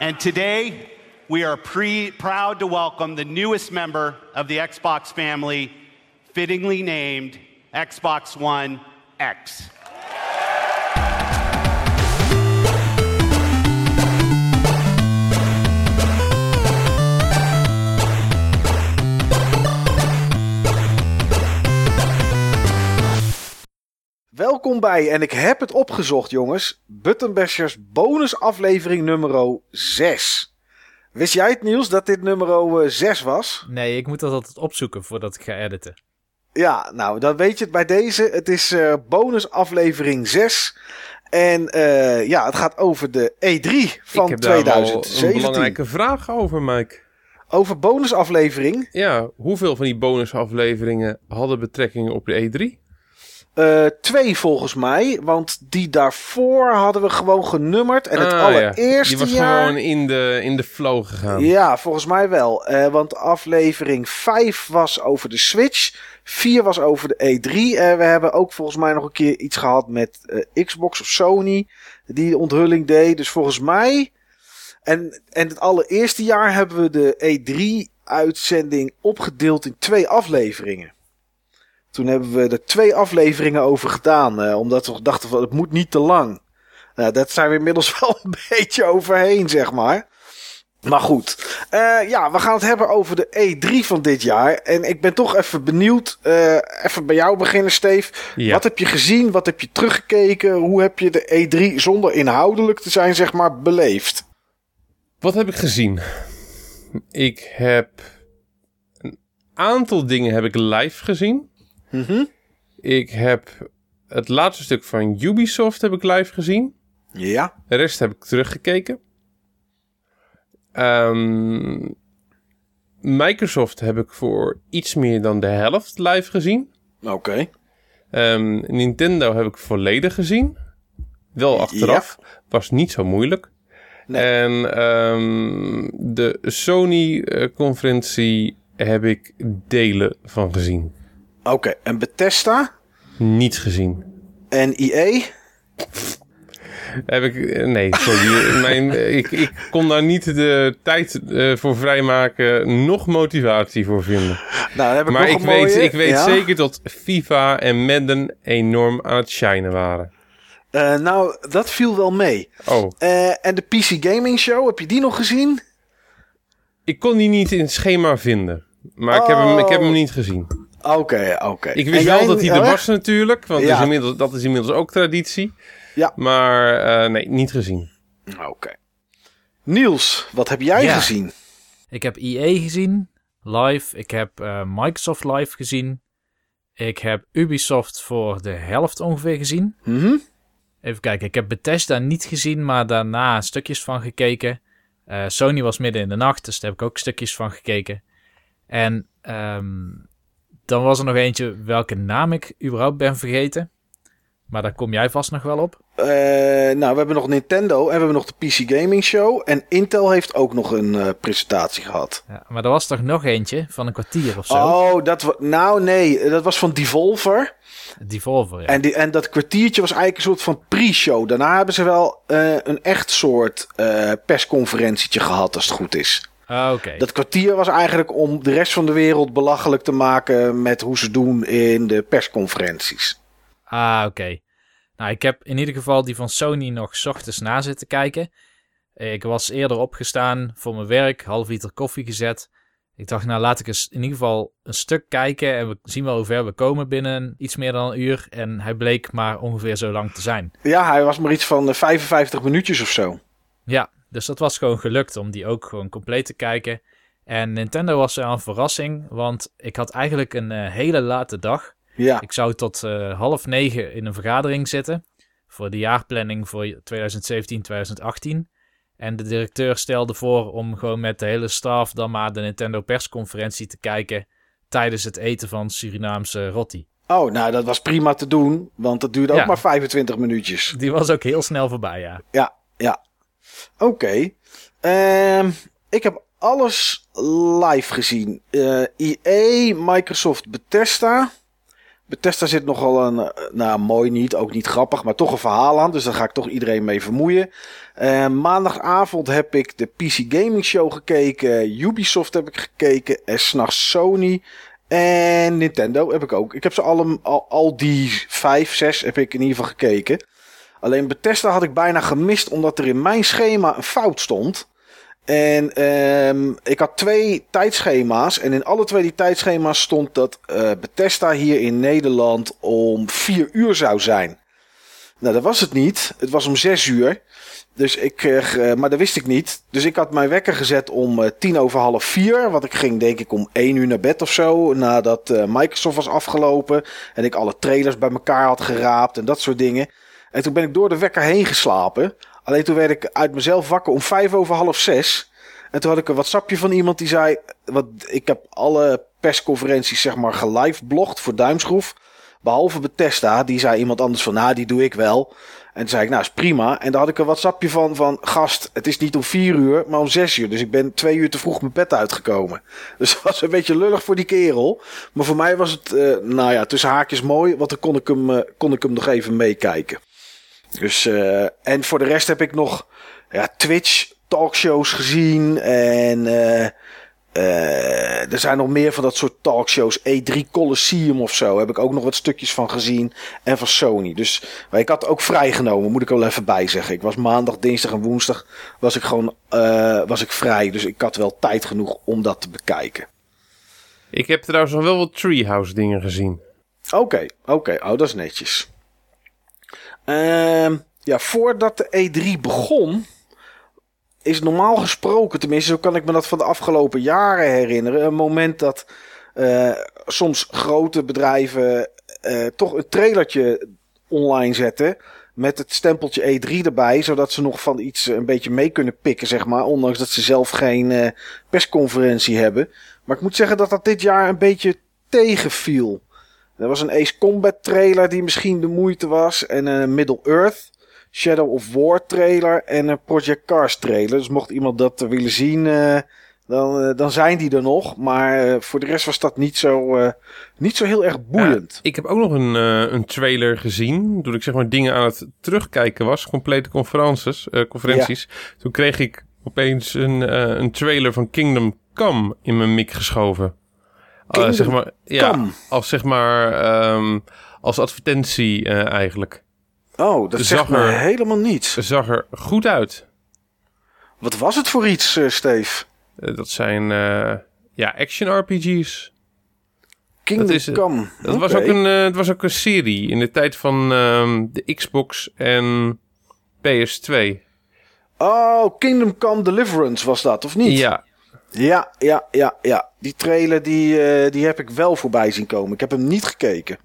And today, we are pre- proud to welcome the newest member of the Xbox family, fittingly named Xbox One X. Welkom bij, en ik heb het opgezocht jongens, Buttonbashers bonusaflevering nummer 6. Wist jij het nieuws dat dit nummer 6 was? Nee, ik moet dat altijd opzoeken voordat ik ga editen. Ja, nou dan weet je het bij deze. Het is uh, bonusaflevering 6. En uh, ja, het gaat over de E3 van ik heb 2017. Daar een belangrijke vraag over, Mike. Over bonusaflevering? Ja, hoeveel van die bonusafleveringen hadden betrekking op de E3? Uh, twee volgens mij, want die daarvoor hadden we gewoon genummerd. En het ah, allereerste ja. Die was jaar... gewoon in de, in de flow gegaan. Ja, volgens mij wel. Uh, want aflevering 5 was over de Switch. 4 was over de E3. Uh, we hebben ook volgens mij nog een keer iets gehad met Xbox of Sony. Die de onthulling deed. Dus volgens mij... En, en het allereerste jaar hebben we de E3-uitzending opgedeeld in twee afleveringen. Toen hebben we er twee afleveringen over gedaan. Uh, omdat we dachten van het moet niet te lang. Uh, dat zijn we inmiddels wel een beetje overheen, zeg maar. Maar goed. Uh, ja, we gaan het hebben over de E3 van dit jaar. En ik ben toch even benieuwd. even bij jou beginnen, Steve. Ja. Wat heb je gezien? Wat heb je teruggekeken? Hoe heb je de E3 zonder inhoudelijk te zijn, zeg maar, beleefd? Wat heb ik gezien? Ik heb een aantal dingen heb ik live gezien. Mm -hmm. Ik heb het laatste stuk van Ubisoft heb ik live gezien. Ja. De rest heb ik teruggekeken. Um, Microsoft heb ik voor iets meer dan de helft live gezien. Oké. Okay. Um, Nintendo heb ik volledig gezien. Wel achteraf. Ja. Was niet zo moeilijk. Nee. En um, de Sony-conferentie heb ik delen van gezien. Oké, okay, en Bethesda? Niet gezien. En EA? Heb ik. Nee, sorry. Mijn, ik, ik kon daar niet de tijd uh, voor vrijmaken, nog motivatie voor vinden. Nou, heb ik maar nog ik een mooie, weet, ik weet ja? zeker dat FIFA en Madden enorm aan het shinen waren. Uh, nou, dat viel wel mee. Oh. Uh, en de PC Gaming Show, heb je die nog gezien? Ik kon die niet in het schema vinden. Maar oh. ik, heb hem, ik heb hem niet gezien. Oké, okay, oké. Okay. Ik wist wel dat hij er was natuurlijk, want ja. is inmiddels, dat is inmiddels ook traditie. Ja. Maar uh, nee, niet gezien. Oké. Okay. Niels, wat heb jij ja. gezien? Ik heb EA gezien, live. Ik heb uh, Microsoft live gezien. Ik heb Ubisoft voor de helft ongeveer gezien. Mm -hmm. Even kijken, ik heb Bethesda niet gezien, maar daarna stukjes van gekeken. Uh, Sony was midden in de nacht, dus daar heb ik ook stukjes van gekeken. En um, dan was er nog eentje welke naam ik überhaupt ben vergeten. Maar daar kom jij vast nog wel op. Uh, nou, we hebben nog Nintendo en we hebben nog de PC Gaming Show. En Intel heeft ook nog een uh, presentatie gehad. Ja, maar er was toch nog eentje van een kwartier of zo? Oh, dat. Nou, nee. Dat was van Devolver. Devolver, ja. En, die, en dat kwartiertje was eigenlijk een soort van pre-show. Daarna hebben ze wel uh, een echt soort persconferentietje gehad, als het goed is. Ah, okay. Dat kwartier was eigenlijk om de rest van de wereld belachelijk te maken met hoe ze doen in de persconferenties. Ah, oké. Okay. Nou, ik heb in ieder geval die van Sony nog 's ochtends na zitten kijken. Ik was eerder opgestaan voor mijn werk, half liter koffie gezet. Ik dacht, nou laat ik eens in ieder geval een stuk kijken en we zien wel hoe ver we komen binnen iets meer dan een uur. En hij bleek maar ongeveer zo lang te zijn. Ja, hij was maar iets van 55 minuutjes of zo. Ja, dus dat was gewoon gelukt om die ook gewoon compleet te kijken. En Nintendo was wel een verrassing, want ik had eigenlijk een uh, hele late dag. Ja. Ik zou tot uh, half negen in een vergadering zitten voor de jaarplanning voor 2017-2018. En de directeur stelde voor om gewoon met de hele staf dan maar de Nintendo persconferentie te kijken tijdens het eten van Surinaamse rotti. Oh, nou dat was prima te doen, want dat duurde ook maar 25 minuutjes. Die was ook heel snel voorbij, ja. Ja, ja. Oké. Uh, ik heb alles live gezien. Uh, EA, Microsoft, Bethesda. Bethesda zit nogal een, eh, nou mooi niet, ook niet grappig, maar toch een verhaal aan. Dus daar ga ik toch iedereen mee vermoeien. Uh, maandagavond heb ik de PC Gaming Show gekeken. Ubisoft heb ik gekeken. En s'nachts Sony. En Nintendo heb ik ook. Ik heb ze alle, al, al die vijf, zes heb ik in ieder geval gekeken. Alleen Bethesda had ik bijna gemist omdat er in mijn schema een fout stond. En um, ik had twee tijdschema's. En in alle twee die tijdschema's stond dat uh, Bethesda hier in Nederland om vier uur zou zijn. Nou, dat was het niet. Het was om zes uur. Dus ik, uh, maar dat wist ik niet. Dus ik had mijn wekker gezet om uh, tien over half vier. Want ik ging denk ik om één uur naar bed of zo. Nadat Microsoft was afgelopen. En ik alle trailers bij elkaar had geraapt en dat soort dingen. En toen ben ik door de wekker heen geslapen. Alleen toen werd ik uit mezelf wakker om vijf over half zes. En toen had ik een WhatsAppje van iemand die zei... Wat, ik heb alle persconferenties zeg maar geliveblogt voor Duimschroef. Behalve Bethesda. Die zei iemand anders van, nou die doe ik wel. En toen zei ik, nou is prima. En daar had ik een WhatsAppje van, van gast, het is niet om vier uur, maar om zes uur. Dus ik ben twee uur te vroeg mijn bed uitgekomen. Dus dat was een beetje lullig voor die kerel. Maar voor mij was het, uh, nou ja, tussen haakjes mooi, want dan kon ik hem, uh, kon ik hem nog even meekijken. Dus, uh, en voor de rest heb ik nog ja, Twitch talkshows gezien. En uh, uh, er zijn nog meer van dat soort talkshows. E3 Colosseum of zo. Heb ik ook nog wat stukjes van gezien. En van Sony. Dus maar ik had ook vrijgenomen, moet ik wel even bij zeggen. Ik was maandag, dinsdag en woensdag was ik gewoon was ik vrij. Dus ik had wel tijd genoeg om dat te bekijken. Ik heb trouwens nog wel wat Treehouse dingen gezien. Oké, okay, oké. Okay. Oh, dat is netjes. Uh, ja, voordat de E3 begon, is normaal gesproken, tenminste, zo kan ik me dat van de afgelopen jaren herinneren. Een moment dat uh, soms grote bedrijven uh, toch een trailertje online zetten. Met het stempeltje E3 erbij, zodat ze nog van iets een beetje mee kunnen pikken, zeg maar. Ondanks dat ze zelf geen uh, persconferentie hebben. Maar ik moet zeggen dat dat dit jaar een beetje tegenviel. Er was een Ace Combat trailer die misschien de moeite was. En een Middle Earth. Shadow of War trailer en een Project Cars trailer. Dus mocht iemand dat willen zien, uh, dan, uh, dan zijn die er nog. Maar uh, voor de rest was dat niet zo, niet zo heel erg boeiend. Ja, ik heb ook nog een, een trailer gezien. Toen ik zeg maar dingen aan het terugkijken was. Complete conferences, conferenties. Ja. Toen kreeg ik opeens een, een trailer van Kingdom Come in mijn mik geschoven. Kingdom zeg maar, ja, als zeg maar um, als advertentie eigenlijk. Oh, dat zegt me helemaal niets. zag er goed uit. Wat was het voor iets, uh, Steve? Uh, dat zijn ja, action RPG's. Kingdom dat is, Dat Come. Okay. was ook een, het was ook een serie in de tijd van um, de Xbox en PS2. Oh, Kingdom Come Deliverance was dat, of niet? Ja. Ja, ja, ja, ja. Die trailer die, die heb ik wel voorbij zien komen. Ik heb hem niet gekeken.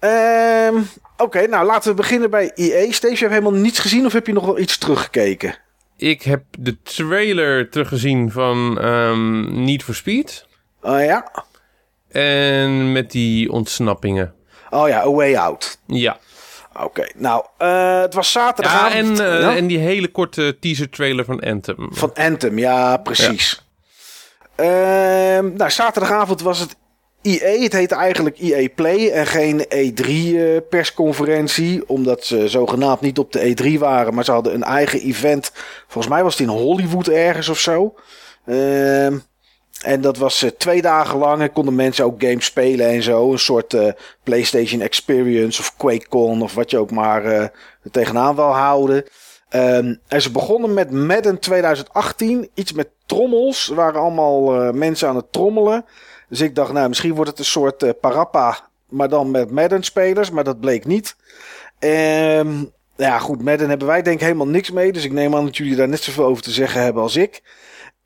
Um, Oké, okay, nou laten we beginnen bij EA. Steve, je hebt helemaal niets gezien of heb je nog wel iets teruggekeken? Ik heb de trailer teruggezien van um, Need for Speed. Oh uh, ja? En met die ontsnappingen. Oh ja, A Way Out. Ja. Oké, okay, nou, uh, het was zaterdagavond. Ja, en, uh, ja? en die hele korte teaser trailer van Anthem. Van Anthem, ja, precies. Ja. Uh, nou, zaterdagavond was het EA, het heette eigenlijk EA Play en geen E3 uh, persconferentie. Omdat ze zogenaamd niet op de E3 waren, maar ze hadden een eigen event. Volgens mij was het in Hollywood ergens of zo. Uh, en dat was uh, twee dagen lang en konden mensen ook games spelen en zo. Een soort uh, PlayStation Experience of QuakeCon of wat je ook maar uh, tegenaan wil houden. Um, en ze begonnen met Madden 2018. Iets met trommels. Er waren allemaal mensen aan het trommelen. Dus ik dacht, nou, misschien wordt het een soort parappa, maar dan met Madden-spelers, maar dat bleek niet. Um, ja, goed, Madden hebben wij denk ik helemaal niks mee, dus ik neem aan dat jullie daar net zoveel over te zeggen hebben als ik.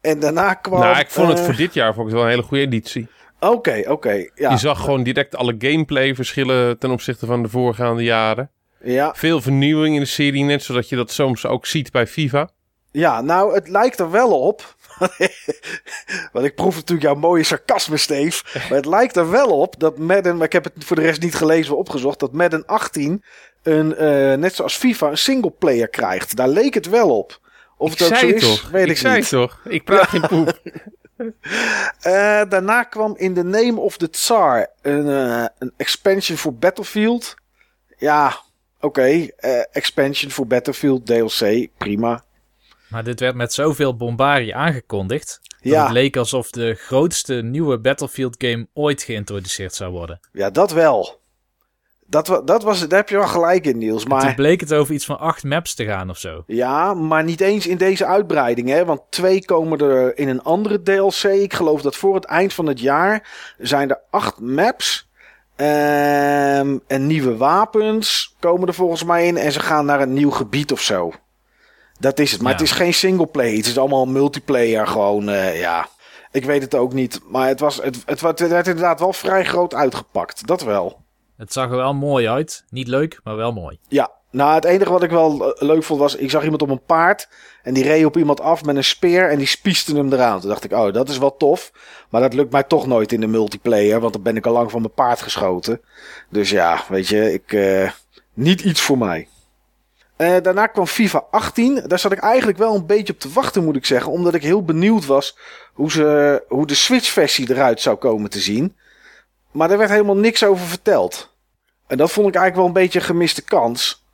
En daarna kwam... Nou, ik vond het uh, voor dit jaar het wel een hele goede editie. Oké, okay, oké. Okay, ja. Je zag gewoon direct alle gameplay verschillen ten opzichte van de voorgaande jaren. Ja. Veel vernieuwing in de serie, net zodat je dat soms ook ziet bij FIFA. Ja, nou, het lijkt er wel op. Want ik proef natuurlijk jouw mooie sarcasme, Steve. Maar het lijkt er wel op dat Madden, maar ik heb het voor de rest niet gelezen of opgezocht, dat Madden 18 een, uh, net zoals FIFA een singleplayer krijgt. Daar leek het wel op. Of ik dat zei zo is, toch? weet ik, ik zei niet. toch? Ik praat geen poep. Eh, daarna kwam in The Name of the Tsar een, eh, een expansion voor Battlefield. Ja, oké. eh, expansion voor Battlefield, DLC, prima. Maar dit werd met zoveel bombarie aangekondigd. Dat Ja. het leek alsof de grootste nieuwe Battlefield game ooit geïntroduceerd zou worden. Ja, dat wel. Dat, dat was, daar heb je wel gelijk in, Niels. Toen Maar, bleek het over iets van acht maps te gaan of zo. ja, maar niet eens in deze uitbreiding. Hè? Want twee komen er in een andere DLC. Ik geloof dat voor het eind van het jaar zijn er acht maps. Ehm, en nieuwe wapens komen er volgens mij in. En ze gaan naar een nieuw gebied of zo. Dat is het. Maar Ja. het is geen singleplayer. Het is allemaal multiplayer gewoon. eh, ja, ik weet het ook niet. Maar het, was, het, het, het werd inderdaad wel vrij groot uitgepakt. Dat wel. Het zag er wel mooi uit. Niet leuk, maar wel mooi. Ja, nou het enige wat ik wel eh, leuk vond was, ik zag iemand op een paard en die reed op iemand af met een speer en die spieste hem eraan. Toen dacht ik, oh dat is wel tof, maar dat lukt mij toch nooit in de multiplayer, want dan ben ik al lang van mijn paard geschoten. Dus ja, weet je, ik, eh, niet iets voor mij. Eh, daarna kwam FIFA 18. Daar zat ik eigenlijk wel een beetje op te wachten, moet ik zeggen. Omdat ik heel benieuwd was hoe, ze, hoe de Switch-versie eruit zou komen te zien. Maar er werd helemaal niks over verteld. En dat vond ik eigenlijk wel een beetje een gemiste kans.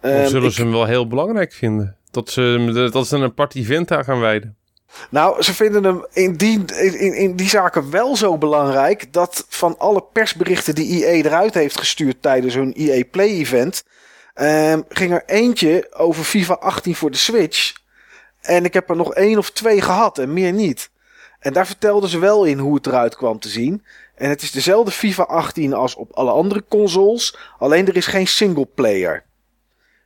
Dan Ehm, zullen ik- ze hem wel heel belangrijk vinden. Dat ze, dat ze een apart event aan gaan wijden. Nou, ze vinden hem in die, in, in die zaken wel zo belangrijk dat van alle persberichten die EA eruit heeft gestuurd tijdens hun EA Play event, ehm, ging er eentje over FIFA 18 voor de Switch. En ik heb er nog één of twee gehad en meer niet. En daar vertelden ze wel in hoe het eruit kwam te zien. En het is dezelfde FIFA 18 als op alle andere consoles, alleen er is geen singleplayer.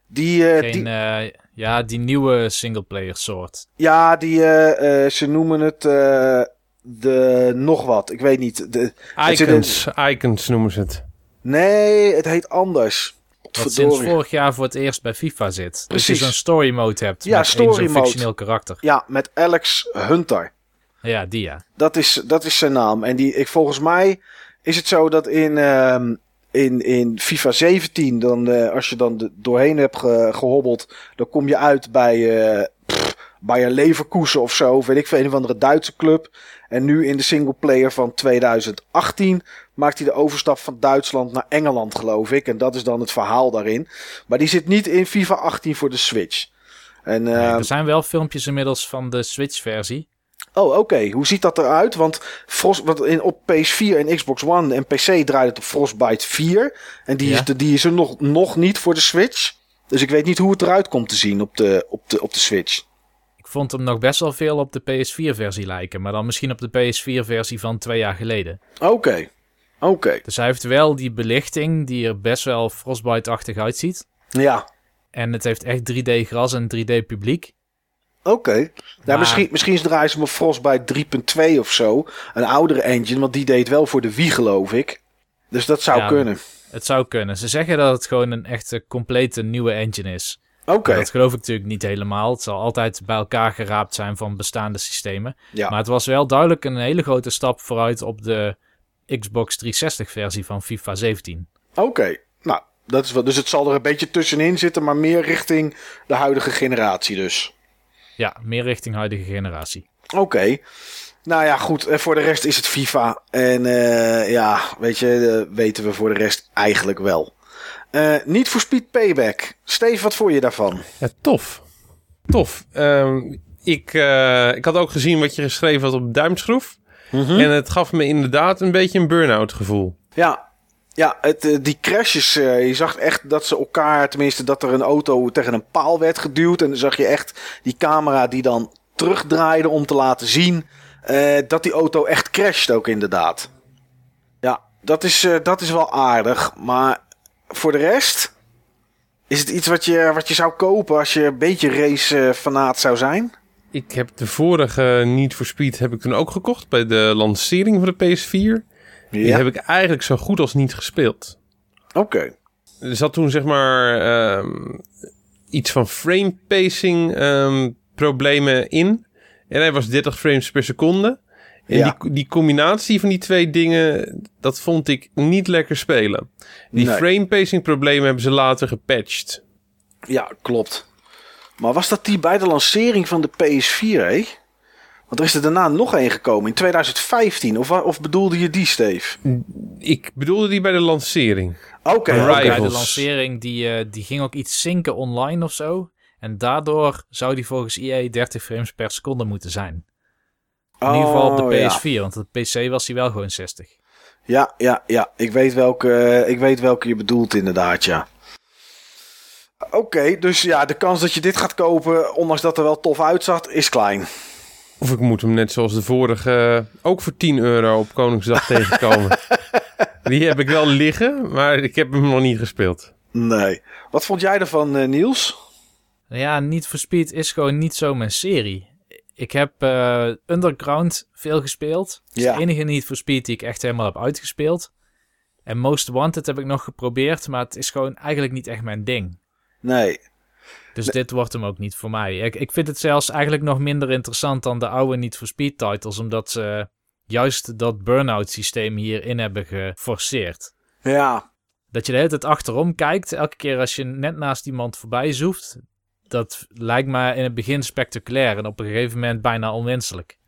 Die, eh, Geen, die, eh, ja, die nieuwe singleplayer soort. Ja, die, eh, ze noemen het eh, de nog wat. Ik weet niet. De, Icons, icons noemen ze het. nee, het heet anders. Wat sinds vorig jaar voor het eerst bij FIFA zit. Precies. je zo'n story mode hebt. Ja, met story mode. fictioneel karakter. Ja, met Alex Hunter. Ja, die ja. Dat is, dat is zijn naam. En die, ik, volgens mij is het zo dat in, ehm, in, in FIFA 17, dan, eh, als je dan de, doorheen hebt ge- gehobbeld, dan kom je uit bij, eh pff, bij een Leverkusen of zo. Weet ik veel, een of andere Duitse club. En nu in de singleplayer van 2018 maakt hij de overstap van Duitsland naar Engeland, geloof ik. En dat is dan het verhaal daarin. Maar die zit niet in FIFA 18 voor de Switch. En, Nee, ehm, er zijn wel filmpjes inmiddels van de Switch-versie. Oh, oké. Hoe ziet dat eruit? Want, Frost, want in, op PS4 en Xbox One en PC draait het op Frostbite 4. En die, Ja. is, die is er nog, nog niet voor de Switch. Dus ik weet niet hoe het eruit komt te zien op de, op de, op de Switch. Ik vond hem nog best wel veel op de PS4-versie lijken. Maar dan misschien op de PS4-versie van twee jaar geleden. Oké. Oké. Dus hij heeft wel die belichting die er best wel Frostbite-achtig uitziet. Ja. En het heeft echt 3D gras en 3D publiek. Oké. Nou, misschien, misschien draaien ze op Frostbite 3.2 of zo. Een oudere engine, want die deed wel voor de Wii, geloof ik. Dus dat zou Ja. kunnen. Het zou kunnen. Ze zeggen dat het gewoon een echte complete nieuwe engine is. Oké. Dat geloof ik natuurlijk niet helemaal. Het zal altijd bij elkaar geraapt zijn van bestaande systemen. Ja. Maar het was wel duidelijk een hele grote stap vooruit op de Xbox 360 versie van FIFA 17. Oké. Nou, dat is wel. Dus het zal er een beetje tussenin zitten, maar meer richting de huidige generatie dus. Ja, meer richting huidige generatie. Oké. Nou ja, goed. En voor de rest is het FIFA. En eh, ja, weet je, eh, weten we voor de rest eigenlijk wel. Eh, niet voor Speed Payback. Steve, wat vond je daarvan? Ja, tof. Tof. Ehm, ik, eh, ik had ook gezien wat je geschreven had op Duimschroef. En het gaf me inderdaad een beetje een burn-out gevoel. Ja, ja het, eh, die crashes. eh, je zag echt dat ze elkaar, tenminste dat er een auto tegen een paal werd geduwd. En dan zag je echt die camera die dan terugdraaide om te laten zien eh, dat die auto echt crasht ook inderdaad. Ja, dat is, dat is wel aardig. Maar voor de rest, is het iets wat je, wat je zou kopen als je een beetje race-fanaat zou zijn? Ik heb de vorige Need for Speed heb ik toen ook gekocht bij de lancering van de PS4. Die Ja, heb ik eigenlijk zo goed als niet gespeeld. oké. Er zat toen zeg maar ehm, iets van frame pacing ehm, problemen in. En hij was 30 frames per seconde. En Ja. die, die combinatie van die twee dingen, dat vond ik niet lekker spelen. Die Nee. frame pacing problemen hebben ze later gepatcht. Ja, klopt. Maar was dat die bij de lancering van de PS4, hè? Want er is er daarna nog één gekomen in 2015. Of, of bedoelde je die, Steve? Ik bedoelde die bij de lancering. Oké. Bij de lancering, die, eh, die ging ook iets zinken online of zo. En daardoor zou die volgens EA 30 frames per seconde moeten zijn. In ieder geval op de Oh, ja. PS4, want op de PC was hij wel gewoon 60. Ja, ja, ja. Ik weet welke, ik weet welke je bedoelt inderdaad, ja. Oké, dus ja, de kans dat je dit gaat kopen, ondanks dat er wel tof uitzag, is klein. Of ik moet hem net zoals de vorige eh, ook voor 10 euro op Koningsdag tegenkomen. Die heb ik wel liggen, maar ik heb hem nog niet gespeeld. Nee. Wat vond jij ervan, eh, Niels? Nou ja, Need for Speed is gewoon niet zo mijn serie. Ik heb eh, Underground veel gespeeld. Dat is Ja. de enige Need for Speed die ik echt helemaal heb uitgespeeld. En Most Wanted heb ik nog geprobeerd, maar het is gewoon eigenlijk niet echt mijn ding. Nee. Dus dit wordt hem ook niet voor mij. Ik, ik vind het zelfs eigenlijk nog minder interessant dan de oude Need for Speed titles, omdat ze juist dat burn-out systeem hierin hebben geforceerd. Ja. Dat je de hele tijd achterom kijkt, elke keer als je net naast iemand voorbij zoeft, dat lijkt me in het begin spectaculair en op een gegeven moment bijna onwenselijk.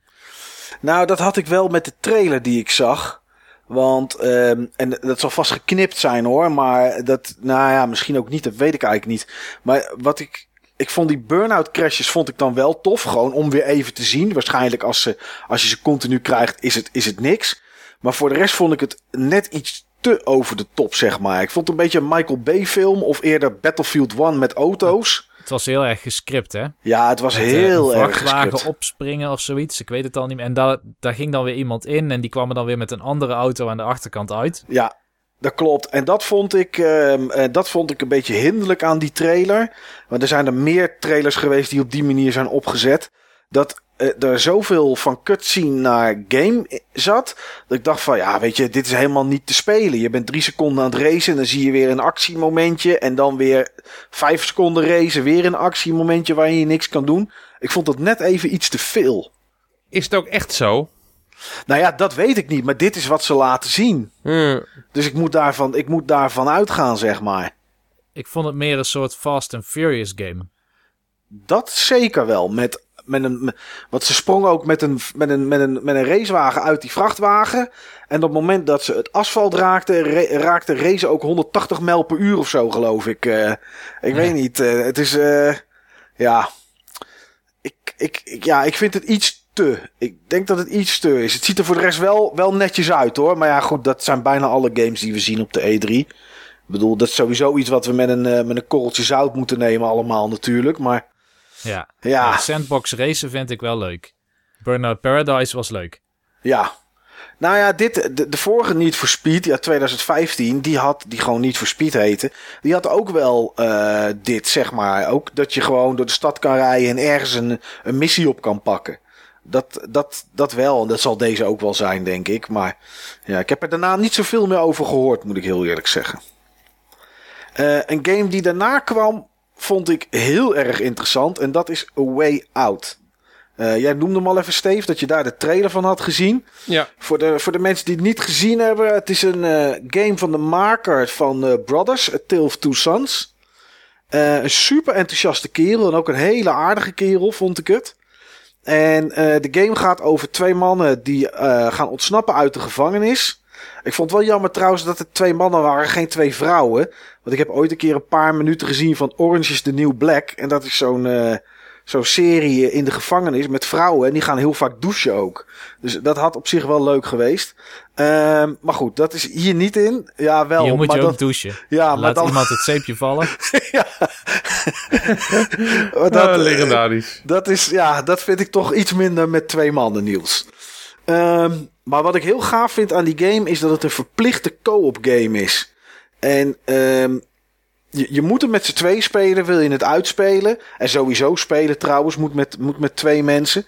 Nou, dat had ik wel met de trailer die ik zag. Want, ehm, en dat zal vast geknipt zijn hoor, maar dat, nou ja, misschien ook niet, dat weet ik eigenlijk niet. Maar wat ik, ik vond die burn-out crashes vond ik dan wel tof, gewoon om weer even te zien. Waarschijnlijk als, ze, als je ze continu krijgt, is het, is het niks. Maar voor de rest vond ik het net iets te over de top, zeg maar. Ik vond het een beetje een Michael Bay film of eerder Battlefield 1 met auto's. Het was heel erg gescript, hè? Ja, het was Met, eh, heel erg gescript. opspringen of zoiets. Ik weet het al niet meer. En daar, daar ging dan weer iemand in en die kwam er dan weer met een andere auto aan de achterkant uit. Ja, dat klopt. En dat vond ik, ehm, eh, dat vond ik een beetje hinderlijk aan die trailer. Want er zijn er meer trailers geweest die op die manier zijn opgezet. Dat eh, er zoveel van cutscene naar game zat. Dat ik dacht van, ja, weet je, dit is helemaal niet te spelen. Je bent drie seconden aan het racen en dan zie je weer een actiemomentje. En dan weer vijf seconden racen, weer een actiemomentje waarin je niks kan doen. Ik vond dat net even iets te veel. Is het ook echt zo? Nou ja, dat weet ik niet, maar dit is wat ze laten zien. Hm, Dus ik moet daarvan, ik moet daarvan uitgaan, zeg maar. Ik vond het meer een soort Fast and Furious game. Dat zeker wel. Met, met een, met- want ze sprongen ook met een, met, een, met, een, met een racewagen uit die vrachtwagen. En op het moment dat ze het asfalt raakten, re- raakte race ook 180 mijl per uur of zo, geloof ik. Eh, ik weet niet. eh, het is, eh, ja. Ik, ik, ik- ja, ik vind het iets te. Ik denk dat het iets te is. Het ziet er voor de rest wel, wel netjes uit hoor. Maar ja, goed, dat zijn bijna alle games die we zien op de E3. Ik bedoel, dat is sowieso iets wat we met een, met een korreltje zout moeten nemen, allemaal natuurlijk. Maar Ja. ja. Sandbox racen vind ik wel leuk. Burnout Paradise was leuk. Ja. Nou ja, dit, de, de vorige Need for Speed, ja, 2015, die had, die gewoon Need for Speed heette, die had ook wel eh, dit, zeg maar. Ook dat je gewoon door de stad kan rijden en ergens een, een missie op kan pakken. Dat, dat, dat wel, en dat zal deze ook wel zijn, denk ik. Maar ja, ik heb er daarna niet zoveel meer over gehoord, moet ik heel eerlijk zeggen. Eh, een game die daarna kwam, vond ik heel erg interessant. En dat is A Way Out. Eh, jij noemde hem al even, Steve, dat je daar de trailer van had gezien. ja. Voor de, voor de mensen die het niet gezien hebben, het is een eh, game van de maker van eh, Brothers, A Tale of Two Sons. Een super enthousiaste kerel en ook een hele aardige kerel, vond ik het. En de game gaat over twee mannen die gaan ontsnappen uit de gevangenis. Ik vond het wel jammer trouwens dat het twee mannen waren, geen twee vrouwen. Want ik heb ooit een keer een paar minuten gezien van Orange is the New Black. En dat is zo'n eh, zo'n serie in de gevangenis met vrouwen. En die gaan heel vaak douchen ook. Dus dat had op zich wel leuk geweest. Ehm, maar goed, dat is hier niet in. Ja, wel. Hier moet maar je ook dat, douchen. ja, maar Laat dan, iemand het zeepje vallen. ja. Maar dat, Ah, eh, legendarisch. dat is, ja, dat vind ik toch iets minder met twee mannen, Niels. Ehm, maar wat ik heel gaaf vind aan die game is dat het een verplichte co-op game is. En ehm, je, je moet hem met z'n twee spelen, wil je het uitspelen. En sowieso spelen trouwens, moet met, moet met twee mensen.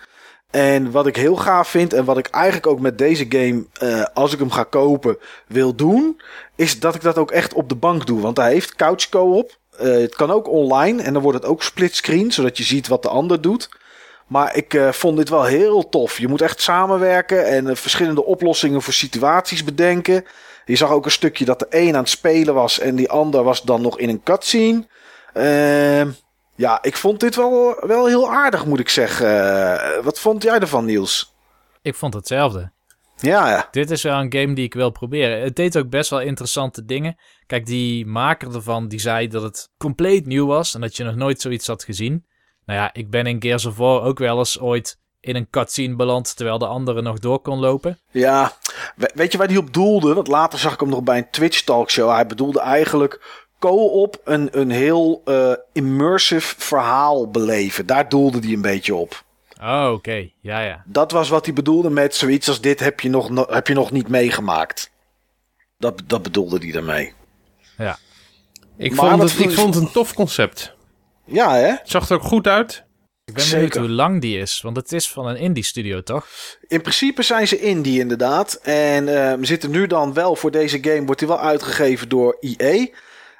En wat ik heel gaaf vind en wat ik eigenlijk ook met deze game, eh, als ik hem ga kopen, wil doen, is dat ik dat ook echt op de bank doe. Want hij heeft couch co-op. Eh, het kan ook online en dan wordt het ook splitscreen, zodat je ziet wat de ander doet. Maar ik eh, vond dit wel heel tof. Je moet echt samenwerken en eh, verschillende oplossingen voor situaties bedenken. Je zag ook een stukje dat de een aan het spelen was en die ander was dan nog in een cutscene. Ehm Ja, ik vond dit wel, wel heel aardig, moet ik zeggen. Eh, wat vond jij ervan, Niels? Ik vond hetzelfde. Ja, ja. Dit is wel een game die ik wil proberen. Het deed ook best wel interessante dingen. Kijk, die maker ervan, die zei dat het compleet nieuw was en dat je nog nooit zoiets had gezien. Nou ja, ik ben in Gears of War ook wel eens ooit in een cutscene beland terwijl de andere nog door kon lopen. Ja, we- weet je waar hij op doelde? Want later zag ik hem nog bij een Twitch talkshow. Hij bedoelde eigenlijk co-op een, een heel eh, immersive verhaal beleven. Daar doelde hij een beetje op. Oh, oké. Ja, ja. Dat was wat hij bedoelde met zoiets als dit heb je nog, no- heb je nog niet meegemaakt. Dat, dat bedoelde hij daarmee. Ja. Ik, Maar vond het, ik vond het een tof concept. Ja, hè? Het zag er ook goed uit. Ik ben benieuwd hoe lang die is, want het is van een indie studio, toch? In principe zijn ze indie inderdaad. En we zitten nu dan wel voor deze game, wordt hij wel uitgegeven door EA.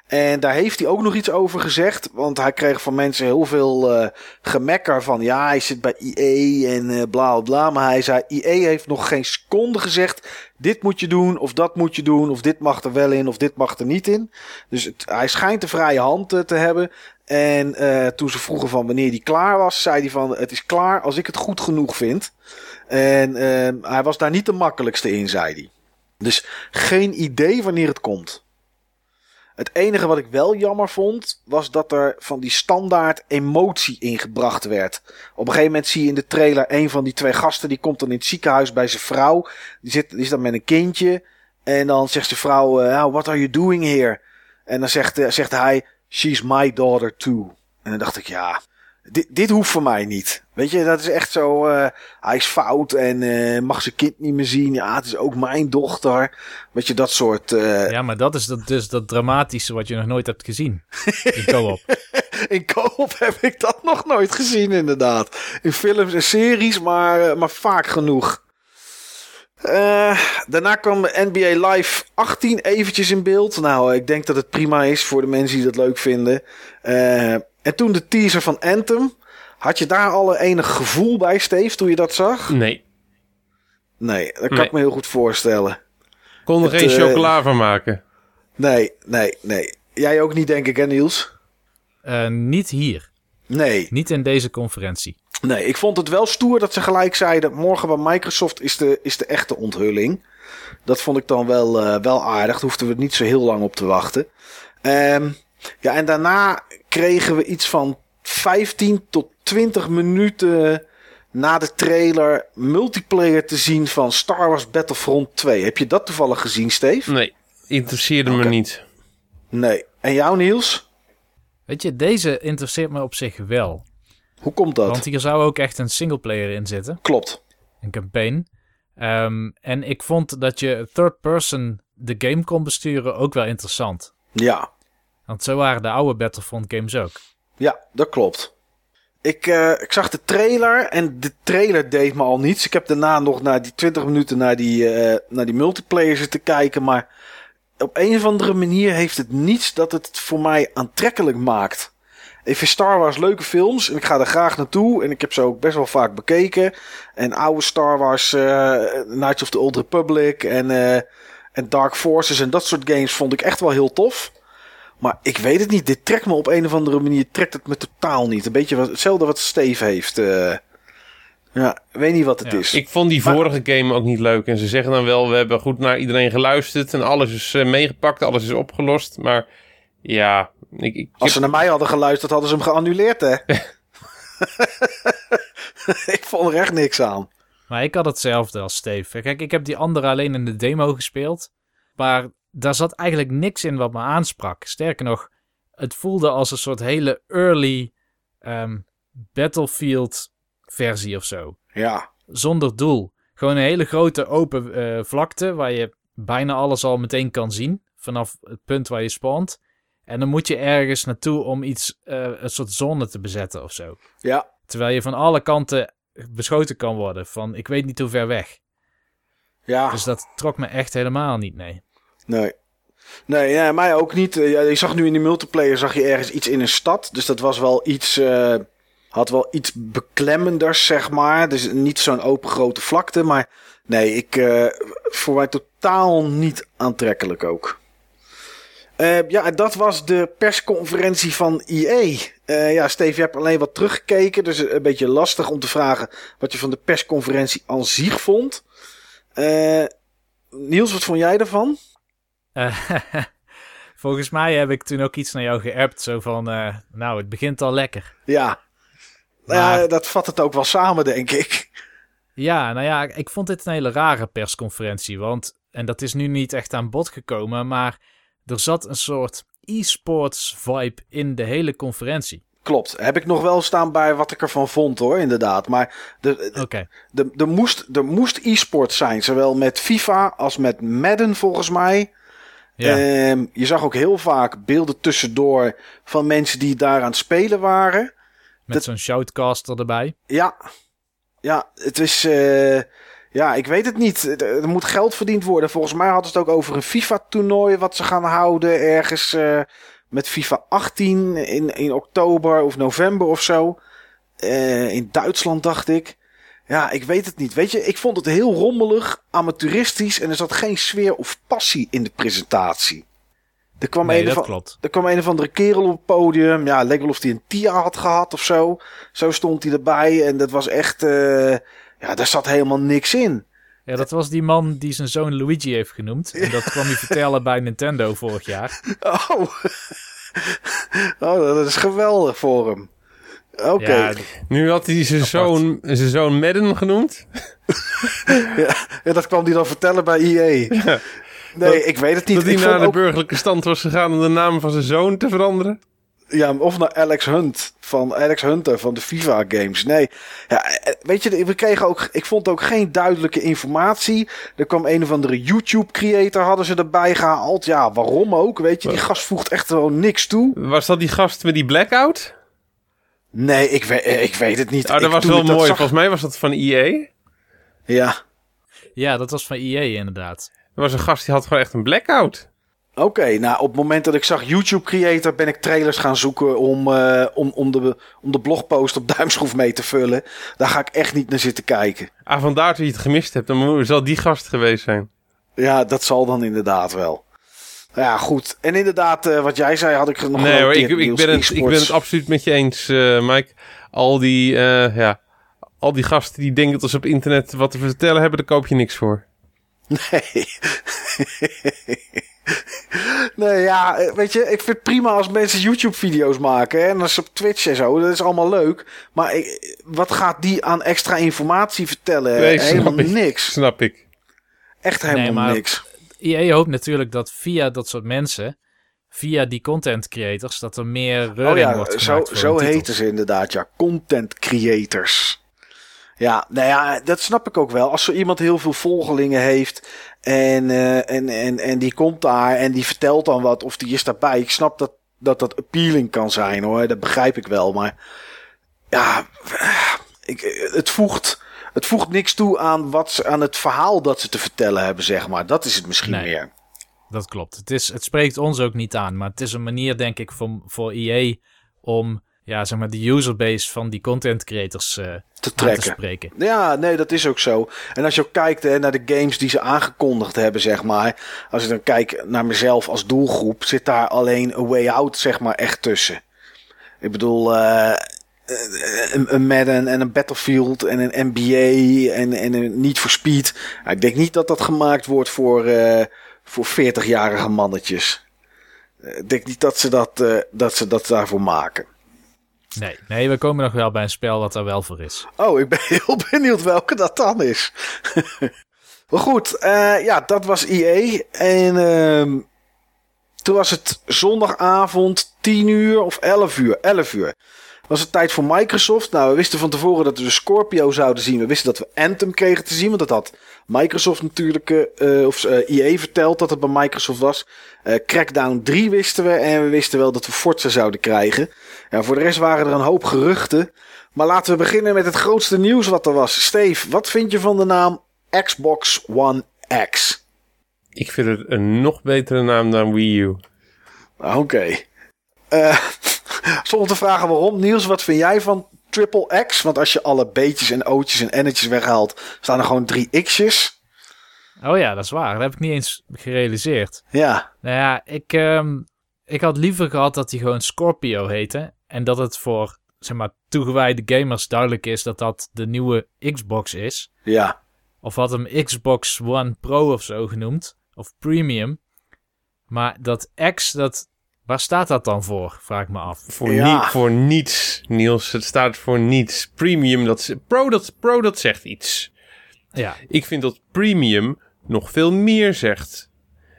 En daar heeft hij ook nog iets over gezegd. Want hij kreeg van mensen heel veel eh gemekker van ja, hij zit bij EA en eh, bla bla. Maar hij zei, EA heeft nog geen seconde gezegd, dit moet je doen of dat moet je doen. Of dit mag er wel in of dit mag er niet in. Dus hij schijnt de vrije hand eh, te hebben. En toen ze vroegen van wanneer die klaar was, zei hij van het is klaar als ik het goed genoeg vind. En hij was daar niet de makkelijkste in, zei hij. Dus geen idee wanneer het komt. Het enige wat ik wel jammer vond, was dat er van die standaard emotie ingebracht werd. Op een gegeven moment zie je in de trailer een van die twee gasten, die komt dan in het ziekenhuis bij zijn vrouw. Die, zit, die is dan met een kindje. En dan zegt zijn vrouw, "Oh, what are you doing here? En dan zegt, eh, zegt hij, she's my daughter too. En dan dacht ik, ja, dit, dit hoeft voor mij niet. Weet je, dat is echt zo. eh, hij is fout en eh, mag zijn kind niet meer zien. Ja, het is ook mijn dochter. Weet je, dat soort. eh, Ja, maar dat is dat, dus dat dramatische wat je nog nooit hebt gezien. In co-op. In co-op heb ik dat nog nooit gezien, inderdaad. In films en series, maar, maar vaak genoeg. Daarna kwam NBA Live 18 eventjes in beeld. Nou, ik denk dat het prima is voor de mensen die dat leuk vinden. Eh, en toen de teaser van Anthem. Had je daar al enig gevoel bij, Steve, toen je dat zag? Nee. Nee, dat kan Nee. ik me heel goed voorstellen. Kon er Het, geen eh, chocola van maken. Nee, nee, nee. Jij ook niet, denk ik, hè, Niels? Eh, niet hier. Nee. Niet in deze conferentie. Nee, ik vond het wel stoer dat ze gelijk zeiden: morgen bij Microsoft is de, is de echte onthulling. Dat vond ik dan wel, eh, wel aardig. Daar hoefden we niet zo heel lang op te wachten. Ehm, ja, en daarna kregen we iets van 15 tot 20 minuten na de trailer multiplayer te zien van Star Wars Battlefront 2. Heb je dat toevallig gezien, Steve? Nee, interesseerde me niet. Nee. En jou, Niels? Weet je, deze interesseert me op zich wel. Hoe komt dat? Want hier zou ook echt een singleplayer in zitten. Klopt. Een campaign. Ehm, en ik vond dat je third person de game kon besturen ook wel interessant. Ja. Want zo waren de oude Battlefront games ook. Ja, dat klopt. Ik, eh, ik zag de trailer en de trailer deed me al niets. Ik heb daarna nog naar die 20 minuten naar die, eh, naar die multiplayer zitten kijken. Maar op een of andere manier heeft het niets dat het voor mij aantrekkelijk maakt. Ik vind Star Wars leuke films en ik ga er graag naartoe. En ik heb ze ook best wel vaak bekeken. En oude Star Wars, eh, Knights of the Old Republic en, en Dark Forces en dat soort games vond ik echt wel heel tof. Maar ik weet het niet. Dit trekt me op een of andere manier trekt het me totaal niet. Een beetje wat, hetzelfde wat Steve heeft. eh. ja, ik weet niet wat het Ja, is. Ik vond die Maar- vorige game ook niet leuk. En ze zeggen dan wel, we hebben goed naar iedereen geluisterd. En alles is eh, meegepakt, alles is opgelost. Maar ja, ik, ik Als ze naar mij hadden geluisterd, hadden ze hem geannuleerd, hè? ik vond er echt niks aan. Maar ik had hetzelfde als Steve. Kijk, ik heb die andere alleen in de demo gespeeld. Maar daar zat eigenlijk niks in wat me aansprak. Sterker nog, het voelde als een soort hele early ehm, Battlefield versie of zo. Ja, Zonder doel. Gewoon een hele grote open eh, vlakte waar je bijna alles al meteen kan zien. Vanaf het punt waar je spawnt. En dan moet je ergens naartoe om iets, eh, een soort zone te bezetten of zo. ja, Terwijl je van alle kanten beschoten kan worden. Van ik weet niet hoe ver weg. ja. Dus dat trok me echt helemaal niet, nee. Nee. Nee, ja, mij ook niet. Eh, ja, je zag nu in die multiplayer zag je ergens iets in een stad. Dus dat was wel iets. eh, had wel iets beklemmenders, zeg maar. Dus niet zo'n open grote vlakte. Maar nee, ik, eh, voor mij totaal niet aantrekkelijk ook. Eh, ja, dat was de persconferentie van EA. Eh, ja, Steve, je hebt alleen wat teruggekeken. Dus een beetje lastig om te vragen wat je van de persconferentie aan zich vond. Niels, wat vond jij ervan? Eh, volgens mij heb ik toen ook iets naar jou geappt. Zo van, eh, nou, het begint al lekker. Ja. Nou Maar- ja, dat vat het ook wel samen, denk ik. Ja, nou ja, ik vond dit een hele rare persconferentie. Want, en dat is nu niet echt aan bod gekomen, maar er zat een soort e-sports vibe in de hele conferentie. Klopt. Heb ik nog wel staan bij wat ik ervan vond, hoor, inderdaad. Maar de, Oké, de, er moest, er moest e-sport zijn. Zowel met FIFA als met Madden, volgens mij. Ja. Ehm, je zag ook heel vaak beelden tussendoor van mensen die daar aan het spelen waren. met dat- zo'n shoutcaster erbij. Ja, ja het is. eh, ja, ik weet het niet. Er, er moet geld verdiend worden. Volgens mij hadden ze het ook over een FIFA-toernooi. wat ze gaan houden ergens eh, met FIFA 18 in, in oktober of november of zo. Eh, in Duitsland, dacht ik. Ja, ik weet het niet. Weet je, ik vond het heel rommelig, amateuristisch. en er zat geen sfeer of passie in de presentatie. Er kwam Nee, een van, klopt. er kwam een of andere kerel op het podium. Ja, leek wel of hij een TIA had gehad of zo. Zo stond hij erbij. En dat was echt. eh, ja, daar zat helemaal niks in. Ja, dat was die man die zijn zoon Luigi heeft genoemd. En dat kwam hij vertellen bij Nintendo vorig jaar. Oh. oh, dat is geweldig voor hem. Oké. Ja, Nu had hij zijn zoon, zijn zoon Madden genoemd. Ja, dat kwam hij dan vertellen bij EA. Nee, ik weet het niet. Dat hij naar de ook, burgerlijke stand was gegaan om de naam van zijn zoon te veranderen. ja, of naar Alex Hunt van Alex Hunter van de FIFA games. Nee, ja, eh, weet je, we kregen ook, ik vond ook geen duidelijke informatie. Er kwam een of andere YouTube creator hadden ze erbij gehaald. Ja, waarom ook? Weet je, die gast voegt echt gewoon niks toe. Was dat die gast met die blackout? Nee, ik weet, ik weet het niet. Oh, dat Ik- was wel mooi. zag- Volgens mij was dat van EA. Ja, ja, dat was van EA inderdaad. Er was een gast die had gewoon echt een blackout. Oké, nou op het moment dat ik zag YouTube Creator ben ik trailers gaan zoeken om, eh, om, om, de, om de blogpost op duimschroef mee te vullen. Daar ga ik echt niet naar zitten kijken. Ah, vandaar dat je het gemist hebt. Dan zal die gast geweest zijn. Ja, dat zal dan inderdaad wel. Ja, goed. En inderdaad, eh, wat jij zei, had ik nog Nee hoor, ik, ik, ben het, ik ben het absoluut met je eens, eh, Mike. Al die, eh, ja, al die gasten die denken dat ze op internet wat te vertellen hebben, daar koop je niks voor. Nee. nee, ja, weet je, ik vind het prima als mensen YouTube-video's maken. Hè, en als ze op Twitch en zo, dat is allemaal leuk. Maar ik, wat gaat die aan extra informatie vertellen? Nee, snap helemaal ik. niks. Snap ik. Echt helemaal Nee, maar- niks. EA hoopt natuurlijk dat via dat soort mensen, via die content creators, dat er meer reuring Oh ja, wordt zo, gemaakt zo heten ze inderdaad, ja. Content creators. Ja, nou ja, dat snap ik ook wel. Als zo iemand heel veel volgelingen heeft en, eh, en, en, en die komt daar en die vertelt dan wat of die is daarbij. Ik snap dat dat, dat appealing kan zijn hoor, dat begrijp ik wel. Maar ja, ik, het, voegt, het voegt niks toe aan, wat ze, aan het verhaal dat ze te vertellen hebben, zeg maar. Dat is het misschien Nee. meer. Dat klopt. Het, is, het spreekt ons ook niet aan, maar het is een manier, denk ik, voor, voor EA om ja, zeg maar, de userbase van die content creators eh, Te trekken. spreken. Ja, nee, dat is ook zo. En als je ook kijkt hè, naar de games die ze aangekondigd hebben, zeg maar. Als ik dan kijk naar mezelf als doelgroep, zit daar alleen A Way Out, zeg maar, echt tussen. Ik bedoel, eh, een, een Madden en een Battlefield en een NBA en, en een Need for Speed. Nou, ik denk niet dat dat gemaakt wordt voor, eh, voor 40-jarige mannetjes. Eh, Ik denk niet dat ze dat, eh, dat ze dat daarvoor maken. Nee, nee, we komen nog wel bij een spel wat daar wel voor is. Oh, ik ben heel benieuwd welke dat dan is. maar goed, eh, ja, dat was EA. En ehm, toen was het zondagavond 10 uur of 11 uur. 11 uur. Was het tijd voor Microsoft? Nou, we wisten van tevoren dat we de Scorpio zouden zien. We wisten dat we Anthem kregen te zien, want dat had Microsoft natuurlijk, eh, of eh, EA verteld dat het bij Microsoft was. Eh, Crackdown 3 wisten we en we wisten wel dat we Forza zouden krijgen. Ja, voor de rest waren er een hoop geruchten. Maar laten we beginnen met het grootste nieuws wat er was. Steve, wat vind je van de naam Xbox One X? Ik vind het een nog betere naam dan Wii U. Oké. Eh, zonder te vragen waarom. Niels, wat vind jij van Triple X? Want als je alle B'tjes en O'tjes en N'tjes weghaalt, staan er gewoon drie X'jes. Oh ja, dat is waar. Dat heb ik niet eens gerealiseerd. Ja, Nou ja, ik, ehm, ik had liever gehad dat hij gewoon Scorpio heette. En dat het voor zeg maar, toegewijde gamers duidelijk is dat dat de nieuwe Xbox is. Ja. Of had hem Xbox One Pro of zo genoemd. Of Premium. Maar dat X, dat, waar staat dat dan voor? Vraag ik me af. Voor, Ja. voor niets, Niels. Het staat voor niets. Premium, dat, pro, dat, pro, dat zegt iets. Ja, Ik vind dat premium nog veel meer zegt.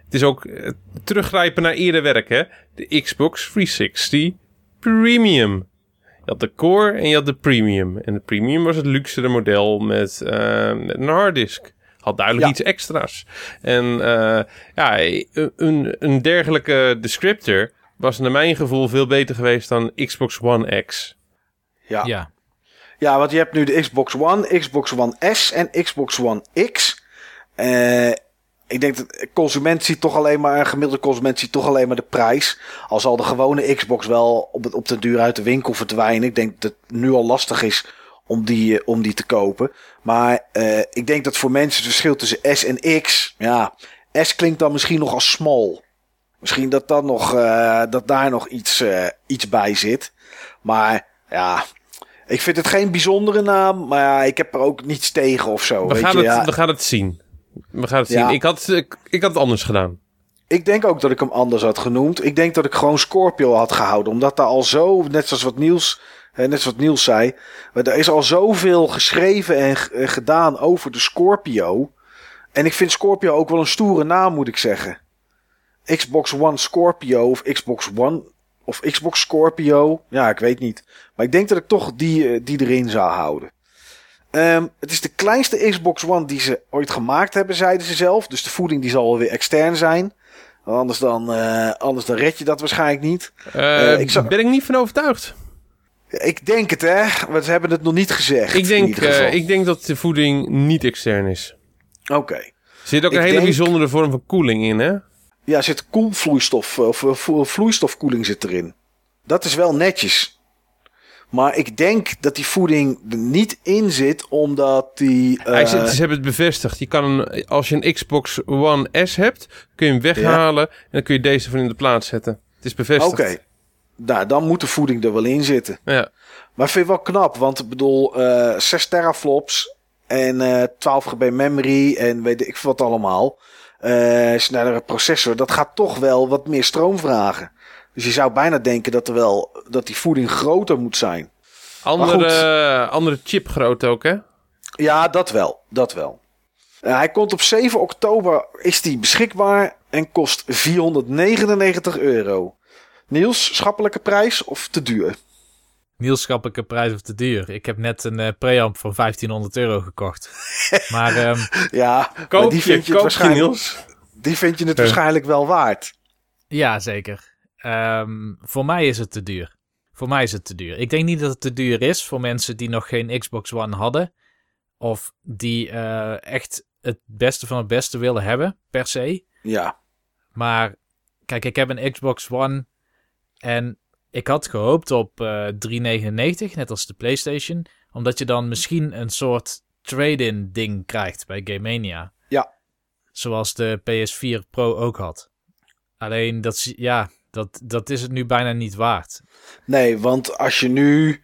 Het is ook eh, teruggrijpen naar eerder werk, hè. De Xbox 360 Premium. Je had de core en je had de premium. En de premium was het luxere model met, eh, met een harddisk. Had duidelijk Ja. iets extra's. En eh, ja, een, een dergelijke descriptor was naar mijn gevoel veel beter geweest dan Xbox One X. Ja. ja. Ja, want je hebt nu de Xbox One, Xbox One S en Xbox One X. Eh, ik denk dat de consument ziet toch alleen maar, een gemiddelde consument ziet toch alleen maar de prijs. Al zal de gewone Xbox wel op, het, op de duur uit de winkel verdwijnen. Ik denk dat het nu al lastig is om die, eh, om die te kopen. Maar eh, ik denk dat voor mensen het verschil tussen S en X, ja, S klinkt dan misschien nog als small. Misschien dat, dat, nog, eh, dat daar nog iets, eh, iets bij zit. Maar ja, ik vind het geen bijzondere naam, maar ja, ik heb er ook niets tegen of zo. We weet gaan, je, het, ja. we gaan het zien. We gaan het Ja. zien. Ik had, ik, ik had het anders gedaan. Ik denk ook dat ik hem anders had genoemd. Ik denk dat ik gewoon Scorpio had gehouden. Omdat daar al zo, net zoals wat Niels, net zoals wat Niels zei. maar Er is al zoveel geschreven en eh, gedaan over de Scorpio. En ik vind Scorpio ook wel een stoere naam, moet ik zeggen. Xbox One Scorpio of Xbox One of Xbox Scorpio. Ja, ik weet niet. Maar ik denk dat ik toch die, eh, die erin zou houden. Ehm, het is de kleinste Xbox One die ze ooit gemaakt hebben, zeiden ze zelf. Dus de voeding die zal wel weer extern zijn. Want Anders dan, eh, anders dan red je dat waarschijnlijk niet. Eh, ik zou- Ben ik niet van overtuigd. Ik denk het, hè. Want ze hebben het nog niet gezegd. Ik denk, ik denk dat de voeding niet extern is. Oké. Er zit ook Ik een hele denk- bijzondere vorm van koeling in, hè? Ja, zit koelvloeistof, of eh, vlo- vloeistofkoeling zit erin. Dat is wel netjes. Maar ik denk dat die voeding er niet in zit, omdat die... eh, Hij zit, ze hebben het bevestigd. Je kan een, als je een Xbox One S hebt, kun je hem weghalen en dan kun je deze van in de plaats zetten. Het is bevestigd. Oké. Nou, dan moet de voeding er wel in zitten. Ja. Maar ik vind het wel knap, want ik bedoel, eh 6 teraflops en eh 12 GB memory en weet ik wat allemaal. Eh snellere processor, dat gaat toch wel wat meer stroom vragen. Dus je zou bijna denken dat, er wel, dat die voeding groter moet zijn. Andere, andere chipgrootte ook, hè? Ja, dat wel, dat wel. Eh, hij komt op 7 oktober, is die beschikbaar en kost 499 euro. Niels, schappelijke prijs of te duur? Niels schappelijke prijs of te duur. Ik heb net een eh preamp van 1500 euro gekocht. maar ehm, Ja, maar Koop die je, vind je, je, waarschijnlijk, Niels. die vind je het waarschijnlijk wel waard. ja, zeker. Ehm, voor mij is het te duur. Voor mij is het te duur. Ik denk niet dat het te duur is voor mensen die nog geen Xbox One hadden. Of die eh, echt het beste van het beste willen hebben, per se. Ja, Maar kijk, ik heb een Xbox One en ik had gehoopt op eh 3,99, net als de PlayStation. Omdat je dan misschien een soort trade-in ding krijgt bij Game Mania. Ja. Zoals de PS4 Pro ook had. Alleen, dat, is- ja, dat, dat is het nu bijna niet waard. nee, want als je nu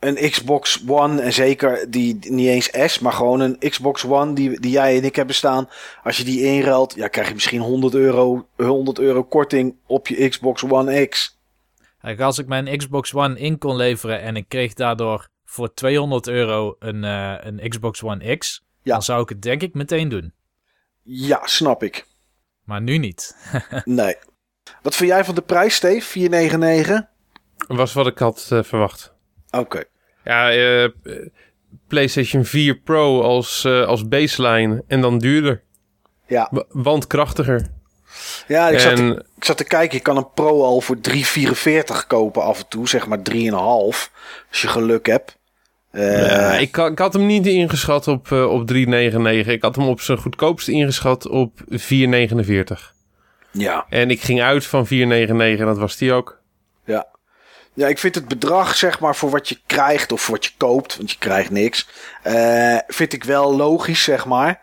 een Xbox One, en zeker die die niet eens S, maar gewoon een Xbox One die, die jij en ik hebben staan. Als je die inruilt, ja, krijg je misschien 100 euro, 100 euro korting op je Xbox One X. Kijk, als ik mijn Xbox One in kon leveren en ik kreeg daardoor voor 200 euro een, eh, een Xbox One X, Ja. dan zou ik het denk ik meteen doen. Ja, snap ik. Maar nu niet. Nee. Wat vind jij van de prijs, Steve? 499? Was wat ik had eh, verwacht. Oké. Ja, eh, PlayStation 4 Pro als, eh, als baseline en dan duurder. Ja. W- want krachtiger. Ja, ik zat, En- ik zat te kijken. Je kan een Pro al voor 3,44 kopen af en toe. Zeg maar 3,5. Als je geluk hebt. Eh, Ja, ik, ik had hem niet ingeschat op, eh, op 3,99. Ik had hem op zijn goedkoopste ingeschat op 4,49. ja. En ik ging uit van 4,99 en dat was die ook. Ja. Ja, ik vind het bedrag, zeg maar, voor wat je krijgt of voor wat je koopt, want je krijgt niks, eh, vind ik wel logisch, zeg maar.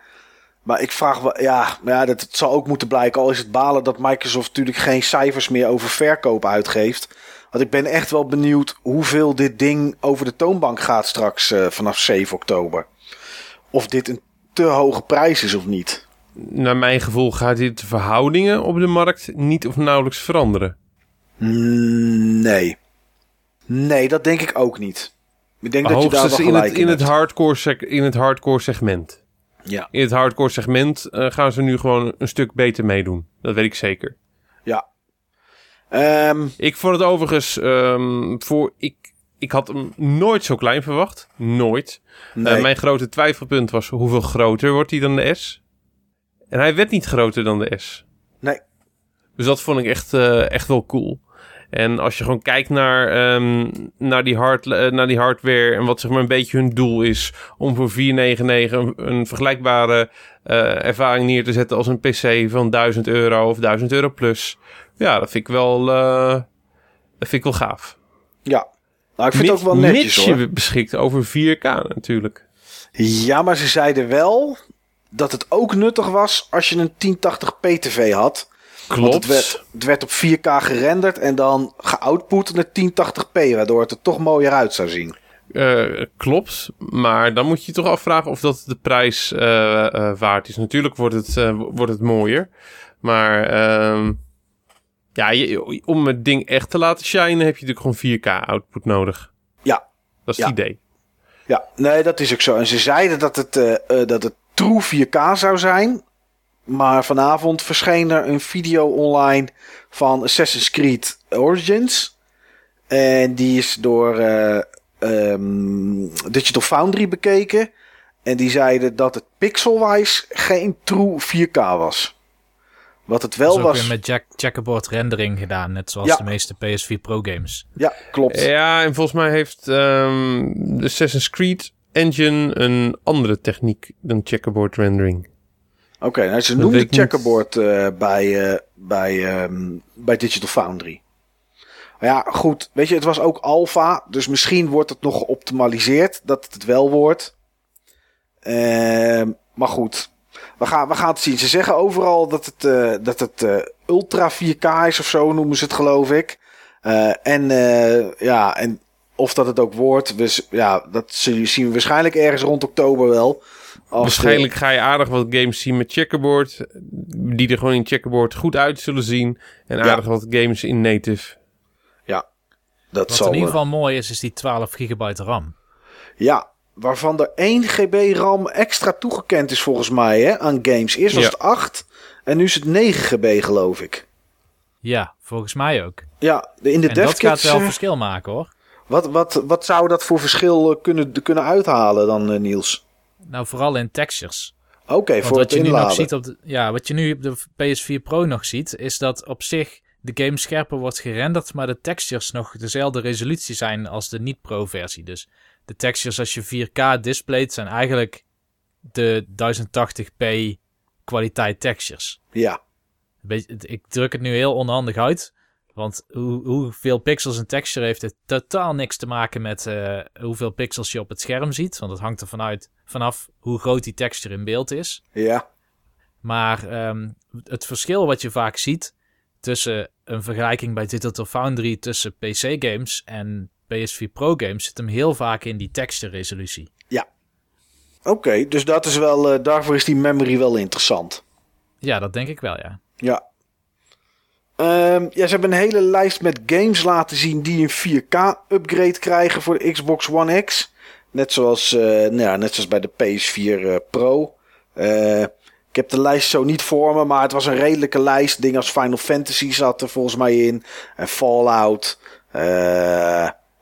Maar ik vraag wel, ja, maar ja, dat het zal ook moeten blijken, al is het balen dat Microsoft natuurlijk geen cijfers meer over verkoop uitgeeft. Want ik ben echt wel benieuwd hoeveel dit ding over de toonbank gaat straks eh, vanaf 7 oktober. Of dit een te hoge prijs is of niet. Naar mijn gevoel gaat dit de verhoudingen op de markt niet of nauwelijks veranderen. Mm, Nee. Nee, dat denk ik ook niet. Ik denk dat je daar wel in het, in, het hardcore in het hardcore segment. Ja, In het hardcore segment eh, gaan ze nu gewoon een stuk beter meedoen. Dat weet ik zeker. ja. Ehm, Ik vond het overigens ehm, voor... Ik, ik had hem nooit zo klein verwacht. Nooit. Eh, nee. mijn grote twijfelpunt was hoeveel groter wordt hij dan de S? En hij werd niet groter dan de S. nee. Dus dat vond ik echt, eh, echt wel cool. En als je gewoon kijkt naar, ehm, naar, die hard, eh, naar die hardware en wat zeg maar een beetje hun doel is om voor 499 een, een vergelijkbare eh, ervaring neer te zetten als een PC van 1000 euro of 1000 euro plus. Ja, dat vind ik wel, eh, dat vind ik wel gaaf. Ja. Nou, ik vind het ook wel netjes Mits hoor. je beschikt over 4K natuurlijk. Ja, maar ze zeiden wel dat het ook nuttig was als je een 1080p tv had. Want Klopt. het werd, het werd op 4K gerenderd en dan geoutput naar 1080p, waardoor het er toch mooier uit zou zien. Eh, klopt, maar dan moet je je toch afvragen of dat de prijs eh, eh, waard is. Natuurlijk wordt het, wordt het mooier, maar ehm, ja, je- om het ding echt te laten shinen heb je natuurlijk gewoon 4K output nodig. Ja, Dat is Ja. het idee. ja, nee, dat is ook zo. En ze zeiden dat het, dat het true 4K zou zijn. Maar vanavond verscheen er een video online van Assassin's Creed Origins. En die is door eh, ehm, Digital Foundry bekeken. En die zeiden dat het pixelwise geen true 4K was. Wat het Dat wel is ook was. weer met jack checkerboard rendering gedaan, net zoals Ja. de meeste PS4 Pro games. Ja, klopt. Ja, en volgens mij heeft ehm, de Assassin's Creed engine een andere techniek dan checkerboard rendering. Oké, nou, ze Dat niet. checkerboard eh, bij, eh, bij, ehm, bij Digital Foundry. Maar ja, goed. Weet je, het was ook alpha. Dus misschien wordt het nog geoptimaliseerd. Dat het het wel wordt. Ehm, maar goed. We gaan, we gaan het zien. Ze zeggen overal dat het, eh, dat het Ultra 4K is of zo noemen ze het geloof ik. En ja, en of dat het ook wordt. Z- ja, dat zien we waarschijnlijk ergens rond oktober wel. Als de- Waarschijnlijk ga je aardig wat games zien met checkerboard. Die er gewoon in checkerboard goed uit zullen zien. En Ja. aardig wat games in native. dat Wat zal in ieder eh, geval mooi is, is die 12 gigabyte RAM. Ja, waarvan er 1 GB RAM extra toegekend is volgens mij hè, aan games. Eerst was Ja. het 8 en nu is het 9 GB geloof ik. Ja, volgens mij ook. Ja, de- in de en dat gaat wel eh, verschil maken hoor. wat, wat, wat zou dat voor verschil eh, kunnen, kunnen uithalen dan Niels? Nou, vooral in textures. Oké, voor wat het je nu nog ziet op de, ja, wat je nu op de PS4 Pro nog ziet, is dat op zich de game scherper wordt gerenderd, maar de textures nog dezelfde resolutie zijn als de niet-pro versie. Dus de textures als je 4K displayt zijn eigenlijk de 1080p kwaliteit textures. Ja, beetje- ik druk het nu heel onhandig uit. Want hoe, hoeveel pixels een texture heeft, heeft totaal niks te maken met eh, hoeveel pixels je op het scherm ziet. Want het hangt er vanuit, vanaf hoe groot die texture in beeld is. ja, Maar ehm, het verschil wat je vaak ziet tussen een vergelijking bij Digital Foundry tussen PC-games en PS4 Pro-games zit hem heel vaak in die texture-resolutie. oké. dus dat is wel, eh, daarvoor is die memory wel interessant. Ja, dat denk ik wel, ja. Ja. Ehm, ja, ze hebben een hele lijst met games laten zien die een 4K-upgrade krijgen voor de Xbox One X. Net zoals, eh, nou ja, net zoals bij de PS4 eh, Pro. Eh, ik heb de lijst zo niet voor me, maar het was een redelijke lijst. Dingen als Final Fantasy zat er volgens mij in. En Fallout.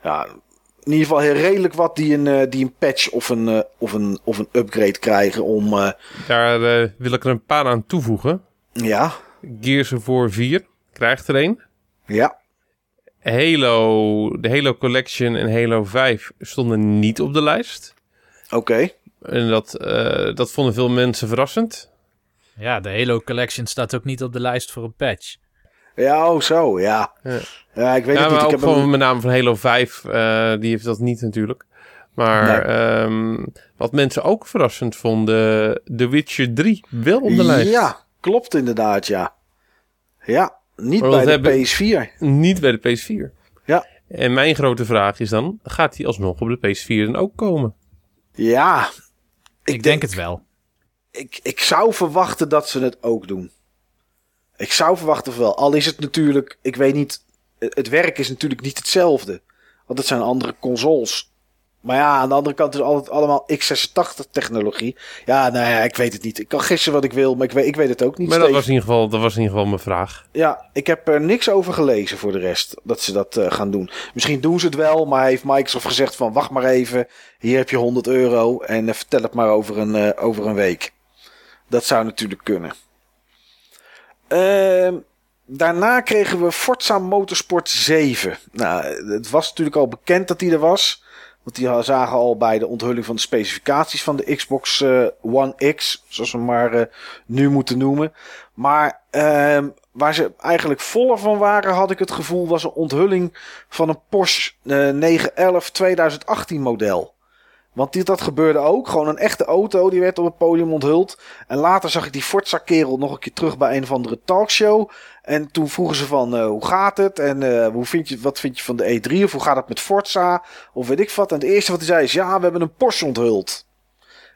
Ja, in ieder geval heel redelijk wat die een, die een patch of een, of een, of een upgrade krijgen om... Daar wil ik er een paar aan toevoegen. ja, Gears of War 4 krijgt er een. ja, Halo, de Halo Collection en Halo 5 stonden niet op de lijst. oké. En dat, eh, dat vonden veel mensen verrassend. Ja, de Halo Collection staat ook niet op de lijst voor een patch. Ja, oh zo, ja. Ja. Ja, ik weet Ja, het maar niet. Ik ook heb gewoon met name van Halo 5, eh, die heeft dat niet natuurlijk. Maar Nee. ehm, wat mensen ook verrassend vonden, The Witcher 3 wel op de lijst. Ja, klopt inderdaad, ja. Ja, niet Maar bij de hebben- PS4. Niet bij de PS4. Ja. En mijn grote vraag is dan, gaat die alsnog op de PS4 dan ook komen? Ja, Ik, denk het wel. ik, ik zou verwachten dat ze het ook doen. Ik zou verwachten wel. Al is het natuurlijk, ik weet niet, het werk is natuurlijk niet hetzelfde. Want het zijn andere consoles. Maar ja, aan de andere kant is het altijd allemaal x86 technologie. Ja, nou ja, ik weet het niet. Ik kan gissen wat ik wil, maar ik weet, ik weet het ook niet. Maar dat was, in ieder geval, dat was in ieder geval mijn vraag. Ja, ik heb er niks over gelezen voor de rest. Dat ze dat eh, gaan doen. Misschien doen ze het wel, maar heeft Microsoft gezegd van wacht maar even. Hier heb je 100 euro en eh, vertel het maar over een, eh, over een week. Dat zou natuurlijk kunnen. Ehm, daarna kregen we Forza Motorsport 7. Nou, het was natuurlijk al bekend dat die er was. Want die zagen al bij de onthulling van de specificaties van de Xbox eh, One X. Zoals we maar eh, nu moeten noemen. Maar ehm, waar ze eigenlijk voller van waren, had ik het gevoel, was een onthulling van een Porsche eh, 911 2018 model. Want dit, dat gebeurde ook. Gewoon een echte auto, die werd op het podium onthuld. En later zag ik die Forza-kerel nog een keer terug bij een of andere talkshow. En toen vroegen ze van, eh, hoe gaat het? En eh, hoe vind je, wat vind je van de E3? Of hoe gaat het met Forza? Of weet ik wat. En het eerste wat hij zei is, ja, we hebben een Porsche onthuld.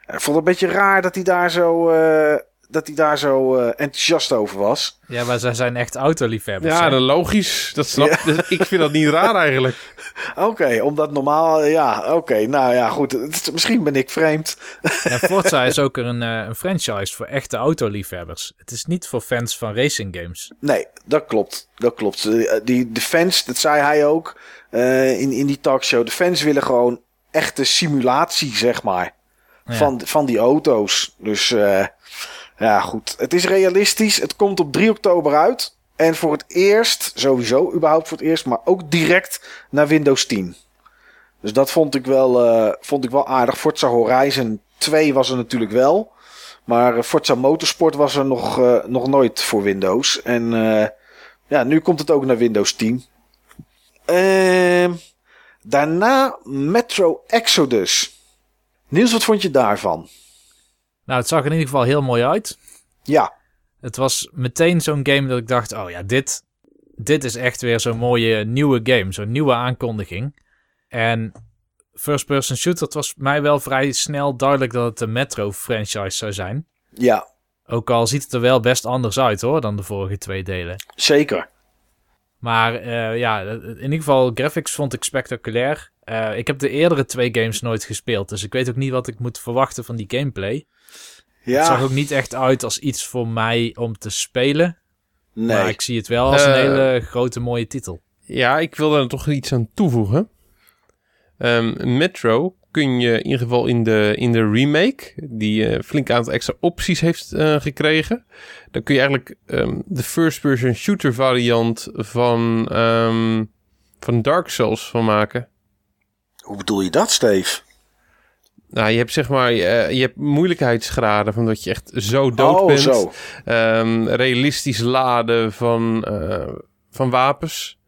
En ik vond het een beetje raar dat hij daar zo, eh, dat hij daar zo eh, enthousiast over was. Ja, maar zij zijn echt autoliefhebbers. Ja, dat logisch. Dat snap, Ik vind dat niet raar eigenlijk. Oké, omdat normaal, ja, oké, nou ja, goed. Het misschien ben ik vreemd. En Forza is ook een, eh, een franchise voor echte autoliefhebbers. Het is niet voor fans van racing games. Nee, dat klopt. Dat klopt. Eh, Die, de fans, dat zei hij ook eh, in, in die talkshow. De fans willen gewoon echte simulatie, zeg maar. Ja. Van, van die auto's. Dus eh, ja, goed. Het is realistisch. Het komt op 3 oktober uit. En voor het eerst, sowieso, überhaupt voor het eerst, maar ook direct naar Windows 10. Dus dat vond ik wel, eh, vond ik wel aardig. Forza Horizon 2 was er natuurlijk wel. Maar eh, Forza Motorsport was er nog, eh, nog nooit voor Windows. En ja, nu komt het ook naar Windows 10. Ehm, daarna Metro Exodus. Niels, wat vond je daarvan? Nou, het zag er in ieder geval heel mooi uit. Ja, Het was meteen zo'n game dat ik dacht, oh ja, dit, dit is echt weer zo'n mooie nieuwe game. Zo'n nieuwe aankondiging. En first person shooter, het was mij wel vrij snel duidelijk dat het een Metro franchise zou zijn. ja, Ook al ziet het er wel best anders uit hoor, dan de vorige twee delen. zeker. Maar eh, ja, in ieder geval, graphics vond ik spectaculair. Eh, ik heb de eerdere twee games nooit gespeeld, dus ik weet ook niet wat ik moet verwachten van die gameplay. Het zag Ja, ook niet echt uit als iets voor mij om te spelen. Maar nee. ik zie het wel als een Eh, hele grote mooie titel. Ja, ik wil daar toch iets aan toevoegen. Ehm, Metro kun je in ieder geval in de, in de remake, die eh flink aantal extra opties heeft eh, gekregen. Dan kun je eigenlijk ehm, de first-person shooter variant van, ehm, van Dark Souls van maken. Hoe bedoel je dat, Steve? Nou, je hebt zeg maar, eh, je hebt moeilijkheidsgraden van dat je echt zo dood oh, bent. zo. Ehm, realistisch laden van, eh, van wapens.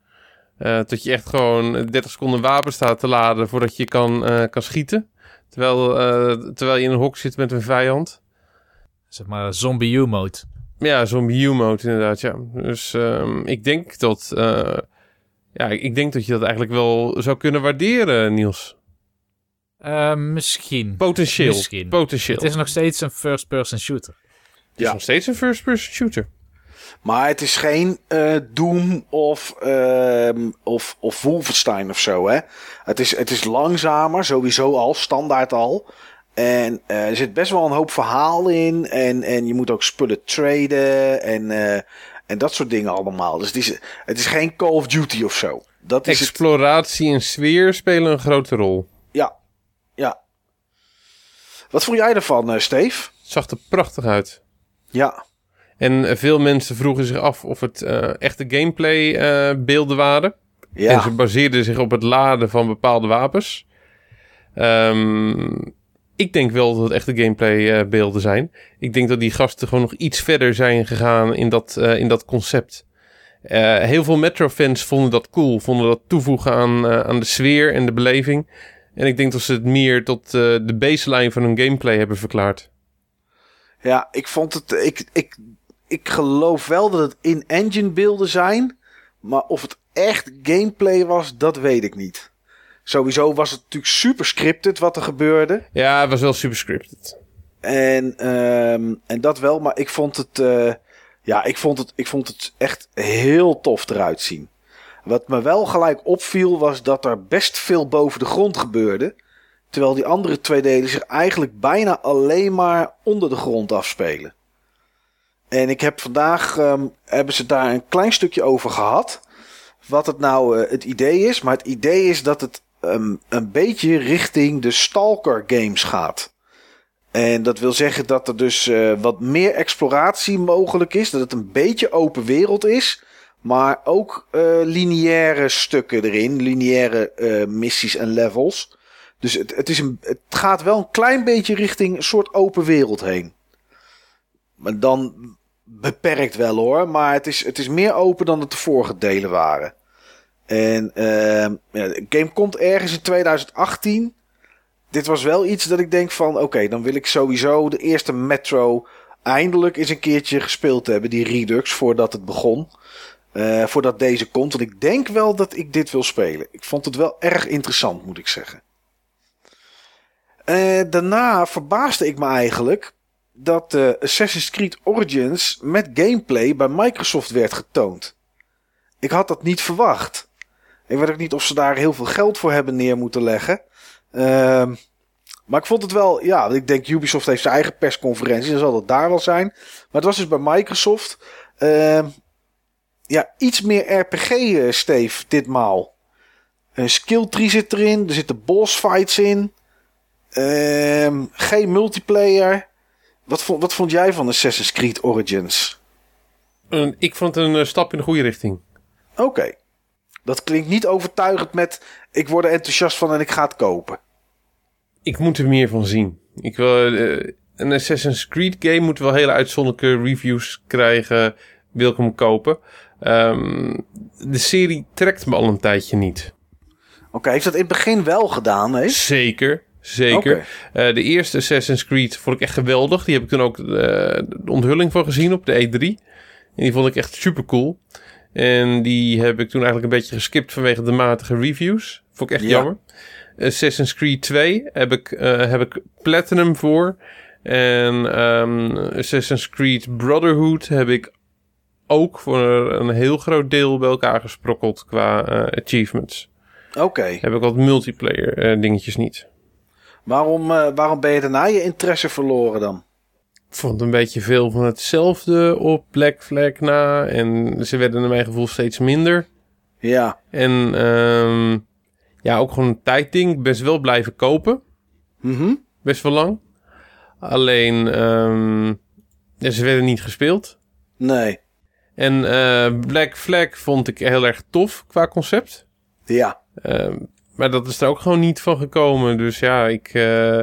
Eh, dat je echt gewoon 30 seconden wapen staat te laden voordat je kan, eh, kan schieten. Terwijl, eh, terwijl je in een hok zit met een vijand. Zeg maar zombie U-mode. Ja, zo'n U-mode inderdaad, ja. Dus ehm, ik denk dat... eh, ja, ik denk dat je dat eigenlijk wel zou kunnen waarderen, Niels. Eh, misschien. Potentieel. Misschien. Potentieel. Het is nog steeds een first-person shooter. Het is Ja. nog steeds een first-person shooter. Maar het is geen eh, Doom of, ehm, of, of Wolfenstein of zo, hè. Het is, het is langzamer, sowieso al, standaard al. En eh, er zit best wel een hoop verhaal in. En, en je moet ook spullen traden en, eh, en dat soort dingen allemaal. Dus het is, het is geen Call of Duty of zo. Dat is het. Exploratie en sfeer spelen een grote rol. Ja, ja. Wat vond jij ervan, eh Steve? Het zag er prachtig uit. Ja, En eh, veel mensen vroegen zich af of het eh, echte gameplay beelden waren. En ze ja, baseerden zich op het laden van bepaalde wapens. Ehm, ik denk wel dat het echte gameplay beelden zijn. Ik denk dat die gasten gewoon nog iets verder zijn gegaan in dat, in dat concept. Heel veel Metro-fans vonden dat cool. Vonden dat toevoegen aan, aan de sfeer en de beleving. En ik denk dat ze het meer tot eh, de baseline van hun gameplay hebben verklaard. ja. Ik vond het. Ik, ik, ik geloof wel dat het in-engine beelden zijn. Maar of het echt gameplay was, dat weet ik niet. Sowieso was het natuurlijk super scripted wat er gebeurde. Ja, het was wel super scripted. En, ehm, en dat wel, maar ik vond het, eh, ja, ik vond het, ik vond het echt heel tof eruit zien. Wat me wel gelijk opviel was dat er best veel boven de grond gebeurde. Terwijl die andere twee delen zich eigenlijk bijna alleen maar onder de grond afspelen. En ik heb vandaag, ehm, hebben ze daar een klein stukje over gehad. Wat het nou eh, het idee is. Maar het idee is dat het ehm, een beetje richting de Stalker games gaat. En dat wil zeggen dat er dus eh, wat meer exploratie mogelijk is. Dat het een beetje open wereld is. Maar ook uh, lineaire stukken erin. Lineaire uh, missies en levels. Dus het, het, is een, het gaat wel een klein beetje richting een soort open wereld heen. Maar dan beperkt wel hoor. Maar het is, het is meer open dan het de vorige delen waren. En uh, game komt ergens in 2018. Dit was wel iets dat ik denk van... Oké, dan wil ik sowieso de eerste Metro eindelijk eens een keertje gespeeld hebben. Die Redux, voordat het begon. Uh, voordat deze komt. Want ik denk wel dat ik dit wil spelen. Ik vond het wel erg interessant, moet ik zeggen. Uh, daarna verbaasde ik me eigenlijk dat uh, Assassin's Creed Origins met gameplay bij Microsoft werd getoond. Ik had dat niet verwacht. Ik weet ook niet of ze daar heel veel geld voor hebben neer moeten leggen. Uh, maar ik vond het wel, ja, ik denk Ubisoft heeft zijn eigen persconferentie, dan zal dat daar wel zijn. Maar het was dus bij Microsoft. Uh, ja, iets meer RPG, uh, Steve, ditmaal. Een skill tree zit erin, er zitten boss fights in. Uh, geen multiplayer. Wat vond, wat vond jij van Assassin's Creed Origins? Ik vond het een uh, stap in de goede richting. Oké. Okay. Dat klinkt niet overtuigend met ik word er enthousiast van en ik ga het kopen. Ik moet er meer van zien. Ik wil, uh, een Assassin's Creed game moet wel hele uitzonderlijke reviews krijgen. Wil ik hem kopen. Um, de serie trekt me al een tijdje niet. Oké, okay, heeft dat in het begin wel gedaan? Hè? Zeker. Zeker. Okay. Uh, de eerste Assassin's Creed vond ik echt geweldig. Die heb ik toen ook uh, de onthulling van gezien op de E3. En die vond ik echt super cool. En die heb ik toen eigenlijk een beetje geskipt vanwege de matige reviews. Vond ik echt ja. jammer. Assassin's Creed 2 heb ik, uh, heb ik Platinum voor. En um, Assassin's Creed Brotherhood heb ik ook voor een heel groot deel bij elkaar gesprokkeld qua achievements. Oké. Okay. Heb ik wat multiplayer dingetjes niet. Waarom, uh, waarom ben je daarna je interesse verloren dan? Ik vond een beetje veel van hetzelfde op Black Flag na. En ze werden naar mijn gevoel steeds minder. Ja. En um, ja, ook gewoon een tijdding. Best wel blijven kopen. Mm -hmm. Best wel lang. Alleen, um, ja, ze werden niet gespeeld. Nee. En uh, Black Flag vond ik heel erg tof qua concept. Ja. Um, maar dat is er ook gewoon niet van gekomen. Dus ja, ik, uh,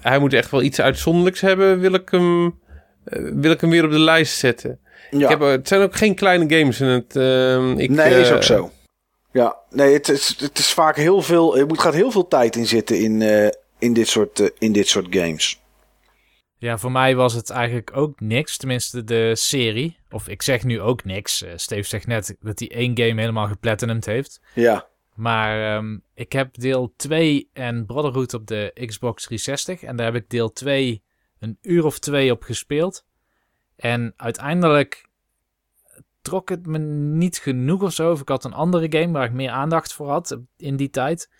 hij moet echt wel iets uitzonderlijks hebben. Wil ik hem, uh, wil ik hem weer op de lijst zetten. Ja. Ik heb, het zijn ook geen kleine games. En het, uh, ik, nee, is ook zo. Ja, nee, het is, het is vaak heel veel. Er moet, gaat heel veel tijd in zitten in, in, dit soort, in dit soort games. Ja, voor mij was het eigenlijk ook niks. Tenminste, de serie. Of ik zeg nu ook niks. Steve zegt net dat hij één game helemaal geplatinumd heeft. Ja. Maar um, ik heb deel 2 en Brotherhood op de Xbox 360. En daar heb ik deel 2 een uur of twee op gespeeld. En uiteindelijk trok het me niet genoeg of zo. Of ik had een andere game waar ik meer aandacht voor had in die tijd.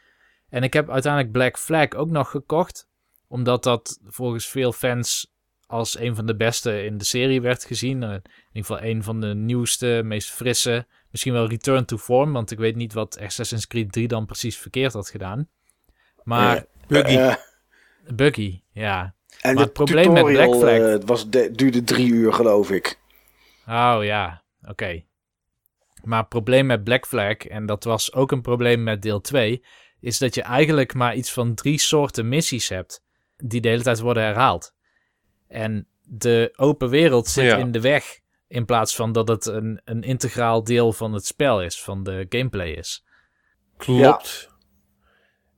En ik heb uiteindelijk Black Flag ook nog gekocht. Omdat dat volgens veel fans als een van de beste in de serie werd gezien. In ieder geval een van de nieuwste, meest frisse. Misschien wel Return to Form, want ik weet niet wat Assassin's Creed 3 dan precies verkeerd had gedaan. Maar... Uh, buggy. Uh, buggy, ja. En maar het probleem met Black Flag... Uh, was de, duurde drie uur, geloof ik. Oh ja, oké. Okay. Maar het probleem met Black Flag, en dat was ook een probleem met deel 2... is dat je eigenlijk maar iets van drie soorten missies hebt... die de hele tijd worden herhaald. En de open wereld zit ja. in de weg... In plaats van dat het een, een integraal deel van het spel is, van de gameplay is. Klopt.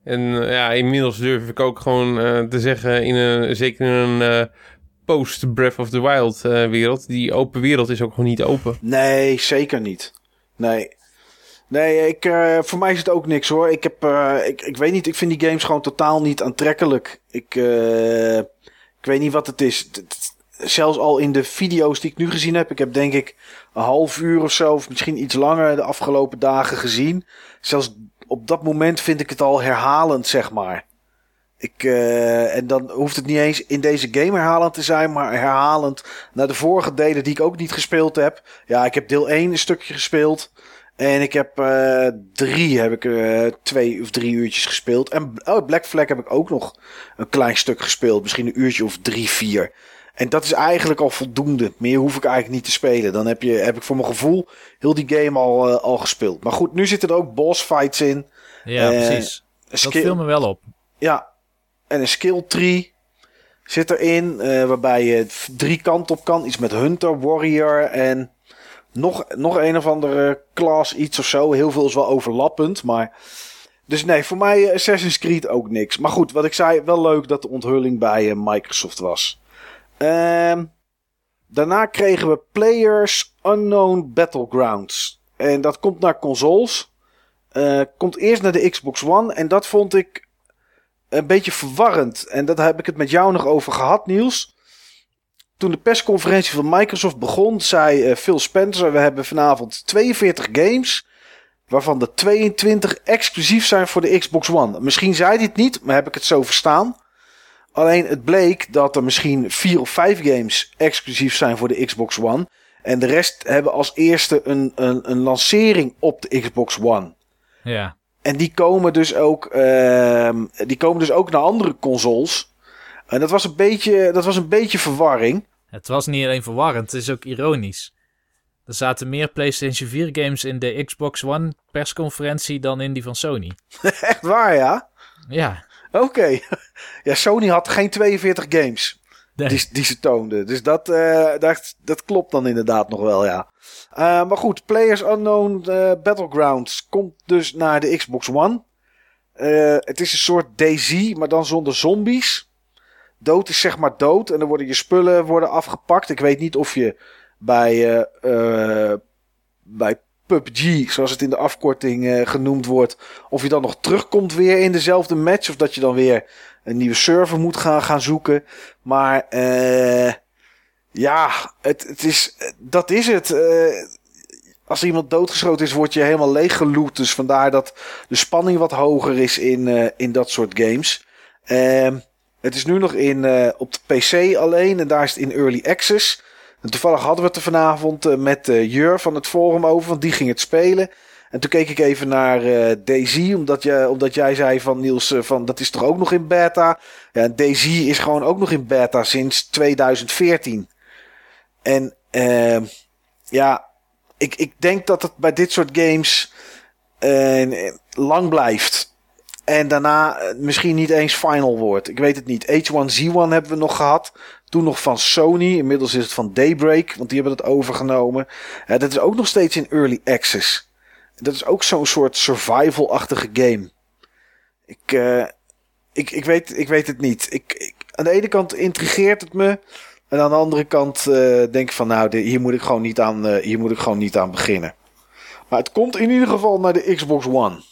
Ja. En ja, inmiddels durf ik ook gewoon uh, te zeggen, in een, zeker in een uh, post Breath of the Wild uh, wereld, die open wereld is ook gewoon niet open. Nee, zeker niet. Nee. Nee, ik, eh, voor mij is het ook niks hoor. Ik, heb, eh, ik, ik weet niet, ik vind die games gewoon totaal niet aantrekkelijk. Ik, eh, ik weet niet wat het is. Zelfs al in de video's die ik nu gezien heb, ik heb denk ik een half uur of zo, of misschien iets langer de afgelopen dagen gezien. Zelfs op dat moment vind ik het al herhalend, zeg maar. Ik, en dan hoeft het niet eens in deze game herhalend te zijn, maar herhalend naar de vorige delen die ik ook niet gespeeld heb. Ja, ik heb deel 1 een stukje gespeeld. En ik heb eh, drie, heb ik eh, twee of drie uurtjes gespeeld. En oh, Black Flag heb ik ook nog een klein stuk gespeeld. Misschien een uurtje of drie, vier. En dat is eigenlijk al voldoende. Meer hoef ik eigenlijk niet te spelen. Dan heb, je, heb ik voor mijn gevoel heel die game al, eh, al gespeeld. Maar goed, nu zitten er ook boss fights in. Ja, precies. Dat viel me wel op. ja, en een skill tree zit erin. waarbij je drie kanten op kan. Iets met Hunter, Warrior en nog, nog een of andere class iets of zo. Heel veel is wel overlappend, maar... Dus nee, voor mij eh, Assassin's Creed ook niks. Maar goed, wat ik zei, wel leuk dat de onthulling bij eh, Microsoft was. Ehm, daarna kregen we Players Unknown Battlegrounds. En dat komt naar consoles. Eh, komt eerst naar de Xbox One. En dat vond ik een beetje verwarrend. En daar heb ik het met jou nog over gehad, Niels. Toen de persconferentie van Microsoft begon, zei eh, Phil Spencer: We hebben vanavond 42 games. Waarvan de 22 exclusief zijn voor de Xbox One. Misschien zei hij het niet, maar heb ik het zo verstaan. Alleen het bleek dat er misschien vier of vijf games exclusief zijn voor de Xbox One. En de rest hebben als eerste een, een, een lancering op de Xbox One. Ja. En die komen dus ook, ehm, die komen dus ook naar andere consoles. En dat was een beetje, dat was een beetje verwarring. Het was niet alleen verwarrend, het is ook ironisch. Er zaten meer PlayStation 4 games in de Xbox One persconferentie dan in die van Sony. Echt waar, ja? Ja. Oké. Ja, Sony had geen 42 games Nee. die, die ze toonden. Dus dat, eh, dat, dat klopt dan inderdaad nog wel, ja. Eh, maar goed, Players Unknown eh, Battlegrounds komt dus naar de Xbox One. Het is een soort DayZ, maar dan zonder zombies. Dood is zeg maar dood en dan worden je spullen worden afgepakt. Ik weet niet of je bij, eh, bij PUBG, zoals het in de afkorting eh, genoemd wordt, of je dan nog terugkomt weer in dezelfde match. Of dat je dan weer een nieuwe server moet gaan, gaan zoeken. Maar ja, het, het is, dat is het. Als iemand doodgeschoten is, word je helemaal leeggeloot. Dus vandaar dat de spanning wat hoger is in, in dat soort games. Het is nu nog in, eh, op de PC alleen en daar is het in early access. En toevallig hadden we het er vanavond eh, met eh, Jur van het forum over, want die ging het spelen. En toen keek ik even naar Daisy, omdat, omdat jij zei van Niels, van dat is toch ook nog in beta? Ja, Daisy is gewoon ook nog in beta sinds 2014. En ehm, ja, ik, ik denk dat het bij dit soort games lang blijft. En daarna eh, misschien niet eens final wordt. Ik weet het niet. H1Z1 hebben we nog gehad. Toen nog van Sony. Inmiddels is het van Daybreak. Want die hebben het overgenomen. Dat is ook nog steeds in early access. Dat is ook zo'n soort survival-achtige game. Ik, eh, ik, ik, weet, ik weet het niet. Ik, aan de ene kant intrigeert het me. En aan de andere kant eh, denk ik van nou, hier moet ik gewoon niet aan, hier moet ik gewoon niet aan beginnen. Maar het komt in ieder geval naar de Xbox One.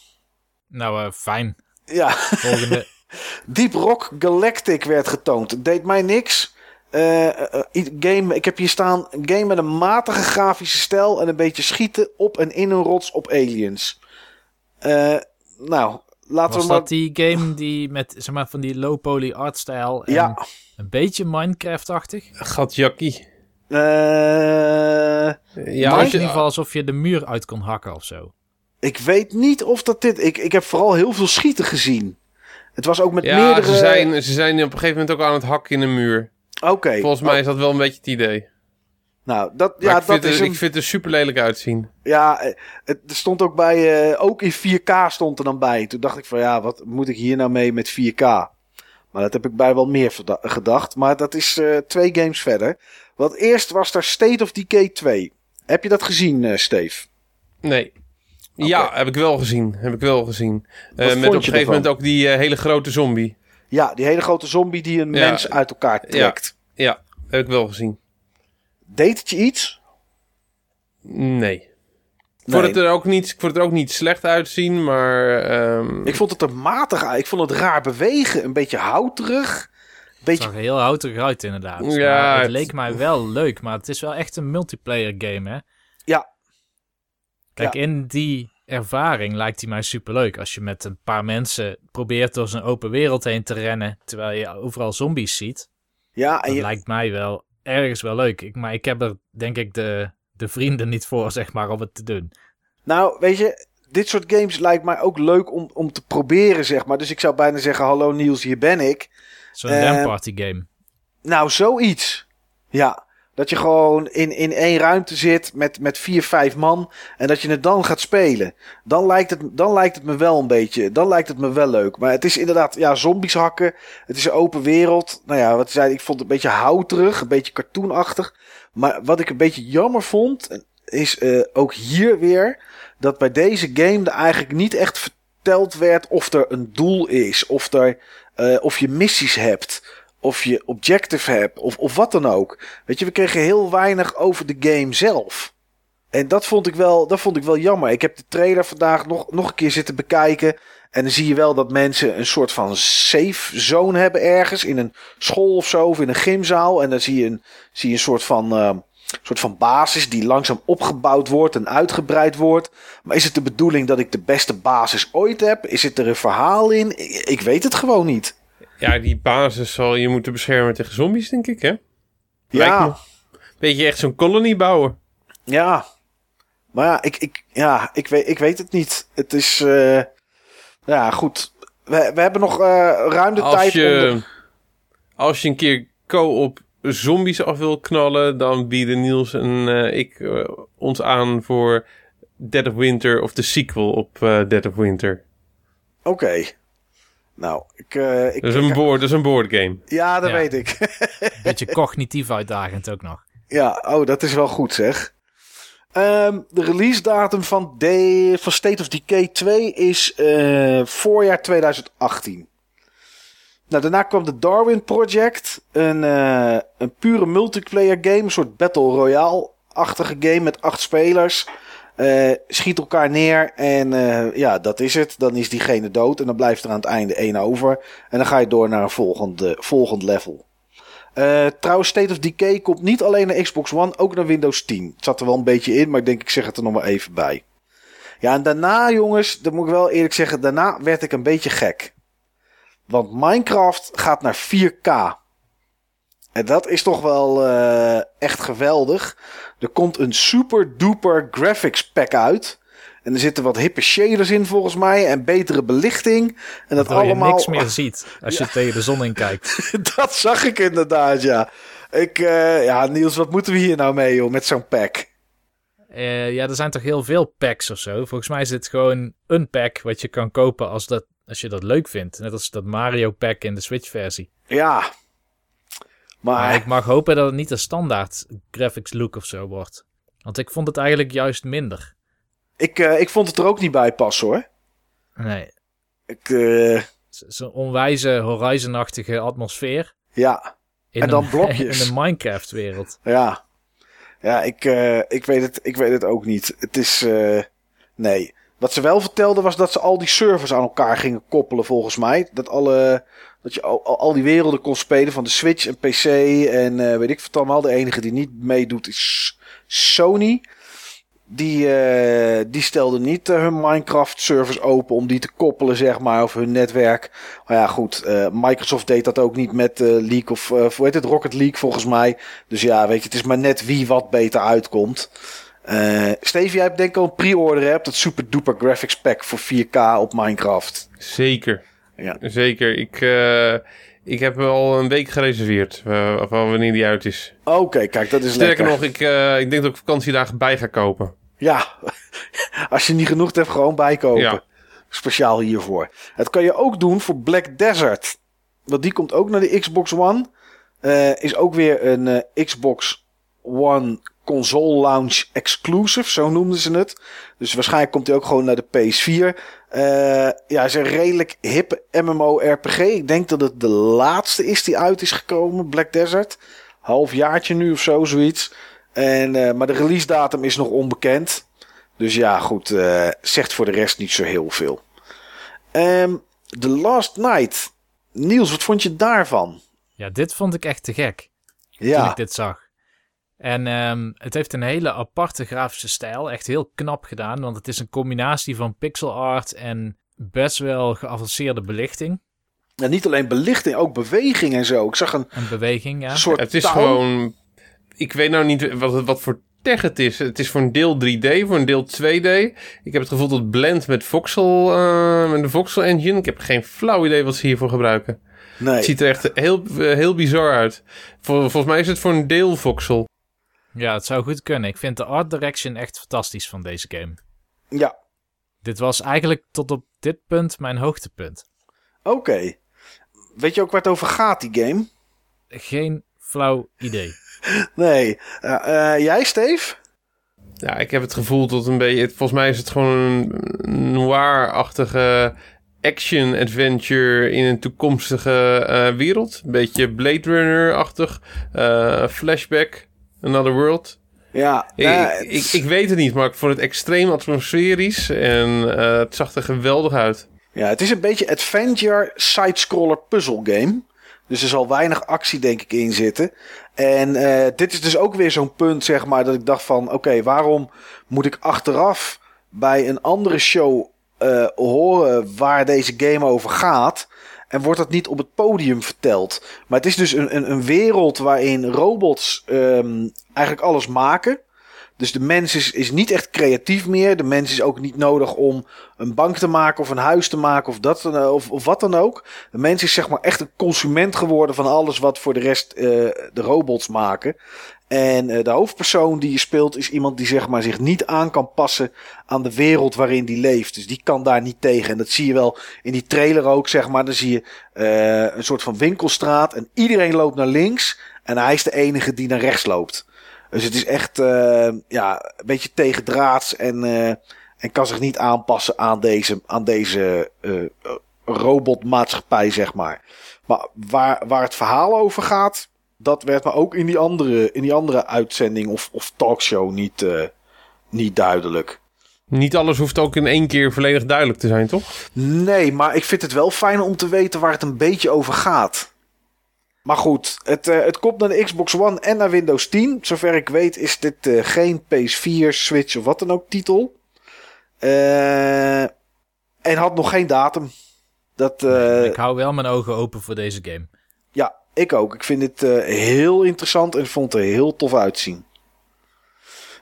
Nou, fijn. Ja, Volgende. Deep Rock Galactic werd getoond. Deed mij niks. Eh, eh, eh, game, ik heb hier staan een game met een matige grafische stijl en een beetje schieten op en in een rots op aliens. Eh, nou, laten Was we maar. dat die game die met zeg maar, van die low-poly artstijl en Ja, een beetje Minecraft-achtig? Gatjakkie. eh, Ja, in ieder geval alsof je de muur uit kon hakken of zo. Ik weet niet of dat dit. Ik, ik heb vooral heel veel schieten gezien. Het was ook met ja meerdere. ze, zijn, ze zijn op een gegeven moment ook aan het hakken in een muur. Oké. Volgens mij is dat wel een beetje het idee. Nou, dat, Ja, ja, ik, vind dat is het, een, ik vind het er super lelijk uitzien. Ja, eh, het er stond ook bij, eh, ook in 4K stond er dan bij. Toen dacht ik van ja, wat moet ik hier nou mee met 4K? Maar dat heb ik bij wel meer gedacht. Maar dat is eh, twee games verder. Want eerst was daar State of Decay 2. Heb je dat gezien, eh Steve? Nee. Ja, heb ik wel gezien. Heb ik wel gezien. Eh, vond met op een gegeven ervan? moment ook die eh, hele grote zombie. Ja, die hele grote zombie die een Ja. mens uit elkaar trekt. Ja, heb ik wel gezien. Deed het je iets? Nee. Ik vond, het er ook niet, ik vond het er ook niet slecht uitzien, maar... ehm, Ik vond het er matig uit. Ik vond het raar bewegen. Een beetje houterig. Het Beetje, zag er heel houterig uit inderdaad. Ja, het het- leek mij wel leuk, maar het is wel echt een multiplayer game, hè? Ja. Kijk, in die ervaring lijkt hij mij superleuk. Als je met een paar mensen probeert door zo'n open wereld heen te rennen, terwijl je overal zombies ziet. ja, en je, lijkt mij wel ergens wel leuk. Ik, maar ik heb er denk ik de, de vrienden niet voor, zeg maar, om het te doen. Nou, weet je, dit soort games lijkt mij ook leuk om, om te proberen, zeg maar. Dus ik zou bijna zeggen, hallo Niels, hier ben ik. Zo'n Eh, LAN party game. Nou, zoiets. Ja, dat je gewoon in, in één ruimte zit met, met vier, vijf man en dat je het dan gaat spelen. Dan lijkt, het, dan lijkt het me wel een beetje, dan lijkt het me wel leuk. Maar het is inderdaad, ja, zombies hakken. Het is een open wereld. Nou ja, wat zei ik, vond het een beetje houterig, een beetje cartoonachtig. Maar wat ik een beetje jammer vond, is eh, ook hier weer dat bij deze game er eigenlijk niet echt verteld werd of er een doel is, of, er, eh, of je missies hebt, of je objective hebt, of, of wat dan ook. Weet je, we kregen heel weinig over de game zelf. En dat vond ik wel, dat vond ik wel jammer. Ik heb de trailer vandaag nog, nog een keer zitten bekijken. En dan zie je wel dat mensen een soort van safe zone hebben ergens. In een school of zo, of in een gymzaal. En dan zie je een, zie je een soort van, eh, soort van basis die langzaam opgebouwd wordt en uitgebreid wordt. Maar is het de bedoeling dat ik de beste basis ooit heb? Is het er een verhaal in? Ik, ik weet het gewoon niet. Ja, die basis zal je moeten beschermen tegen zombies, denk ik, hè? Lijkt Ja, me. Beetje echt zo'n colony bouwen. ja. Maar ja, ik, ik, ja, ik, weet, ik weet het niet. Het is, eh, ja, goed. We, we hebben nog eh, ruim de Als tijd om... je, als je een keer co-op zombies af wil knallen, dan bieden Niels en eh, ik ons aan voor Dead of Winter of de sequel op Dead of Winter. Oké. Nou, ik... eh, ik Dat is een board, dat is een board game. ja, dat Ja. weet ik. Beetje cognitief uitdagend ook nog. ja, oh, dat is wel goed zeg. Ehm, de release datum van, de, van State of Decay 2 is eh, voorjaar 2018. Nou, daarna kwam de Darwin Project. Een, eh, een pure multiplayer game. Een soort Battle Royale-achtige game met acht spelers. Eh, schiet elkaar neer en eh, ja, dat is het. Dan is diegene dood en dan blijft er aan het einde één over. En dan ga je door naar een volgende, volgend level. Eh, trouwens, State of Decay komt niet alleen naar Xbox One, ook naar Windows 10. Het zat er wel een beetje in, maar ik denk ik zeg het er nog maar even bij. Ja, en daarna jongens, dat moet ik wel eerlijk zeggen, daarna werd ik een beetje gek. Want Minecraft gaat naar 4K. En dat is toch wel eh, echt geweldig. Er komt een super duper graphics pack uit. En er zitten wat hippe shaders in volgens mij. En betere belichting. En dat Dat je allemaal... niks meer ziet als je tegen de zon in kijkt. dat zag ik inderdaad, ja. Ik, eh, ja, Niels, wat moeten we hier nou mee, joh, met zo'n pack? Eh, ja, er zijn toch heel veel packs of zo. Volgens mij is dit gewoon een pack wat je kan kopen als, dat, als je dat leuk vindt. Net als dat Mario pack in de Switch versie. Ja. Maar, ik mag hopen dat het niet een standaard graphics look of zo wordt. Want ik vond het eigenlijk juist minder. ik, eh, ik vond het er ook niet bij passen, hoor. Nee, Ik, eh, zo'n onwijze Horizon-achtige atmosfeer. ja, In En dan een, blokjes. In een Minecraft-wereld. ja. Ja, ik, eh, ik, weet het, ik weet het ook niet. Het is, nee. Wat ze wel vertelden was dat ze al die servers aan elkaar gingen koppelen, volgens mij. Dat, alle, dat je al, al, die werelden kon spelen van de Switch en PC en eh, weet ik wat allemaal. De enige die niet meedoet is Sony. Die, eh, die stelden niet eh, hun Minecraft servers open om die te koppelen, zeg maar, of hun netwerk. Maar ja, goed, Microsoft deed dat ook niet met League of, hoe heet het, Rocket League volgens mij. Dus ja, weet je, het is maar net wie wat beter uitkomt. Eh Steve, jij hebt denk ik al een pre-order, op dat super duper graphics pack voor 4K op Minecraft. Zeker. Ja. Zeker. Ik, eh, ik heb al een week gereserveerd. eh, van wanneer die uit is. Oké, kijk, dat is Sterker lekker. nog, ik, eh, ik denk dat ik vakantiedagen bij ga kopen. Ja, als je niet genoeg hebt, gewoon bijkopen. Ja. Speciaal hiervoor. Het kan je ook doen voor Black Desert. Want die komt ook naar de Xbox One. Is ook weer een Xbox One console launch exclusive, zo noemden ze het. Dus waarschijnlijk komt hij ook gewoon naar de PS4. Eh ja, is een redelijk hippe MMO-RPG. Ik denk dat het de laatste is die uit is gekomen, Black Desert. Halfjaartje nu of zo, zoiets. En, eh, maar de release datum is nog onbekend. Dus ja, goed, eh, zegt voor de rest niet zo heel veel. Ehm The Last Night. Niels, wat vond je daarvan? Ja, dit vond ik echt te gek toen Ja, ik dit zag. En ehm, het heeft een hele aparte grafische stijl. Echt heel knap gedaan, want het is een combinatie van pixel art en best wel geavanceerde belichting en niet alleen belichting, ook beweging en zo. Ik zag een en beweging. Ja. soort Het is touw. gewoon... Ik weet nou niet wat, wat voor tech het is. Het is voor een deel 3D, voor een deel 2D. Ik heb het gevoel dat het blend met Voxel, eh, met de Voxel engine. Ik heb geen flauw idee wat ze hiervoor gebruiken. Nee. Het ziet er echt heel, eh, heel bizar uit. Vol- volgens mij is het voor een deel Voxel. Ja, het zou goed kunnen. Ik vind de art direction echt fantastisch van deze game. Ja, Dit was eigenlijk tot op dit punt mijn hoogtepunt. oké. Weet je ook waar het over gaat, die game? Geen flauw idee. Nee. Eh, eh, jij, Steve? Ja, ik heb het gevoel dat een beetje... Volgens mij is het gewoon een noir-achtige action-adventure in een toekomstige eh, wereld. Een beetje Blade Runner-achtig. eh, flashback, Another World. Ja, Ik, nou, ik, ik, ik weet het niet, maar ik vond het extreem atmosferisch. En eh, het zag er geweldig uit. Ja, het is een beetje adventure side-scroller puzzle game. Dus er zal weinig actie denk ik in zitten. En eh, dit is dus ook weer zo'n punt zeg maar dat ik dacht van... Oké, waarom moet ik achteraf bij een andere show eh, horen waar deze game over gaat... En wordt dat niet op het podium verteld. Maar het is dus een, een, een wereld waarin robots ehm, eigenlijk alles maken. Dus de mens is, is niet echt creatief meer. De mens is ook niet nodig om een bank te maken of een huis te maken of, dat, dan- of, of wat dan ook. De mens is zeg maar echt een consument geworden van alles wat voor de rest eh, de robots maken. En eh, de hoofdpersoon die je speelt is iemand die zeg maar zich niet aan kan passen aan de wereld waarin die leeft. Dus die kan daar niet tegen. En dat zie je wel in die trailer ook zeg maar. Dan zie je eh, een soort van winkelstraat en iedereen loopt naar links. En hij is de enige die naar rechts loopt. Dus het is echt eh, ja, een beetje tegendraads en, en kan zich niet aanpassen aan deze, aan deze robotmaatschappij, zeg maar. Maar waar, waar het verhaal over gaat, dat werd me ook in die andere, in die andere uitzending of, of talkshow niet, eh, niet duidelijk. Niet alles hoeft ook in één keer volledig duidelijk te zijn, toch? Nee, maar ik vind het wel fijn om te weten waar het een beetje over gaat. Maar goed, het, eh, het komt naar de Xbox One en naar Windows 10. Zover ik weet is dit eh, geen PS4, Switch of wat dan ook titel. Eh, en had nog geen datum. Dat, eh, ik hou wel mijn ogen open voor deze game. Ik ook. Ik vind dit eh, heel interessant en vond het er heel tof uitzien.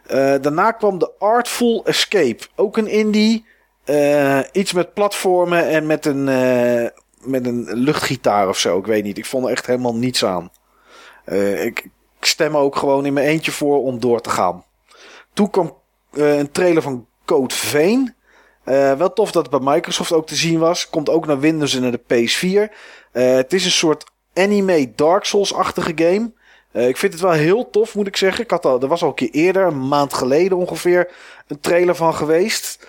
Eh, daarna kwam de Artful Escape. Ook een indie. Eh, iets met platformen en met een, met een luchtgitaar of zo. Ik weet niet. Ik vond er echt helemaal niets aan. Ik, ik stem ook gewoon in mijn eentje voor om door te gaan. Toen kwam een trailer van Code Vein. Wel tof dat het bij Microsoft ook te zien was. Komt ook naar Windows en naar de PS4. Eh, het is een soort anime Dark Souls-achtige game. Eh, ik vind het wel heel tof, moet ik zeggen. Ik had al, er was al een keer eerder, een maand geleden ongeveer, een trailer van geweest.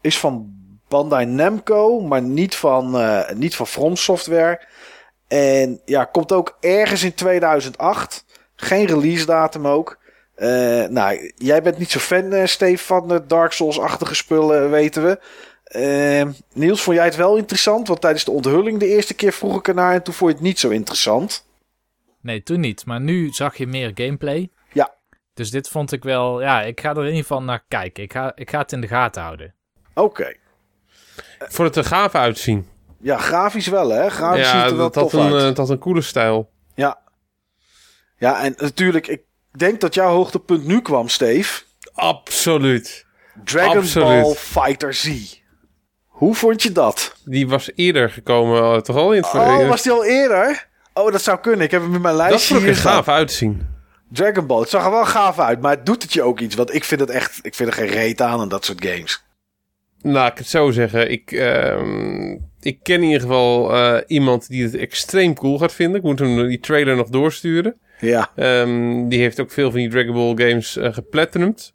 Is van Bandai Namco, maar niet van, eh, niet van From Software. En ja, komt ook ergens in 2008. Geen release datum ook. Eh, nou, jij bent niet zo fan, Steve, van de Dark Souls-achtige spullen, weten we. Eh, Niels, vond jij het wel interessant? Want tijdens de onthulling de eerste keer vroeg ik ernaar en toen vond je het niet zo interessant. Nee, toen niet. Maar nu zag je meer gameplay. Ja. Dus dit vond ik wel... Ja, ik ga er in ieder geval naar kijken. Ik ga, ik ga het in de gaten houden. Oké. Voor het er gaaf uitzien. Ja, grafisch wel, hè? Grafisch ja, ziet er wel dat had, tof een, uit. eh, dat had een coole stijl. Ja. Ja, en natuurlijk, ik denk dat jouw hoogtepunt nu kwam, Steve. Absoluut. Dragon Absoluut. Ball Fighter Z. Hoe vond je dat? Die was eerder gekomen, eh, toch al in het Oh, was die al eerder? Oh, dat zou kunnen. Ik heb hem in mijn Dat lijstje vond ik hier er gaaf uitzien. Dragon Ball. Het zag er wel gaaf uit, maar het doet het je ook iets. Want ik vind het echt... Ik vind er geen reet aan aan dat soort games. Laat ik het zo zeggen. Ik, ehm, ik ken in ieder geval eh, iemand die het extreem cool gaat vinden. Ik moet hem die trailer nog doorsturen. Ja, Ehm, die heeft ook veel van die Dragon Ball games geplatinumd.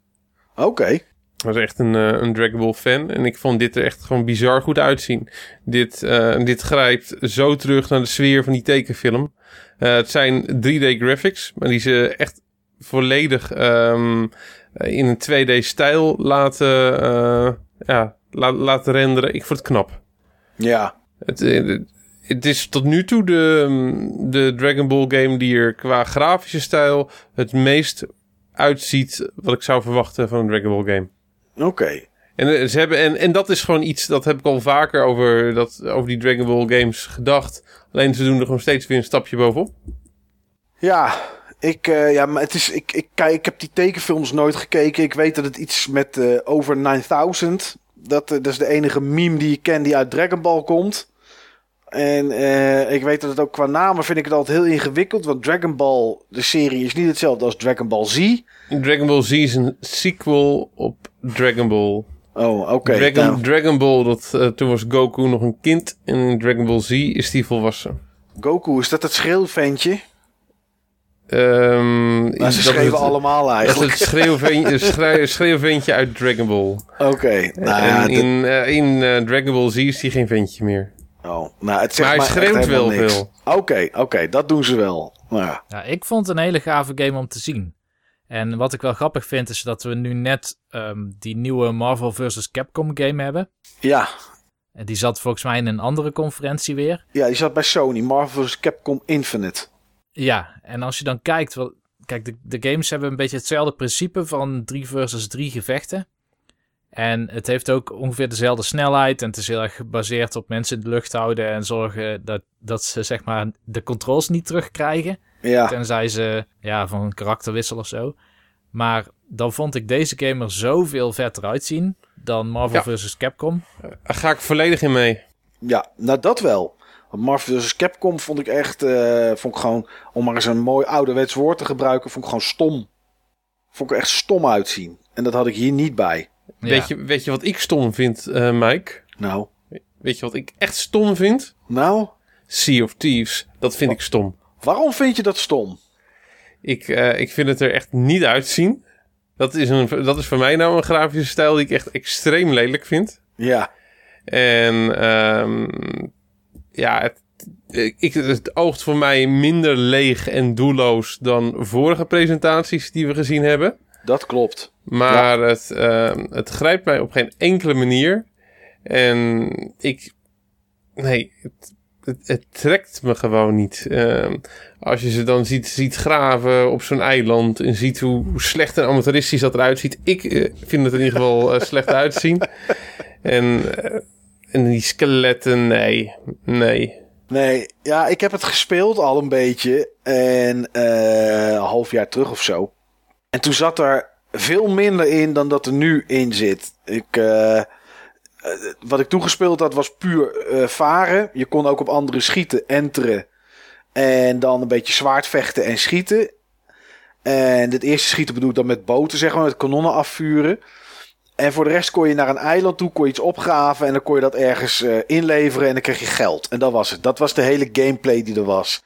oké. Was echt een, eh, een Dragon Ball fan. En ik vond dit er echt gewoon bizar goed uitzien. Dit, eh, dit grijpt zo terug naar de sfeer van die tekenfilm. Eh, het zijn 3D graphics, maar die ze echt volledig ehm, eh, in een 2D-stijl laten, ja, la- laten renderen. Ik vond het knap. Ja, Het, het is tot nu toe de, de Dragon Ball game die er qua grafische stijl het meest uitziet wat ik zou verwachten van een Dragon Ball game. Oké. En, eh, ze hebben, en, en dat is gewoon iets, dat heb ik al vaker over, dat, over die Dragon Ball games gedacht. Alleen ze doen er gewoon steeds weer een stapje bovenop. Ja, ik, eh, ja, maar het is, ik, ik, kijk, ik heb die tekenfilms nooit gekeken. Ik weet dat het iets met eh, over 9000. Dat, dat is de enige meme die ik ken die uit Dragon Ball komt. En ik weet dat het ook qua namen vind ik het altijd heel ingewikkeld. Want Dragon Ball, de serie, is niet hetzelfde als Dragon Ball Z. Dragon Ball Z is een sequel op Dragon Ball. Oh, oké. Dragon, nou, Dragon Ball, dat, eh, toen was Goku nog een kind. En in Dragon Ball Z is die volwassen. Goku, is dat het schreeuwventje? Ehm, Maar ze dat is schreeuwen het- allemaal Dat is eigenlijk. het schreeuwventje, uit Dragon Ball. Oké, nou ja, in, eh, in eh, Dragon Ball Z is hij geen ventje meer. oh, nou, het zegt Maar hij schreeuwt wel niks. veel. Oké, oké, dat doen ze wel. Nou ja. Ja, ik vond het een hele gave game om te zien. En wat ik wel grappig vind is dat we nu net ehm, die nieuwe Marvel vs. Capcom game hebben. Ja, En die zat volgens mij in een andere conferentie weer. ja, die zat bij Sony, Marvel vs. Capcom Infinite. Ja, en als je dan kijkt, wel, kijk, de, de games hebben een beetje hetzelfde principe van 3 versus 3 gevechten. En het heeft ook ongeveer dezelfde snelheid. En het is heel erg gebaseerd op mensen in de lucht houden en zorgen dat, dat ze zeg maar de controls niet terugkrijgen. Ja, Tenzij ze ja, van een karakterwissel of zo. Maar dan vond ik deze game er zoveel vetter uitzien dan Marvel Ja. vs. Capcom. Daar ga ik volledig in mee. ja, nou dat wel. Want Marvel vs. Capcom vond ik echt, eh, vond ik gewoon, om maar eens een mooi ouderwets woord te gebruiken, vond ik gewoon stom. Vond ik er echt stom uitzien. En dat had ik hier niet bij. Ja. Weet, je, weet je wat ik stom vind, eh, Mike? Nou, Weet je wat ik echt stom vind? nou, Sea of Thieves. Dat vind ik stom. waarom vind je dat stom? Ik, eh, ik vind het er echt niet uitzien. Dat is, een, dat is voor mij nou een grafische stijl die ik echt extreem lelijk vind. Ja, En ehm, ja, het, ik, het oogt voor mij minder leeg en doelloos dan vorige presentaties die we gezien hebben. Dat klopt. Maar het, ehm, het grijpt mij op geen enkele manier. En ik. Nee, het, het, het trekt me gewoon niet. Ehm, als je ze dan ziet, ziet graven op zo'n eiland. en ziet hoe, slecht en amateuristisch dat eruit ziet. Ik eh, vind het in ieder geval eh, slecht uitzien. En, eh, en die skeletten, nee. Nee. Nee, ja, ik heb het gespeeld al een beetje. En een half jaar terug of zo. En toen zat er veel minder in dan dat er nu in zit. Ik, eh, eh, wat ik toen gespeeld had was puur eh, varen. Je kon ook op anderen schieten, enteren. En dan een beetje zwaard vechten en schieten. En het eerste schieten bedoel ik dan met boten, zeg maar, met kanonnen afvuren. En voor de rest kon je naar een eiland toe, kon je iets opgraven en dan kon je dat ergens inleveren en dan kreeg je geld. En dat was het. Dat was de hele gameplay die er was.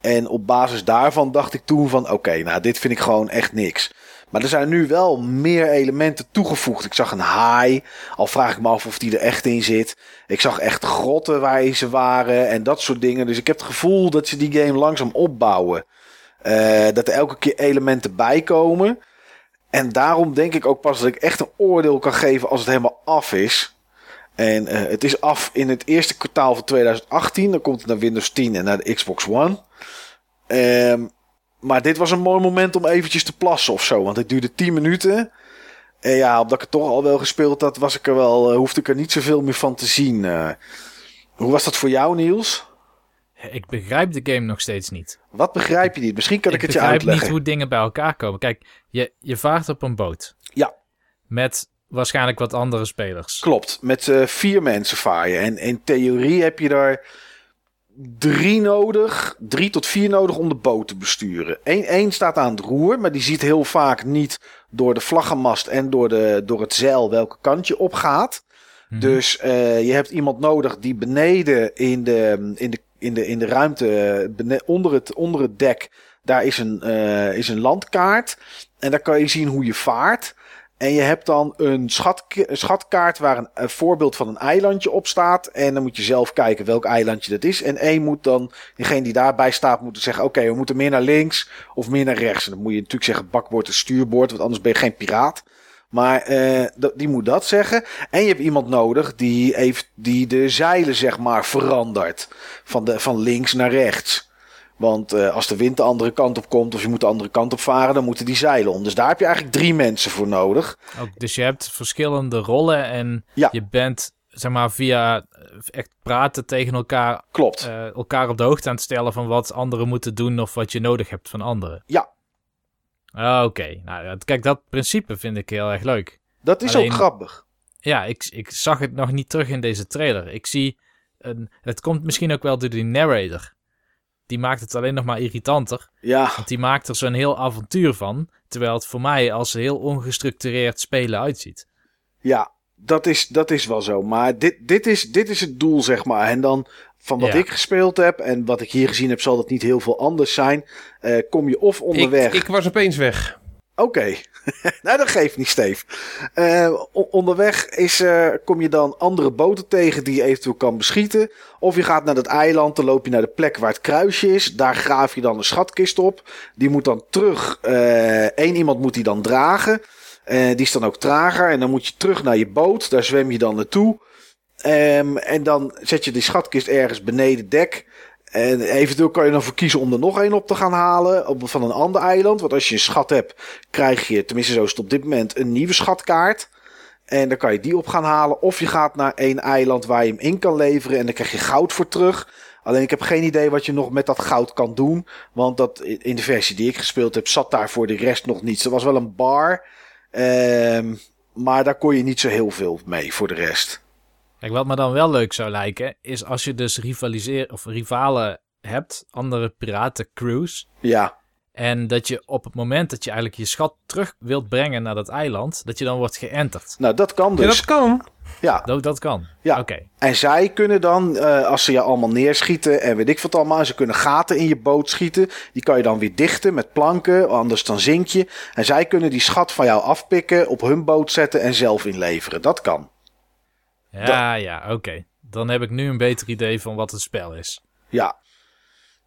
En op basis daarvan dacht ik toen van oké, nou dit vind ik gewoon echt niks. Maar er zijn nu wel meer elementen toegevoegd. Ik zag een haai, al vraag ik me af of die er echt in zit. Ik zag echt grotten waar ze waren en dat soort dingen. Dus ik heb het gevoel dat ze die game langzaam opbouwen. Eh, dat er elke keer elementen bij komen. En daarom denk ik ook pas dat ik echt een oordeel kan geven als het helemaal af is. En eh, het is af in het eerste kwartaal van 2018. Dan komt het naar Windows 10 en naar de Xbox One. Ehm, maar dit was een mooi moment om eventjes te plassen of zo. Want het duurde 10 minuten. En ja, omdat ik het toch al wel gespeeld had, was ik er wel, eh, hoefde ik er niet zoveel meer van te zien. eh. hoe was dat voor jou, Niels? Ik begrijp de game nog steeds niet. Wat begrijp je niet? Misschien kan ik, het je begrijp uitleggen. niet hoe dingen bij elkaar komen. Kijk, je, je vaart op een boot. Ja. Met waarschijnlijk wat andere spelers. Klopt, met eh, vier mensen vaar je. En in theorie heb je daar drie nodig, drie tot vier nodig om de boot te besturen. Eén één staat aan het roer, maar die ziet heel vaak niet door de vlaggenmast en door, de, door het zeil welke kant je op gaat. Mhm. Dus eh, je hebt iemand nodig die beneden in de, in de, in de, in de ruimte, onder, het, onder het dek, daar is een, eh, is een landkaart. En daar kan je zien hoe je vaart. En je hebt dan een, schat, een schatkaart waar een, voorbeeld van een eilandje op staat. En dan moet je zelf kijken welk eilandje dat is. En één moet dan, diegene die daarbij staat, moet zeggen: Oké, we moeten meer naar links of meer naar rechts. En dan moet je natuurlijk zeggen: bakboord en stuurboord, want anders ben je geen piraat. Maar uh, die moet dat zeggen. En je hebt iemand nodig die, heeft, die de zeilen, zeg maar, verandert. Van, de, van links naar rechts. Want uh, als de wind de andere kant op komt of je moet de andere kant op varen, dan moeten die zeilen om. Dus daar heb je eigenlijk drie mensen voor nodig. Ook, dus je hebt verschillende rollen en ja. je bent zeg maar via eh, echt praten tegen elkaar. Klopt. Uh, elkaar op de hoogte aan het stellen van wat anderen moeten doen of wat je nodig hebt van anderen. Ja. Ah, oké, nou kijk, dat principe vind ik heel erg leuk. Dat is Alleen, ook grappig. Ja, ik, ik zag het nog niet terug in deze trailer. Ik zie, een, het komt misschien ook wel door die narrator die maakt het alleen nog maar irritanter. Ja. Want die maakt er zo'n heel avontuur van. Terwijl het voor mij als heel ongestructureerd spelen uitziet. Ja, dat is, dat is wel zo. Maar dit, dit, is, dit is het doel, zeg maar. En dan van wat ik gespeeld heb en wat ik hier gezien heb, zal dat niet heel veel anders zijn. Uh, kom je of onderweg. Ik, ik was opeens weg. Oké, nou dat geeft niet, Steve. Uh, onderweg is, uh, kom je dan andere boten tegen die je eventueel kan beschieten. Of je gaat naar dat eiland, dan loop je naar de plek waar het kruisje is. Daar graaf je dan een schatkist op. Die moet dan terug, Eén uh, iemand moet die dan dragen. die is dan ook trager. En dan moet je terug naar je boot, daar zwem je dan naartoe. Um, en dan zet je die schatkist ergens beneden dek. En eventueel kan je dan voor kiezen om er nog één op te gaan halen op, van een ander eiland. Want als je een schat hebt, krijg je, tenminste zo is het op dit moment, een nieuwe schatkaart. En dan kan je die op gaan halen. Of je gaat naar één eiland waar je hem in kan leveren en dan krijg je goud voor terug. Alleen ik heb geen idee wat je nog met dat goud kan doen. Want dat, in de versie die ik gespeeld heb, zat daar voor de rest nog niets. Er was wel een bar. Um, maar daar kon je niet zo heel veel mee voor de rest. Kijk, wat me dan wel leuk zou lijken, is als je dus rivaliseer of rivalen hebt, andere piratencrews. Ja. En dat je op het moment dat je eigenlijk je schat terug wilt brengen naar dat eiland, dat je dan wordt geënterd. Nou, dat kan dus. Ja, dat kan. Ja. Dat, dat kan? Ja. Oké. En zij kunnen dan, uh, als ze je allemaal neerschieten en weet ik wat allemaal, ze kunnen gaten in je boot schieten. Die kan je dan weer dichten met planken, anders dan zink je. En zij kunnen die schat van jou afpikken, op hun boot zetten en zelf inleveren. Dat kan. Ja, ja, oké. Dan heb ik nu een beter idee van wat het spel is. Ja.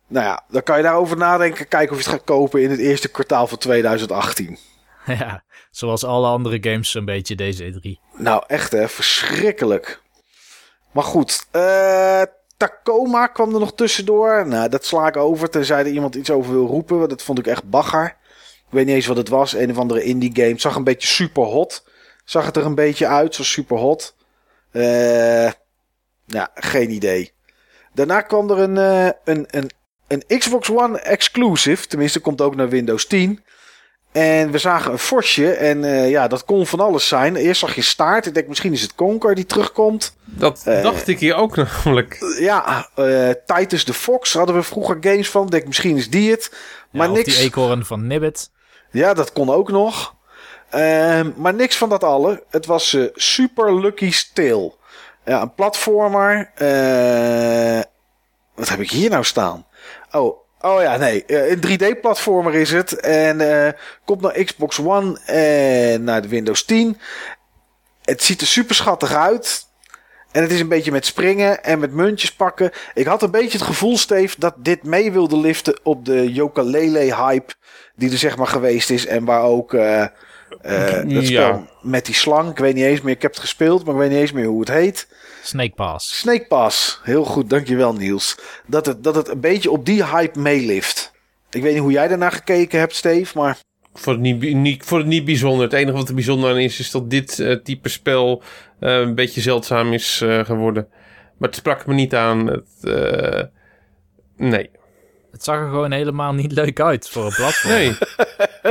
Nou ja, dan kan je daarover nadenken. Kijken of je het gaat kopen in het eerste kwartaal van 2018. Ja, zoals alle andere games een beetje deze E3. Nou, echt hè, verschrikkelijk. Maar goed, uh, Tacoma kwam er nog tussendoor. Nou, dat sla ik over, tenzij er iemand iets over wil roepen. Dat vond ik echt bagger. Ik weet niet eens wat het was. Een of andere indie game. Zag een beetje super hot. Zag het er een beetje uit, zo super hot. Uh, ja, geen idee. Daarna kwam er een, uh, een, een, een Xbox One exclusive. Tenminste, komt ook naar Windows 10. En we zagen een Forsje. En uh, ja, dat kon van alles zijn. Eerst zag je staart. Ik denk misschien is het Conker die terugkomt. Dat dacht ik hier ook namelijk. Ja, Titus the Fox hadden we vroeger games van. Ik denk misschien is die het. Maar ja, niks. die eekhoorn van Nibbit. Ja, dat kon ook nog. Uh, maar niks van dat alle. Het was uh, Super Lucky Tale. Ja, een platformer. Uh, wat heb ik hier nou staan? Oh, oh ja, nee. een 3D-platformer is het. En komt naar Xbox One en naar de Windows 10. Het ziet er super schattig uit. En het is een beetje met springen en met muntjes pakken. Ik had een beetje het gevoel, Steve, dat dit mee wilde liften op de Yokalele-hype die er zeg maar geweest is. En waar ook... dat spel ja. met die slang. Ik weet niet eens meer. Ik heb het gespeeld, maar ik weet niet eens meer hoe het heet. Snake Pass. Snake Pass. Heel goed, dankjewel Niels. Dat het, dat het een beetje op die hype meelift. Ik weet niet hoe jij daarnaar gekeken hebt, Steve, maar... Voor het niet, niet, voor het niet bijzonder. Het enige wat er bijzonder aan is, is dat dit uh, type spel uh, een beetje zeldzaam is uh, geworden. Maar het sprak me niet aan. Het, nee. Het zag er gewoon helemaal niet leuk uit voor een platform. Nee.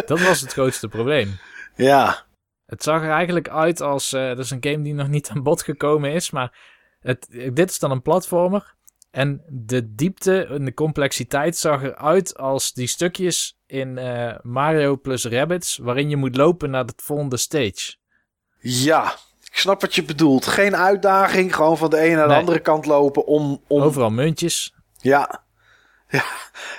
dat was het grootste probleem. Ja. Het zag er eigenlijk uit als... Uh, dat is een game die nog niet aan bod gekomen is, maar... Het, dit is dan een platformer. En de diepte en de complexiteit zag eruit als die stukjes in uh, Mario plus Rabbids... waarin je moet lopen naar de volgende stage. Ja, ik snap wat je bedoelt. Geen uitdaging, gewoon van de ene naar de nee. andere kant lopen om... om... Overal muntjes. Ja. ja.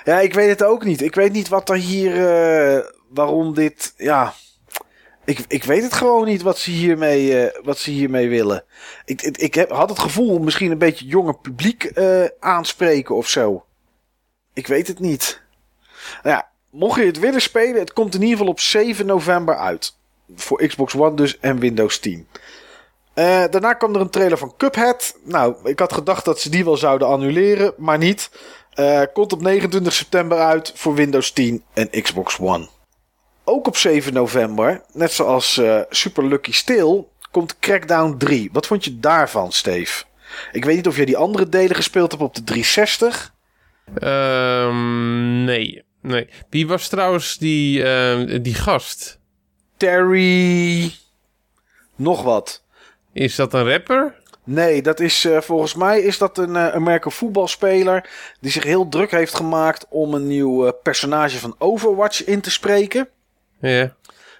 Ja, ik weet het ook niet. Ik weet niet wat er hier... Uh, waarom dit... Ja Ik, ik weet het gewoon niet wat ze hiermee, eh, wat ze hiermee willen. Ik, ik, ik heb, had het gevoel misschien een beetje jonger publiek eh, aanspreken of zo. Ik weet het niet. Nou ja, mocht je het willen spelen, het komt in ieder geval op 7 november uit. Voor Xbox One dus en Windows 10. Eh, daarna kwam er een trailer van Cuphead. Nou, ik had gedacht dat ze die wel zouden annuleren, maar niet. Komt op 29 september uit voor Windows 10 en Xbox One. Ook op 7 november, net zoals eh, Super Lucky Steel, komt Crackdown 3. Wat vond je daarvan, Steve? Ik weet niet of jij die andere delen gespeeld hebt op de 360. Ehm, nee, nee. Wie was trouwens die, ehm, die gast? Terry. Nog wat. Is dat een rapper? Nee, dat is eh, volgens mij is dat een uh, American voetbalspeler die zich heel druk heeft gemaakt om een nieuw personage van Overwatch in te spreken. Ja.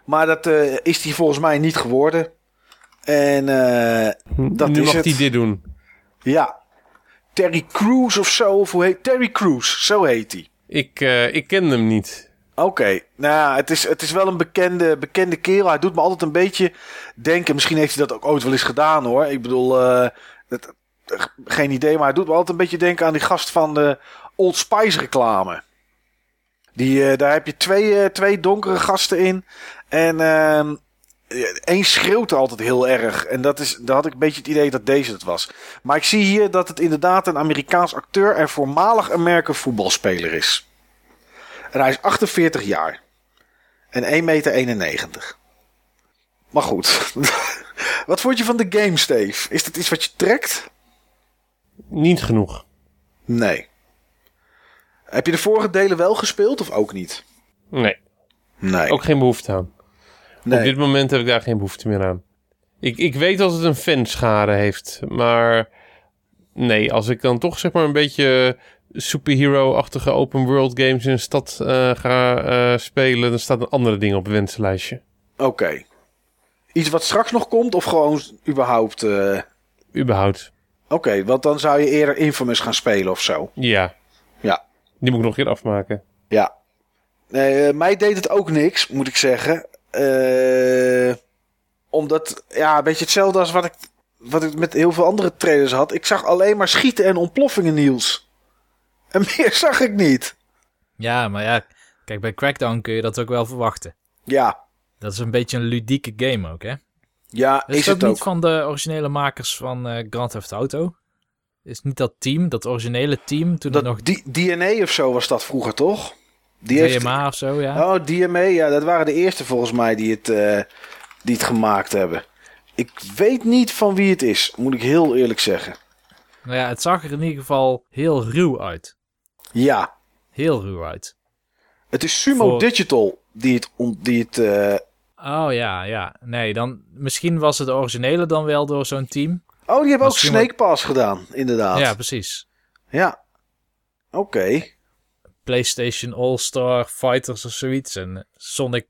Maar dat eh, is hij volgens mij niet geworden. En eh, dat nu is mag hij dit doen. Ja. Terry Crews of zo. Of hoe heet Terry Crews, zo heet hij. Ik, eh, ik ken hem niet. Oké, nou ja, het is, het is wel een bekende, bekende kerel. Hij doet me altijd een beetje denken. Misschien heeft hij dat ook ooit wel eens gedaan hoor. Ik bedoel, het- geen idee. Maar hij doet me altijd een beetje denken aan die gast van de Old Spice reclame. Die, eh, daar heb je twee, eh, twee donkere gasten in. En ehm één schreeuwt altijd heel erg. En dat is, daar had ik een beetje het idee dat deze het was. Maar ik zie hier dat het inderdaad een Amerikaans acteur en voormalig American voetbalspeler is. En hij is 48 jaar. En 1,91 meter. Maar goed. wat vond je van de game, Steve? Is dat iets wat je trekt? Niet genoeg. Nee. Heb je de vorige delen wel gespeeld of ook niet? Nee, Nee. ook geen behoefte aan. nee. Op dit moment heb ik daar geen behoefte meer aan. Ik, ik weet dat het een fanschade heeft, maar nee, als ik dan toch zeg maar een beetje superhero-achtige open world games in een stad eh, ga eh, spelen, dan staat een andere ding op het wensenlijstje. Oké. Iets wat straks nog komt of gewoon überhaupt... eh, Überhaupt. Oké, want dan zou je eerder Infamous gaan spelen of zo. Ja, Ja. Die moet ik nog een keer afmaken. Ja. Nee, eh, mij deed het ook niks, moet ik zeggen. Eh, omdat, ja, een beetje hetzelfde als wat ik, wat ik met heel veel andere trailers had. Ik zag alleen maar schieten en ontploffingen, Niels. En meer zag ik niet. Ja, maar ja, kijk, bij Crackdown kun je dat ook wel verwachten. Ja, Dat is een beetje een ludieke game ook, hè? ja Is, is dat het niet ook. van de originele makers van eh, Grand Theft Auto? Is niet dat team, dat originele team, toen nog Dat D- DNA of zo was dat vroeger, toch? Die heeft- DMA of zo, ja? Oh, DMA, ja, dat waren de eerste volgens mij die het, eh, die het gemaakt hebben. Ik weet niet van wie het is, moet ik heel eerlijk zeggen. Nou ja, het zag er in ieder geval heel ruw uit. Ja, Heel ruw uit. het is Sumo Voor- Digital die het, die het eh, Oh ja, ja. Nee, dan misschien was het originele dan wel door zo'n team. Oh, die hebben ook Snake Pass gedaan, inderdaad. Ja, precies. Ja. Oké. PlayStation All-Star Fighters of zoiets. En Sonic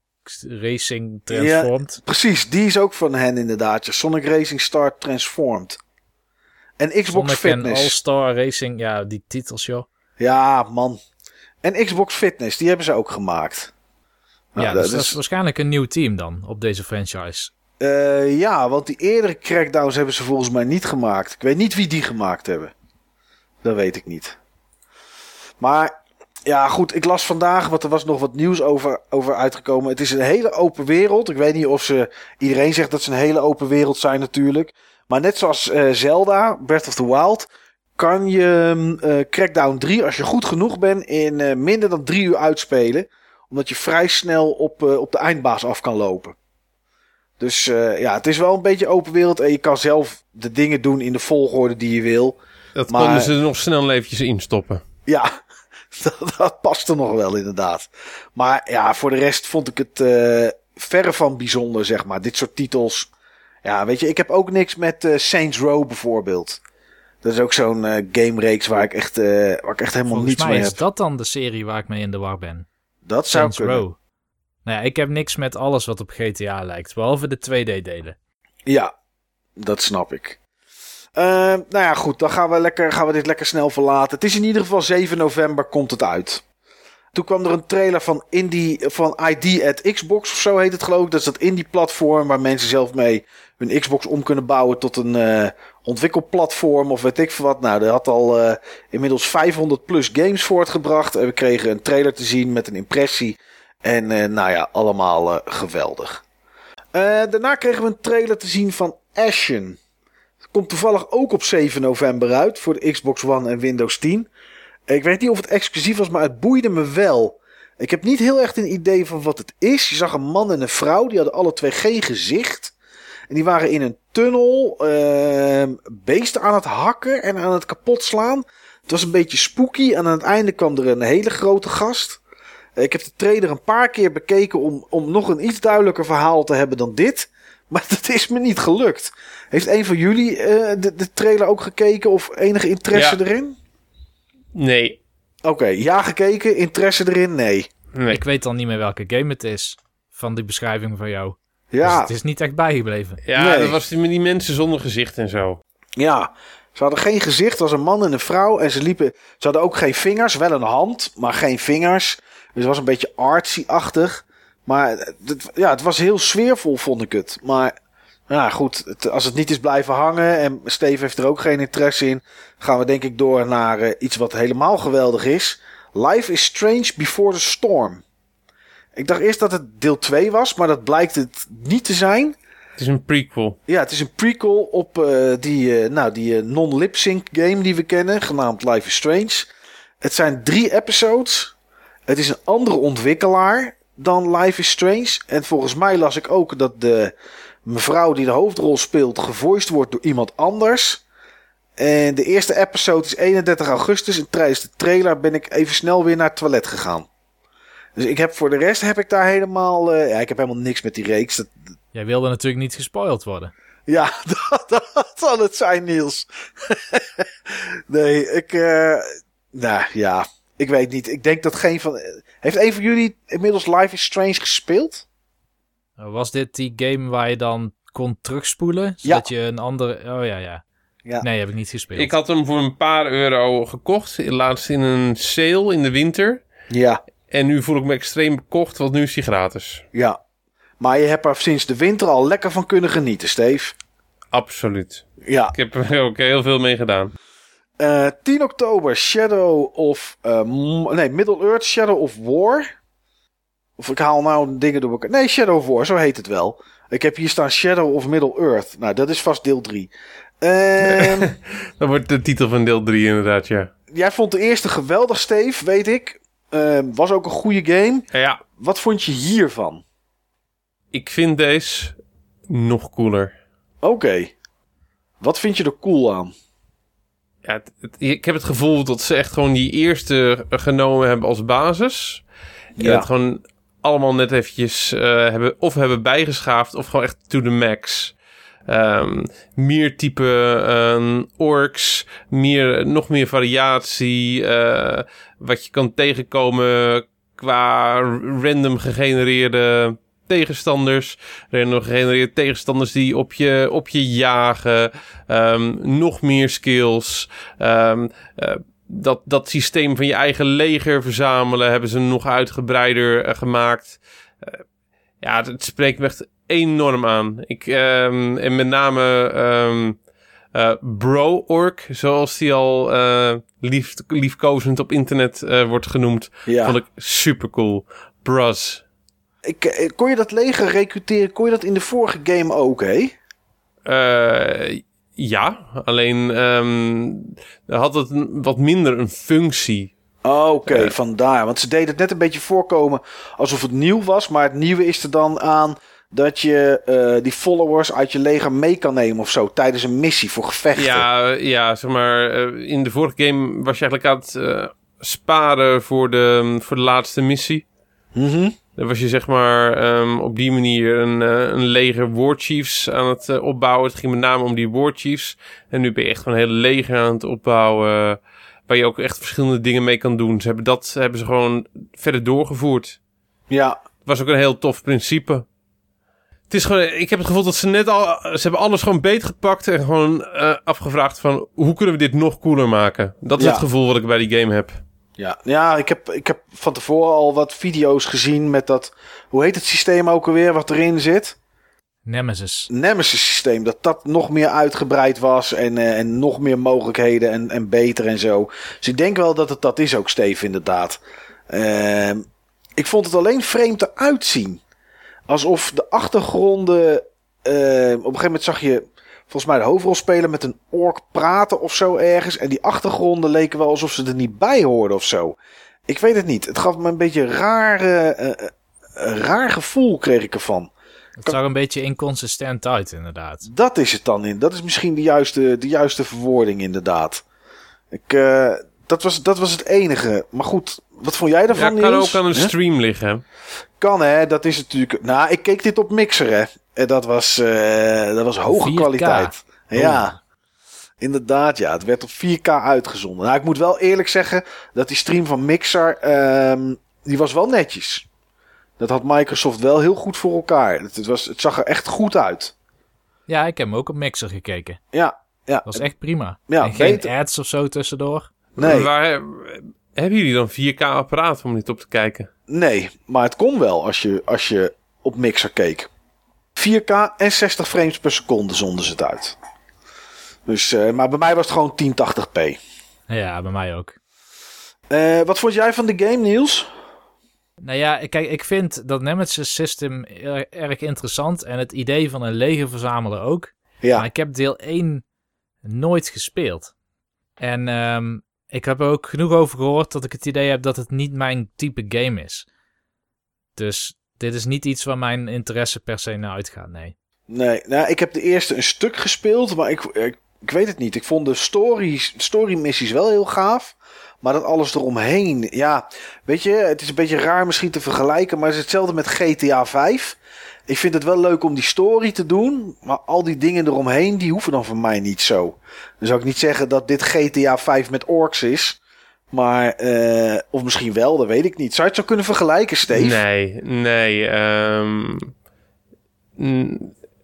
Racing Transformed. Precies, die is ook van hen inderdaad. Ja. Sonic Racing Star Transformed. En Xbox Sonic en Fitness. All-Star Racing. Ja, die titels, joh. Ja, man. En Xbox Fitness, die hebben ze ook gemaakt. Nou, ja, dat dus dat is- is waarschijnlijk een nieuw team dan op deze franchise. Eh, ja, want die eerdere crackdowns hebben ze volgens mij niet gemaakt. Ik weet niet wie die gemaakt hebben. Dat weet ik niet. Maar ja, goed, ik las vandaag, want er was nog wat nieuws over, over uitgekomen. Het is een hele open wereld. Ik weet niet of ze. Iedereen zegt dat ze een hele open wereld zijn, natuurlijk. Maar net zoals eh, Zelda, Breath of the Wild. Kan je mm, eh, Crackdown 3, als je goed genoeg bent, in minder dan drie uur uitspelen. Omdat je vrij snel op, op de eindbaas af kan lopen. Dus eh, ja, het is wel een beetje open wereld. En je kan zelf de dingen doen in de volgorde die je wil. Dat Maar- konden ze er nog snel eventjes instoppen. Ja, dat, dat past er nog wel inderdaad. Maar ja, voor de rest vond ik het eh, verre van bijzonder, zeg maar. Dit soort titels. Ja, weet je, ik heb ook niks met eh, Saints Row bijvoorbeeld. Dat is ook zo'n eh gamereeks waar ik echt, eh, waar ik echt helemaal Volgens niets mij mee is heb. dat dan de serie waar ik mee in de war ben. Dat zou Saints kunnen. Row. Nou ja, ik heb niks met alles wat op GTA lijkt. Behalve de 2D-delen. Ja, dat snap ik. Eh, nou ja, goed, dan gaan we, lekker, gaan we dit lekker snel verlaten. Het is in ieder geval 7 november komt het uit. Toen kwam er een trailer van, Indie, van ID at Xbox of zo heet het geloof ik. Dat is dat indie platform waar mensen zelf mee hun Xbox om kunnen bouwen tot een uh, ontwikkelplatform of weet ik veel wat. Nou, er had al uh, inmiddels 500 plus games voortgebracht. En we kregen een trailer te zien met een impressie. En uh, nou ja, allemaal geweldig. daarna kregen we een trailer te zien van Ashen. Komt toevallig ook op 7 november uit voor de Xbox One en Windows 10. Ik weet niet of het exclusief was, maar het boeide me wel. Ik heb niet heel erg een idee van wat het is. Je zag een man en een vrouw, die hadden alle twee geen gezicht. En die waren in een tunnel uh, beesten aan het hakken en aan het kapot slaan. Het was een beetje spooky en aan het einde kwam er een hele grote gast. Ik heb de trailer een paar keer bekeken om, om nog een iets duidelijker verhaal te hebben dan dit. Maar dat is me niet gelukt. Heeft een van jullie uh, de, de, trailer ook gekeken of enige interesse ja. erin? Nee. Oké, ja gekeken, interesse erin? Nee. nee. Ik weet dan niet meer welke game het is van die beschrijving van jou. Ja. Dus het is niet echt bijgebleven. Ja, Nee. dat was die, met die mensen zonder gezicht en zo. Ja, ze hadden geen gezicht, het was een man en een vrouw. En ze liepen, ze hadden ook geen vingers, wel een hand, maar geen vingers. Dus het was een beetje artsy-achtig. Maar het, ja, het was heel sfeervol, vond ik het. Maar ja, goed, het- als het niet is blijven hangen en Steve heeft er ook geen interesse in, gaan we denk ik door naar eh, iets wat helemaal geweldig is. Life is Strange Before the Storm. Ik dacht eerst dat het deel 2 was, maar dat blijkt het niet te zijn. Het is een prequel. Ja, het is een prequel op eh, die, eh, nou, die non-lip-sync game die we kennen, genaamd Life is Strange. Het zijn drie episodes. Het is een andere ontwikkelaar dan Life is Strange. En volgens mij las ik ook dat de mevrouw die de hoofdrol speelt gevoiced wordt door iemand anders. En de eerste episode is 31 augustus. En tijdens de trailer ben ik even snel weer naar het toilet gegaan. Dus ik heb voor de rest heb ik daar helemaal. eh, ja, ik heb helemaal niks met die reeks. Dat, Jij wilde natuurlijk niet gespoild worden. ja, dat, dat zal het zijn, Niels. nee, ik. eh nou ja, ik weet niet. Ik denk dat geen van. Heeft een van jullie inmiddels Life is Strange gespeeld? Nou, Was dit die game waar je dan kon terugspoelen? Ja. Zodat je een andere... Oh ja, ja. Ja. Nee, heb ik niet gespeeld. Ik had hem voor een paar euro gekocht. Laatst in een sale in de winter. Ja, En nu voel ik me extreem bekocht, want nu is hij gratis. ja. Maar je hebt er sinds de winter al lekker van kunnen genieten, Steve. Absoluut. Ja. Ik heb er ook heel veel mee gedaan. Eh 10 oktober Shadow of... eh, nee, Middle-earth Shadow of War. Of ik haal nou dingen door elkaar. Nee, Shadow of War, zo heet het wel. Ik heb hier staan Shadow of Middle-earth. Nou, dat is vast deel 3. Ehm Dat wordt de titel van deel 3 inderdaad, ja. jij vond de eerste geweldig, Steve, weet ik. Ehm, was ook een goede game. Ja, Wat vond je hiervan? ik vind deze nog cooler. Oké. Wat vind je er cool aan? Ja, het- het- ik heb het gevoel dat ze echt gewoon die eerste genomen hebben als basis. En Ja. het gewoon allemaal net eventjes eh, hebben, of hebben bijgeschaafd of gewoon echt to the max. Ehm, meer type ehm, orks, meer, nog meer variatie, eh, wat je kan tegenkomen qua random gegenereerde tegenstanders. Random gegenereerde tegenstanders die op je, op je jagen. Ehm, nog meer skills. Ehm, eh, dat, dat systeem van je eigen leger verzamelen hebben ze nog uitgebreider eh, gemaakt. Eh, ja, het, spreekt me echt enorm aan. Ik, ehm, en met name Bro-ork, zoals die al lief, liefkozend op internet wordt genoemd, Ja. vond ik super cool. Bros. Ik, eh, kon je dat leger recruteren? Kon je dat in de vorige game ook, hè? Eh, ja, alleen ehm had het een- wat minder een functie. Oké, vandaar. Want ze deden het net een beetje voorkomen alsof het nieuw was. Maar het nieuwe is er dan aan dat je eh, die followers uit je leger mee kan nemen of zo. Tijdens een missie voor gevechten. Ja, ja, zeg maar, eh, in de vorige game was je eigenlijk aan het eh, sparen voor de, voor de laatste missie. Mhm. Dan was je zeg maar ehm, op die manier een, eh, een leger warchiefs aan het eh, opbouwen. Het ging met name om die warchiefs. En nu ben je echt gewoon een hele leger aan het opbouwen. waar je ook echt verschillende dingen mee kan doen. Ze hebben dat hebben ze gewoon verder doorgevoerd. Ja, Het was ook een heel tof principe. Het is gewoon, ik heb het gevoel dat ze net al, ze hebben alles gewoon beet gepakt en gewoon eh, afgevraagd van hoe kunnen we dit nog cooler maken? Dat is Ja. het gevoel wat ik bij die game heb. Ja, ja ik, heb, ik heb van tevoren al wat video's gezien met dat... Hoe heet het systeem ook alweer wat erin zit? Nemesis. Nemesis systeem. Dat dat nog meer uitgebreid was en, eh, en nog meer mogelijkheden en, en beter en zo. Dus ik denk wel dat het dat is ook, Steve, inderdaad. Ehm, ik vond het alleen vreemd eruit zien. Alsof de achtergronden... eh, op een gegeven moment zag je volgens mij de hoofdrolspeler met een ork praten of zo ergens. En die achtergronden leken wel alsof ze er niet bij hoorden of zo. Ik weet het niet. Het gaf me een beetje een raar, eh, eh, een raar gevoel kreeg ik ervan. Het zag een beetje inconsistent uit, inderdaad. Dat is het dan in. Dat is misschien de juiste, de juiste verwoording inderdaad. Ik, eh, dat, was, dat was het enige. Maar goed, wat vond jij Ja, daarvan, kan Niels? ook aan een Huh? stream liggen. Kan hè, dat is natuurlijk... Nou, ik keek dit op Mixer hè. En dat was, eh, dat was hoge 4K. kwaliteit. Ja, inderdaad ja. Het werd op 4K uitgezonden. Nou, ik moet wel eerlijk zeggen dat die stream van Mixer, ehm, die was wel netjes. Dat had Microsoft wel heel goed voor elkaar. Het, het was, het zag er echt goed uit. Ja, ik heb hem ook op Mixer gekeken. Ja, ja. Dat was echt prima. Ja, en geen beter. ads of zo tussendoor. Nee. Waar, hebben jullie dan 4K apparaat om dit op te kijken? Nee, maar het kon wel als je, als je op Mixer keek. 4K en 60 frames per seconde zonden ze het uit. Dus, eh, maar bij mij was het gewoon 1080p. Ja, bij mij ook. Eh, wat vond jij van de game, Niels? Nou ja, kijk, ik vind dat Nemesis System er- erg interessant. En het idee van een leger verzamelen ook. Ja, Maar ik heb deel 1 nooit gespeeld. En ehm, ik heb er ook genoeg over gehoord dat ik het idee heb dat het niet mijn type game is. Dus dit is niet iets waar mijn interesse per se naar uitgaat, nee. nee. Nou, ik heb de eerste een stuk gespeeld, maar ik, ik, weet het niet. Ik vond de story, story wel heel gaaf. Maar dat alles eromheen, ja, weet je, het is een beetje raar misschien te vergelijken, maar het is hetzelfde met GTA 5. Ik vind het wel leuk om die story te doen, maar al die dingen eromheen, die hoeven dan voor mij niet zo. Dan zou ik niet zeggen dat dit GTA 5 met orks is, maar, eh, of misschien wel, dat weet ik niet. Zou je het zo kunnen vergelijken, Steve? Nee, nee. ehm,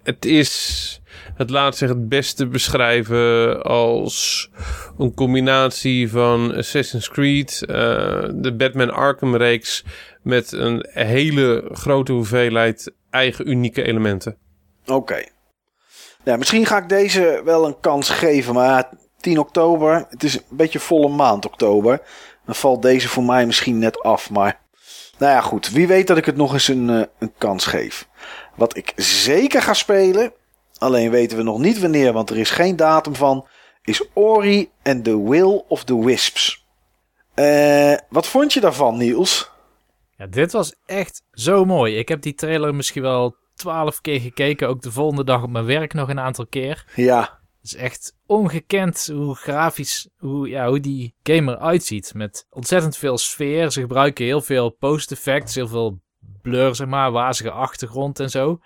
het is... Het laat zich het beste beschrijven als een combinatie van Assassin's Creed, eh, de Batman Arkham reeks met een hele grote hoeveelheid eigen unieke elementen. Oké. Ja, misschien ga ik deze wel een kans geven, maar 10 oktober, het is een beetje volle maand oktober. Dan valt deze voor mij misschien net af, maar nou ja, goed. Wie weet dat ik het nog eens een, eh, een kans geef. Wat ik zeker ga spelen, alleen weten we nog niet wanneer, want er is geen datum van, is Ori and the Will of the Wisps. Eh, wat vond je daarvan, Niels? Ja, dit was echt zo mooi. Ik heb die trailer misschien wel twaalf keer gekeken. Ook de volgende dag op mijn werk nog een aantal keer. Ja, Het is echt ongekend hoe grafisch, hoe, ja, hoe die game eruit ziet. Met ontzettend veel sfeer. Ze gebruiken heel veel post-effects, heel veel blur, zeg maar, wazige achtergrond en zo.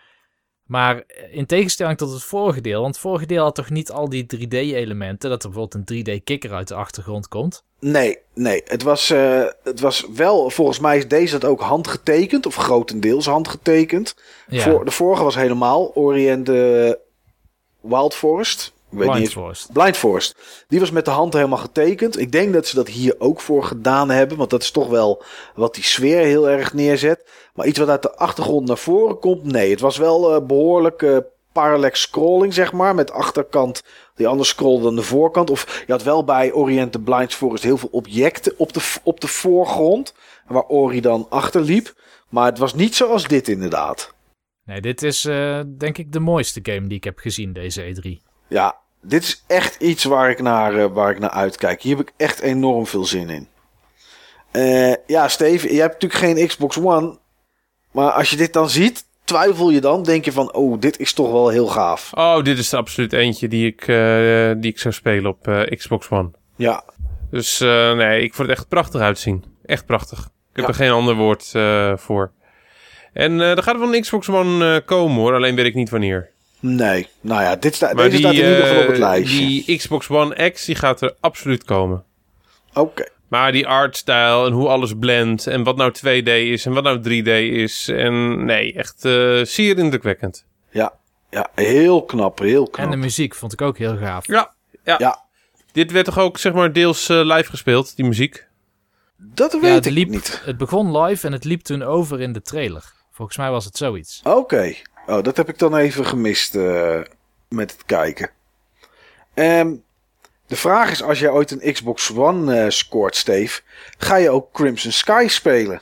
Maar in tegenstelling tot het vorige deel, want het vorige deel had toch niet al die 3D-elementen, dat er bijvoorbeeld een 3D-kikker uit de achtergrond komt. Nee, nee. Het was, eh, het was wel, volgens mij is deze dat ook handgetekend, of grotendeels handgetekend. Ja, Voor, de vorige was helemaal Ori and the Wild Forest. Blind Forest. Blind Forest. Die was met de hand helemaal getekend. Ik denk dat ze dat hier ook voor gedaan hebben. Want dat is toch wel wat die sfeer heel erg neerzet. Maar iets wat uit de achtergrond naar voren komt, nee. Het was wel eh, behoorlijk eh, parallax scrolling, zeg maar. Met achterkant die anders scrollde dan de voorkant. Of je had wel bij Ori and the Blind Forest heel veel objecten op de, op de voorgrond. Waar Ori dan achter liep. Maar het was niet zoals dit inderdaad. Nee, dit is eh, denk ik de mooiste game die ik heb gezien, deze E3. Ja, dit is echt iets waar ik naar, eh, waar ik naar uitkijk. Hier heb ik echt enorm veel zin in. Eh, ja, Steve, jij hebt natuurlijk geen Xbox One. Maar als je dit dan ziet, twijfel je dan? Denk je van, oh, dit is toch wel heel gaaf. Oh, dit is absoluut eentje die ik, eh, die ik zou spelen op Xbox One. Ja, Dus nee, ik vond het echt prachtig uitzien. Echt prachtig. Ik heb er geen ander woord voor. En er gaat wel een Xbox One komen hoor, alleen weet ik niet wanneer. Nee. Nou ja, dit sta, Maar deze staat in eh, ieder geval op het lijstje. die Xbox One X, die gaat er absoluut komen. Oké. Maar die artstyle en hoe alles blendt en wat nou 2D is en wat nou 3D is. En nee, echt eh, zeer indrukwekkend. Ja, ja, heel knap, heel knap. En de muziek vond ik ook heel gaaf. Ja, ja. Ja. Dit werd toch ook zeg maar deels eh, live gespeeld, die muziek? Dat weet Ja, het, ik liep, niet. het begon live en het liep toen over in de trailer. Volgens mij was het zoiets. Oké. Oh, dat heb ik dan even gemist eh, met het kijken. Ehm, de vraag is, als jij ooit een Xbox One eh, scoort, Steve, ga je ook Crimson Sky spelen?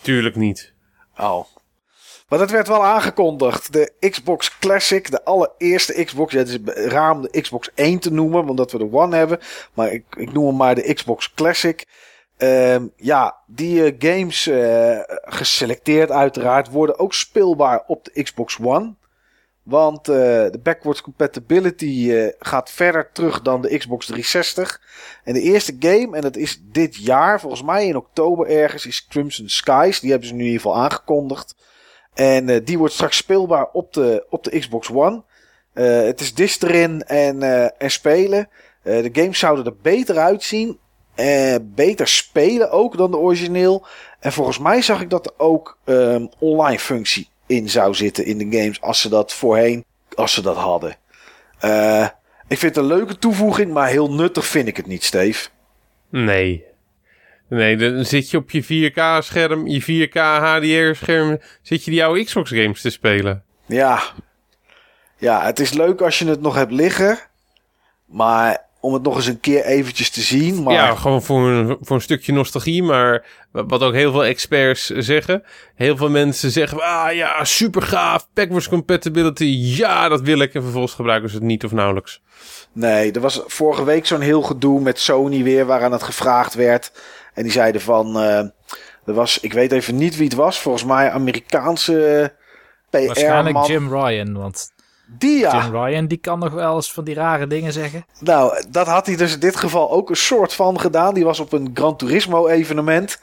Tuurlijk niet. Oh. Maar dat werd wel aangekondigd. De Xbox Classic, de allereerste Xbox. Ja, het is raar om de Xbox 1 te noemen, omdat we de One hebben. Maar ik, ik noem hem maar de Xbox Classic. Ehm, ja, die eh, games, eh, geselecteerd uiteraard, worden ook speelbaar op de Xbox One. Want eh, de backwards compatibility gaat verder terug dan de Xbox 360. En de eerste game, en dat is dit jaar, volgens mij in oktober ergens, is Crimson Skies. Die hebben ze nu in ieder geval aangekondigd. En die wordt straks speelbaar op de, op de Xbox One. Het is disc erin en, en spelen. De games zouden er beter uitzien. Eh, beter spelen ook dan de origineel. En volgens mij zag ik dat er ook ehm, online functie in zou zitten in de games. Als ze dat voorheen, als ze dat hadden. Eh, ik vind het een leuke toevoeging, maar heel nuttig vind ik het niet, Steve. Nee. Nee, dan zit je op je 4K-scherm, je 4K HDR-scherm, zit je die oude Xbox-games te spelen. Ja. Ja, het is leuk als je het nog hebt liggen. Maar om het nog eens een keer eventjes te zien. Maar Ja, gewoon voor een, voor een stukje nostalgie, maar wat ook heel veel experts zeggen. Heel veel mensen zeggen, ah ja, super gaaf, backwards compatibility, ja, dat wil ik. En vervolgens gebruiken ze het niet of nauwelijks. Nee, er was vorige week zo'n heel gedoe met Sony weer, waaraan het gevraagd werd. En die zeiden van, eh, er was, ik weet even niet wie het was, volgens mij Amerikaanse Waarschijnlijk PR-man. Jim Ryan, want Die ja, Jim Ryan die kan nog wel eens van die rare dingen zeggen. nou, dat had hij dus in dit geval ook een soort van gedaan. Die was op een Gran Turismo evenement.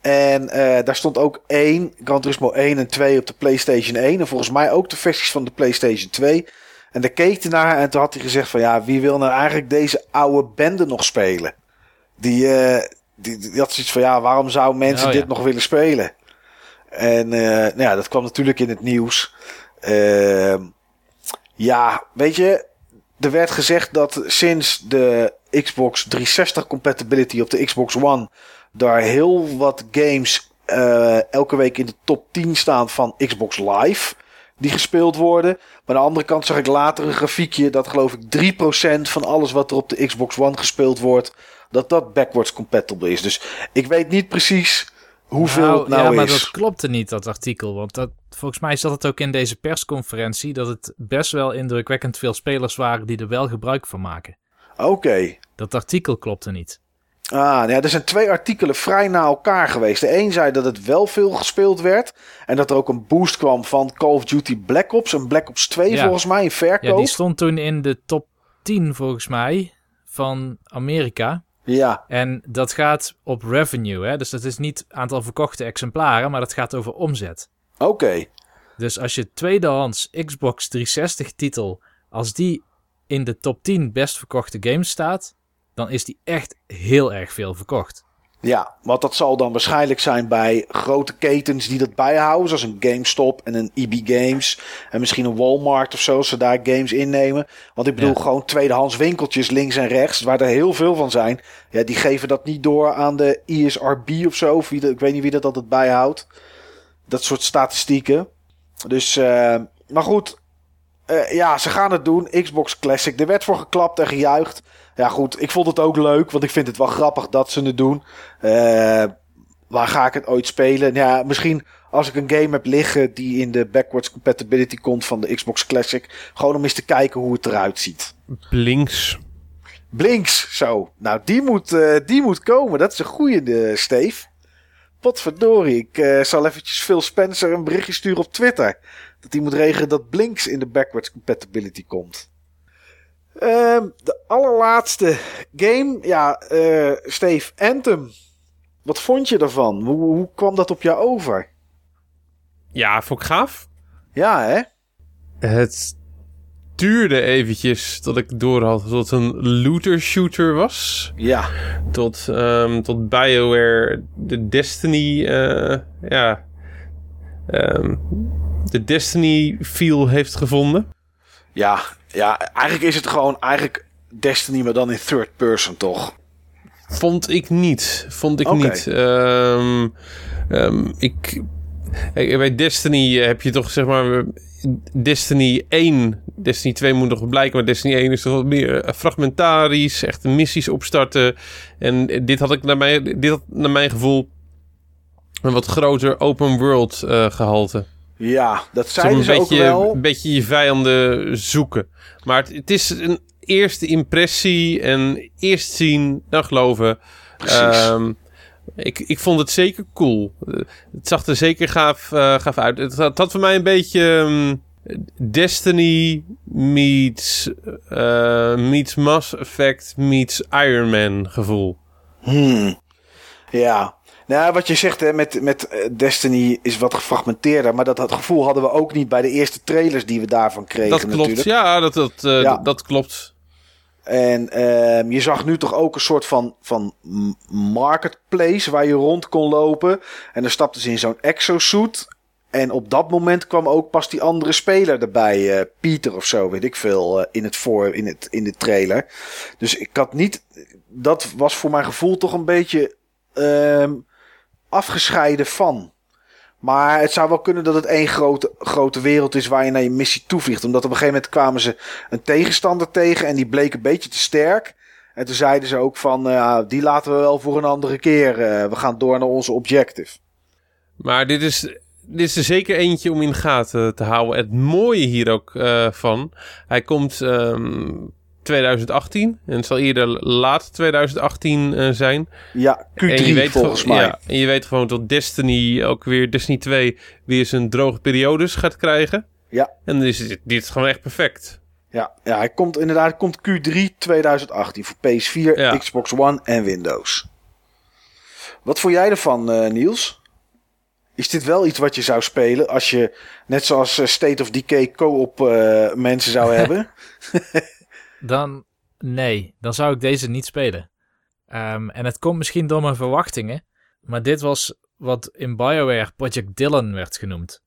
En eh, daar stond ook één, Gran Turismo 1 en 2 op de PlayStation 1. En volgens mij ook de versies van de PlayStation 2. En daar keek hij naar en toen had hij gezegd van ja, wie wil nou eigenlijk deze oude bende nog spelen? Die, eh, die, die had zoiets van ja, waarom zouden mensen Oh, ja. dit nog willen spelen? En eh, nou ja, dat kwam natuurlijk in het nieuws. Ehm, ja, weet je, er werd gezegd dat sinds de Xbox 360 compatibility op de Xbox One daar heel wat games eh, elke week in de top 10 staan van Xbox Live die gespeeld worden. Maar aan de andere kant zag ik later een grafiekje dat geloof ik 3% van alles wat er op de Xbox One gespeeld wordt, dat dat backwards compatible is. Dus ik weet niet precies hoeveel het nou ja, maar dat klopte niet, dat artikel. Want dat, volgens mij zat het ook in deze persconferentie... dat het best wel indrukwekkend veel spelers waren die er wel gebruik van maken. Oké. Dat artikel klopte niet. Ah, nou ja, er zijn twee artikelen vrij na elkaar geweest. De een zei dat het wel veel gespeeld werd. En dat er ook een boost kwam van Call of Duty Black Ops. En Black Ops 2 Ja. volgens mij in verkoop. Ja, die stond toen in de top 10 volgens mij van Amerika. Ja, En dat gaat op revenue, hè? dus dat is niet aantal verkochte exemplaren, maar dat gaat over omzet. oké. Dus als je tweedehands Xbox 360 titel, als die in de top 10 best verkochte games staat, dan is die echt heel erg veel verkocht. Ja, want dat zal dan waarschijnlijk zijn bij grote ketens die dat bijhouden. Zoals een GameStop en een EB Games. En misschien een Walmart of zo, als ze daar games innemen. Want ik bedoel, Ja. gewoon tweedehands winkeltjes links en rechts, waar er heel veel van zijn. Ja, die geven dat niet door aan de E ISRB of zo. Of wie dat, ik weet niet wie dat altijd bijhoudt. Dat soort statistieken. Dus, eh, maar goed. Eh, ja, ze gaan het doen. Xbox Classic. Er werd voor geklapt en gejuicht. Ja, goed. Ik vond het ook leuk. Want ik vind het wel grappig dat ze het doen. Eh, waar ga ik het ooit spelen? Ja, misschien als ik een game heb liggen die in de backwards compatibility komt van de Xbox Classic. Gewoon om eens te kijken hoe het eruit ziet. Blinks. Blinks, zo. Nou, die moet, eh, die moet komen. Dat is een goeie, eh, Steve. Potverdorie. Ik zal eventjes Phil Spencer een berichtje sturen op Twitter. Dat hij moet regelen dat Blinks in de backwards compatibility komt. Ehm, de allerlaatste game. Ja, eh, Steve, Anthem. Wat vond je ervan? Hoe, hoe kwam dat op jou over? Ja, vond ik gaaf. Ja, hè? Het duurde eventjes tot ik door had dat het een looter shooter was. Ja. Tot, ehm, tot BioWare de Destiny, eh, ja, ehm, de Destiny feel heeft gevonden. Ja, ja, eigenlijk is het gewoon eigenlijk Destiny, maar dan in third person, toch? Vond ik niet. Vond ik niet. Ehm, ehm, ik, eh, bij Destiny heb je toch zeg maar. Destiny 1, Destiny 2 moet nog blijken, maar Destiny 1 is toch wat meer eh, fragmentarisch, echt missies opstarten. En dit had ik naar mijn, dit had naar mijn gevoel een wat groter open world eh, gehalte. Ja, dat een ze ook wel. een beetje je vijanden zoeken. Maar het, het is een eerste impressie en eerst zien, dan geloven. Precies. Ehm, ik, ik vond het zeker cool. Eh, Het zag er zeker gaaf, eh, gaaf uit. Het had, het had voor mij een beetje ehm, Destiny meets, eh, meets Mass Effect meets Iron Man gevoel. Hmm. Ja. Nou, wat je zegt hè, met, met eh, Destiny is wat gefragmenteerder. Maar dat, dat gevoel hadden we ook niet bij de eerste trailers die we daarvan kregen Dat klopt, natuurlijk. ja, dat, dat, eh, Ja. dat, dat klopt. En ehm, je zag nu toch ook een soort van, van marketplace waar je rond kon lopen. En dan stapten ze in zo'n exosuit. En op dat moment kwam ook pas die andere speler erbij. eh, Pieter of zo, weet ik veel, in, het voor, in, het, in de trailer. Dus ik had niet... Dat was voor mijn gevoel toch een beetje ehm, afgescheiden van. Maar het zou wel kunnen dat het één grote, grote wereld is waar je naar je missie toevliegt. Omdat op een gegeven moment kwamen ze een tegenstander tegen en die bleek een beetje te sterk. En toen zeiden ze ook van, eh, die laten we wel voor een andere keer. eh, we gaan door naar onze objective. Maar dit is, dit is er zeker eentje om in gaten te houden. Het mooie hier ook eh, van. Hij komt ehm 2018. En het zal eerder laat 2018 eh, zijn. Ja, Q3 en je weet volgens mij. Ja, en je weet gewoon dat Destiny ook weer, Destiny 2, weer zijn droge periodes gaat krijgen. Ja. En dan is dit, dit is gewoon echt perfect. Ja, ja, hij komt inderdaad hij komt Q3 2018 voor PS4, Ja. Xbox One en Windows. Wat vond jij ervan, eh, Niels? Is dit wel iets wat je zou spelen als je, net zoals eh, State of Decay, co-op mensen zou hebben? Dan nee, dan zou ik deze niet spelen. Ehm, en het komt misschien door mijn verwachtingen. Maar dit was wat in BioWare Project Dylan werd genoemd.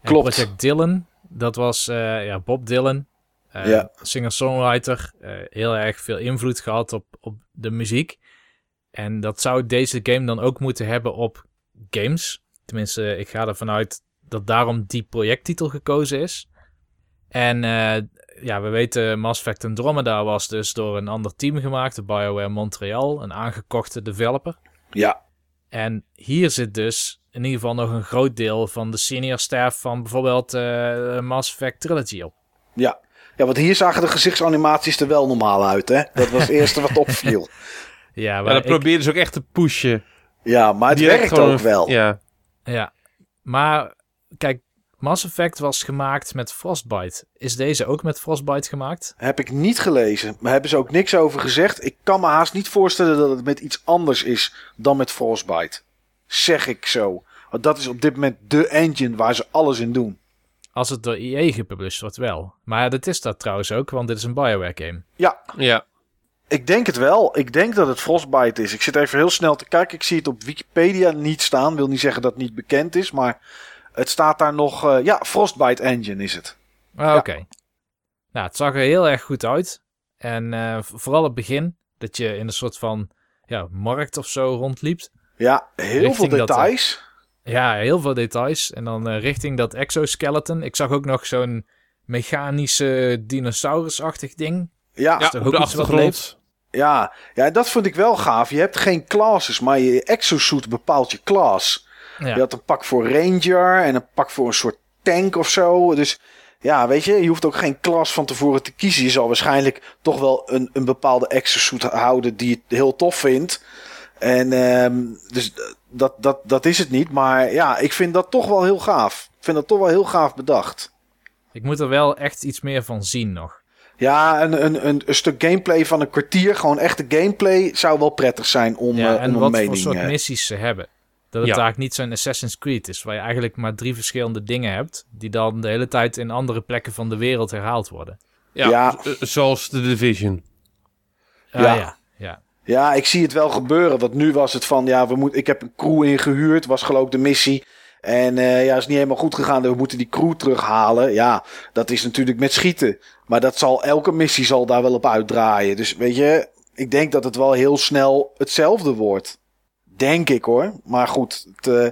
En Klopt. Project Dylan, dat was eh, ja, Bob Dylan. eh, Ja. Singer-songwriter. eh, heel erg veel invloed gehad op, op de muziek. En dat zou deze game dan ook moeten hebben op games. Tenminste, ik ga ervan uit dat daarom die projecttitel gekozen is. En ja, we weten Mass Effect Andromeda was dus door een ander team gemaakt, de BioWare Montreal, een aangekochte developer. Ja, En hier zit dus in ieder geval nog een groot deel van de senior staff van bijvoorbeeld eh, Mass Effect Trilogy op. ja. Ja, want hier zagen de gezichtsanimaties er wel normaal uit, hè? Dat was het eerste wat opviel. Ja, Maar dat ik- probeerden ze ook echt te pushen. Ja, maar het Direct werkt gewoon ook wel. Ja. ja. Maar kijk, Mass Effect was gemaakt met Frostbite. Is deze ook met Frostbite gemaakt? Heb ik niet gelezen. Maar hebben ze ook niks over gezegd. Ik kan me haast niet voorstellen dat het met iets anders is dan met Frostbite. Zeg ik zo. Want dat is op dit moment de engine waar ze alles in doen. Als het door EA gepubliceerd wordt wel. Maar dat is dat trouwens ook, want dit is een BioWare game. Ja, ja. ik denk het wel. Ik denk dat het Frostbite is. Ik zit even heel snel te kijken. Ik zie het op Wikipedia niet staan. Wil niet zeggen dat het niet bekend is. Maar het staat daar nog... eh, ja, Frostbite engine is het. Ah, Oké. Nou, het zag er heel erg goed uit. En eh, vooral het begin, dat je in een soort van ja, markt of zo rondliep. Ja, heel veel dat, eh, details. Ja, heel veel details. En dan eh, richting dat exoskeleton. Ik zag ook nog zo'n mechanische dinosaurusachtig ding. Ja, ja, op ook de iets wat achtergrond. Ja, ja, dat vond ik wel gaaf. Je hebt geen classes, maar je exosuit bepaalt je class. Ja. Je had een pak voor ranger en een pak voor een soort tank of zo. Dus ja, weet je, je hoeft ook geen klas van tevoren te kiezen. Je zal waarschijnlijk toch wel een, een bepaalde exosuit houden die je heel tof vindt. En ehm, dus dat, dat, dat is het niet. Maar ja, ik vind dat toch wel heel gaaf. Ik vind dat toch wel heel gaaf bedacht. Ik moet er wel echt iets meer van zien nog. Ja, een, een, een, een stuk gameplay van een kwartier, gewoon echte gameplay, zou wel prettig zijn om, Ja, en om een wat mening... voor soort eh, missies ze hebben. Dat het Ja. eigenlijk niet zo'n Assassin's Creed is, waar je eigenlijk maar drie verschillende dingen hebt, die dan de hele tijd in andere plekken van de wereld herhaald worden. Ja, Ja. z- zoals de Division. Ah, Ja. ja. ja. Ja, ik zie het wel gebeuren. Want nu was het van, ja, we moet, ik heb een crew ingehuurd. Was geloof ik de missie. En eh, ja, is niet helemaal goed gegaan. We moeten die crew terughalen. Ja, dat is natuurlijk met schieten. Maar dat zal, elke missie zal daar wel op uitdraaien. Dus weet je, ik denk dat het wel heel snel hetzelfde wordt. Denk ik hoor. Maar goed, het, uh,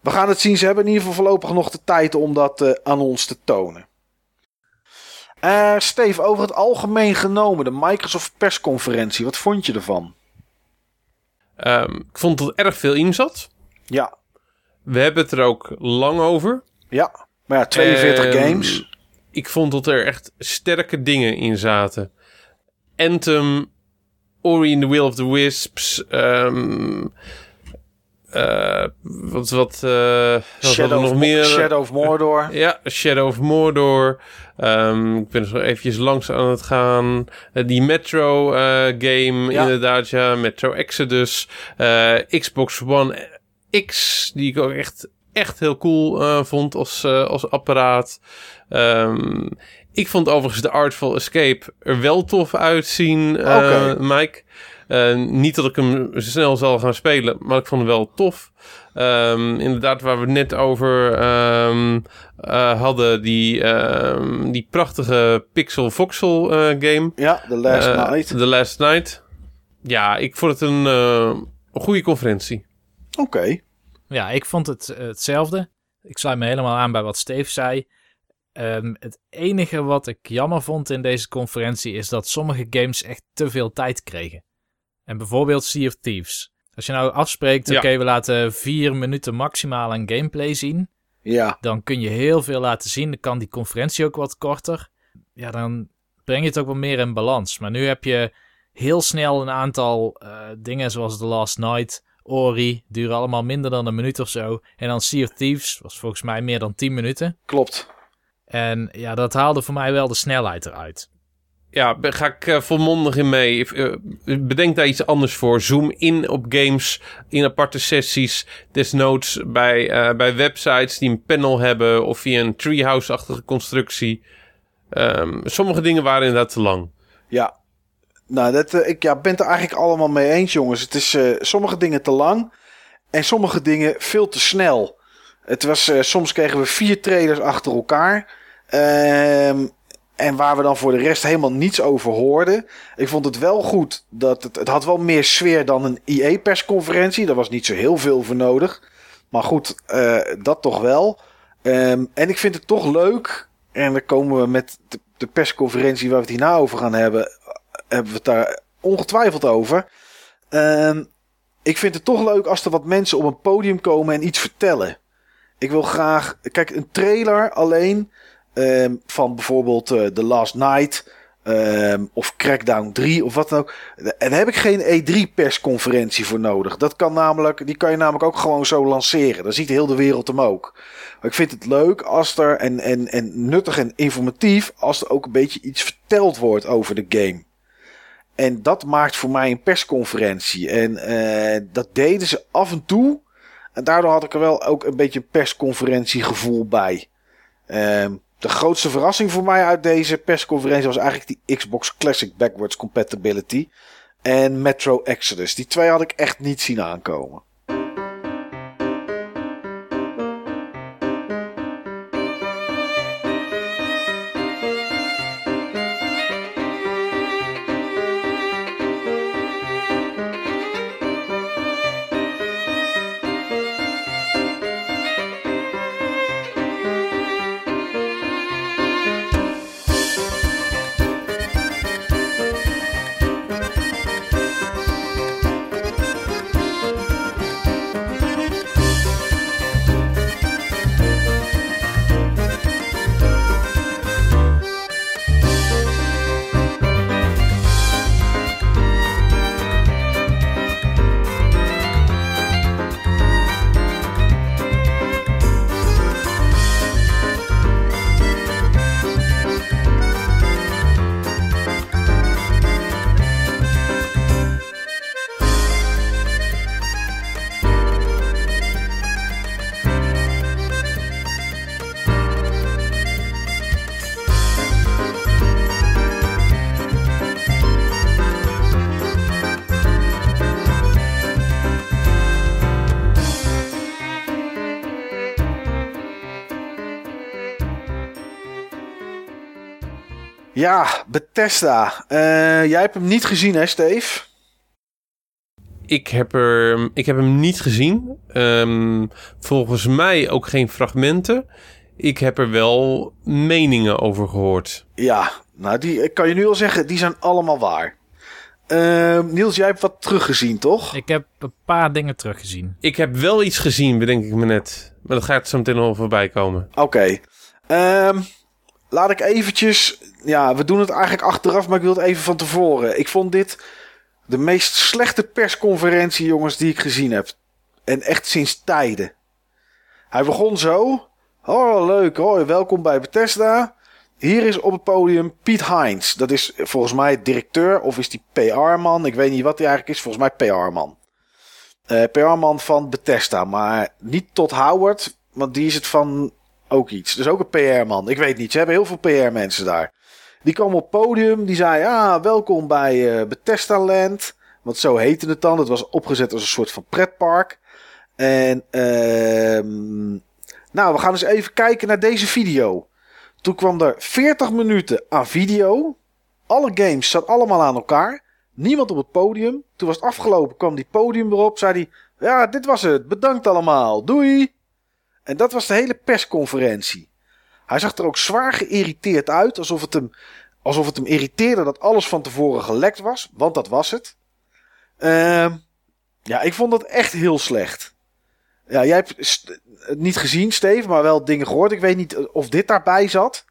we gaan het zien. Ze hebben in ieder geval voorlopig nog de tijd om dat uh, aan ons te tonen. Uh, Steve, over het algemeen genomen, de Microsoft persconferentie. Wat vond je ervan? Um, ik vond dat er erg veel in zat. Ja. We hebben het er ook lang over. Ja, maar ja, 42 um, games. Ik vond dat er echt sterke dingen in zaten. Anthem, Ori in the Will of the Wisps. Um, uh, wat, wat, uh, Shadow, nog of, meer? Shadow of Mordor. Ja, Shadow of Mordor. Um, ik ben er zo eventjes langs aan het gaan. Uh, die Metro game, ja. inderdaad, ja. Metro Exodus. Xbox One X, die ik ook echt, echt heel cool vond als, als apparaat. Um, ik vond overigens de Artful Escape er wel tof uitzien, okay. Mike. Uh, niet dat ik hem snel zal gaan spelen, maar ik vond hem wel tof. Um, inderdaad, waar we het net over um, uh, hadden, die, um, die prachtige Pixel Voxel uh, game. Ja, The Last Night. The Last Night. Ja, ik vond het een, goede conferentie. Oké. Okay. Ja, ik vond het hetzelfde. Ik sluit me helemaal aan bij wat Steve zei. Um, het enige wat ik jammer vond in deze conferentie is dat sommige games echt te veel tijd kregen. En bijvoorbeeld Sea of Thieves. Als je nou afspreekt, ja. oké, we laten vier minuten maximaal aan gameplay zien. Ja. Dan kun je heel veel laten zien. Dan kan die conferentie ook wat korter. Ja, dan breng je het ook wat meer in balans. Maar nu heb je heel snel een aantal uh, dingen zoals The Last Night, Ori, duren allemaal minder dan een minuut of zo. En dan Sea of Thieves was volgens mij meer dan 10 minuten. Klopt. En ja, dat haalde voor mij wel de snelheid eruit. Ja, ga ik uh, volmondig in mee. Uh, bedenk daar iets anders voor. Zoom in op games in aparte sessies. Desnoods bij, uh, bij websites die een panel hebben of via een treehouse-achtige constructie. Um, sommige dingen waren inderdaad te lang. Ja, nou, dat, ik ja, ben het er eigenlijk allemaal mee eens, jongens. Het is sommige dingen te lang en sommige dingen veel te snel. Het was, soms kregen we vier trailers achter elkaar. Ehm en waar we dan voor de rest helemaal niets over hoorden. Ik vond het wel goed dat het, het had wel meer sfeer dan een IE-persconferentie. Daar was niet zo heel veel voor nodig. Maar goed, uh, dat toch wel. Um, en ik vind het toch leuk. En dan komen we met de, de, persconferentie waar we het hierna over gaan hebben. Hebben we het daar ongetwijfeld over. Um, ik vind het toch leuk als er wat mensen op een podium komen en iets vertellen. Ik wil graag. Kijk, een trailer alleen Um, van bijvoorbeeld uh, The Last Night. Um, of Crackdown 3 of wat dan ook. En daar heb ik geen E3 persconferentie voor nodig. Dat kan namelijk, die kan je namelijk ook gewoon zo lanceren. Dan ziet heel de wereld hem ook. Maar ik vind het leuk als er, en, en, en nuttig en informatief, als er ook een beetje iets verteld wordt over de game. En dat maakt voor mij een persconferentie. En uh, dat deden ze af en toe. En daardoor had ik er wel ook een beetje persconferentiegevoel bij. Um, de grootste verrassing voor mij uit deze persconferentie was eigenlijk die Xbox Classic Backwards Compatibility en Metro Exodus. Die twee had ik echt niet zien aankomen. Bethesda. Eh, jij hebt hem niet gezien, hè, Steve? Ik heb, er, ik heb hem niet gezien. Ehm, volgens mij ook geen fragmenten. Ik heb er wel meningen over gehoord. Ja, nou, die ik kan je nu al zeggen, die zijn allemaal waar. Ehm, Niels, jij hebt wat teruggezien, toch? Ik heb een paar dingen teruggezien. Ik heb wel iets gezien, bedenk ik me net. Maar dat gaat zo meteen nog voorbij komen. Oké. Ehm, laat ik eventjes... Ja, we doen het eigenlijk achteraf, maar ik wil het even van tevoren. Ik vond dit de meest slechte persconferentie, jongens, die ik gezien heb. En echt sinds tijden. Hij begon zo. Oh, leuk. Oh, welkom bij Bethesda. Hier is op het podium Piet Heinz. Dat is volgens mij directeur of is die PR-man. Ik weet niet wat hij eigenlijk is. Volgens mij PR-man. Eh PR-man van Bethesda. Maar niet tot Howard. Want die is het van ook iets. Dus ook een PR-man. Ik weet niet. Ze hebben heel veel PR-mensen daar. Die kwam op podium. Die zei: Ah, welkom bij eh, Bethesda Land. Want zo heette het dan. Het was opgezet als een soort van pretpark. En ehm nou, we gaan eens even kijken naar deze video. Toen kwam er 40 minuten aan video. Alle games zaten allemaal aan elkaar. Niemand op het podium. Toen was het afgelopen, kwam die podium erop. Zei hij: Ja, dit was het. Bedankt allemaal. Doei. En dat was de hele persconferentie. Hij zag er ook zwaar geïrriteerd uit. Alsof het hem, alsof het hem irriteerde dat alles van tevoren gelekt was. Want dat was het. Ehm, ja, ik vond dat echt heel slecht. Ja, jij hebt het niet gezien, Steve, maar wel dingen gehoord. Ik weet niet of dit daarbij zat.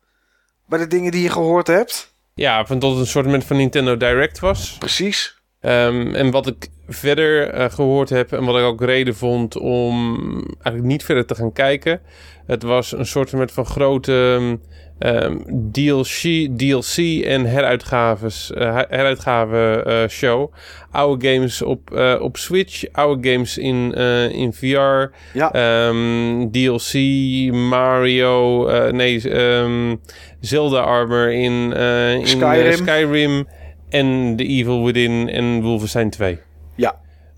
Bij de dingen die je gehoord hebt. Ja, van dat het een soort van Nintendo Direct was. Precies. Ehm, en wat ik verder eh, gehoord heb en wat ik ook reden vond om eigenlijk niet verder te gaan kijken. Het was een soort van grote ehm, DLC, DLC en heruitgaves, eh, heruitgave eh, show. Oude games op, op Switch, oude games in, in VR. Ja. Ehm, DLC, Mario, nee, ehm, Zelda Armor in, in Skyrim. Skyrim en The Evil Within en Wolfenstein 2.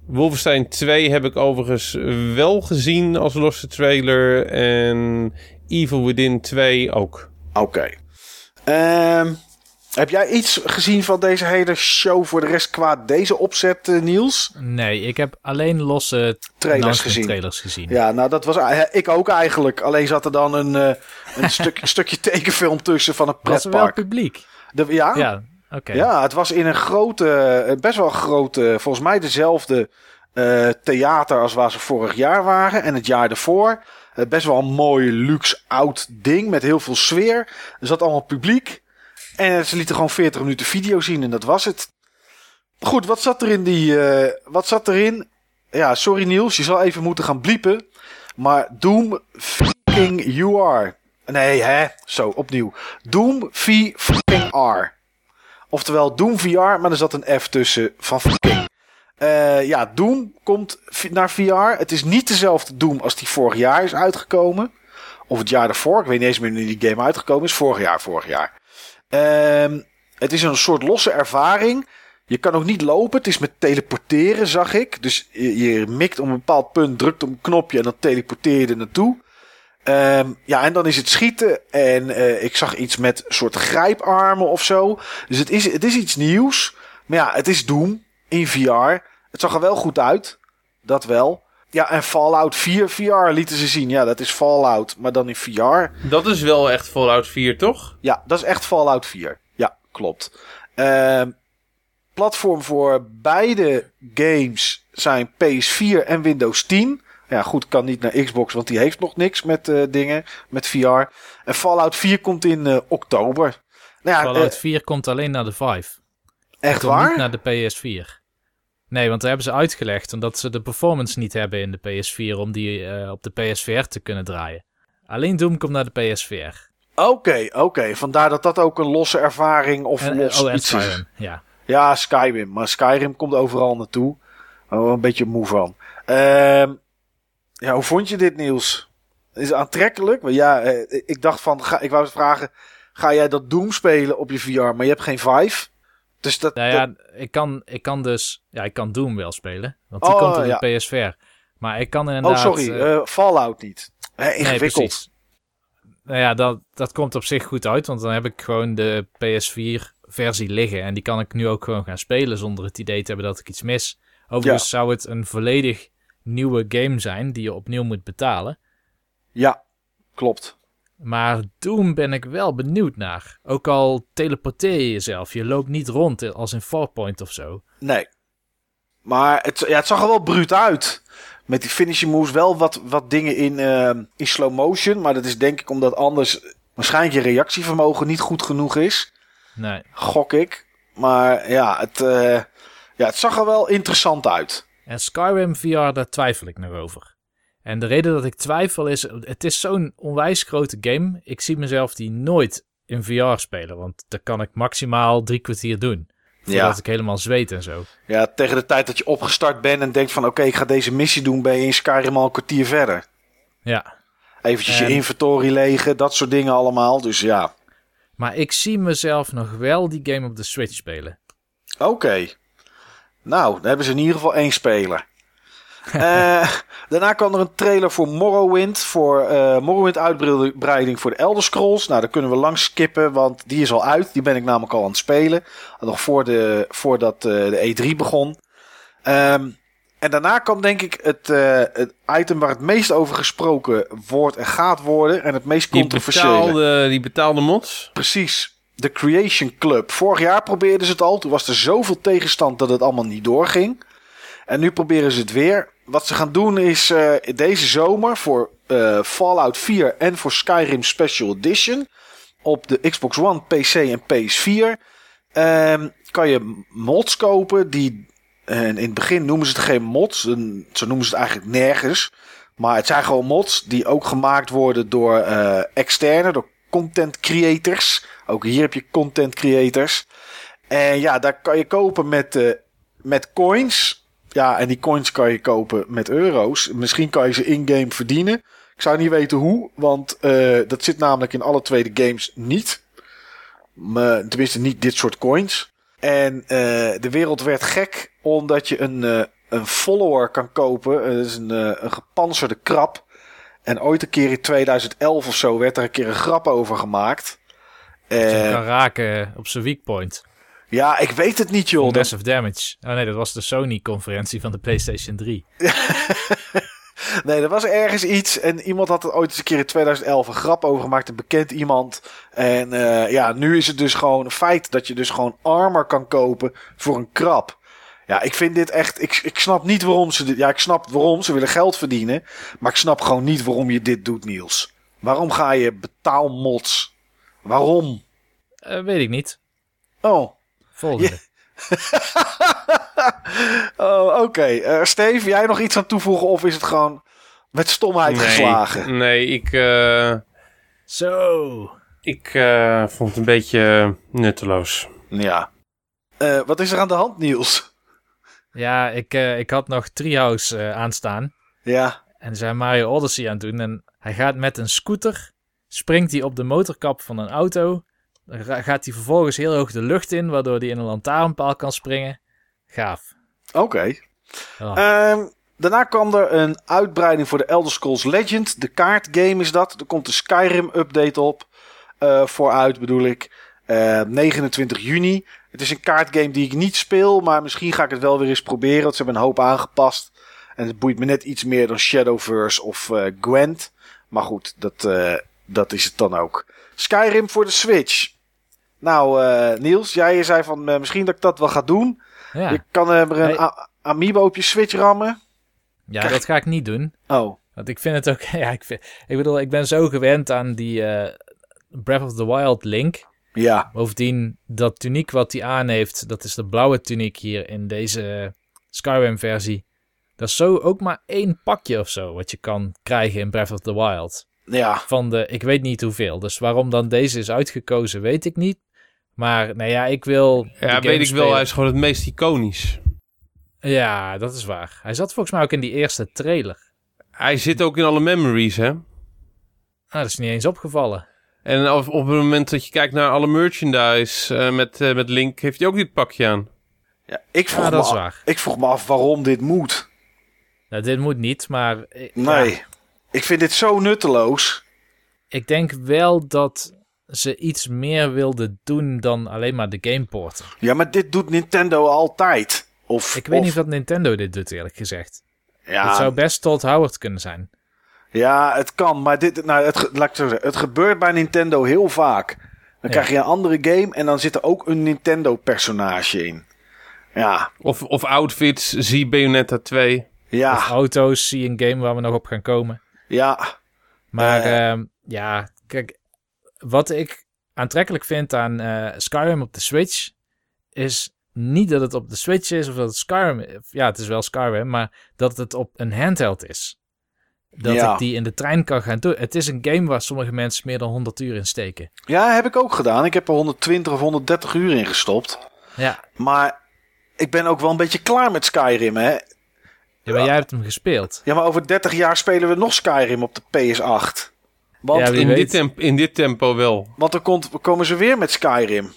Wolfenstein 2 heb ik overigens wel gezien als losse trailer en Evil Within 2 ook. Oké. Ehm, heb jij iets gezien van deze hele show voor de rest qua deze opzet, eh, Niels? Nee, ik heb alleen losse Trailers gezien. trailers gezien. Ja, nou dat was ik ook eigenlijk. Alleen zat er dan een, eh, een stuk, stukje tekenfilm tussen van een Was er wel pretpark. publiek? De, ja? Ja, Ja, het was in een grote, eh, best wel grote, volgens mij dezelfde eh, theater als waar ze vorig jaar waren en het jaar ervoor. Eh, best wel een mooi, luxe, oud ding met heel veel sfeer. Er zat allemaal publiek. En ze lieten gewoon 40 minuten video zien en dat was het. Goed, wat zat er in die, eh, wat zat erin? Ja, sorry Niels, je zal even moeten gaan bliepen. Maar Doom fucking you are. Nee, hè? Zo, opnieuw. Doom V fucking R. Oftewel Doom VR, maar er zat een F tussen van fucking. Eh, ja, Doom komt naar VR. Het is niet dezelfde Doom als die vorig jaar is uitgekomen. Of het jaar daarvoor. Ik weet niet eens meer wanneer die game uitgekomen is. Vorig jaar, vorig jaar. Ehm, het is een soort losse ervaring. Je kan ook niet lopen. Het is met teleporteren, zag ik. Dus je, mikt op een bepaald punt, drukt op een knopje en dan teleporteer je er naartoe. Ehm, ja, en dan is het schieten. En eh, ik zag iets met soort grijparmen of zo. Dus het is, het is iets nieuws. Maar ja, het is Doom in VR. Het zag er wel goed uit. Dat wel. Ja, en Fallout 4 VR lieten ze zien. Ja, dat is Fallout, maar dan in VR. Dat is wel echt Fallout 4, toch? Ja, dat is echt Fallout 4. Ja, klopt. Ehm, platform voor beide games zijn PS4 en Windows 10. Ja, goed, kan niet naar Xbox, want die heeft nog niks met eh, dingen, met VR. En Fallout 4 komt in eh, oktober. Nou ja, Fallout eh, 4 komt alleen naar de 5. echt waar? niet naar de PS4. Nee, want daar hebben ze uitgelegd omdat ze de performance niet hebben in de PS4 om die eh, op de PSVR te kunnen draaien. Alleen Doom komt naar de PSVR. Oké, oké. Vandaar dat dat ook een losse ervaring of En, los oh, en iets is. Skyrim, ja. Ja, Skyrim. Maar Skyrim komt overal naartoe. Oh, een beetje moe van. Ehm, ja, hoe vond je dit nieuws? Is het aantrekkelijk? Maar ja, eh, ik dacht van, ga, ik wou vragen, ga jij dat Doom spelen op je VR? Maar je hebt geen Vive. Dus dat, Nou dat- ja, ik kan, ik kan dus... Ja, ik kan Doom wel spelen. Want die Oh, komt op ja. de PSVR. Maar ik kan oh inderdaad... sorry, eh, eh, Fallout niet. Hè, nee, ingewikkeld. precies. nou ja, dat, dat komt op zich goed uit, want dan heb ik gewoon de PS4-versie liggen. En die kan ik nu ook gewoon gaan spelen zonder het idee te hebben dat ik iets mis. Overigens zou het een volledig nieuwe game zijn die je opnieuw moet betalen. Ja, klopt. Maar Doom ben ik wel benieuwd naar. Ook al teleporteer je jezelf. Je loopt niet rond als in Farpoint of zo. Nee. Maar het, ja, het zag er wel bruut uit. Met die finishing moves wel wat, wat dingen in, uh, in slow motion. Maar dat is denk ik omdat anders waarschijnlijk je reactievermogen niet goed genoeg is. Nee. Gok ik. Maar ja, het, uh, ja, het zag er wel interessant uit. En Skyrim VR, daar twijfel ik nog over. En de reden dat ik twijfel is, het is zo'n onwijs grote game. Ik zie mezelf die nooit in VR spelen, want daar kan ik maximaal drie kwartier doen. Voordat ja. ik helemaal zweet en zo. Ja, tegen de tijd dat je opgestart bent en denkt van oké, ik ga deze missie doen, ben je in Skyrim al een kwartier verder. Ja. Eventjes je inventory legen, dat soort dingen allemaal, dus ja. Maar ik zie mezelf nog wel die game op de Switch spelen. Oké. Nou, dan hebben ze in ieder geval één speler. uh, daarna kwam er een trailer voor Morrowind. Voor uh, Morrowind uitbreiding voor de Elder Scrolls. Nou, daar kunnen we langs skippen, want die is al uit. Die ben ik namelijk al aan het spelen. Nog voor de, voordat uh, de E3 begon. Um, en daarna kwam denk ik het, het item waar het meest over gesproken wordt en gaat worden. En het meest controversiële. Die betaalde, die betaalde mods? Precies. De Creation Club. Vorig jaar probeerden ze het al. Toen was er zoveel tegenstand dat het allemaal niet doorging. En nu proberen ze het weer. Wat ze gaan doen is uh, deze zomer voor uh, Fallout 4 en voor Skyrim Special Edition op de Xbox One, PC en PS4 um, kan je mods kopen die en in het begin noemen ze het geen mods, zo noemen ze het eigenlijk nergens. Maar het zijn gewoon mods die ook gemaakt worden door uh, externe, content creators. Ook hier heb je content creators. En ja, daar kan je kopen met, uh, met coins. Ja, en die coins kan je kopen met euro's. Misschien kan je ze in-game verdienen. Ik zou niet weten hoe, want uh, dat zit namelijk in alle tweede games niet. Maar, tenminste, niet dit soort coins. En de wereld werd gek omdat je een, een follower kan kopen. Dat is een, een gepanzerde krab. En ooit een keer in 2011 of zo werd er een keer een grap over gemaakt. Dat je kan raken op zijn weak point. Ja, ik weet het niet, joh. Massive damage. Oh nee, dat was de Sony-conferentie van de PlayStation 3. nee, er was ergens iets en iemand had er ooit eens een keer in 2011 een grap over gemaakt, een bekend iemand. En uh, ja, nu is het dus gewoon een feit dat je dus gewoon armor kan kopen voor een krab. Ja, ik vind dit echt. Ik, ik snap niet waarom ze dit. Ja, ik snap waarom ze willen geld verdienen. Maar ik snap gewoon niet waarom je dit doet, Niels. Waarom ga je betaalmods? Waarom? Uh, weet ik niet. Oh. Volgende. oh, oké. Okay. Uh, Steve, jij nog iets aan toevoegen of is het gewoon met stomheid nee, geslagen? Nee, ik. Uh, Zo. Ik uh, vond het een beetje nutteloos. Ja. wat is er aan de hand, Niels? Ja, ik, ik had nog Treehouse aanstaan. Ja. En zijn Mario Odyssey aan het doen. En hij gaat met een scooter. Springt hij op de motorkap van een auto. Dan gaat hij vervolgens heel hoog de lucht in, waardoor hij in een lantaarnpaal kan springen. Gaaf. Oké. Okay. Oh. Um, daarna kwam er een uitbreiding voor de Elder Scrolls Legend. De kaartgame is dat. Er komt een Skyrim update op. Uh, vooruit bedoel ik. Uh, 29 juni. Het is een kaartgame die ik niet speel, maar misschien ga ik het wel weer eens proberen. Want ze hebben een hoop aangepast. En het boeit me net iets meer dan Shadowverse of uh, Gwent. Maar goed, dat, dat is het dan ook. Skyrim voor de Switch. Nou, uh, Niels, jij zei van misschien dat ik dat wel ga doen. Ja. Je kan er een. Amiibo op je Switch rammen. Ja, Krijg... dat ga ik niet doen. Oh. Want ik vind het ook... Ja, ik, vind, ik bedoel, ik ben zo gewend aan die uh, Breath of the Wild link. Ja. Bovendien, dat tuniek wat hij aan heeft, dat is de blauwe tuniek hier in deze Skyrim versie. Dat is zo ook maar één pakje of zo wat je kan krijgen in Breath of the Wild. Ja. Van de, ik weet niet hoeveel. Dus waarom dan deze is uitgekozen, weet ik niet. Maar nou ja, ik wil. Ja, weet ik wel. Hij is gewoon het meest iconisch. Ja, dat is waar. Hij zat volgens mij ook in die eerste trailer. Hij zit ook in alle memories, hè? Ah, dat is niet eens opgevallen. En op, op het moment dat je kijkt naar alle merchandise uh, met, uh, met Link, heeft hij ook dit pakje aan. Ja, ik vroeg, ja, me, af, ik vroeg me af waarom dit moet. Nou, dit moet niet, maar... Nee, ja. ik vind dit zo nutteloos. ik denk wel dat ze iets meer wilden doen dan alleen maar de gameporten. Ja, maar dit doet Nintendo altijd. Of, Ik weet of- niet of dat Nintendo dit doet, eerlijk gezegd. Ja, Het zou best Todd Howard kunnen zijn. Ja, het kan, maar dit, nou, het, laat ik zo zeggen, het gebeurt bij Nintendo heel vaak. Dan Ja. krijg je een andere game en dan zit er ook een Nintendo-personage in. Ja, Of, of outfits, zie Bayonetta 2. Of ja, auto's, zie een game waar we nog op gaan komen. ja. Maar Eh. ehm, ja, kijk, wat ik aantrekkelijk vind aan eh, Skyrim op de Switch is niet dat het op de Switch is of dat het Skyrim, ja, het is wel Skyrim, maar dat het op een handheld is. Dat Ja. ik die in de trein kan gaan doen. Het is een game waar sommige mensen meer dan 100 uur in steken. Ja, heb ik ook gedaan. Ik heb er 120 of 130 uur in gestopt. Ja, Maar ik ben ook wel een beetje klaar met Skyrim, hè. ja maar jij hebt hem gespeeld. Ja, maar over 30 jaar spelen we nog Skyrim op de PS8. Want, Ja, In weet. dit, temp, in dit tempo wel. want dan komt, komen ze weer met Skyrim.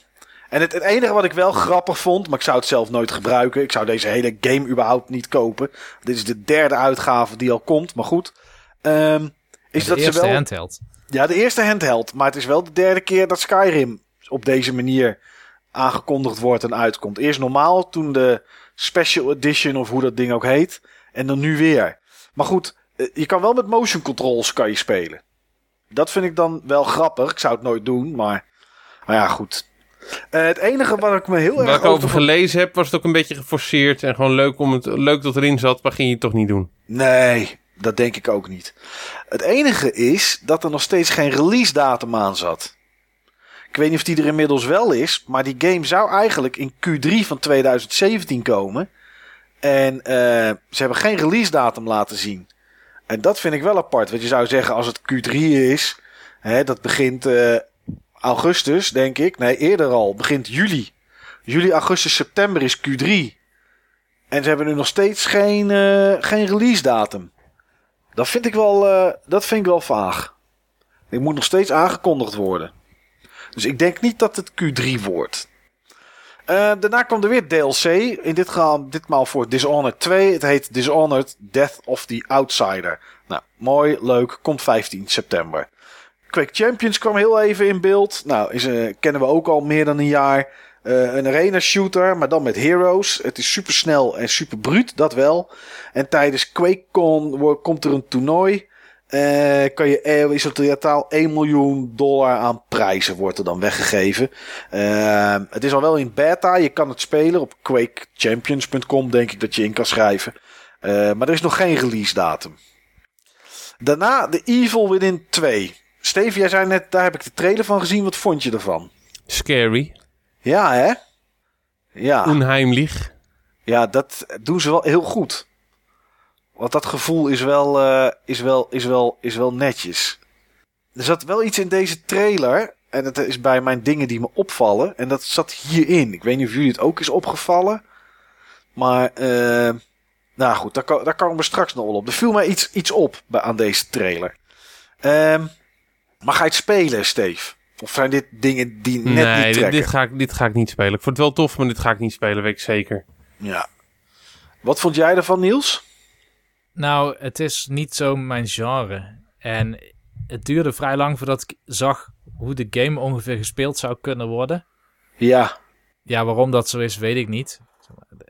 En het, het enige wat ik wel grappig vond, maar ik zou het zelf nooit gebruiken. Ik zou deze hele game überhaupt niet kopen. Dit is de derde uitgave die al komt, maar goed. Ehm, is de dat eerste ze wel. handheld. Ja, de eerste handheld. Maar het is wel de derde keer dat Skyrim op deze manier aangekondigd wordt en uitkomt. Eerst normaal, toen de Special Edition of hoe dat ding ook heet. En dan nu weer. Maar goed, eh, je kan wel met motion controls kan je spelen. Dat vind ik dan wel grappig. Ik zou het nooit doen, maar... Maar ja, goed. Eh, het enige wat ik me heel Waar erg ik over over... gelezen heb, was het ook een beetje geforceerd. En gewoon leuk, om het, leuk dat erin zat, maar ging je het toch niet doen. Nee, dat denk ik ook niet. Het enige is dat er nog steeds geen release datum aan zat. Ik weet niet of die er inmiddels wel is, maar die game zou eigenlijk in Q3 van 2017 komen. En eh, ze hebben geen release datum laten zien. En dat vind ik wel apart. Want je zou zeggen, als het Q3 is, hè, dat begint eh, augustus, denk ik. Nee, eerder al, begint juli. Juli, augustus, september is Q3. En ze hebben nu nog steeds geen, eh, geen release datum. Dat vind ik wel, eh, dat vind ik wel vaag. Die moet nog steeds aangekondigd worden. Dus ik denk niet dat het Q3 wordt. Eh, daarna kwam er weer DLC. In dit geval ditmaal voor Dishonored 2. Het heet Dishonored Death of the Outsider. Nou, mooi, leuk. Komt 15 september. Quake Champions kwam heel even in beeld. Nou, is, eh, kennen we ook al meer dan een jaar. Eh, een arena shooter, maar dan met heroes. Het is super snel en super bruut, dat wel. En tijdens QuakeCon komt er een toernooi. Eh, kan je, is in totaal 1 miljoen dollar aan prijzen wordt er dan weggegeven. Eh, het is al wel in beta. Je kan het spelen op quakechampions.com denk ik dat je in kan schrijven. Eh, maar er is nog geen release datum. Daarna de Evil Within 2. Steve, jij zei net, daar heb ik de trailer van gezien. Wat vond je ervan? Scary. Ja, hè? Ja. Onheimlich. Ja, dat doen ze wel heel goed. Want dat gevoel is wel, eh, is wel, is wel, is wel netjes. Er zat wel iets in deze trailer. En dat is bij mijn dingen die me opvallen. En dat zat hierin. Ik weet niet of jullie het ook is opgevallen. Maar, eh, nou goed, daar, daar komen we straks nog wel op. Er viel mij iets, iets op bij, aan deze trailer. Maar ga je het spelen, Steve? Of zijn dit dingen die net nee, niet dit, trekken? dit, ga ik, dit ga ik niet spelen. Ik vond het wel tof, maar dit ga ik niet spelen, weet ik zeker. Ja. Wat vond jij ervan, Niels? Nou, het is niet zo mijn genre. En het duurde vrij lang voordat ik zag hoe de game ongeveer gespeeld zou kunnen worden. Ja, Ja, waarom dat zo is, weet ik niet.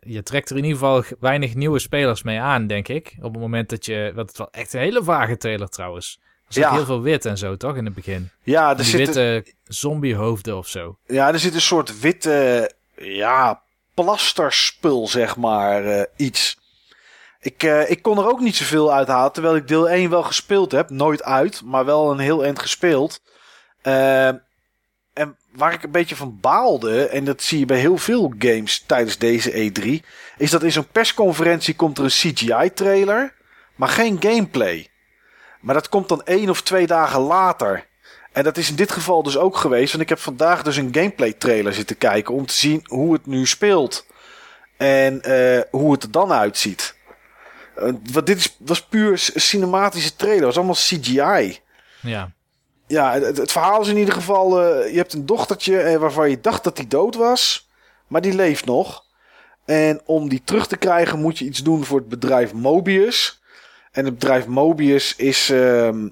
Je trekt er in ieder geval weinig nieuwe spelers mee aan, denk ik. Op het moment dat je... Wat het wel echt een hele vage trailer trouwens. Er zit Ja. heel veel wit en zo, toch? In het begin. ja er Die zit, witte zombiehoofden of zo. Ja, er zit een soort witte, ja, plasterspul, zeg maar, eh, iets. Ik, eh, ik kon er ook niet zoveel uithalen, terwijl ik deel 1 wel gespeeld heb. Nooit uit, maar wel een heel eind gespeeld. Eh, en waar ik een beetje van baalde, en dat zie je bij heel veel games tijdens deze E3, is dat in zo'n persconferentie komt er een CGI-trailer, maar geen gameplay. Maar dat komt dan één of twee dagen later. En dat is in dit geval dus ook geweest. Want ik heb vandaag dus een gameplay trailer zitten kijken. Om te zien hoe het nu speelt. En eh, hoe het er dan uitziet. Eh, want dit is, was puur cinematische trailer. Het was allemaal CGI. Ja. Ja, het, het verhaal is in ieder geval... eh, je hebt een dochtertje waarvan je dacht dat die dood was. Maar die leeft nog. En om die terug te krijgen moet je iets doen voor het bedrijf Mobius. En het bedrijf Mobius is... ehm,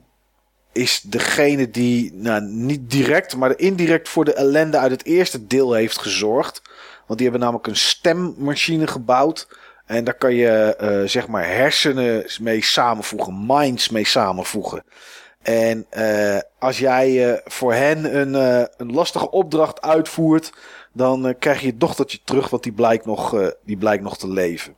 is degene die, nou, niet direct, maar indirect voor de ellende uit het eerste deel heeft gezorgd. Want die hebben namelijk een stemmachine gebouwd. En daar kan je, uh, zeg maar, hersenen mee samenvoegen, minds mee samenvoegen. En uh, als jij uh, voor hen een, een lastige opdracht uitvoert, dan krijg je je dochtertje terug, want die blijkt nog, die blijkt nog te leven.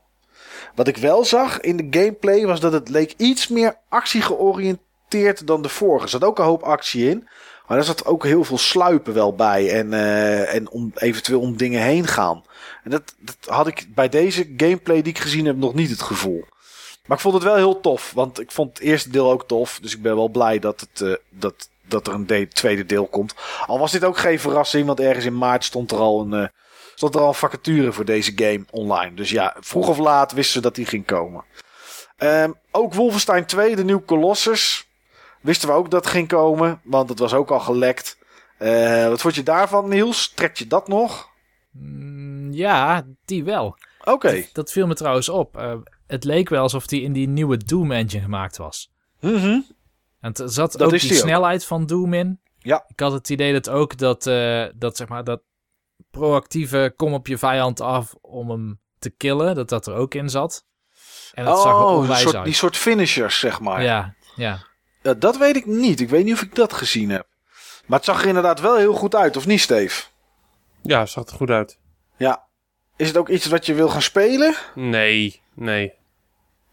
Wat ik wel zag in de gameplay was dat het leek iets meer actie georiënteerd dan de vorige. Er zat ook een hoop actie in. Maar er zat ook heel veel sluipen wel bij. En, uh, en om, eventueel om dingen heen gaan. En dat, dat had ik bij deze gameplay die ik gezien heb nog niet het gevoel. Maar ik vond het wel heel tof. Want ik vond het eerste deel ook tof. Dus ik ben wel blij dat, het, uh, dat, dat er een tweede deel komt. Al was dit ook geen verrassing. Want ergens in maart stond er al een, uh, stond er al een vacature voor deze game online. Dus ja, vroeg of laat wisten ze dat die ging komen. Um, ook Wolfenstein 2, de nieuwe Colossus. Wisten we ook dat ging komen, want het was ook al gelekt. Uh, wat vond je daarvan, Niels? Trek je dat nog? Mm, ja, die wel. Oké. Dat, dat, viel me trouwens op. Uh, het leek wel alsof die in die nieuwe Doom engine gemaakt was. Mhm. Mm en er zat dat ook die, die snelheid van Doom in. Ja. Ik had het idee dat ook dat, uh, dat zeg maar, dat proactieve kom op je vijand af om hem te killen, dat dat er ook in zat. En dat oh, zag er onwijs soort, uit. die soort finishers, zeg maar. Ja, ja. Uh, dat weet ik niet. Ik weet niet of ik dat gezien heb. Maar het zag er inderdaad wel heel goed uit, of niet, Steve? Ja, het zag er goed uit. Ja. Is het ook iets wat je wil gaan spelen? Nee, nee.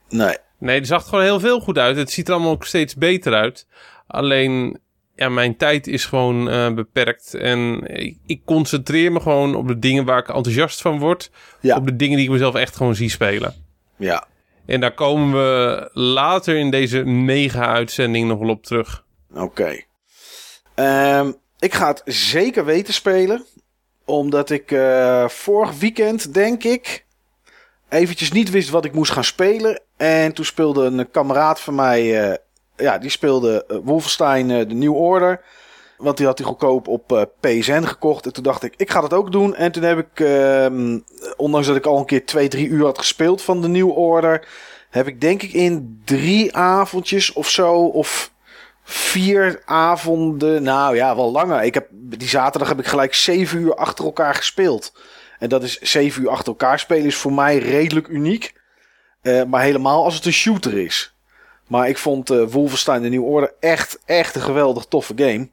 Nee. Nee, het zag er gewoon heel veel goed uit. Het ziet er allemaal ook steeds beter uit. Alleen, ja, mijn tijd is gewoon uh, beperkt. En ik, ik, concentreer me gewoon op de dingen waar ik enthousiast van word. Ja. Op de dingen die ik mezelf echt gewoon zie spelen. Ja. En daar komen we later in deze mega-uitzending nog wel op terug. Oké. Okay. Um, ik ga het zeker weten spelen. Omdat ik uh, vorig weekend, denk ik, eventjes niet wist wat ik moest gaan spelen. En toen speelde een kameraad van mij, uh, ja, die speelde uh, Wolfenstein de New Order. Want die had hij goedkoop op PSN gekocht. En toen dacht ik, ik ga dat ook doen. En toen heb ik, uh, ondanks dat ik al een keer twee, drie uur had gespeeld van de New Order. Heb ik denk ik in drie avondjes of zo, of vier avonden, nou ja, wel langer. Ik heb, die zaterdag heb ik gelijk zeven uur achter elkaar gespeeld. En dat is zeven uur achter elkaar spelen is voor mij redelijk uniek. Maar helemaal als het een shooter is. Maar ik vond uh, Wolfenstein de New Order echt, echt een geweldig toffe game.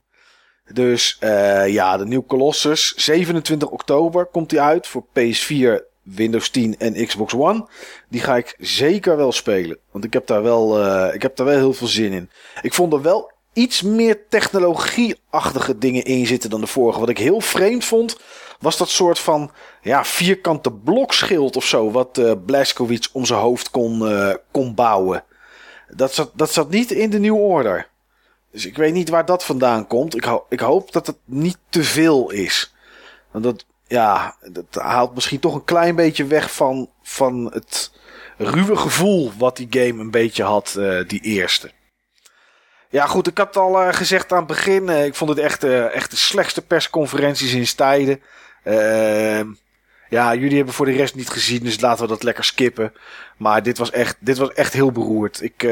Dus uh, ja, de nieuwe Colossus. 27 oktober komt die uit voor PS4, Windows 10 en Xbox One. Die ga ik zeker wel spelen. Want ik heb daar wel, uh, ik heb daar wel heel veel zin in. Ik vond er wel iets meer technologieachtige dingen in zitten dan de vorige. Wat ik heel vreemd vond, was dat soort van ja, vierkante blokschild of zo. Wat uh, Blazkowicz om zijn hoofd kon, kon bouwen. Dat zat, dat zat niet in de New Order. Dus ik weet niet waar dat vandaan komt. Ik, ik hoop dat het niet te veel is. Want dat, ja, dat haalt misschien toch een klein beetje weg van, van het ruwe gevoel wat die game een beetje had, uh, die eerste. Ja, goed, ik had al uh, gezegd aan het begin. Uh, ik vond het echt, echt de slechtste persconferentie sinds tijden. Ehm, ja, jullie hebben voor de rest niet gezien, dus laten we dat lekker skippen. Maar dit was echt, dit was echt heel beroerd. Ik,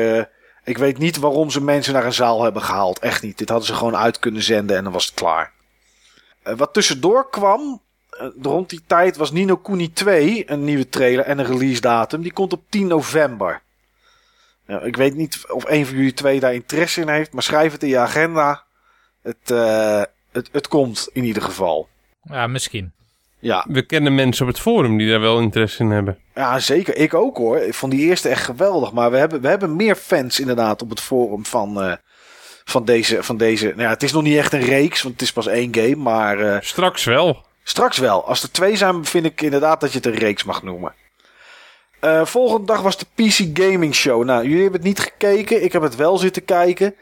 ik weet niet waarom ze mensen naar een zaal hebben gehaald. Echt niet. Dit hadden ze gewoon uit kunnen zenden en dan was het klaar. wat tussendoor kwam, eh, rond die tijd was Nino Kuni 2 een nieuwe trailer en een release datum. Die komt op 10 november. Ik weet niet of een van jullie twee daar interesse in heeft, maar schrijf het in je agenda. Het, het, het komt in ieder geval. Ja, misschien. Ja. We kennen mensen op het forum die daar wel interesse in hebben. Ja, zeker. Ik ook hoor. Ik vond die eerste echt geweldig. Maar we hebben, we hebben meer fans inderdaad op het forum van, uh, van deze. Van deze nou ja, het is nog niet echt een reeks, want het is pas één game. Maar, uh, Straks wel. Straks wel. Als er twee zijn, vind ik inderdaad dat je het een reeks mag noemen. Uh, volgende dag was de PC Gaming Show. Nou, jullie hebben het niet gekeken. Ik heb het wel zitten kijken.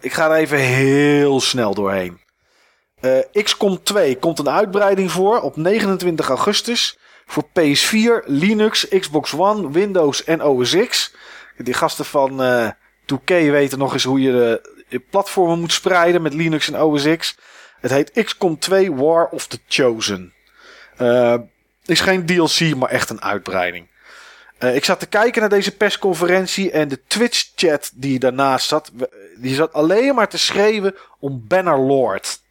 Ik ga er even heel snel doorheen. Uh, XCOM 2 komt een uitbreiding voor op 29 augustus. Voor PS4, Linux, Xbox One, Windows en OS X. Die gasten van 2K weten nog eens hoe je de platformen moet spreiden met Linux en OS X. Het heet XCOM 2 War of the Chosen. Uh, is geen DLC, maar echt een uitbreiding. Uh, ik zat te kijken naar deze persconferentie en de Twitch-chat die daarnaast zat, die zat alleen maar te schreeuwen om Bannerlord.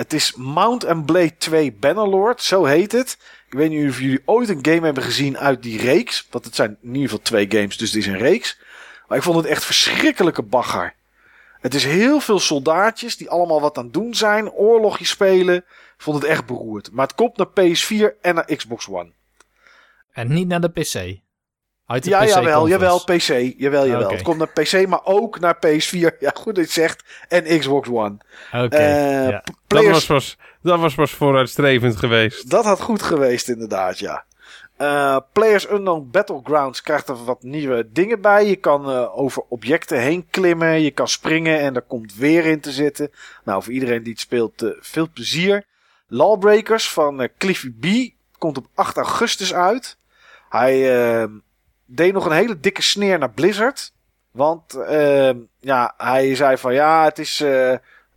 Het is Mount and Blade 2 Bannerlord, zo heet het. Ik weet niet of jullie ooit een game hebben gezien uit die reeks. Want het zijn in ieder geval twee games, dus het is een reeks. Maar ik vond het echt verschrikkelijke bagger. Het is heel veel soldaatjes die allemaal wat aan het doen zijn. Oorlogje spelen. Ik vond het echt beroerd. Maar het komt naar PS4 en naar Xbox One. En niet naar de PC? Uit de ja, PC jawel, jawel, PC. Jawel, jawel. Het komt naar PC, maar ook naar PS4. Ja, goed dat je zegt. En Xbox One. Oké. Uh, ja. dat, was pas, dat was pas vooruitstrevend geweest. Dat had goed geweest, inderdaad, ja. Uh, Players Unknown Battlegrounds krijgt er wat nieuwe dingen bij. Je kan uh, over objecten heen klimmen. Je kan springen en er komt weer in te zitten. Nou, voor iedereen die het speelt, uh, veel plezier. Lawbreakers van Cliffy B komt op 8 augustus uit. Hij ehm, deed nog een hele dikke sneer naar Blizzard. Want ehm, ja, hij zei van ja, het is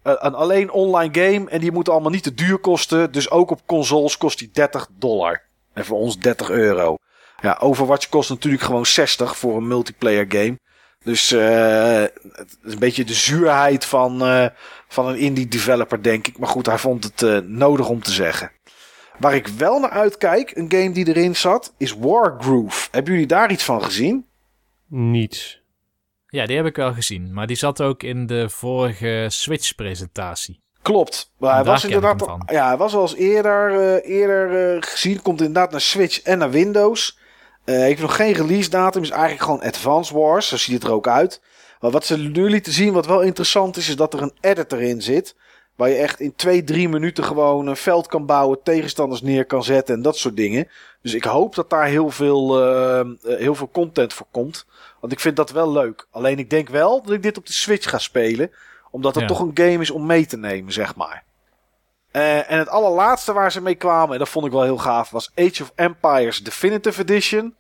een alleen online game en die moet allemaal niet te duur kosten. Dus ook op consoles kost die 30 dollar. En voor ons 30 euro. Ja, Overwatch kost natuurlijk gewoon 60 voor een multiplayer game. Dus uh, het is een beetje de zuurheid van, uh, van een indie developer, denk ik. Maar goed, hij vond het uh, nodig om te zeggen. Waar ik wel naar uitkijk, een game die erin zat, is Wargroove. Hebben jullie daar iets van gezien? Niets. Ja, die heb ik wel gezien. Maar die zat ook in de vorige Switch-presentatie. Klopt. Maar hij was inderdaad. ja, hij was al eens eerder, uh, eerder uh, gezien. Komt inderdaad naar Switch en naar Windows. Uh, heeft nog geen release datum. Is eigenlijk gewoon Advance Wars. Zo ziet het er ook uit. Maar wat ze nu lieten zien, wat wel interessant is, is dat er een editor in zit. Waar je echt in twee, drie minuten gewoon een veld kan bouwen, tegenstanders neer kan zetten en dat soort dingen. Dus ik hoop dat daar heel veel, heel veel content voor komt. Want ik vind dat wel leuk. Alleen ik denk wel dat ik dit op de Switch ga spelen omdat het toch een game is om mee te nemen, zeg maar. Uh, en het allerlaatste waar ze mee kwamen, en dat vond ik wel heel gaaf, was Age of Empires Definitive Edition.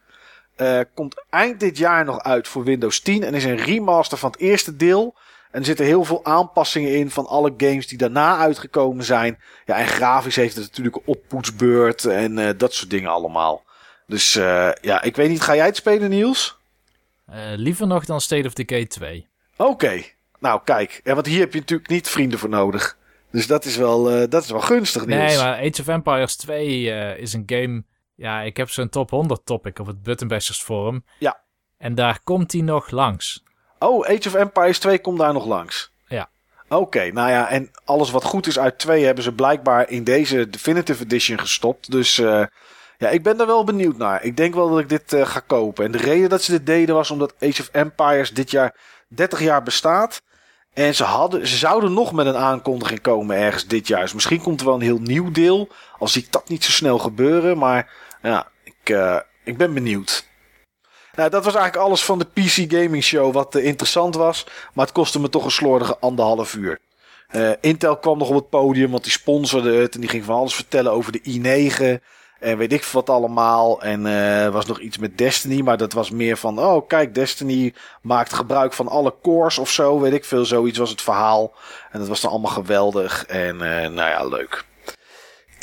Uh, komt eind dit jaar nog uit voor Windows 10 en is een remaster van het eerste deel. En er zitten heel veel aanpassingen in van alle games die daarna uitgekomen zijn. Ja, en grafisch heeft het natuurlijk een oppoetsbeurt en uh, dat soort dingen allemaal. Dus ja, ik weet niet, ga jij het spelen, Niels? liever nog dan State of Decay 2. Oké, nou, kijk. Ja, want hier heb je natuurlijk niet vrienden voor nodig. Dus dat is wel, dat is wel gunstig, Niels. Nee, maar Age of Empires 2 uh, eh, is een game... Ja, ik heb zo'n top 100 topic op het Buttonbashers forum. Ja. En daar komt hij nog langs. Oh, Age of Empires 2 komt daar nog langs? Ja. Oké, nou ja, en alles wat goed is uit 2 hebben ze blijkbaar in deze Definitive Edition gestopt. Dus uh, ja, ik ben daar wel benieuwd naar. Ik denk wel dat ik dit uh, ga kopen. En de reden dat ze dit deden was omdat Age of Empires dit jaar 30 jaar bestaat. En ze, hadden, ze zouden nog met een aankondiging komen ergens dit jaar. Dus misschien komt er wel een heel nieuw deel. Al zie ik dat niet zo snel gebeuren. Maar ja, ik, uh, ik ben benieuwd. Nou, dat was eigenlijk alles van de PC Gaming Show wat uh, interessant was. Maar het kostte me toch een slordige anderhalf uur. Uh, Intel kwam nog op het podium, want die sponsorde het. En die ging van alles vertellen over de i9. En weet ik wat allemaal. En uh, was nog iets met Destiny. Maar dat was meer van. Oh, kijk, Destiny maakt gebruik van alle cores of zo. Weet ik veel. Zoiets was het verhaal. En dat was dan allemaal geweldig. En nou ja, leuk.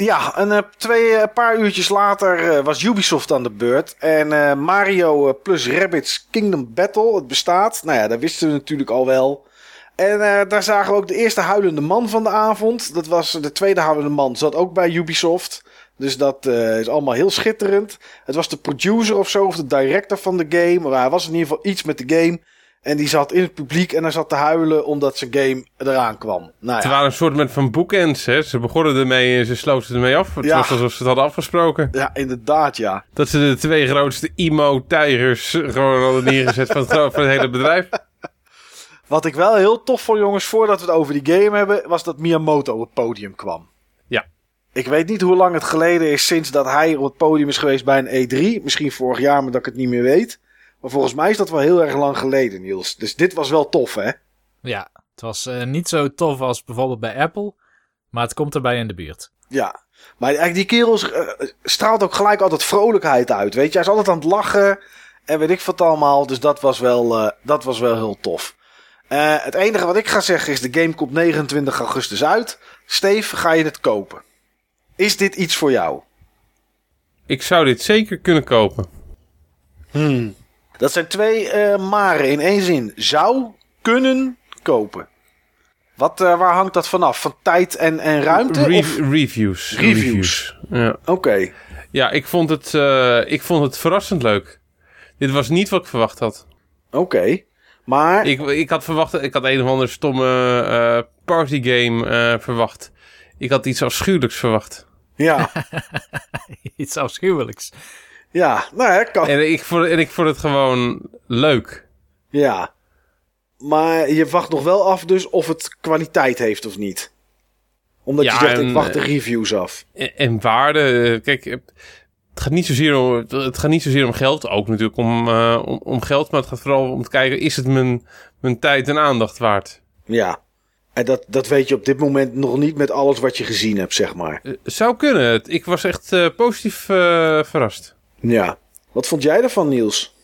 Ja, een uh, twee, paar uurtjes later was Ubisoft aan de beurt. En Mario plus Rabbids Kingdom Battle, het bestaat. Nou ja, dat wisten we natuurlijk al wel. En daar zagen we ook de eerste huilende man van de avond. Dat was de tweede huilende man, zat ook bij Ubisoft. Dus dat is allemaal heel schitterend. Het was de producer of zo, of de director van de game. Maar hij was in ieder geval iets met de game. En die zat in het publiek en hij zat te huilen omdat zijn game eraan kwam. Nou ja. Het waren een soort van bookends, hè? Ze begonnen ermee en ze sloten ermee af. Het ja. was alsof ze het hadden afgesproken. Ja, inderdaad, ja. Dat ze de twee grootste emo-tijgers gewoon hadden neergezet van, het, van het hele bedrijf. Wat ik wel heel tof vond, jongens, voordat we het over die game hebben, was dat Miyamoto op het podium kwam. Ik weet niet hoe lang het geleden is sinds dat hij op het podium is geweest bij een E3. Misschien vorig jaar, maar dat ik het niet meer weet. Maar volgens mij is dat wel heel erg lang geleden, Niels. Dus dit was wel tof, hè? Ja, het was uh, niet zo tof als bijvoorbeeld bij Apple. Maar het komt erbij in de buurt. Ja, maar eigenlijk die kerel uh, straalt ook gelijk altijd vrolijkheid uit. Weet je, hij is altijd aan het lachen. En weet ik wat allemaal. Dus dat was wel, uh, dat was wel heel tof. het enige wat ik ga zeggen is: de game komt 29 augustus uit. Steve, ga je het kopen? Is dit iets voor jou? Ik zou dit zeker kunnen kopen. Hmm. Dat zijn twee eh maren in één zin. Zou kunnen kopen. Wat, eh, waar hangt dat vanaf? Van tijd en, en ruimte? Re- of- Reviews. Reviews. Ja. Oké. ja, ik vond, het, eh, ik vond het verrassend leuk. Dit was niet wat ik verwacht had. Oké. Maar... Ik, ik had verwacht, ik had een of andere stomme eh partygame eh verwacht. Ik had iets afschuwelijks verwacht. Ja. Iets afschuwelijks. Ja. Nou ja, kan. En ik vond, en ik vond het gewoon leuk. Ja. Maar je wacht nog wel af dus of het kwaliteit heeft of niet. Omdat Ja, je zegt, en, ik wacht de eh, reviews af. En, en waarde, kijk, het gaat, niet zozeer om, het gaat niet zozeer om geld. Ook natuurlijk om, eh, om, om geld, maar het gaat vooral om te kijken, is het mijn, mijn tijd en aandacht waard? Ja. En dat, dat weet je op dit moment nog niet met alles wat je gezien hebt, zeg maar. Eh, zou kunnen. Ik was echt positief verrast. Ja. Wat vond jij ervan, Niels?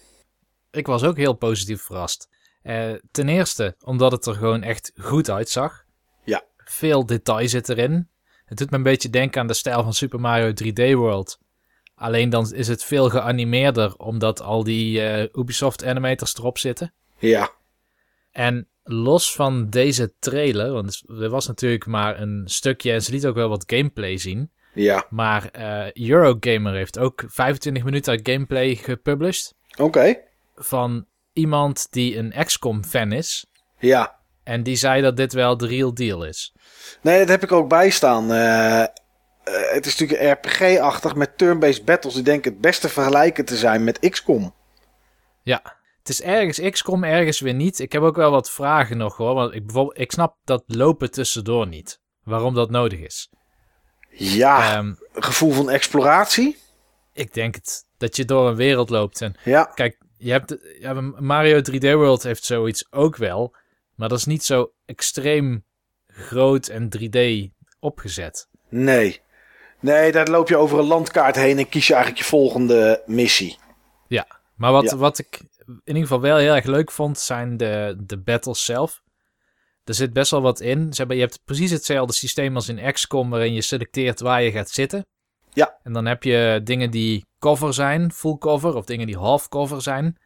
Ik was ook heel positief verrast. Eh, ten eerste omdat het er gewoon echt goed uitzag. Ja. Veel detail zit erin. Het doet me een beetje denken aan de stijl van Super Mario 3D World. Alleen dan is het veel geanimeerder, omdat al die eh, Ubisoft animators erop zitten. Ja. En los van deze trailer, want er was natuurlijk maar een stukje en ze liet ook wel wat gameplay zien. Ja. Maar eh, Eurogamer heeft ook 25 minuten uit gameplay gepublished Oké. van iemand die een XCOM fan is. Ja. En die zei dat dit wel de real deal is. Nee, dat heb ik ook bijstaan. Eh, het is natuurlijk RPG-achtig met turn-based battles. Die denk ik het beste vergelijken te zijn met XCOM. Ja, het is ergens XCOM, ergens weer niet. Ik heb ook wel wat vragen nog hoor. Want ik, bijvoorbeeld, ik snap dat lopen tussendoor niet. Waarom dat nodig is. Ja. Ehm, gevoel van exploratie. ik denk het, dat je door een wereld loopt. En Ja. kijk, je hebt, ja, Mario 3D World heeft zoiets ook wel. Maar dat is niet zo extreem groot en 3D opgezet. Nee. Nee, daar loop je over een landkaart heen en kies je eigenlijk je volgende missie. Ja, maar wat, Ja. wat ik in ieder geval wel heel erg leuk vond, zijn de, de battles zelf. Er zit best wel wat in. Ze hebben, je hebt precies hetzelfde systeem als in XCOM, waarin je selecteert waar je gaat zitten. Ja. En dan heb je dingen die cover zijn, full cover, of dingen die half cover zijn.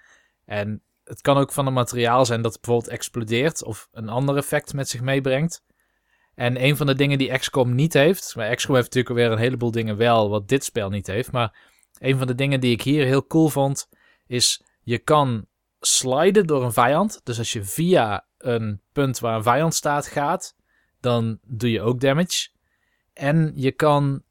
En het kan ook van een materiaal zijn dat bijvoorbeeld explodeert of een ander effect met zich meebrengt. En een van de dingen die XCOM niet heeft, maar XCOM heeft natuurlijk alweer een heleboel dingen wel wat dit spel niet heeft, maar een van de dingen die ik hier heel cool vond, is je kan sliden door een vijand. Dus als je via een punt waar een vijand staat gaat, dan doe je ook damage. En je kan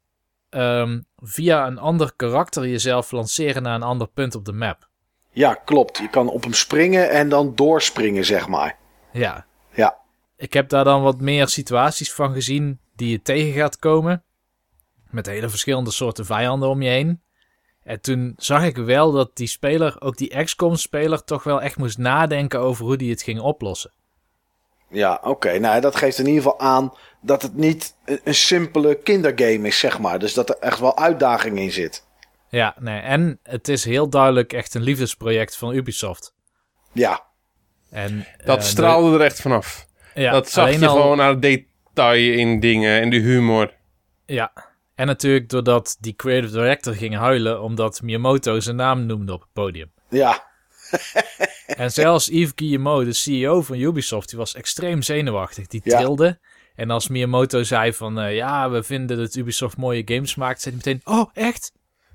ehm, via een ander karakter jezelf lanceren naar een ander punt op de map. Ja, klopt. Je kan op hem springen en dan doorspringen, zeg maar. Ja. Ja. Ik heb daar dan wat meer situaties van gezien die je tegen gaat komen. Met hele verschillende soorten vijanden om je heen. En toen zag ik wel dat die speler, ook die XCOM-speler, toch wel echt moest nadenken over hoe die het ging oplossen. Ja, oké. Nou, dat geeft in ieder geval aan dat het niet een, een simpele kindergame is, zeg maar. Dus dat er echt wel uitdaging in zit. Ja, nee. En het is heel duidelijk echt een liefdesproject van Ubisoft. Ja, En, Dat eh, straalde er echt vanaf. ja, dat zag alleen je al- gewoon aan het detail in dingen en de humor. Ja. En natuurlijk doordat die creative director ging huilen omdat Miyamoto zijn naam noemde op het podium. ja, En zelfs Yves Guillemot, de CEO van Ubisoft, die was extreem zenuwachtig. Die Ja. trilde. En als Miyamoto zei van, eh, ja, we vinden dat Ubisoft mooie games maakt, zei hij meteen, oh, echt?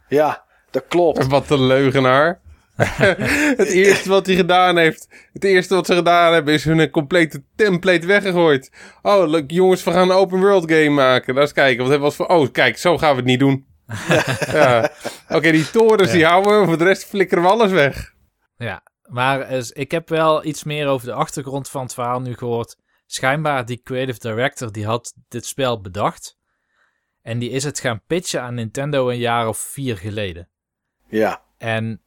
ja, dat klopt. Wat een leugenaar. het eerste wat hij gedaan heeft, het eerste wat ze gedaan hebben, is hun complete template weggegooid. Oh, leuk, jongens, we gaan een open world game maken. Laat eens kijken, wat hebben we als voor... Oh, kijk, zo gaan we het niet doen. ja. Oké, die torens die houden we, voor de rest flikkeren we alles weg. Ja, maar ik heb wel iets meer over de achtergrond van het verhaal nu gehoord. Schijnbaar die creative director, die had dit spel bedacht. En die is het gaan pitchen aan Nintendo een jaar of vier geleden. Ja, En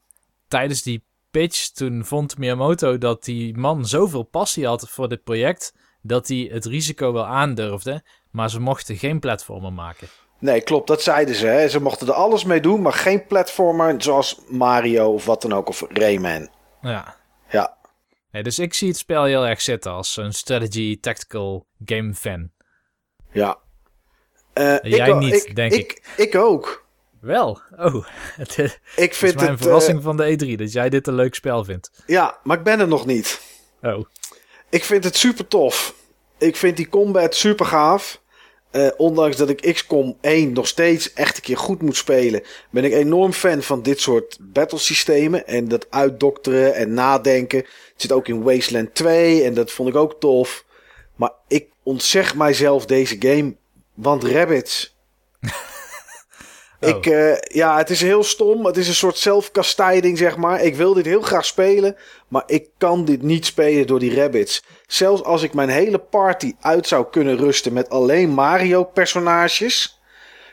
tijdens die pitch, toen vond Miyamoto dat die man zoveel passie had voor dit project, dat hij het risico wel aandurfde, maar ze mochten geen platformer maken. Nee, klopt. Dat zeiden ze. Hè. Ze mochten er alles mee doen, maar geen platformer zoals Mario of wat dan ook, of Rayman. Ja. Ja, Nee, dus ik zie het spel heel erg zitten als een strategy tactical game fan. ja. Eh, Jij ook- niet, denk ik. Ik ook. Wel. Oh, het is Ik vind mijn het... eh, verrassing van de E3 dat jij dit een leuk spel vindt. ja, maar ik ben er nog niet. Oh, Ik vind het super tof. Ik vind die combat super gaaf. Eh, ondanks dat ik XCOM 1 nog steeds echt een keer goed moet spelen, ben ik enorm fan van dit soort battlesystemen. En dat uitdokteren en nadenken. Het zit ook in Wasteland 2 en dat vond ik ook tof. Maar ik ontzeg mijzelf deze game, want rabbits. Oh. Ik, eh, ja, het is heel stom. Het is een soort zelfkastijding, zeg maar. Ik wil dit heel graag spelen, maar ik kan dit niet spelen door die rabbits. Zelfs als ik mijn hele party uit zou kunnen rusten met alleen Mario-personages,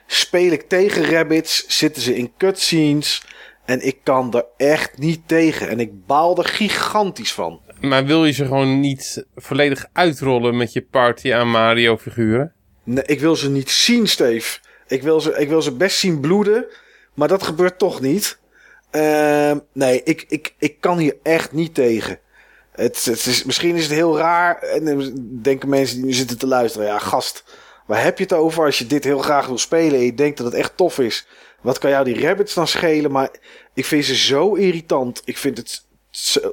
speel ik tegen rabbits, zitten ze in cutscenes en ik kan er echt niet tegen. En ik baal er gigantisch van. Maar wil je ze gewoon niet volledig uitrollen met je party aan Mario-figuren? Nee, ik wil ze niet zien, Steve. Ik wil ze, ik wil ze best zien bloeden, maar dat gebeurt toch niet. Ehm, nee, ik, ik, ik kan hier echt niet tegen. Het, het is, misschien is het heel raar. En dan denken mensen die nu zitten te luisteren. Ja, gast, waar heb je het over als je dit heel graag wil spelen en je denkt dat het echt tof is? Wat kan jou die rabbits dan schelen? Maar ik vind ze zo irritant. Ik vind het.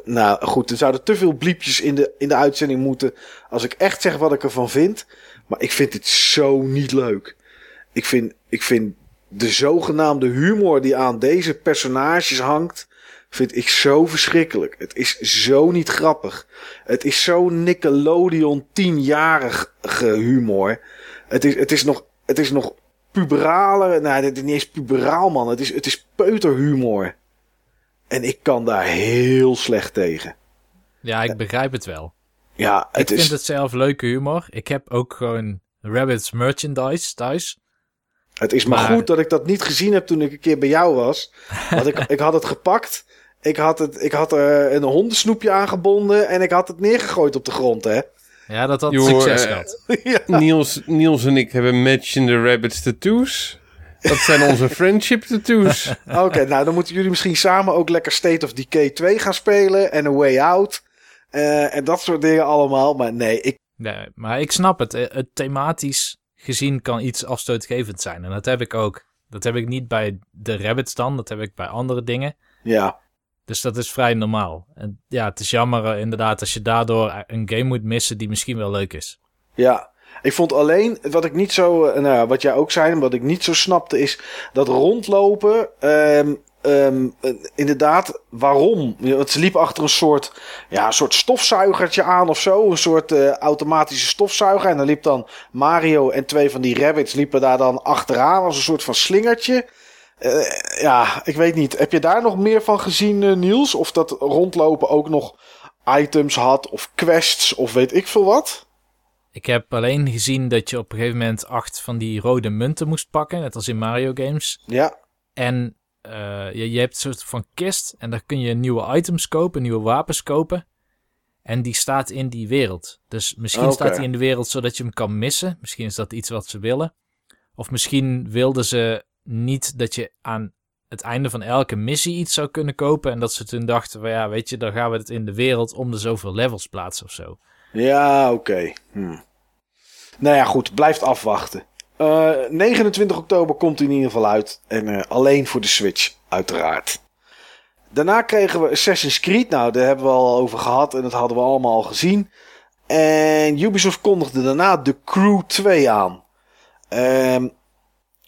Nou goed, er zouden te veel bliepjes in de, in de uitzending moeten. Als ik echt zeg wat ik ervan vind. Maar ik vind dit zo niet leuk. Ik vind, ik vind de zogenaamde humor die aan deze personages hangt. Vind ik zo verschrikkelijk. Het is zo niet grappig. Het is zo Nickelodeon tienjarige humor. Het is, het is nog, het is nog puberaler. Nou, het is niet eens puberaal, man. Het is, het is peuterhumor. En ik kan daar heel slecht tegen. ja, ik begrijp het wel. Ja, het ik is. vind het zelf leuke humor. Ik heb ook gewoon Rabbits merchandise thuis. Het is maar, Maar- goed dat ik dat niet gezien heb toen ik een keer bij jou was. Want ik, ik had het gepakt. Ik had, het, ik had er een hondensnoepje aangebonden. En ik had het neergegooid op de grond, hè. Ja, dat had succes eh, gehad. ja. Niels, Niels en ik hebben Match in the Rabbits tattoos. Dat zijn onze friendship tattoos. Oké, nou dan moeten jullie misschien samen ook lekker State of Decay 2 gaan spelen. En A Way Out. Eh, en dat soort dingen allemaal. Maar nee, ik, Nee, maar ik snap het. Eh, Het thematisch gezien kan iets afstootgevend zijn. En dat heb ik ook. Dat heb ik niet bij de Rabbits dan. Dat heb ik bij andere dingen. ja. Dus dat is vrij normaal. En ja, het is jammer eh, inderdaad als je daardoor een game moet missen die misschien wel leuk is. Ja, ik vond alleen wat ik niet zo, eh, nou ja, wat jij ook zei, wat ik niet zo snapte, is dat rondlopen. ehm, ehm, eh, inderdaad, waarom? Want ze liepen achter een soort, ja, een soort stofzuigertje aan of zo. Een soort eh, automatische stofzuiger. En dan liep dan Mario en twee van die rabbits liepen daar dan achteraan als een soort van slingertje. Eh, ja, ik weet niet. Heb je daar nog meer van gezien, Niels? Of dat rondlopen ook nog items had, of quests, of weet ik veel wat? Ik heb alleen gezien dat je op een gegeven moment acht van die rode munten moest pakken. Net als in Mario games. Ja, En eh, je, je hebt een soort van kist. En daar kun je nieuwe items kopen, nieuwe wapens kopen. En die staat in die wereld. Dus misschien Oké. staat die in de wereld zodat je hem kan missen. Misschien is dat iets wat ze willen. Of misschien wilden ze niet dat je aan het einde van elke missie iets zou kunnen kopen. En dat ze toen dachten, van ja, weet je, dan gaan we het in de wereld om de zoveel levels plaatsen of zo. Ja, oké. Hm. Nou ja, goed. Blijft afwachten. Eh, 29 oktober komt hij in ieder geval uit. En eh, alleen voor de Switch, uiteraard. Daarna kregen we Assassin's Creed. Nou, daar hebben we al over gehad. En dat hadden we allemaal al gezien. En Ubisoft kondigde daarna de Crew 2 aan. Ehm,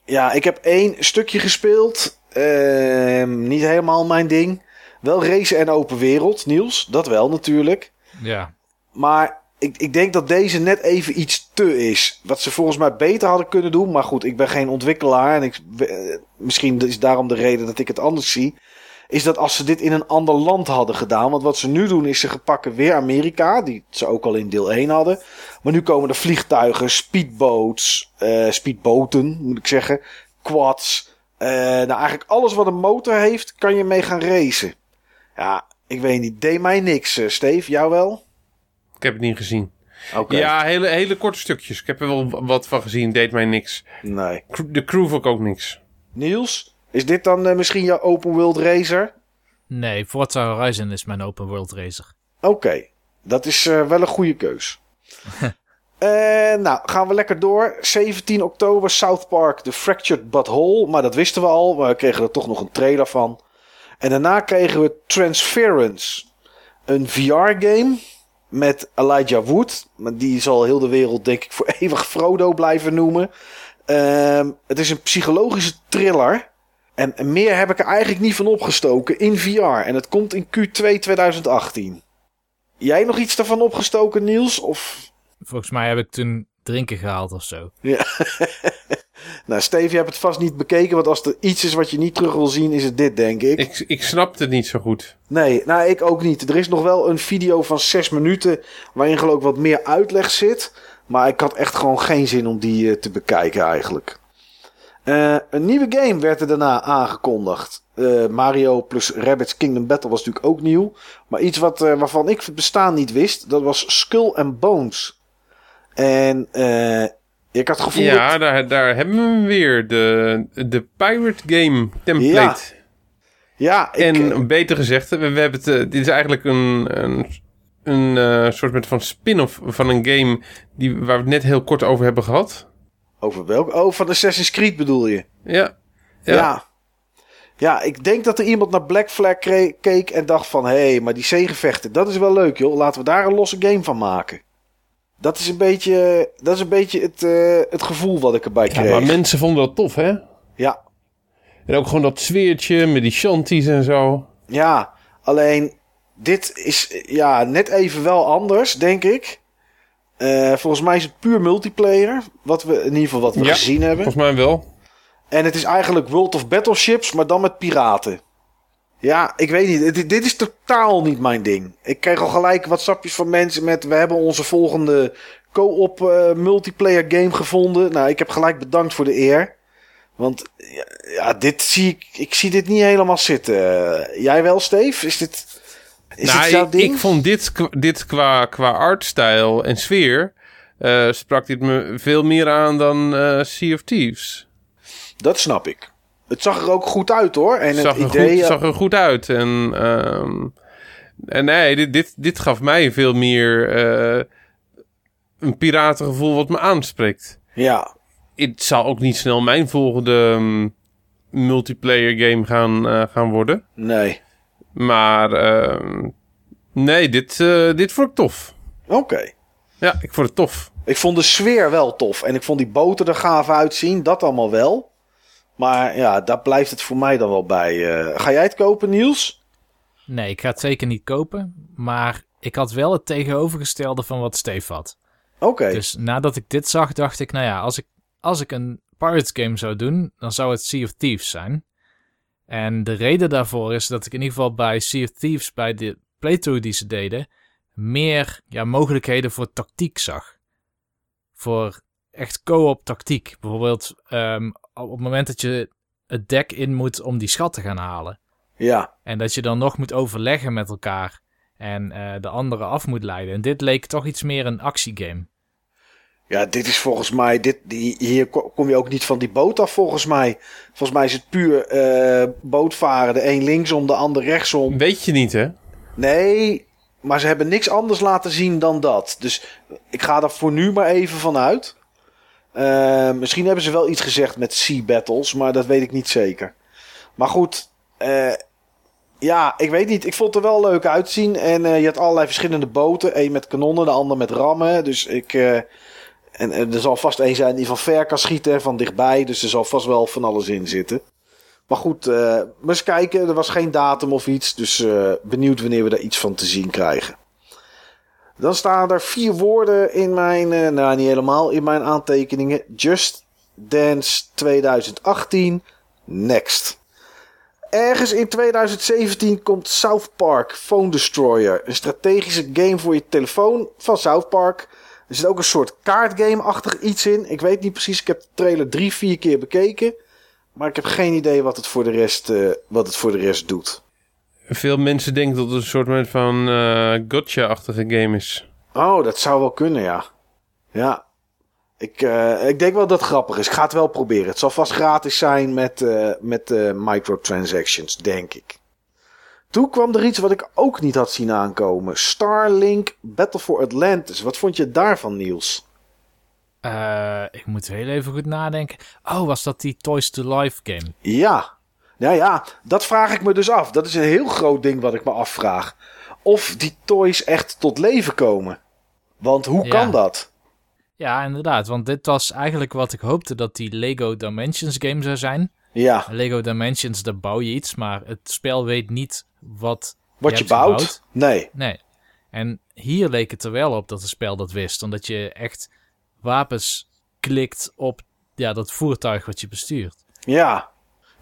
ja, ik heb één stukje gespeeld. Ehm, niet helemaal mijn ding. Wel racen en open wereld, Niels. Dat wel natuurlijk. Ja, Maar ik, ik denk dat deze net even iets te is. Wat ze volgens mij beter hadden kunnen doen. Maar goed, ik ben geen ontwikkelaar. En ik, eh, misschien is daarom de reden dat ik het anders zie. Is dat als ze dit in een ander land hadden gedaan. Want wat ze nu doen is ze pakken weer Amerika. Die ze ook al in deel 1 hadden. Maar nu komen er vliegtuigen, speedboats. eh speedboten moet ik zeggen. Quads. eh, nou eigenlijk alles wat een motor heeft kan je mee gaan racen. Ja, ik weet niet. Deed mij niks, eh, Steve. Jou wel? Ik heb het niet gezien. Oké. Ja, hele, hele korte stukjes. Ik heb er wel wat van gezien. Deed mij niks. Nee. De crew vond ik ook niks. Niels, is dit dan eh, misschien jouw open world racer? nee, Forza Horizon is mijn open world racer. Oké, dat is eh, wel een goede keus. En nou, gaan we lekker door. 17 oktober, South Park, The Fractured But Whole. Maar dat wisten we al, maar we kregen er toch nog een trailer van. En daarna kregen we Transference. Een VR-game met Elijah Wood. Maar die zal heel de wereld, denk ik, voor eeuwig Frodo blijven noemen. Ehm, het is een psychologische thriller. En meer heb ik er eigenlijk niet van opgestoken in VR. En het komt in Q2 2018. Jij nog iets daarvan opgestoken, Niels? Of... Volgens mij heb ik toen drinken gehaald of zo. Ja. nou, Steve, je hebt het vast niet bekeken. Want als er iets is wat je niet terug wil zien, is het dit, denk ik. Ik, ik snap het niet zo goed. Nee, nou, ik ook niet. Er is nog wel een video van zes minuten. waarin geloof ik wat meer uitleg zit. Maar ik had echt gewoon geen zin om die uh, te bekijken, eigenlijk. Uh, een nieuwe game werd er daarna aangekondigd. Uh, Mario plus Rabbids Kingdom Battle was natuurlijk ook nieuw. Maar iets wat, uh, waarvan ik het bestaan niet wist, dat was Skull and Bones. En ik had het gevoel. Ja, dat... daar, daar hebben we hem weer. De, de Pirate Game template. Ja, ja ik, en beter gezegd, we, we hebben het, dit is eigenlijk een, een, een soort van spin-off van een game die, waar we het net heel kort over hebben gehad. Over welk? Oh, van Assassin's Creed bedoel je? Ja. Ja. ja. ja ik denk dat er iemand naar Black Flag keek en dacht van... hé, hey, maar die zeegevechten, dat is wel leuk joh. Laten we daar een losse game van maken. Dat is een beetje, dat is een beetje het, uh, het gevoel wat ik erbij kreeg. Ja, maar mensen vonden dat tof, hè? Ja. En ook gewoon dat sfeertje met die shanties en zo. Ja, alleen dit is ja, net even wel anders, denk ik. Uh, volgens mij is het puur multiplayer. Wat we, in ieder geval wat we ja, gezien hebben. Volgens mij wel. En het is eigenlijk World of Battleships, maar dan met piraten. Ja, ik weet niet. Dit, dit is totaal niet mijn ding. Ik kreeg al gelijk wat sapjes van mensen met... We hebben onze volgende co-op uh, multiplayer game gevonden. Nou, ik heb gelijk bedankt voor de eer. Want ja, ja dit zie ik... Ik zie dit niet helemaal zitten. Jij wel, Steve? Is dit... Is nou, het jouw ding? ik vond dit, dit qua, qua artstyle en sfeer... Uh, sprak dit me veel meer aan dan uh, Sea of Thieves. Dat snap ik. Het zag er ook goed uit hoor. En zag het idee. Er goed, zag er goed uit. En, um, en nee, dit, dit, dit gaf mij veel meer uh, een piratengevoel wat me aanspreekt. Ja. Het zal ook niet snel mijn volgende um, multiplayer game gaan, uh, gaan worden. Nee. Maar uh, nee, dit, dit vond ik tof. Oké. Okay. Ja, ik vond het tof. Ik vond de sfeer wel tof. En ik vond die boten er gaaf uitzien. Dat allemaal wel. Maar ja, daar blijft het voor mij dan wel bij. Uh, ga jij het kopen, Niels? Nee, ik ga het zeker niet kopen. Maar ik had wel het tegenovergestelde van wat Steve had. Oké. Okay. Dus nadat ik dit zag, dacht ik, nou ja, als ik, als ik een Pirates game zou doen, dan zou het Sea of Thieves zijn. En de reden daarvoor is dat ik in ieder geval bij Sea of Thieves, bij de playthrough die ze deden, meer ja, mogelijkheden voor tactiek zag. Voor echt co-op tactiek. Bijvoorbeeld um, op het moment dat je het dek in moet om die schat te gaan halen. Ja. En dat je dan nog moet overleggen met elkaar en uh, de anderen af moet leiden. En dit leek toch iets meer een actiegame. Ja, dit is volgens mij. Dit, die, hier kom je ook niet van die boot af, volgens mij. Volgens mij is het puur uh, bootvaren. De een linksom, de ander rechtsom. Weet je niet, hè? Nee, maar ze hebben niks anders laten zien dan dat. Dus ik ga er voor nu maar even van uit. Uh, misschien hebben ze wel iets gezegd met Sea Battles, maar dat weet ik niet zeker. Maar goed, uh, ja, ik weet niet. Ik vond het er wel leuk uitzien. En uh, je had allerlei verschillende boten. Eén met kanonnen, de ander met rammen. Dus ik. En, en, er zal vast één zijn die van ver kan schieten, van dichtbij. Dus er zal vast wel van alles in zitten. Maar goed, maar eens kijken. Er was geen datum of iets. Dus benieuwd wanneer we daar iets van te zien krijgen. Dan staan er vier woorden in mijn, uh, nou niet helemaal, in mijn aantekeningen. Just Dance 2018, next. Ergens in 2017 komt South Park Phone Destroyer. Een strategische game voor je telefoon van South Park. Er zit ook een soort kaartgame-achtig iets in. Ik weet niet precies, ik heb de trailer drie, vier keer bekeken. Maar ik heb geen idee wat het voor de rest, uh, wat het voor de rest doet. Veel mensen denken dat het een soort van uh, gotcha-achtige game is. Oh, dat zou wel kunnen, ja. Ja. Ik, uh, ik denk wel dat het grappig is. Ik ga het wel proberen. Het zal vast gratis zijn met, uh, met uh, microtransactions, denk ik. Toen kwam er iets wat ik ook niet had zien aankomen. Starlink Battle for Atlantis. Wat vond je daarvan, Niels? Eh, ik moet heel even goed nadenken. Oh, was dat die Toys to Life game? Ja. Nou ja, dat vraag ik me dus af. Dat is een heel groot ding wat ik me afvraag. Of die toys echt tot leven komen. Want hoe Ja. kan dat? Ja, inderdaad. Want dit was eigenlijk wat ik hoopte dat die Lego Dimensions game zou zijn. Ja, Lego Dimensions, daar bouw je iets, maar het spel weet niet wat, wat je bouwt? gebouwd. Nee. Nee. En hier leek het er wel op dat het spel dat wist. Omdat je echt wapens klikt op ja, dat voertuig wat je bestuurt. Ja.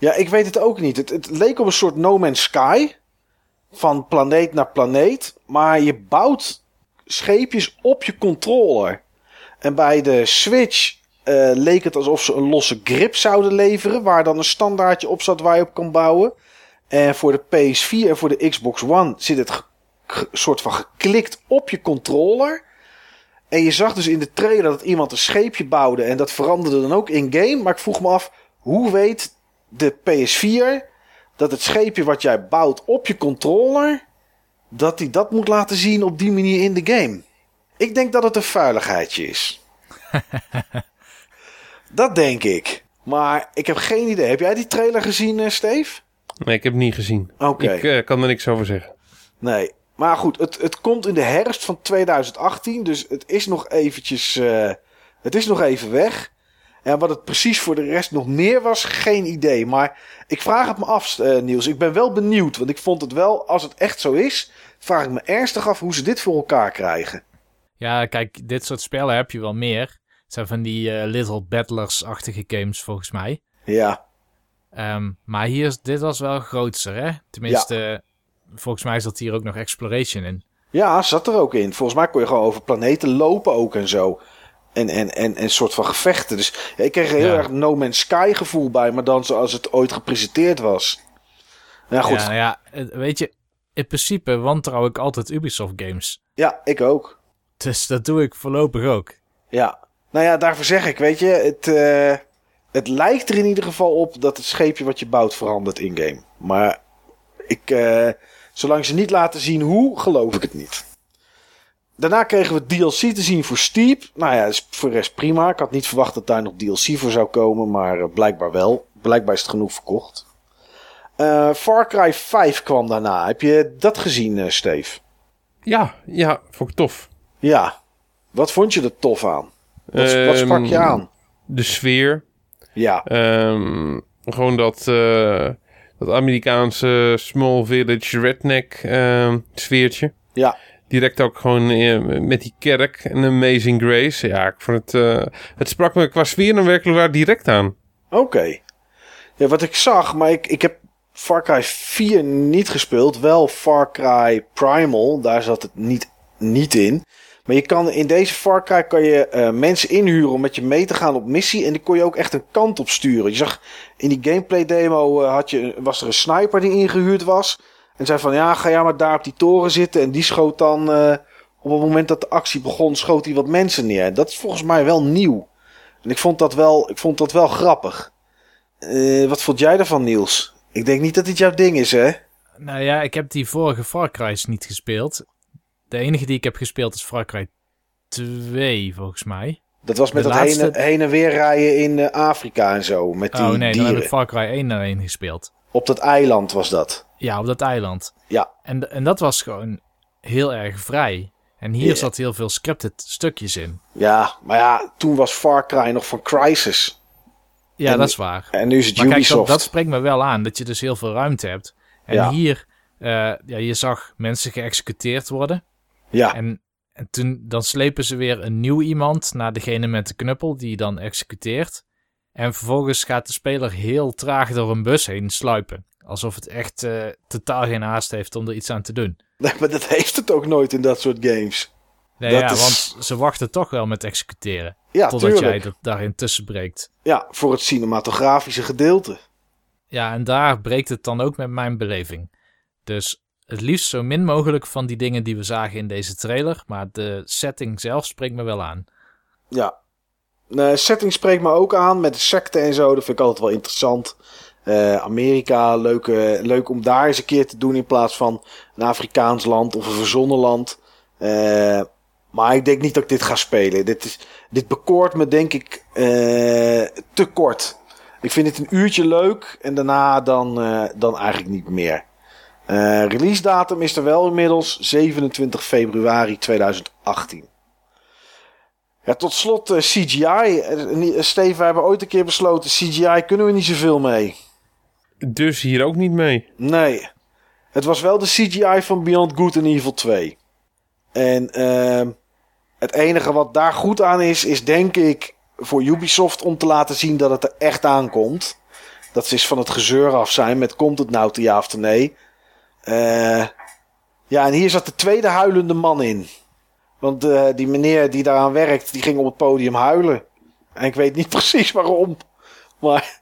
Ja, ik weet het ook niet. Het, het leek op een soort No Man's Sky. Van planeet naar planeet. Maar je bouwt scheepjes op je controller. En bij de Switch eh, leek het alsof ze een losse grip zouden leveren. Waar dan een standaardje op zat waar je op kan bouwen. En voor de PS4 en voor de Xbox One zit het soort van geklikt op je controller. En je zag dus in de trailer dat iemand een scheepje bouwde. En dat veranderde dan ook in-game. Maar ik vroeg me af, hoe weet de PS4 dat het scheepje wat jij bouwt op je controller... dat hij dat moet laten zien op die manier in de game? Ik denk dat het een vuiligheidje is. dat denk ik. Maar ik heb geen idee. Heb jij die trailer gezien, eh, Steve? Nee, ik heb het niet gezien. Oké. Ik eh, kan er niks over zeggen. Nee. Maar goed, het, het komt in de herfst van 2018. Dus het is nog eventjes... eh, het is nog even weg. En wat het precies voor de rest nog meer was, geen idee. Maar ik vraag het me af, eh, Niels. Ik ben wel benieuwd. Want ik vond het wel, als het echt zo is... vraag ik me ernstig af hoe ze dit voor elkaar krijgen. Ja, kijk, dit soort spellen heb je wel meer. Het zijn van die eh, Little Battlers-achtige games volgens mij. Ja, Ehm, maar hier, is- dit was wel grootser, hè? Tenminste, volgens mij zat hier ook nog Exploration in. ja, zat er ook in. Volgens mij kon je gewoon over planeten lopen ook en zo. En, en, en, en een soort van gevechten. Dus ja, ik kreeg er heel Ja. erg No Man's Sky gevoel bij. Maar dan zoals het ooit gepresenteerd was. Ja, goed. Ja, nou ja, weet je, in principe wantrouw ik altijd Ubisoft games. Ja, ik ook. Dus dat doe ik voorlopig ook. Ja, nou ja, daarvoor zeg ik, weet je, het, eh, het lijkt er in ieder geval op dat het scheepje wat je bouwt verandert in-game. Maar ik, eh, zolang ze niet laten zien hoe, geloof ik het niet. Daarna kregen we DLC te zien voor Steep. Nou ja, is voor de rest prima. Ik had niet verwacht dat daar nog DLC voor zou komen, maar eh, blijkbaar wel. Blijkbaar is het genoeg verkocht. Eh, Far Cry 5 kwam daarna. Heb je dat gezien, eh, Steve? Ja, ja, vond ik tof. Ja. Wat vond je er tof aan? Wat, wat sprak je aan? De sfeer. Ja. Ehm, gewoon dat, dat Amerikaanse small village redneck ehm, sfeertje. Ja. Direct ook gewoon eh, met die kerk en Amazing Grace. Ja, ik vond het... eh, het sprak me qua sfeer en werkelijk waar direct aan. Oké. Ja, wat ik zag, maar ik, ik heb Far Cry 4 niet gespeeld. Wel Far Cry Primal, daar zat het niet, niet in. Maar je kan in deze Far Cry kan je eh, mensen inhuren om met je mee te gaan op missie. En die kon je ook echt een kant op sturen. Je zag in die gameplay demo had je, was er een sniper die ingehuurd was. En zei van ja, ga jij maar daar op die toren zitten. En die schoot dan eh, op het moment dat de actie begon, schoot hij wat mensen neer. Dat is volgens mij wel nieuw. En ik vond dat wel, ik vond dat wel grappig. Eh, wat vond jij ervan, Niels? Ik denk niet dat dit jouw ding is, hè? Nou ja, ik heb die vorige Far Cry's niet gespeeld. De enige die ik heb gespeeld is Far Cry 2, volgens mij. Dat was met De dat laatste- heen, heen en weer rijden in eh, Afrika en zo. Met die oh nee, dan heb ik Far Cry 1 alleen gespeeld. Op dat eiland was dat. Ja, op dat eiland. Ja, En, en dat was gewoon heel erg vrij. En hier zat heel veel scripted stukjes in. ja, maar ja, toen was Far Cry nog van Crysis. Ja, En- dat is waar. En nu is het Maar kijk, Ubisoft. dat, dat spreekt me wel aan, dat je dus heel veel ruimte hebt. En Ja. hier, eh, ja, je zag mensen geëxecuteerd worden. Ja, En, en toen, dan slepen ze weer een nieuw iemand naar degene met de knuppel, die dan executeert. En vervolgens gaat de speler heel traag door een bus heen sluipen. Alsof het echt eh, totaal geen haast heeft om er iets aan te doen. Nee, maar dat heeft het ook nooit in dat soort games. Nee, Dat ja, is- want ze wachten toch wel met executeren. Ja, totdat tuurlijk. jij dat daarin tussenbreekt. Ja, voor het cinematografische gedeelte. Ja, en daar breekt het dan ook met mijn beleving. Dus het liefst zo min mogelijk van die dingen die we zagen in deze trailer. Maar de setting zelf spreekt me wel aan. Ja. De setting spreekt me ook aan met de secte en zo. Dat vind ik altijd wel interessant. Eh, Amerika, leuk, eh, leuk om daar eens een keer te doen in plaats van een Afrikaans land of een verzonnen land. Eh, Maar ik denk niet dat ik dit ga spelen. Dit, is, dit bekoort me denk ik eh, te kort. Ik vind het een uurtje leuk en daarna dan, eh, dan eigenlijk niet meer. Eh, release datum is er wel inmiddels 27 februari 2018. Ja, tot slot eh, CGI. Steven, we hebben ooit een keer besloten: CGI kunnen we niet zoveel mee. Dus hier ook niet mee. Nee. Het was wel de CGI van Beyond Good and Evil 2. En ehm, het enige wat daar goed aan is, is denk ik voor Ubisoft om te laten zien dat het er echt aankomt. Dat ze eens van het gezeur af zijn met komt het nou te ja of te nee. Eh, ja, en hier zat de tweede huilende man in. Want eh, die meneer die daaraan werkt, die ging op het podium huilen. En ik weet niet precies waarom. Maar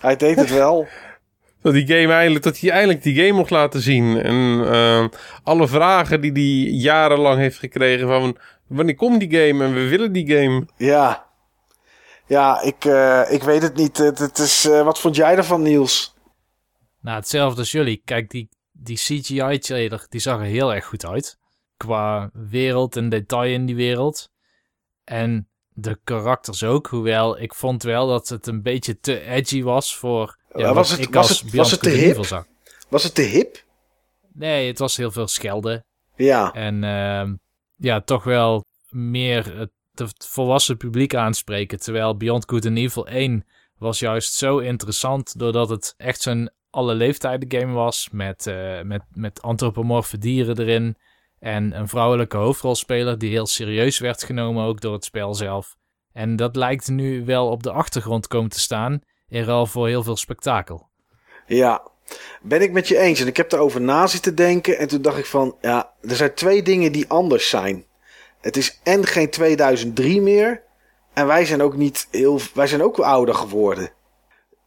hij deed het wel. Dat, die game eindelijk, dat hij eindelijk die game mocht laten zien. En eh, alle vragen die hij jarenlang heeft gekregen van... Wanneer komt die game en we willen die game. Ja. Ja, ik, eh, ik weet het niet. Het, het is, eh, wat vond jij ervan, Niels? Nou, hetzelfde als jullie. Kijk, die, die CGI-trailer, die zag er heel erg goed uit. Qua wereld en detail in die wereld. En de karakters ook. Hoewel, ik vond wel dat het een beetje te edgy was voor... Uh, wat was het- ik was als het- Beyond was het te hip? Zag. Was het te hip? Nee, het was heel veel schelden. Ja. En ehm, ja, toch wel meer het, het volwassen publiek aanspreken. Terwijl Beyond Good and Evil 1 was juist zo interessant. Doordat het echt zo'n alle leeftijden game was. Met, eh, met, met antropomorfe dieren erin. En een vrouwelijke hoofdrolspeler die heel serieus werd genomen ook door het spel zelf. En dat lijkt nu wel op de achtergrond komen te staan. In ruil voor heel veel spektakel. Ja. Ben ik met je eens. En ik heb erover na zitten denken. En toen dacht ik van, ja, er zijn twee dingen die anders zijn. Het is en geen 2003 meer. En wij zijn ook niet heel, wij zijn ook ouder geworden.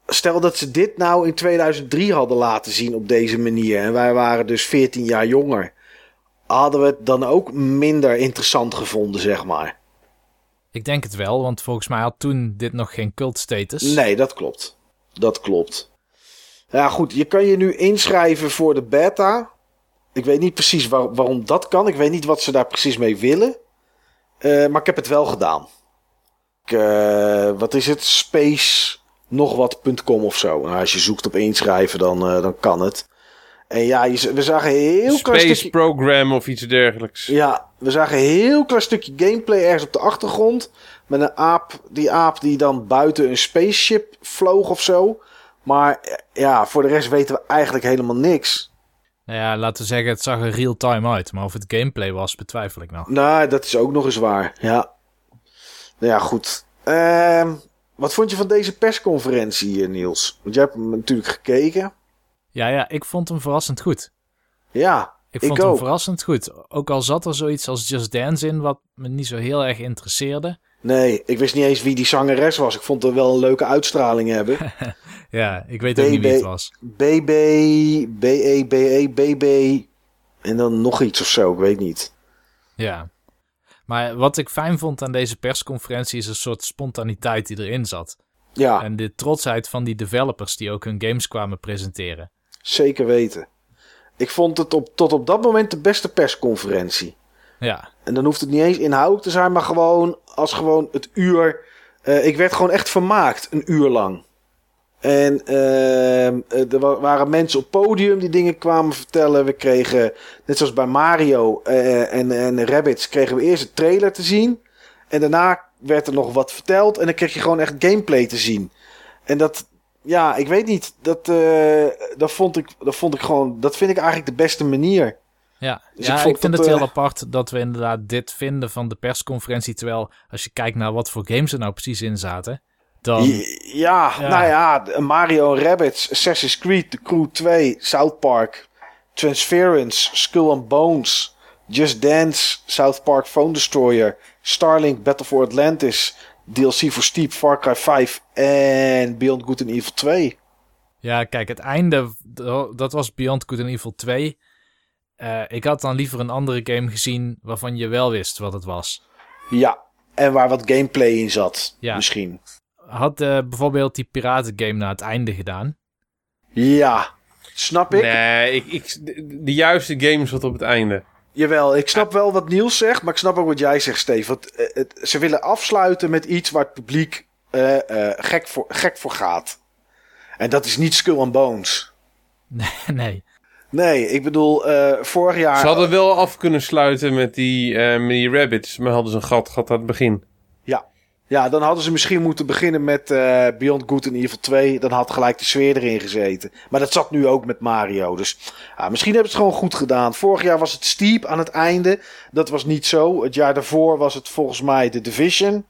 Stel dat ze dit nou in 2003 hadden laten zien op deze manier. En wij waren dus 14 jaar jonger. Hadden we het dan ook minder interessant gevonden, zeg maar. Ik denk het wel, want volgens mij had toen dit nog geen cult status. Nee, dat klopt. Dat klopt. Ja, goed. Je kan je nu inschrijven voor de beta. Ik weet niet precies waar- waarom dat kan. Ik weet niet wat ze daar precies mee willen. Eh, maar ik heb het wel gedaan. Ik, eh, wat is het? Space nog wat.com of zo. Nou, als je zoekt op inschrijven, dan, eh, dan kan het. En ja, we zagen een heel klein Space stukje... Program of iets dergelijks. Ja, we zagen een heel klein stukje gameplay ergens op de achtergrond. Met een aap, die aap die dan buiten een spaceship vloog of zo. Maar eh, ja, voor de rest weten we eigenlijk helemaal niks. Nou ja, laten we zeggen, het zag er real-time uit. Maar of het gameplay was, betwijfel ik nog. Nou, dat is ook nog eens waar. Ja. Nou ja, goed. Ehm, wat vond je van deze persconferentie, Niels? Want jij hebt hem natuurlijk gekeken. Ja, ja, ik vond hem verrassend goed. Ja, Ik Ik vond hem ook. verrassend goed. Ook al zat er zoiets als Just Dance in, wat me niet zo heel erg interesseerde. nee, ik wist niet eens wie die zangeres was. Ik vond haar wel een leuke uitstraling hebben. Ja, ik weet ook niet wie het was. BB, BE, BE, BB. En dan nog iets of zo, ik weet niet. Ja. Maar wat ik fijn vond aan deze persconferentie is een soort spontaniteit die erin zat. Ja, En de trotsheid van die developers die ook hun games kwamen presenteren. Zeker weten. Ik vond het op, tot op dat moment de beste persconferentie. Ja, En dan hoeft het niet eens inhoudelijk te zijn, maar gewoon als gewoon het uur. eh, ik werd gewoon echt vermaakt, een uur lang. En ehm, eh, er wa- waren mensen op podium die dingen kwamen vertellen. We kregen, net zoals bij Mario eh, en, en Rabbids, kregen we eerst een trailer te zien. En daarna werd er nog wat verteld. En dan kreeg je gewoon echt gameplay te zien. En dat, ja, ik weet niet. Dat, eh, dat, vond ik, dat vond ik gewoon, dat vind ik eigenlijk de beste manier. ja. Dus ja ik vind dat, het heel eh, apart dat we inderdaad dit vinden van de persconferentie. Terwijl als je kijkt naar wat voor games er nou precies in zaten. Dan, Ja, Ja. nou ja, Mario Rabbids, Assassin's Creed, The Crew 2, South Park, Transference, Skull and Bones, Just Dance, South Park Phone Destroyer, Starlink, Battle for Atlantis, DLC voor Steep, Far Cry 5 en Beyond Good and Evil 2. Ja, kijk, het einde, dat was Beyond Good and Evil 2. Eh, ik had dan liever een andere game gezien waarvan je wel wist wat het was. Ja, en waar wat gameplay in zat, Ja. misschien. Had eh, bijvoorbeeld die piratengame naar het einde gedaan. Ja, snap ik. Nee, ik, ik, de, de juiste game zat op het einde. Jawel, ik snap wel wat Niels zegt, maar ik snap ook wat jij zegt, Steve. Want, eh, het, ze willen afsluiten met iets waar het publiek eh, eh, gek, voor, gek voor gaat. En dat is niet Skull and Bones. Nee, nee. Nee, ik bedoel, eh, vorig jaar... Ze hadden wel af kunnen sluiten met die, eh, met die rabbits, maar hadden ze een gat gehad aan het begin. Ja. dan hadden ze misschien moeten beginnen met eh, Beyond Good and Evil 2. Dan had gelijk de sfeer erin gezeten. Maar dat zat nu ook met Mario. Dus ja, misschien hebben ze het gewoon goed gedaan. Vorig jaar was het Steep aan het einde. Dat was niet zo. Het jaar daarvoor was het volgens mij The Division.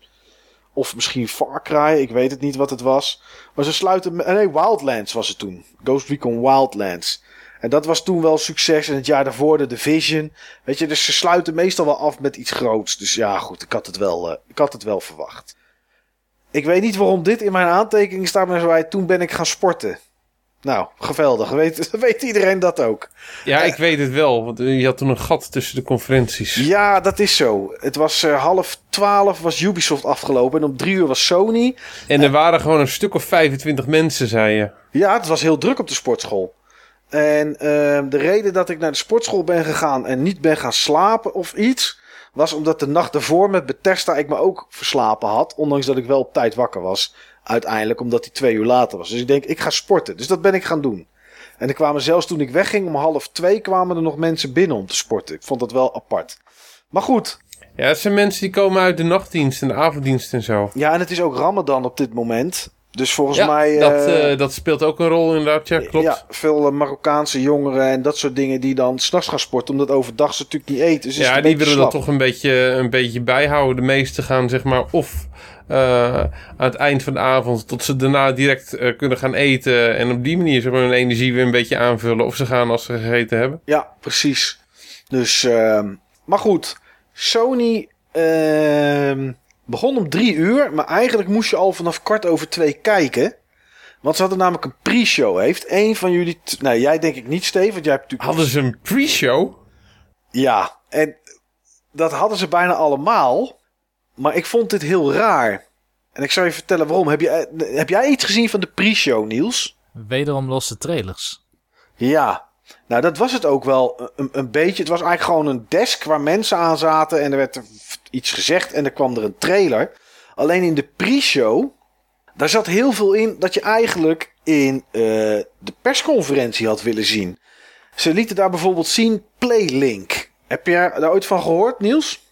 Of misschien Far Cry. Ik weet het niet wat het was. Maar ze sluiten... met- Nee, Wildlands was het toen. Ghost Recon Wildlands. En dat was toen wel succes. En het jaar daarvoor de Division. Weet je, dus ze sluiten meestal wel af met iets groots. Dus ja, goed, ik had het wel, eh, ik had het wel verwacht. Ik weet niet waarom dit in mijn aantekeningen staat, maar toen ben ik gaan sporten. Nou, geweldig. Weet, weet iedereen dat ook? Ja, ik weet het wel, want eh, je had toen een gat tussen de conferenties. Ja, dat is zo. Het was eh, half twaalf was Ubisoft afgelopen en om drie uur was Sony. En er waren gewoon een stuk of 25 mensen, zei je. Ja, het was heel druk op de sportschool. En ehm, de reden dat ik naar de sportschool ben gegaan en niet ben gaan slapen of iets, was omdat de nacht ervoor met Bethesda ik me ook verslapen had. Ondanks dat ik wel op tijd wakker was. Uiteindelijk, omdat die twee uur later was. Dus ik denk, ik ga sporten. Dus dat ben ik gaan doen. En er kwamen zelfs toen ik wegging om half twee, kwamen er nog mensen binnen om te sporten. Ik vond dat wel apart. Maar goed, Ja, het zijn mensen die komen uit de nachtdienst en de avonddienst en zo. ja, en het is ook Ramadan op dit moment. Dus volgens Ja, mij. dat, eh, eh, dat speelt ook een rol inderdaad, ja, klopt. Ja, veel eh, Marokkaanse jongeren en dat soort dingen die dan s'nachts gaan sporten. Omdat overdag ze natuurlijk niet eten. Dus ja, die willen dat slap. toch een beetje, een beetje bijhouden. De meesten gaan zeg maar of eh, aan het eind van de avond tot ze daarna direct kunnen gaan eten. En op die manier zeg maar, hun energie weer een beetje aanvullen. Of ze gaan als ze gegeten hebben. Ja, precies. Dus, ehm, maar goed. Sony ehm, begon om drie uur. Maar eigenlijk moest je al vanaf kwart over twee kijken. Want ze hadden namelijk een pre-show. Heeft een van jullie... Nou, jij denk ik niet, Steve. Want jij hebt natuurlijk... Hadden ze een pre-show? Ja, en dat hadden ze bijna allemaal. Maar ik vond dit heel raar. En ik zou je vertellen waarom. Heb, je, eh, heb jij iets gezien van de pre-show, Niels? Wederom losse trailers. Ja. Nou, dat was het ook wel een, een beetje. Het was eigenlijk gewoon een desk waar mensen aan zaten. En er werd er iets gezegd en er kwam er een trailer. Alleen in de pre-show, daar zat heel veel in dat je eigenlijk in eh, de persconferentie had willen zien. Ze lieten daar bijvoorbeeld zien Playlink. Heb je daar ooit van gehoord, Niels?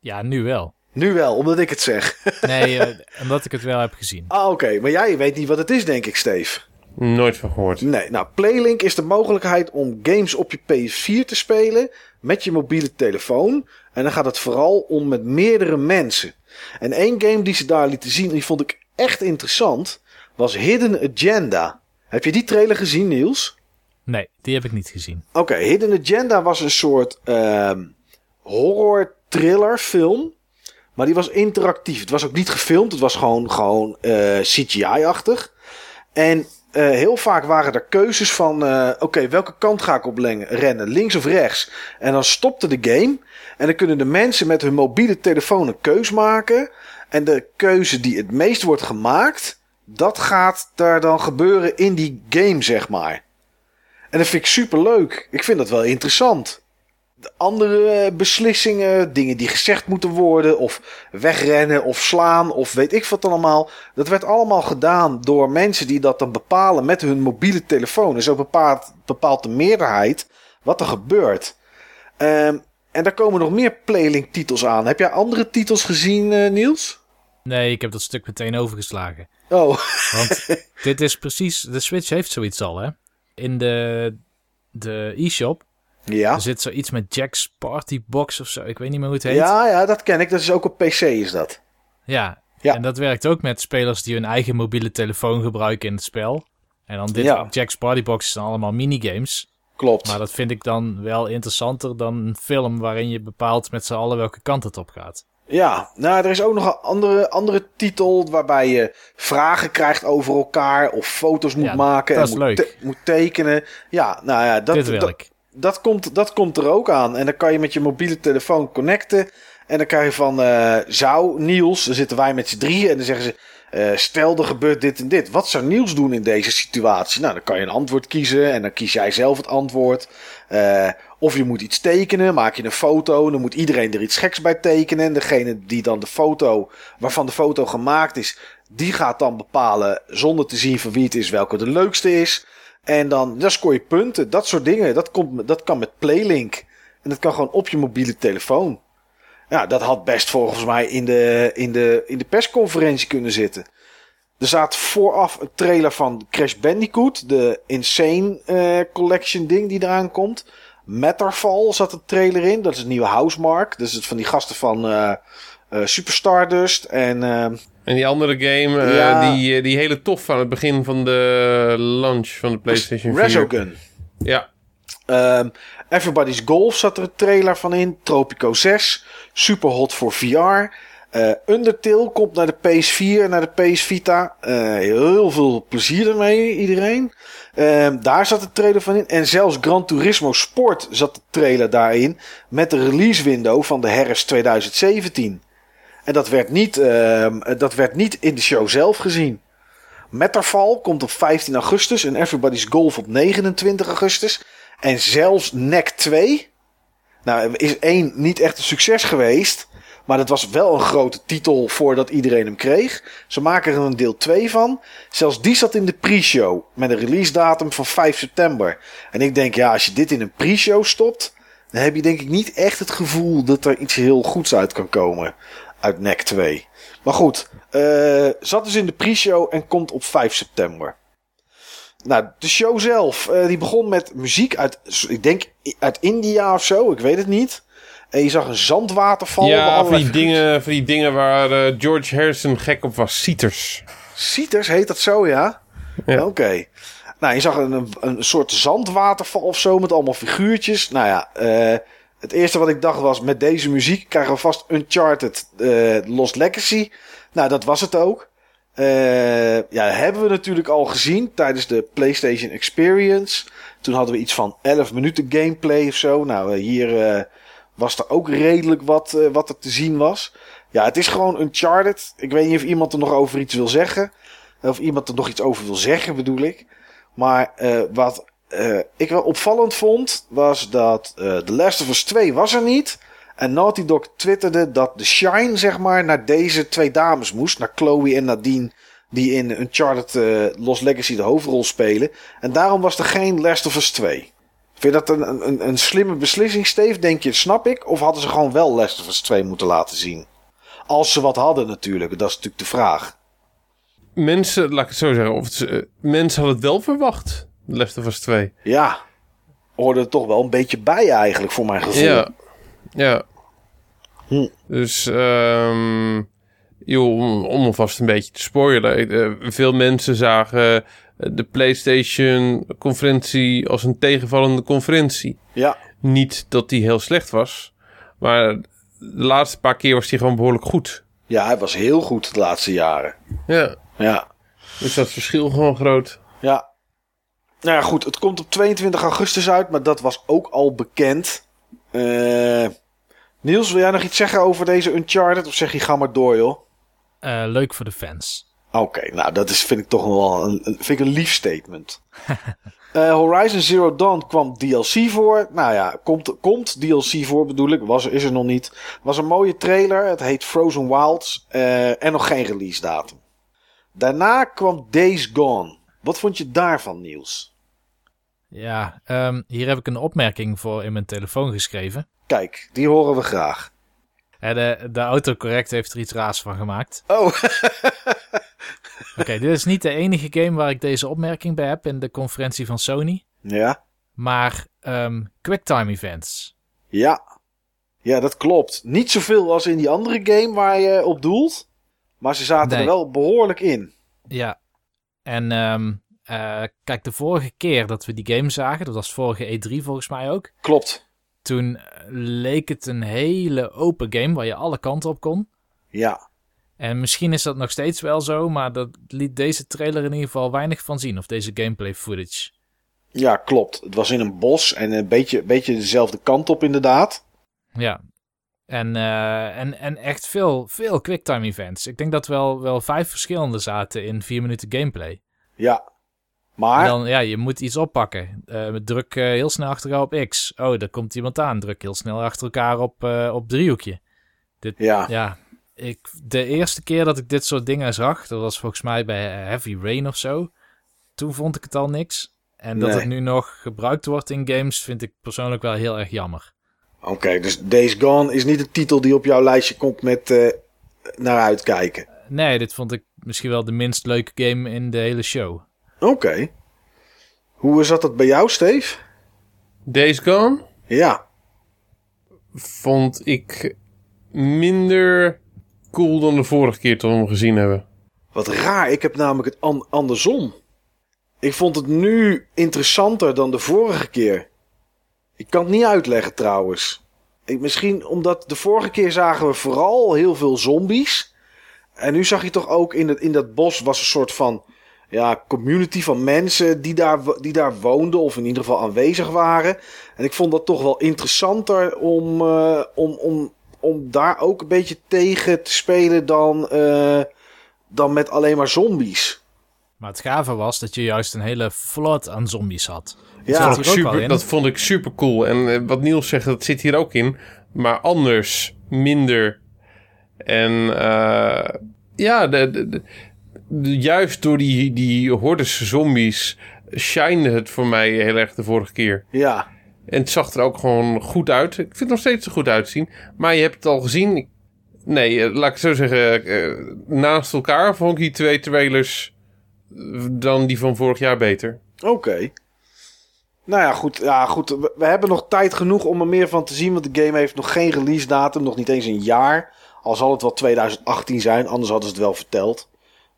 Ja, nu wel. Nu wel, omdat ik het zeg. Nee, eh, omdat ik het wel heb gezien. ah, oké. Maar jij weet niet wat het is, denk ik, Steve. Nooit van gehoord. Nee, nou, Playlink is de mogelijkheid om games op je PS4 te spelen met je mobiele telefoon. En dan gaat het vooral om met meerdere mensen. En één game die ze daar lieten zien, die vond ik echt interessant, was Hidden Agenda. Heb je die trailer gezien, Niels? Nee, die heb ik niet gezien. Oké, Hidden Agenda was een soort ehm horror thriller film. Maar die was interactief. Het was ook niet gefilmd. Het was gewoon, gewoon eh, CGI-achtig. En eh, heel vaak waren er keuzes van... eh, Oké, welke kant ga ik op rennen? Links of rechts? En dan stopte de game. En dan kunnen de mensen met hun mobiele telefoon een keus maken. En de keuze die het meest wordt gemaakt... Dat gaat daar dan gebeuren in die game, zeg maar. En dat vind ik super leuk. Ik vind dat wel interessant. De andere beslissingen, dingen die gezegd moeten worden, of wegrennen of slaan, of weet ik wat allemaal. Dat werd allemaal gedaan door mensen die dat dan bepalen met hun mobiele telefoon. En zo bepaalt, bepaalt de meerderheid wat er gebeurt. Ehm, en daar komen nog meer Playlink-titels aan. Heb jij andere titels gezien, eh, Niels? Nee, ik heb dat stuk meteen overgeslagen. Oh, Want dit is precies... De Switch heeft zoiets al, hè? In de, de e-shop ja. er zit zoiets met Jack's Party Box of zo. Ik weet niet meer hoe het heet. Ja, ja, dat ken ik. Dat is ook op PC, is dat. Ja. Ja. En dat werkt ook met spelers die hun eigen mobiele telefoon gebruiken in het spel. En dan dit Ja. Jack's Party Box zijn allemaal minigames. Klopt. Maar dat vind ik dan wel interessanter dan een film waarin je bepaalt met z'n allen welke kant het op gaat. Ja, nou, er is ook nog een andere, andere titel waarbij je vragen krijgt over elkaar of foto's moet Ja, maken dat en is moet, te- moet tekenen. Ja, nou ja, dat, Dit wil dat, ik. Dat, komt, dat komt er ook aan. En dan kan je met je mobiele telefoon connecten. En dan krijg je van, eh zou Niels, dan zitten wij met z'n drieën en dan zeggen ze, Eh, stel er gebeurt dit en dit. Wat zou Niels doen in deze situatie? Nou, dan kan je een antwoord kiezen en dan kies jij zelf het antwoord. Eh, of je moet iets tekenen, maak je een foto. Dan moet iedereen er iets geks bij tekenen. En degene die dan de foto, waarvan de foto gemaakt is, die gaat dan bepalen, zonder te zien van wie het is, welke de leukste is. En dan, dan scoor je punten. Dat soort dingen. Dat, komt, dat kan met Playlink. En dat kan gewoon op je mobiele telefoon. Ja, dat had best volgens mij in de, in de, in de persconferentie kunnen zitten. Er zat vooraf een trailer van Crash Bandicoot, de Insane uh, Collection ding die eraan komt. Matterfall zat een trailer in, dat is een nieuwe Housemark. Dat is het van die gasten van uh, uh, Super Stardust en... en die andere game, ja. die, die hele tof aan het begin van de launch van de PlayStation 4. Resogun. Ja. Um, Everybody's Golf zat er een trailer van in. Tropico 6. Super hot voor VR. Uh, Undertale komt naar de PS4 en naar de PS Vita. Uh, heel veel plezier ermee, iedereen. Uh, daar zat de trailer van in. En zelfs Gran Turismo Sport zat de trailer daarin. Met de release window van de herfst 2017. En dat werd niet, ehm, dat werd niet in de show zelf gezien. Matterfall komt op 15 augustus en Everybody's Golf op 29 augustus. En zelfs NEC 2. Nou, is één niet echt een succes geweest. Maar dat was wel een grote titel voordat iedereen hem kreeg. Ze maken er een deel 2 van. Zelfs die zat in de pre-show. Met een release datum van 5 september. En ik denk, ja, als je dit in een pre-show stopt. Dan heb je denk ik niet echt het gevoel dat er iets heel goeds uit kan komen. Uit NEC 2. Maar goed, uh, zat dus in de pre-show en komt op 5 september. Nou, de show zelf, uh, die begon met muziek uit, ik denk uit India of zo, ik weet het niet. En je zag een zandwaterval. Ja, van die, dingen, van die dingen waar uh, George Harrison gek op was. Sieters. Sieters, heet dat zo, ja? ja. Oké. Okay. Nou, je zag een, een soort zandwaterval of zo met allemaal figuurtjes. Nou ja, uh, het eerste wat ik dacht was, met deze muziek krijgen we vast Uncharted uh, Lost Legacy. Nou, dat was het ook. Uh, ja, hebben we natuurlijk al gezien tijdens de PlayStation Experience. Toen hadden we iets van 11 minuten gameplay of zo. Nou, hier uh, was er ook redelijk wat, wat er te zien was. Ja, het is gewoon Uncharted. Ik weet niet of iemand er nog over iets wil zeggen. Of iemand er nog iets over wil zeggen, bedoel ik. Maar wat ik wel opvallend vond, was dat The Last of Us 2 was er niet. En Naughty Dog twitterde dat de shine, zeg maar, naar deze twee dames moest. Naar Chloe en Nadine, die in Uncharted uh, Lost Legacy de hoofdrol spelen. En daarom was er geen Last of Us 2. Vind je dat een, een, een slimme beslissing, Steve? Denk je, snap ik? Of hadden ze gewoon wel Last of Us 2 moeten laten zien? Als ze wat hadden natuurlijk, dat is natuurlijk de vraag. Mensen, laat ik het zo zeggen, of uh, mensen hadden het wel verwacht, Last of Us 2. Ja, hoorde er toch wel een beetje bij eigenlijk, voor mijn gevoel. Ja. Ja. Hm. Dus, um, joh, om, om alvast een beetje te spoilen. Uh, veel mensen zagen de PlayStation-conferentie als een tegenvallende conferentie. Ja. Niet dat die heel slecht was, maar de laatste paar keer was die gewoon behoorlijk goed. Ja, hij was heel goed de laatste jaren. Ja. Ja. Dus dat verschil gewoon groot. Ja. Nou ja, goed. Het komt op 22 augustus uit, maar dat was ook al bekend. Uh, Niels, wil jij nog iets zeggen over deze Uncharted? Of zeg je ga maar door, joh? Uh, leuk voor de fans. Oké, nou dat is, vind ik toch wel een, vind ik een lief statement. uh, Horizon Zero Dawn kwam DLC voor. Nou ja, komt, komt DLC voor bedoel ik. Was, is er nog niet. Was een mooie trailer. Het heet Frozen Wilds. Uh, en nog geen release datum. Daarna kwam Days Gone. Wat vond je daarvan, Niels? Ja, um, hier heb ik een opmerking voor in mijn telefoon geschreven. Kijk, die horen we graag. de, de autocorrect heeft er iets raars van gemaakt. Oh. Oké, dit is niet de enige game waar ik deze opmerking bij heb in de conferentie van Sony. Ja. Maar um, quicktime events. Ja. Ja, dat klopt. Niet zoveel als in die andere game waar je op doelt. Maar ze zaten nee. er wel behoorlijk in. Ja. En um, uh, kijk, de vorige keer dat we die game zagen, dat was vorige E3 volgens mij ook. Klopt. Toen leek het een hele open game waar je alle kanten op kon. Ja. En misschien is dat nog steeds wel zo, maar dat liet deze trailer in ieder geval weinig van zien, of deze gameplay footage. Ja, klopt. Het was in een bos en een beetje, beetje dezelfde kant op inderdaad. Ja. En, eh, en, en echt veel, veel quicktime events. Ik denk dat wel, wel vijf verschillende zaten in vier minuten gameplay. Ja. Maar, Dan, ja, je moet iets oppakken. Eh, druk eh, heel snel achter elkaar op X. Oh, daar komt iemand aan. Druk heel snel achter elkaar op, eh, op driehoekje. Dit, ja. ja, ik, de eerste keer dat ik dit soort dingen zag, dat was volgens mij bij Heavy Rain of zo. Toen vond ik het al niks. En dat Nee. het nu nog gebruikt wordt in games, vind ik persoonlijk wel heel erg jammer. Oké, dus Days Gone is niet een titel die op jouw lijstje komt met naar uitkijken. Nee, dit vond ik misschien wel de minst leuke game in de hele show. Oké. Hoe zat dat bij jou, Steve? Days Gone Ja. vond ik minder cool dan de vorige keer toen we hem gezien hebben. Wat raar, ik heb namelijk het an- andersom. Ik vond het nu interessanter dan de vorige keer. Ik kan het niet uitleggen trouwens. Ik, misschien omdat de vorige keer zagen we vooral heel veel zombies. En nu zag je toch ook in, het, in dat bos was een soort van ja, community van mensen die daar, die daar woonden of in ieder geval aanwezig waren. En ik vond dat toch wel interessanter om, eh, om, om, om daar ook een beetje tegen te spelen dan, eh, dan met alleen maar zombies. Maar het gave was dat je juist een hele vlot aan zombies had. Ja, Zat vond ik hier ook wel super, dat vond ik super cool. En eh, wat Niels zegt, dat zit hier ook in. Maar anders, minder. En eh, ja, de, de, de- de- juist door die, die hordes zombies shine het voor mij heel erg de vorige keer. ja. En het zag er ook gewoon goed uit. Ik vind het nog steeds er goed uitzien. Maar je hebt het al gezien. Nee, eh, laat ik zo zeggen. eh, naast elkaar vond ik die twee trailers eh, dan die van vorig jaar beter. Oké. Nou ja, goed. Ja, goed. We, we hebben nog tijd genoeg om er meer van te zien. Want de game heeft nog geen release datum. Nog niet eens een jaar. Al zal het wel 2018 zijn. Anders hadden ze het wel verteld.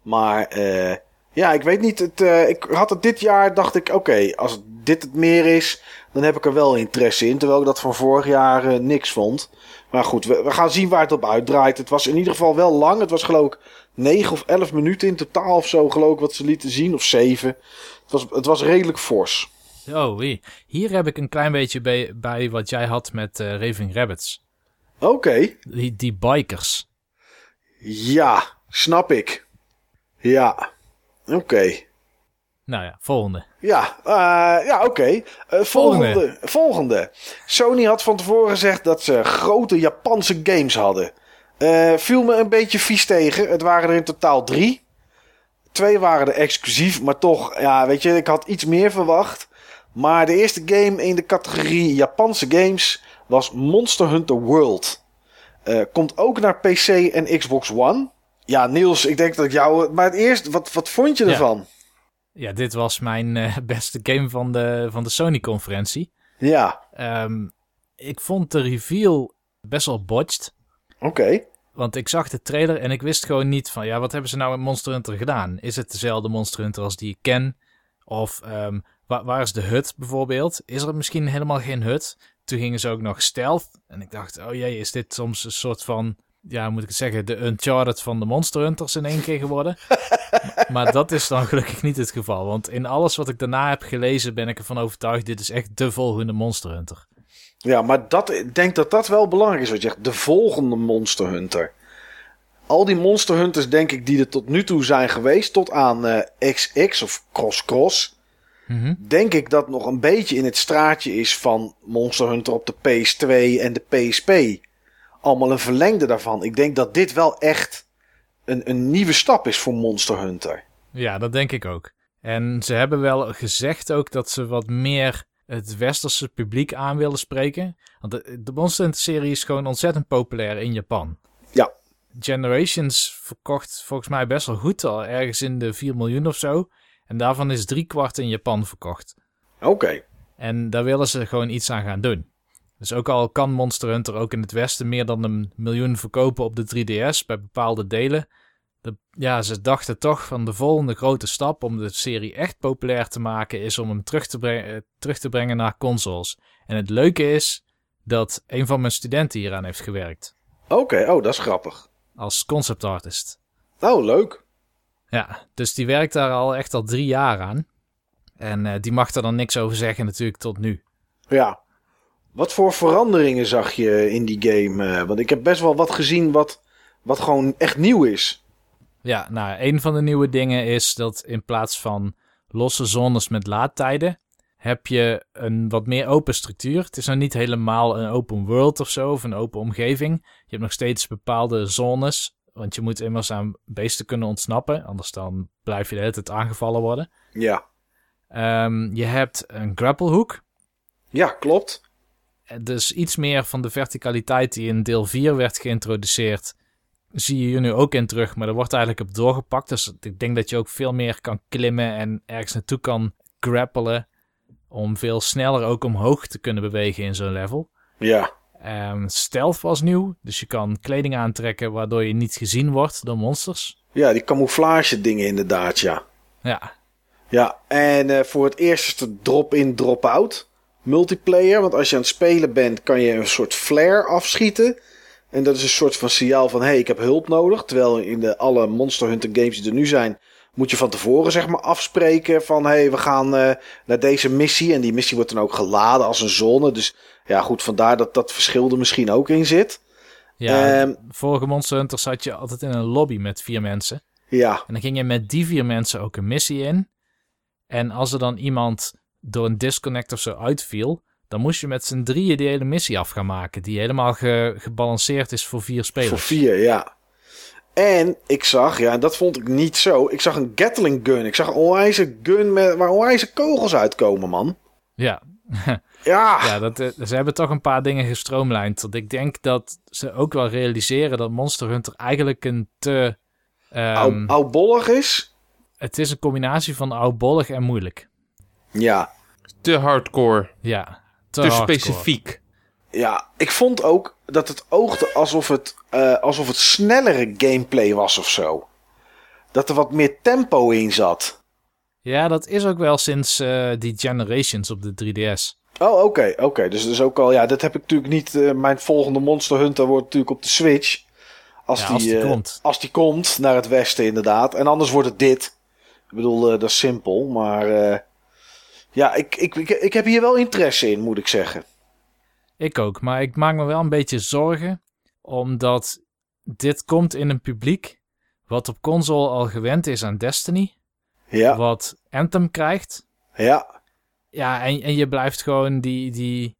Maar eh, ja, ik weet niet. Het, eh, ik had het dit jaar. Dacht ik, oké. als dit het meer is. Dan heb ik er wel interesse in. Terwijl ik dat van vorig jaar eh, niks vond. Maar goed, we, we gaan zien waar het op uitdraait. Het was in ieder geval wel lang. Het was geloof ik 9 of 11 minuten in totaal of zo. Geloof ik wat ze lieten zien. Of 7. Het was, het was redelijk fors. Oh, wie. Hier heb ik een klein beetje bij, bij wat jij had met Raving Rabbits. Oké. Die, die bikers. Ja, snap ik. Ja. Oké. Nou ja, volgende. Ja, eh, ja oké. Eh, volgende. Volgende. volgende. Sony had van tevoren gezegd dat ze grote Japanse games hadden. Eh, viel me een beetje vies tegen. Het waren er in totaal drie. Twee waren er exclusief, maar toch, ja, weet je, ik had iets meer verwacht. Maar de eerste game in de categorie Japanse games was Monster Hunter World. Komt ook naar PC en Xbox One. Ja, Niels, ik denk dat ik jou. Maar het eerst, wat, wat vond je ervan? Ja, dit was mijn eh, beste game van de, van de Sony-conferentie. Ja, Ehm, ik vond de reveal best wel botched. oké. Want ik zag de trailer en ik wist gewoon niet van... Ja, wat hebben ze nou met Monster Hunter gedaan? Is het dezelfde Monster Hunter als die ik ken? Of ehm, wa- waar is de hut bijvoorbeeld? Is er misschien helemaal geen hut? Toen gingen ze ook nog stealth. En ik dacht, oh jee, is dit soms een soort van... Ja, moet ik het zeggen? De Uncharted van de Monster Hunters in één keer geworden. maar dat is dan gelukkig niet het geval. Want in alles wat ik daarna heb gelezen ben ik ervan overtuigd... Dit is echt de volgende Monster Hunter. Ja, maar dat, ik denk dat dat wel belangrijk is wat je zegt. De volgende Monster Hunter. Al die Monster Hunters, denk ik, die er tot nu toe zijn geweest, tot aan eh, XX of Cross Cross. Mhm. Denk ik dat nog een beetje in het straatje is van Monster Hunter op de PS2 en de PSP. Allemaal een verlengde daarvan. Ik denk dat dit wel echt een, een nieuwe stap is voor Monster Hunter. Ja, dat denk ik ook. En ze hebben wel gezegd ook dat ze wat meer het westerse publiek aan willen spreken. Want de, de Monster Hunter serie is gewoon ontzettend populair in Japan. Ja. Generations verkocht volgens mij best wel goed, al ergens in de 4 miljoen of zo. En daarvan is drie kwart in Japan verkocht. Oké. En daar willen ze gewoon iets aan gaan doen. Dus ook al kan Monster Hunter ook in het Westen meer dan een miljoen verkopen op de 3DS bij bepaalde delen. De, ja, ze dachten toch van de volgende grote stap om de serie echt populair te maken is om hem terug te, brengen, eh, terug te brengen naar consoles. En het leuke is dat een van mijn studenten hieraan heeft gewerkt. Oké, oh, dat is grappig. Als concept artist. Oh, leuk. Ja, dus die werkt daar al echt al drie jaar aan. En eh, die mag er dan niks over zeggen natuurlijk tot nu. Ja. Wat voor veranderingen zag je in die game? Eh, want ik heb best wel wat gezien wat, wat gewoon echt nieuw is. Ja, nou, een van de nieuwe dingen is dat in plaats van losse zones met laadtijden, heb je een wat meer open structuur. Het is nou niet helemaal een open world of zo, of een open omgeving. Je hebt nog steeds bepaalde zones, want je moet immers aan beesten kunnen ontsnappen, anders dan blijf je de hele tijd aangevallen worden. Ja. Ehm, je hebt een grapplehook. Ja, klopt. Dus iets meer van de verticaliteit die in deel 4 werd geïntroduceerd, zie je hier nu ook in terug, maar er wordt eigenlijk op doorgepakt. Dus ik denk dat je ook veel meer kan klimmen en ergens naartoe kan grappelen. Om veel sneller ook omhoog te kunnen bewegen in zo'n level. Ja. Um, stealth was nieuw, dus je kan kleding aantrekken waardoor je niet gezien wordt door monsters. Ja, die camouflage dingen inderdaad, ja. Ja. Ja, en uh, voor het eerst drop-in, drop-out multiplayer. Want als je aan het spelen bent, kan je een soort flare afschieten. En dat is een soort van signaal van, hé, hey, ik heb hulp nodig. Terwijl in de alle Monster Hunter games die er nu zijn, moet je van tevoren zeg maar afspreken van, hé, hey, we gaan uh, naar deze missie. En die missie wordt dan ook geladen als een zone. Dus ja, goed, vandaar dat dat verschil er misschien ook in zit. Ja, um, vorige Monster Hunter zat je altijd in een lobby met vier mensen. Ja. En dan ging je met die vier mensen ook een missie in. En als er dan iemand door een disconnect of zo uitviel, dan moest je met z'n drieën die hele missie af gaan maken. Die helemaal ge gebalanceerd is voor vier spelers. Voor vier, ja. En ik zag, ja, dat vond ik niet zo. Ik zag een Gatling gun. Ik zag een onwijze gun met, waar onwijze kogels uitkomen, man. Ja. ja. ja dat, eh, ze hebben toch een paar dingen gestroomlijnd. Want ik denk dat ze ook wel realiseren dat Monster Hunter eigenlijk een te... Um, oudbollig is? Het is een combinatie van oudbollig en moeilijk. Ja. Te hardcore. Ja. Te, te specifiek. Ja, ik vond ook dat het oogde alsof het, uh, alsof het snellere gameplay was of zo. Dat er wat meer tempo in zat. Ja, dat is ook wel sinds uh, die Generations op de 3DS. Oh, oké, okay, oké. Okay. Dus, dus ook al, ja, dat heb ik natuurlijk niet. Uh, mijn volgende Monster Hunter wordt natuurlijk op de Switch. Als, ja, die, als die komt. Als die komt naar het westen, inderdaad. En anders wordt het dit. Ik bedoel, dat is simpel. Maar ja, ik, ik, ik, ik heb hier wel interesse in, moet ik zeggen. Ik ook, maar ik maak me wel een beetje zorgen, omdat dit komt in een publiek wat op console al gewend is aan Destiny. Ja. Wat Anthem krijgt. Ja. Ja, en, en je blijft gewoon die, die,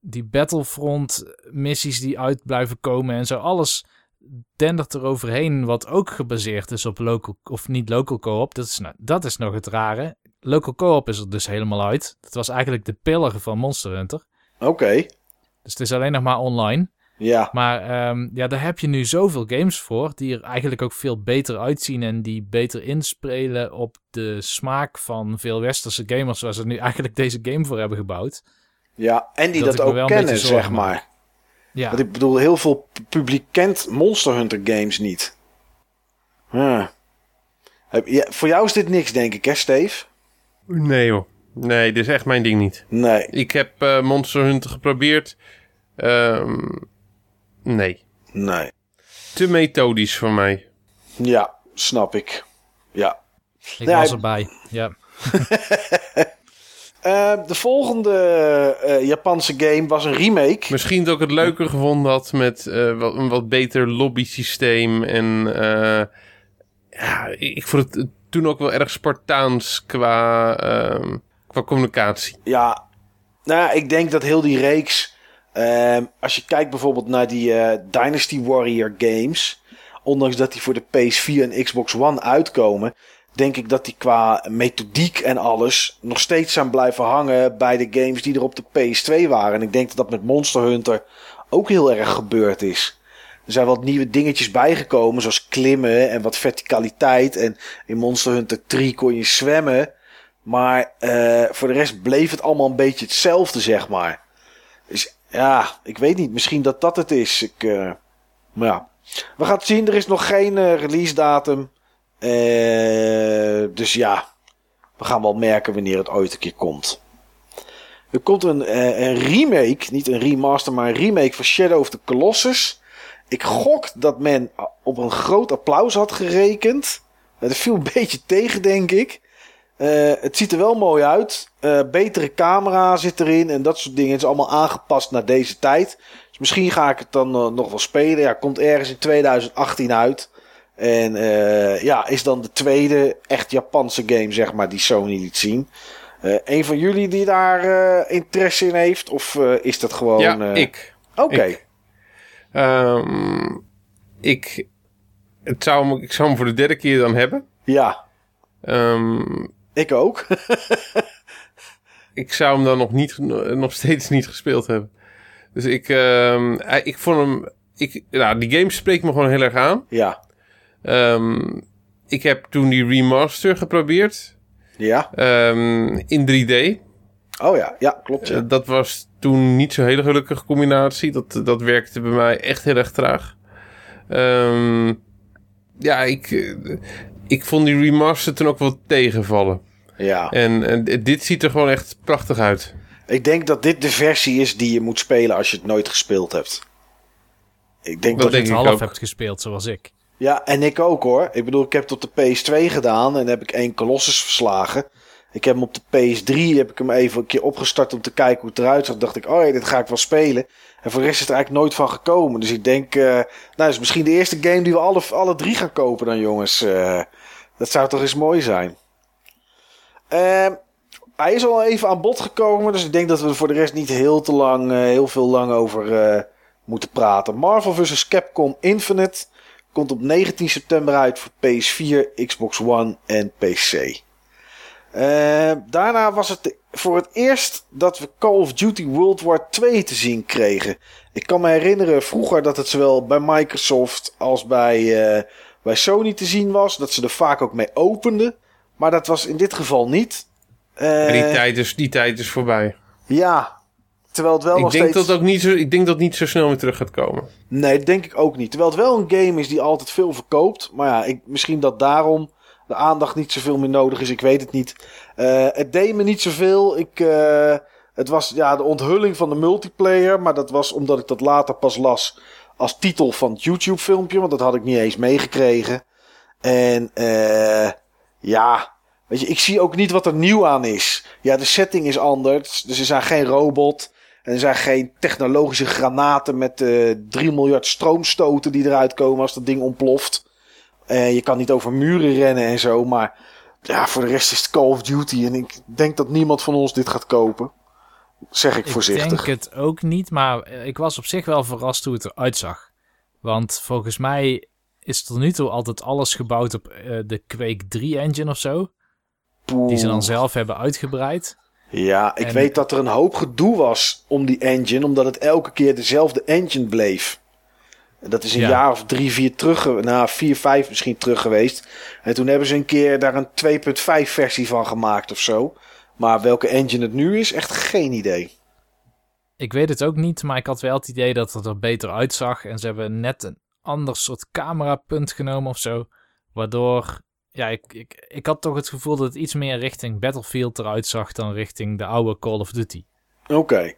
die Battlefront missies die uit blijven komen en zo. Alles dendert er overheen wat ook gebaseerd is op local, of niet local co-op. Dat is, nou, dat is nog het rare. Local co-op is er dus helemaal uit. Dat was eigenlijk de pillar van Monster Hunter. Oké. Okay. Dus het is alleen nog maar online. Ja. Maar um, ja, daar heb je nu zoveel games voor die er eigenlijk ook veel beter uitzien en die beter inspelen op de smaak van veel westerse gamers waar ze nu eigenlijk deze game voor hebben gebouwd. Ja, en die dat, dat ook kennen, zeg maar. Ja. Want ik bedoel, heel veel publiek kent Monster Hunter games niet. Huh. Ja, voor jou is dit niks, denk ik, hè, Steve? Nee, joh. Nee, dit is echt mijn ding niet. Nee. Ik heb uh, Monster Hunter geprobeerd. Um, nee. Nee. Te methodisch voor mij. Ja, snap ik. Ja. Ik nee, was erbij, ja. Uh, de volgende uh, Japanse game was een remake. Misschien dat ik het leuker gevonden had met uh, wat, een wat beter lobby systeem. En ja, ik vond het toen ook wel erg Spartaans qua, ehm, qua communicatie. Ja, nou ik denk dat heel die reeks... Ehm, als je kijkt bijvoorbeeld naar die Dynasty Warrior games... Ondanks dat die voor de PS4 en Xbox One uitkomen denk ik dat die qua methodiek en alles nog steeds zijn blijven hangen bij de games die er op de PS2 waren. En ik denk dat dat met Monster Hunter ook heel erg gebeurd is. Er zijn wat nieuwe dingetjes bijgekomen, zoals klimmen en wat verticaliteit. En in Monster Hunter 3 kon je zwemmen. Maar uh, voor de rest bleef het allemaal een beetje hetzelfde, zeg maar. Dus ja, ik weet niet. Misschien dat dat het is. Ik, uh, maar ja. We gaan het zien. Er is nog geen uh, release datum. Dus ja, we gaan wel merken wanneer het ooit een keer komt. Er komt een, een remake, niet een remaster, maar een remake van Shadow of the Colossus. Ik gok dat men op een groot applaus had gerekend. Dat viel een beetje tegen, denk ik. Eh, het ziet er wel mooi uit. Eh, betere camera zit erin en dat soort dingen. Het is allemaal aangepast naar deze tijd. Dus misschien ga ik het dan eh, nog wel spelen. Ja, komt ergens in 2018 uit. En ja, is dan de tweede echt Japanse game, zeg maar, die Sony liet zien. een van jullie die daar interesse in heeft? Of is dat gewoon... Ja, ik. Oké. Ehm, ik, het zou, hem- ik zou hem voor de derde keer dan hebben. Ja, Ehm, ik ook. ik zou hem dan nog, niet, nog steeds niet gespeeld hebben. Dus ik, ehm, hij- ik vond hem... Ik, nou, die game spreekt me gewoon heel erg aan. ja, Ehm, ik heb toen die remaster geprobeerd. ja. in 3D. Oh ja, ja, klopt. Ja. Eh, dat was toen niet zo'n hele gelukkige combinatie. Dat, dat werkte bij mij echt heel erg traag. Ehm, ja, ik, eh, ik vond die remaster toen ook wel tegenvallen. ja. En, en dit ziet er gewoon echt prachtig uit. Ik denk dat dit de versie is die je moet spelen als je het nooit gespeeld hebt. Ik denk Dat dat, denk het half ook. hebt gespeeld, zoals ik. Ja, en ik ook hoor. Ik bedoel, ik heb het op de PS2 gedaan en heb ik één Colossus verslagen. Ik heb hem op de PS3 heb ik hem even een keer opgestart om te kijken hoe het eruit zag. Dacht ik, oh ja, dit ga ik wel spelen. En voor de rest is er eigenlijk nooit van gekomen. Dus ik denk, eh nou, is misschien de eerste game die we alle, alle drie gaan kopen dan, jongens. Eh, dat zou toch eens mooi zijn. Ehm, hij is al even aan bod gekomen, dus ik denk dat we er voor de rest niet heel te lang, eh, heel veel lang over moeten praten. Marvel vs. Capcom Infinite komt op 19 september uit voor PS4, Xbox One en PC. Eh, daarna was het voor het eerst dat we Call of Duty World War 2 te zien kregen. Ik kan me herinneren vroeger dat het zowel bij Microsoft als bij, eh, bij Sony te zien was. Dat ze er vaak ook mee openden. Maar dat was in dit geval niet. Eh, die, tijd is, die tijd is voorbij. Ja, terwijl het wel Ik nog denk, steeds... dat ook niet zo, ik denk dat het niet zo snel meer terug gaat komen. Nee, dat denk ik ook niet. Terwijl het wel een game is die altijd veel verkoopt. Maar ja, ik, misschien dat daarom de aandacht niet zoveel meer nodig is. Ik weet het niet. Eh, het deed me niet zoveel. Ik, eh, het was ja, de onthulling van de multiplayer. Maar dat was omdat ik dat later pas las als titel van het YouTube filmpje. Want dat had ik niet eens meegekregen. En eh, ja, weet je, ik zie ook niet wat er nieuw aan is. Ja, de setting is anders. Dus er zijn geen robot. En er zijn geen technologische granaten met eh 3 miljard stroomstoten die eruit komen als dat ding ontploft. Eh, je kan niet over muren rennen en zo. Maar ja, voor de rest is het Call of Duty. En ik denk dat niemand van ons dit gaat kopen. Zeg ik, Ik voorzichtig. denk het ook niet, maar eh, ik was op zich wel verrast hoe het eruit zag. Want volgens mij is tot nu toe altijd alles gebouwd op eh, de Quake 3 engine of zo. Die ze dan zelf hebben uitgebreid. Ja, ik En- weet dat er een hoop gedoe was om die engine. Omdat het elke keer dezelfde engine bleef. Dat is een Ja. jaar of drie, vier terug. ge- Nou, vier, vijf misschien terug geweest. En toen hebben ze een keer daar een 2.5 versie van gemaakt of zo. Maar welke engine het nu is, echt geen idee. Ik weet het ook niet, maar ik had wel het idee dat het er beter uitzag. En ze hebben net een ander soort camerapunt genomen of zo. Waardoor, ja, ik, ik, ik had toch het gevoel dat het iets meer richting Battlefield eruit zag dan richting de oude Call of Duty. Oké.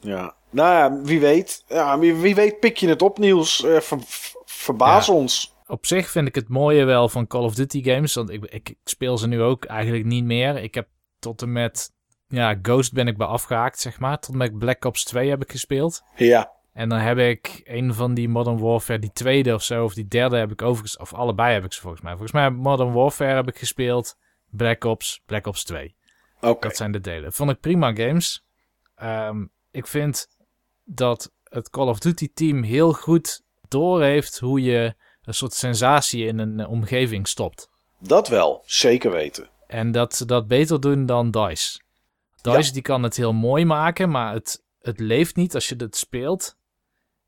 Ja. Nou ja, wie weet. Ja, wie, wie weet pik je het op, Niels. Eh, ver- ver- verbaas Ja. ons. Op zich vind ik het mooie wel van Call of Duty games. Want ik, ik speel ze nu ook eigenlijk niet meer. Ik heb tot en met ja, Ghost ben ik bij afgehaakt, zeg maar. Tot en met Black Ops 2 heb ik gespeeld. Ja. En dan heb ik een van die Modern Warfare, die tweede of zo, of die derde heb ik overigens, of allebei heb ik ze volgens mij. Volgens mij Modern Warfare heb ik gespeeld, Black Ops, Black Ops 2. Oké. Dat zijn de delen. Vond ik prima games. Ehm, ik vind dat het Call of Duty team heel goed doorheeft hoe je een soort sensatie in een eh, omgeving stopt. Dat wel. Zeker weten. En dat ze dat beter doen dan DICE. DICE die kan het heel mooi maken, maar het, het leeft niet als je het speelt.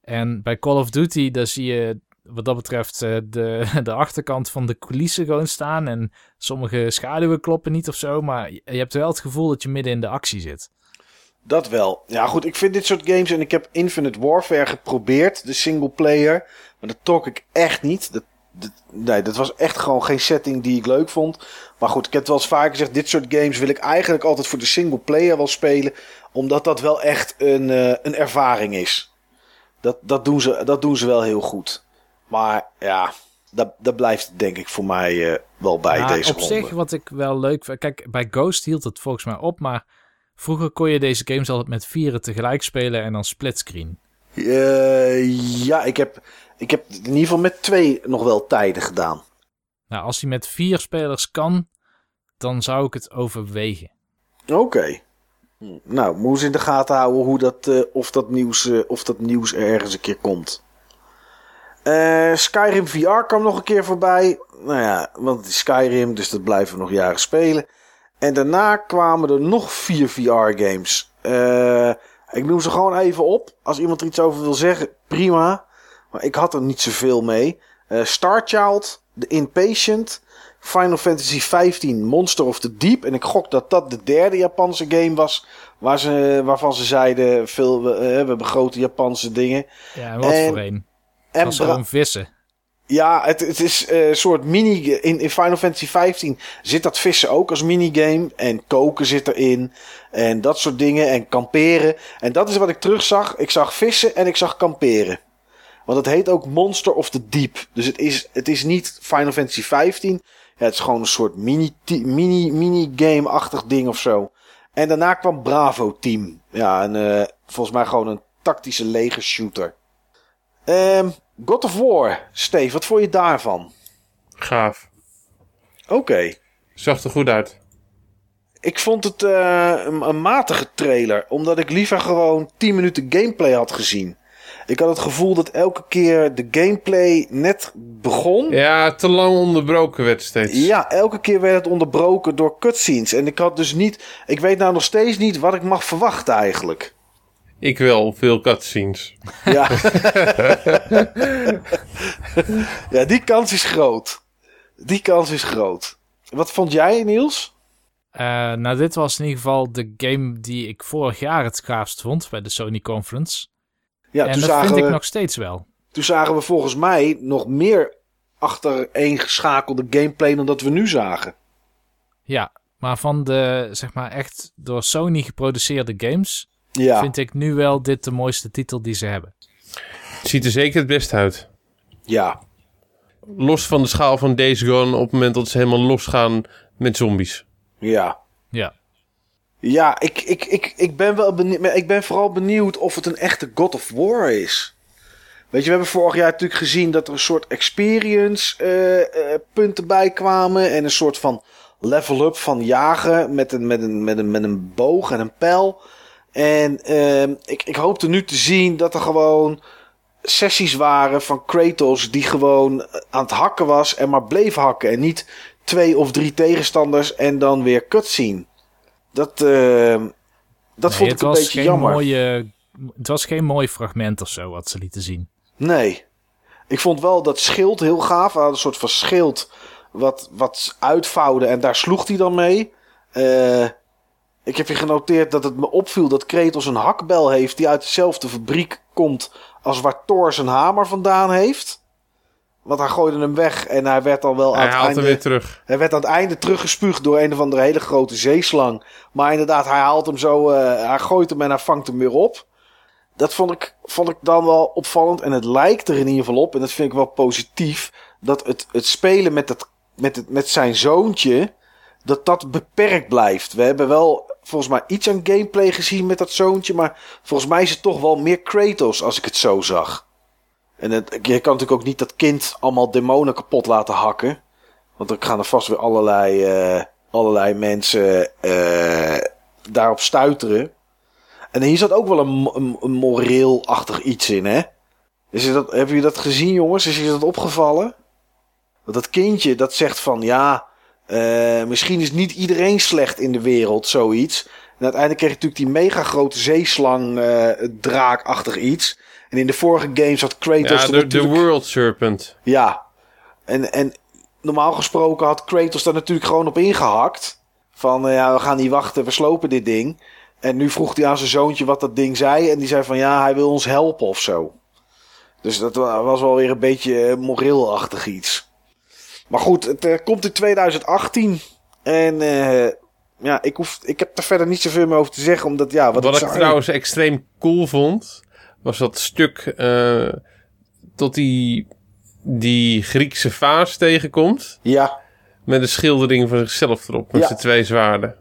En bij Call of Duty, daar zie je wat dat betreft eh, de, de achterkant van de coulissen gewoon staan. En sommige schaduwen kloppen niet of zo, maar je je hebt wel het gevoel dat je midden in de actie zit. Dat wel. Ja, goed. Ik vind dit soort games. En ik heb Infinite Warfare geprobeerd. De single player. Maar dat trok ik echt niet. Dat, dat- nee, dat was echt gewoon geen setting die ik leuk vond. Maar goed, ik heb het wel eens vaker gezegd. Dit soort games wil ik eigenlijk altijd voor de single player wel spelen. Omdat dat wel echt een, eh, een ervaring is. Dat, dat, doen ze, dat doen ze wel heel goed. Maar ja, dat, dat blijft denk ik voor mij eh, wel bij Nou, deze op ronde. zich, wat ik wel leuk vind. Kijk, bij Ghost hield het volgens mij op. Maar vroeger kon je deze games altijd met vieren tegelijk spelen en dan splitscreen. Eh, ja, ik heb, ik heb in ieder geval met twee nog wel tijden gedaan. Nou, als hij met vier spelers kan, dan zou ik het overwegen. Oké. Nou, eens in de gaten houden hoe dat, eh, of, dat nieuws, eh, of dat nieuws er ergens een keer komt. Skyrim VR kwam nog een keer voorbij. Nou ja, want Skyrim, dus dat blijven we nog jaren spelen. En daarna kwamen er nog vier VR-games. Eh, ik noem ze gewoon even op. Als iemand er iets over wil zeggen, prima. Maar ik had er niet zoveel mee. Eh Star Child, The Inpatient, Final Fantasy XV, Monster of the Deep. En ik gok dat dat de derde Japanse game was. Waar ze, waarvan ze zeiden: veel, we, eh, we hebben grote Japanse dingen. Ja, en wat En- voor een? En was gewoon vissen. Ja, het, het is eh, een soort mini. In, in Final Fantasy 15 zit dat vissen ook als minigame. En koken zit erin. En dat soort dingen. En kamperen. En dat is wat ik terugzag. Ik zag vissen en ik zag kamperen. Want het heet ook Monster of the Deep. Dus het is, het is niet Final Fantasy 15. Ja, het is gewoon een soort mini, mini, mini ding of zo. En daarna kwam Bravo Team. Ja, eh, volgens mij gewoon een tactische legershooter. Ehm God of War. Steve, wat vond je daarvan? Gaaf. Oké. Zag er goed uit. Ik vond het eh, een, een matige trailer. Omdat ik liever gewoon 10 minuten gameplay had gezien. Ik had het gevoel dat elke keer de gameplay net begon. Ja, te lang onderbroken werd steeds. Ja, elke keer werd het onderbroken door cutscenes. En ik had dus niet. Ik weet nou nog steeds niet wat ik mag verwachten eigenlijk. Ik wel, veel cutscenes. Ja. ja, die kans is groot. Die kans is groot. Wat vond jij, Niels? Eh, nou, dit was in ieder geval de game die ik vorig jaar het gaafst vond bij de Sony Conference. Ja, en toen dat zagen, vind ik nog steeds wel. toen zagen we volgens mij nog meer achtereengeschakelde gameplay dan dat we nu zagen. Ja, maar van de, zeg maar, echt door Sony geproduceerde games... Ja, vind ik nu wel dit de mooiste titel die ze hebben. Het ziet er zeker het best uit. ja. Los van de schaal van Days Gone op het moment dat ze helemaal losgaan met zombies. Ja. Ja, Ja, ik, ik, ik, ik ben wel benieuwd. maar Ik ben vooral benieuwd of het een echte God of War is. Weet je, we hebben vorig jaar natuurlijk gezien dat er een soort experience eh, eh, punten bij kwamen. En een soort van level-up van jagen met een, met, een, met, een, met een boog en een pijl. En ehm, ik, ik hoopte nu te zien dat er gewoon sessies waren van Kratos die gewoon aan het hakken was en maar bleef hakken. En niet twee of drie tegenstanders en dan weer cutscene. Dat, ehm, dat Nee, vond ik een was beetje geen jammer. Mooie, het was geen mooi fragment of zo wat ze lieten zien. Nee. Ik vond wel dat schild heel gaaf. Hij had een soort van schild wat, wat uitvouwde en daar sloeg hij dan mee. Eh, ik heb hier genoteerd dat het me opviel dat Kratos een hakbel heeft die uit dezelfde fabriek komt als waar Thor zijn hamer vandaan heeft. Want hij gooide hem weg en hij werd al wel aan Hij het haalt einde... hem weer terug. Hij werd aan het einde teruggespuugd door een of andere hele grote zeeslang. Maar inderdaad, hij haalt hem zo, eh, hij gooit hem en hij vangt hem weer op. Dat vond ik, vond ik dan wel opvallend. En het lijkt er in ieder geval op, en dat vind ik wel positief, dat het, het spelen met, het, met, het, met zijn zoontje, dat dat beperkt blijft. We hebben wel volgens mij iets aan gameplay gezien met dat zoontje, maar volgens mij is het toch wel meer Kratos als ik het zo zag. En het, je kan natuurlijk ook niet dat kind allemaal demonen kapot laten hakken. Want dan gaan er vast weer allerlei, eh, allerlei mensen eh, daarop stuiteren. En hier zat ook wel een, mo- een, een moreel-achtig iets in, hè? Is dat, hebben jullie dat gezien, jongens? Is je dat opgevallen? Dat kindje dat zegt van ja, eh, misschien is niet iedereen slecht in de wereld, zoiets. En uiteindelijk kreeg je natuurlijk die mega grote zeeslang, eh, draakachtig iets. En in de vorige games had Kratos Ja, de, de natuurlijk... World Serpent. Ja. En, en normaal gesproken had Kratos daar natuurlijk gewoon op ingehakt. Van eh, ja, we gaan niet wachten, we slopen dit ding. En nu vroeg hij aan zijn zoontje wat dat ding zei. En die zei van ja, hij wil ons helpen of zo. Dus dat wa- was wel weer een beetje moreelachtig iets. Maar goed, het eh, komt in 2018. En eh, ja, ik, hoef, ik heb er verder niet zoveel meer over te zeggen. Omdat ja, wat, Wat, ik trouwens extreem cool vond, was dat stuk eh, tot die die Griekse vaas tegenkomt. Ja, Met een schildering van zichzelf erop. Met Ja. zijn twee zwaarden.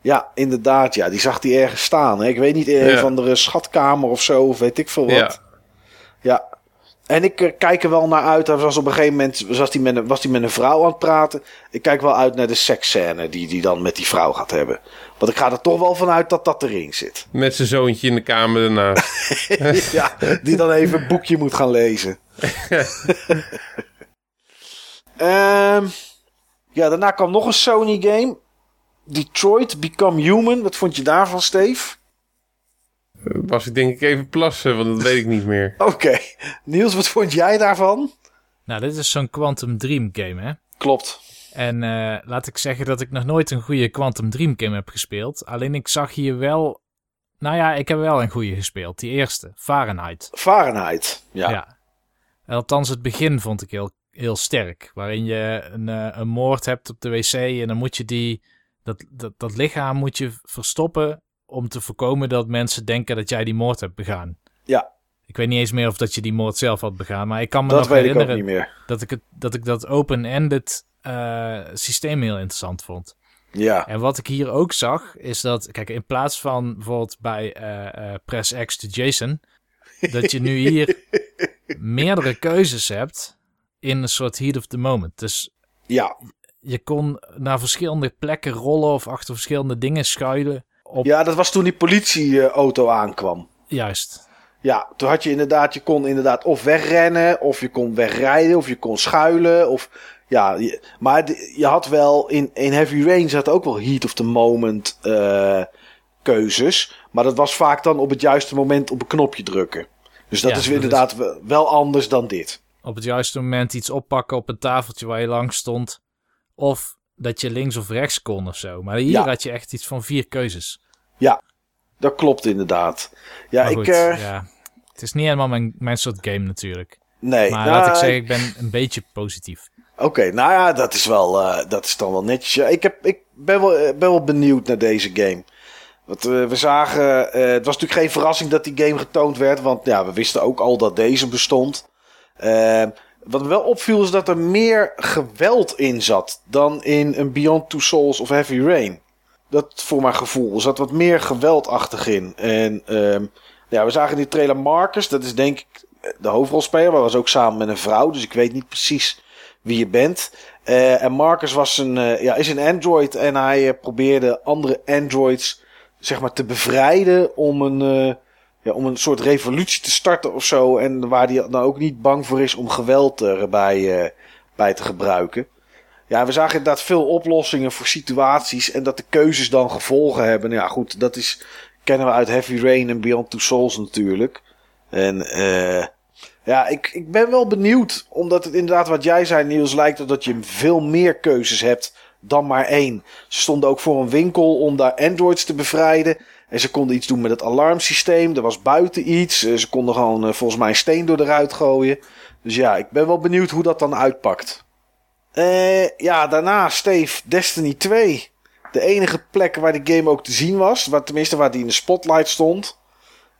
ja, inderdaad. Ja, die zag hij ergens staan. Hè? Ik weet niet, een Ja. van de schatkamer of zo, of weet ik veel wat. Ja. Ja. En ik eh, kijk er wel naar uit. Hij was op een gegeven moment was hij met, een- was met een vrouw aan het praten. Ik kijk wel uit naar de seksscène die hij dan met die vrouw gaat hebben. Want ik ga er toch wel vanuit dat dat erin zit. Met zijn zoontje in de kamer ernaast. ja, die dan even een boekje moet gaan lezen. Ehm, ja, daarna kwam nog een Sony game. Detroit Become Human. Wat vond je daarvan, Steve? Was ik denk ik even plassen, want dat weet ik niet meer. Oké. Niels, wat vond jij daarvan? Nou, dit is zo'n Quantum Dream game, hè? Klopt. En eh, laat ik zeggen dat ik nog nooit een goede Quantum Dream game heb gespeeld. Alleen ik zag hier wel... Nou ja, ik heb wel een goede gespeeld. Die eerste, Fahrenheit. Fahrenheit. Ja. Ja. En althans, het begin vond ik heel, heel sterk. Waarin je een, eh, een moord hebt op de wc en dan moet je die... Dat, dat, dat lichaam moet je verstoppen om te voorkomen dat mensen denken dat jij die moord hebt begaan. Ja. Ik weet niet eens meer of dat je die moord zelf had begaan, maar ik kan me Dat nog ik herinneren niet meer. dat ik, het, dat ik dat open-ended eh, systeem heel interessant vond. Ja. En wat ik hier ook zag, is dat, kijk, in plaats van bijvoorbeeld bij eh, eh, Press X to Jason, dat je nu hier meerdere keuzes hebt in een soort heat of the moment. Dus Ja. je kon naar verschillende plekken rollen of achter verschillende dingen schuilen. Op, Ja, dat was toen die politieauto aankwam. Juist. Ja, toen had je inderdaad, je kon inderdaad of wegrennen, of je kon wegrijden, of je kon schuilen. Of, ja, je- maar de- je had wel in, in Heavy Rain zat ook wel heat of the moment eh, keuzes. Maar dat was vaak dan op het juiste moment op een knopje drukken. Dus dat Ja, is dat inderdaad wel- wel anders dan dit. Op het juiste moment iets oppakken op een tafeltje waar je langs stond. Of dat je links of rechts kon of zo. Maar hier Ja. had je echt iets van vier keuzes. Dat klopt inderdaad. Ja, ik. goed, eh, ja. Het is niet helemaal mijn, mijn soort game natuurlijk. nee, Maar nou, laat ik zeggen, ik ben een beetje positief. Oké, nou ja, dat is, wel, eh, dat is dan wel netjes. Ja, ik, heb, ik ben, wel, eh, ben wel benieuwd naar deze game. Want we zagen, het was natuurlijk geen verrassing dat die game getoond werd. Want ja, we wisten ook al dat deze bestond. Eh, wat me wel opviel is dat er meer geweld in zat dan in een Beyond Two Souls of Heavy Rain. Dat voor mijn gevoel. Er zat wat meer geweldachtig in. En ehm, ja, we zagen in die trailer Marcus. Dat is denk ik de hoofdrolspeler. Maar was ook samen met een vrouw. Dus ik weet niet precies wie je bent. Eh, en Marcus was een, eh, ja, is een android. En hij eh, probeerde andere androids zeg maar, te bevrijden. Om een, eh, ja, om een soort revolutie te starten of zo. En waar hij dan ook niet bang voor is om geweld erbij eh, bij te gebruiken. Ja, we zagen inderdaad veel oplossingen voor situaties. En dat de keuzes dan gevolgen hebben. Nou ja, goed, dat is, kennen we uit Heavy Rain en Beyond Two Souls natuurlijk. En eh ja, ik, ik ben wel benieuwd. Omdat het inderdaad wat jij zei, Niels, lijkt dat je veel meer keuzes hebt dan maar één. Ze stonden ook voor een winkel om daar androids te bevrijden. En ze konden iets doen met het alarmsysteem. Er was buiten iets. Eh, Ze konden gewoon eh, volgens mij een steen door eruit gooien. Dus ja, ik ben wel benieuwd hoe dat dan uitpakt. Eh, ja, daarna, Steve, Destiny 2. De enige plek waar die game ook te zien was. Waar, tenminste, waar die in de spotlight stond.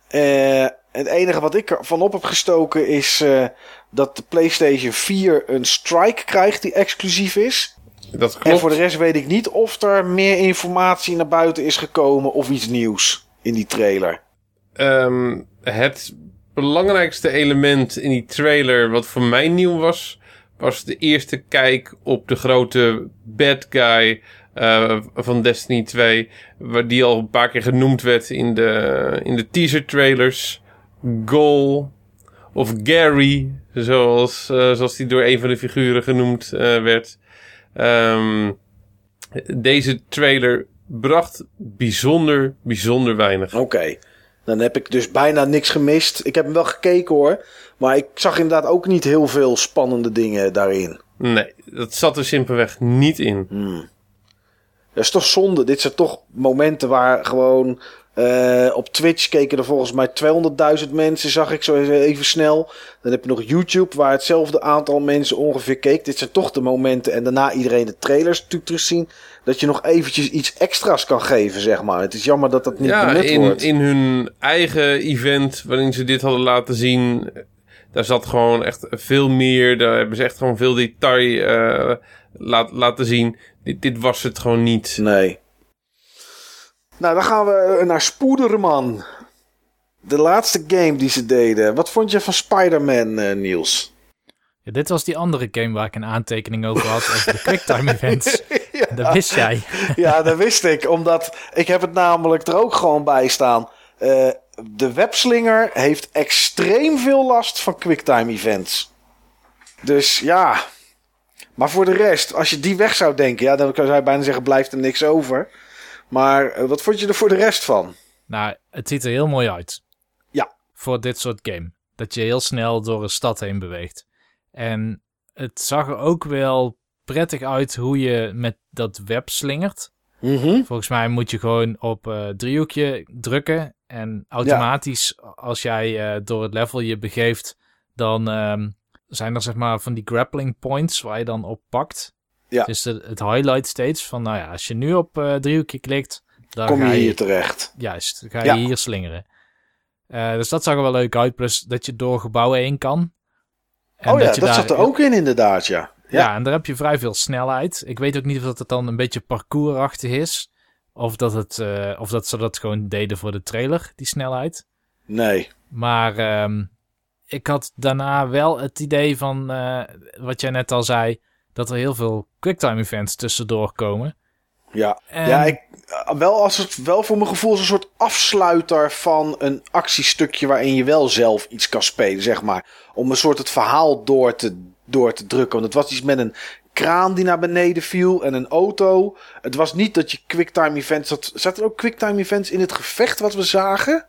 Eh, het enige wat ik ervan op heb gestoken is dat de PlayStation 4 een strike krijgt die exclusief is. Dat En voor de rest weet ik niet of er meer informatie naar buiten is gekomen of iets nieuws in die trailer. Ehm, het belangrijkste element in die trailer, wat voor mij nieuw was, was de eerste kijk op de grote bad guy eh, van Destiny 2. Waar die al een paar keer genoemd werd in de, in de teaser trailers. Goal of Gary, zoals, eh, zoals die door een van de figuren genoemd eh, werd. Ehm, deze trailer bracht bijzonder, bijzonder weinig. Oké, dan heb ik dus bijna niks gemist. Ik heb hem wel gekeken hoor, maar ik zag inderdaad ook niet heel veel spannende dingen daarin. Nee, dat zat er simpelweg niet in. Dat is toch zonde. Dit zijn toch momenten waar gewoon eh, op Twitch keken er volgens mij 200.000 mensen, zag ik zo even snel. Dan heb je nog YouTube waar hetzelfde aantal mensen ongeveer keek. Dit zijn toch de momenten en daarna iedereen de trailers natuurlijk terugzien. Dat je nog eventjes iets extra's kan geven, zeg maar. Het is jammer dat dat niet Ja, benut in, wordt. in hun eigen event waarin ze dit hadden laten zien, daar zat gewoon echt veel meer. Daar hebben ze echt gewoon veel detail laat, laten zien. Dit, dit was het gewoon niet. Nee. Nou, dan gaan we eh, naar Spoederman. De laatste game die ze deden. Wat vond je van Spider-Man, eh, Niels? Ja, dit was die andere game waar ik een aantekening over had, over de quicktime events. Dat wist jij. ja, dat wist ik. Omdat ik heb het namelijk er ook gewoon bij staan. Eh, de webslinger heeft extreem veel last van quicktime events. Dus ja. Maar voor de rest, als je die weg zou denken, ja, dan zou je bijna zeggen: blijft er niks over. Maar eh, wat vond je er voor de rest van? Nou, het ziet er heel mooi uit. Ja. Voor dit soort game. Dat je heel snel door een stad heen beweegt. En het zag er ook wel prettig uit hoe je met dat web slingert. Mhm. Volgens mij moet je gewoon op eh driehoekje drukken. En automatisch, als jij eh, door het level je begeeft, dan ehm, zijn er zeg maar van die grappling points waar je dan op pakt. Ja. Dus het, het highlight steeds van, nou ja, als je nu op eh driehoekje klikt, dan Kom ga je je hier terecht. Juist, dan ga je Ja. hier slingeren. Eh, dus dat zag er wel leuk uit. Plus dat je door gebouwen heen kan. En oh ja, dat daar- zat er ook in, inderdaad, ja. Ja. Ja. en daar heb je vrij veel snelheid. Ik weet ook niet of dat het dan een beetje parcoursachtig is. Of dat, het, eh, of dat ze dat gewoon deden voor de trailer, die snelheid. Nee. Maar ehm, ik had daarna wel het idee van, wat jij net al zei, dat er heel veel quicktime events tussendoor komen. Ja, En- ja ik, wel als het wel voor mijn gevoel is een soort afsluiter van een actiestukje waarin je wel zelf iets kan spelen, zeg maar. Om een soort het verhaal door te, door te drukken. Want het was iets met een kraan die naar beneden viel en een auto. Het was niet dat je quicktime events had. Zaten er ook quicktime events in het gevecht wat we zagen?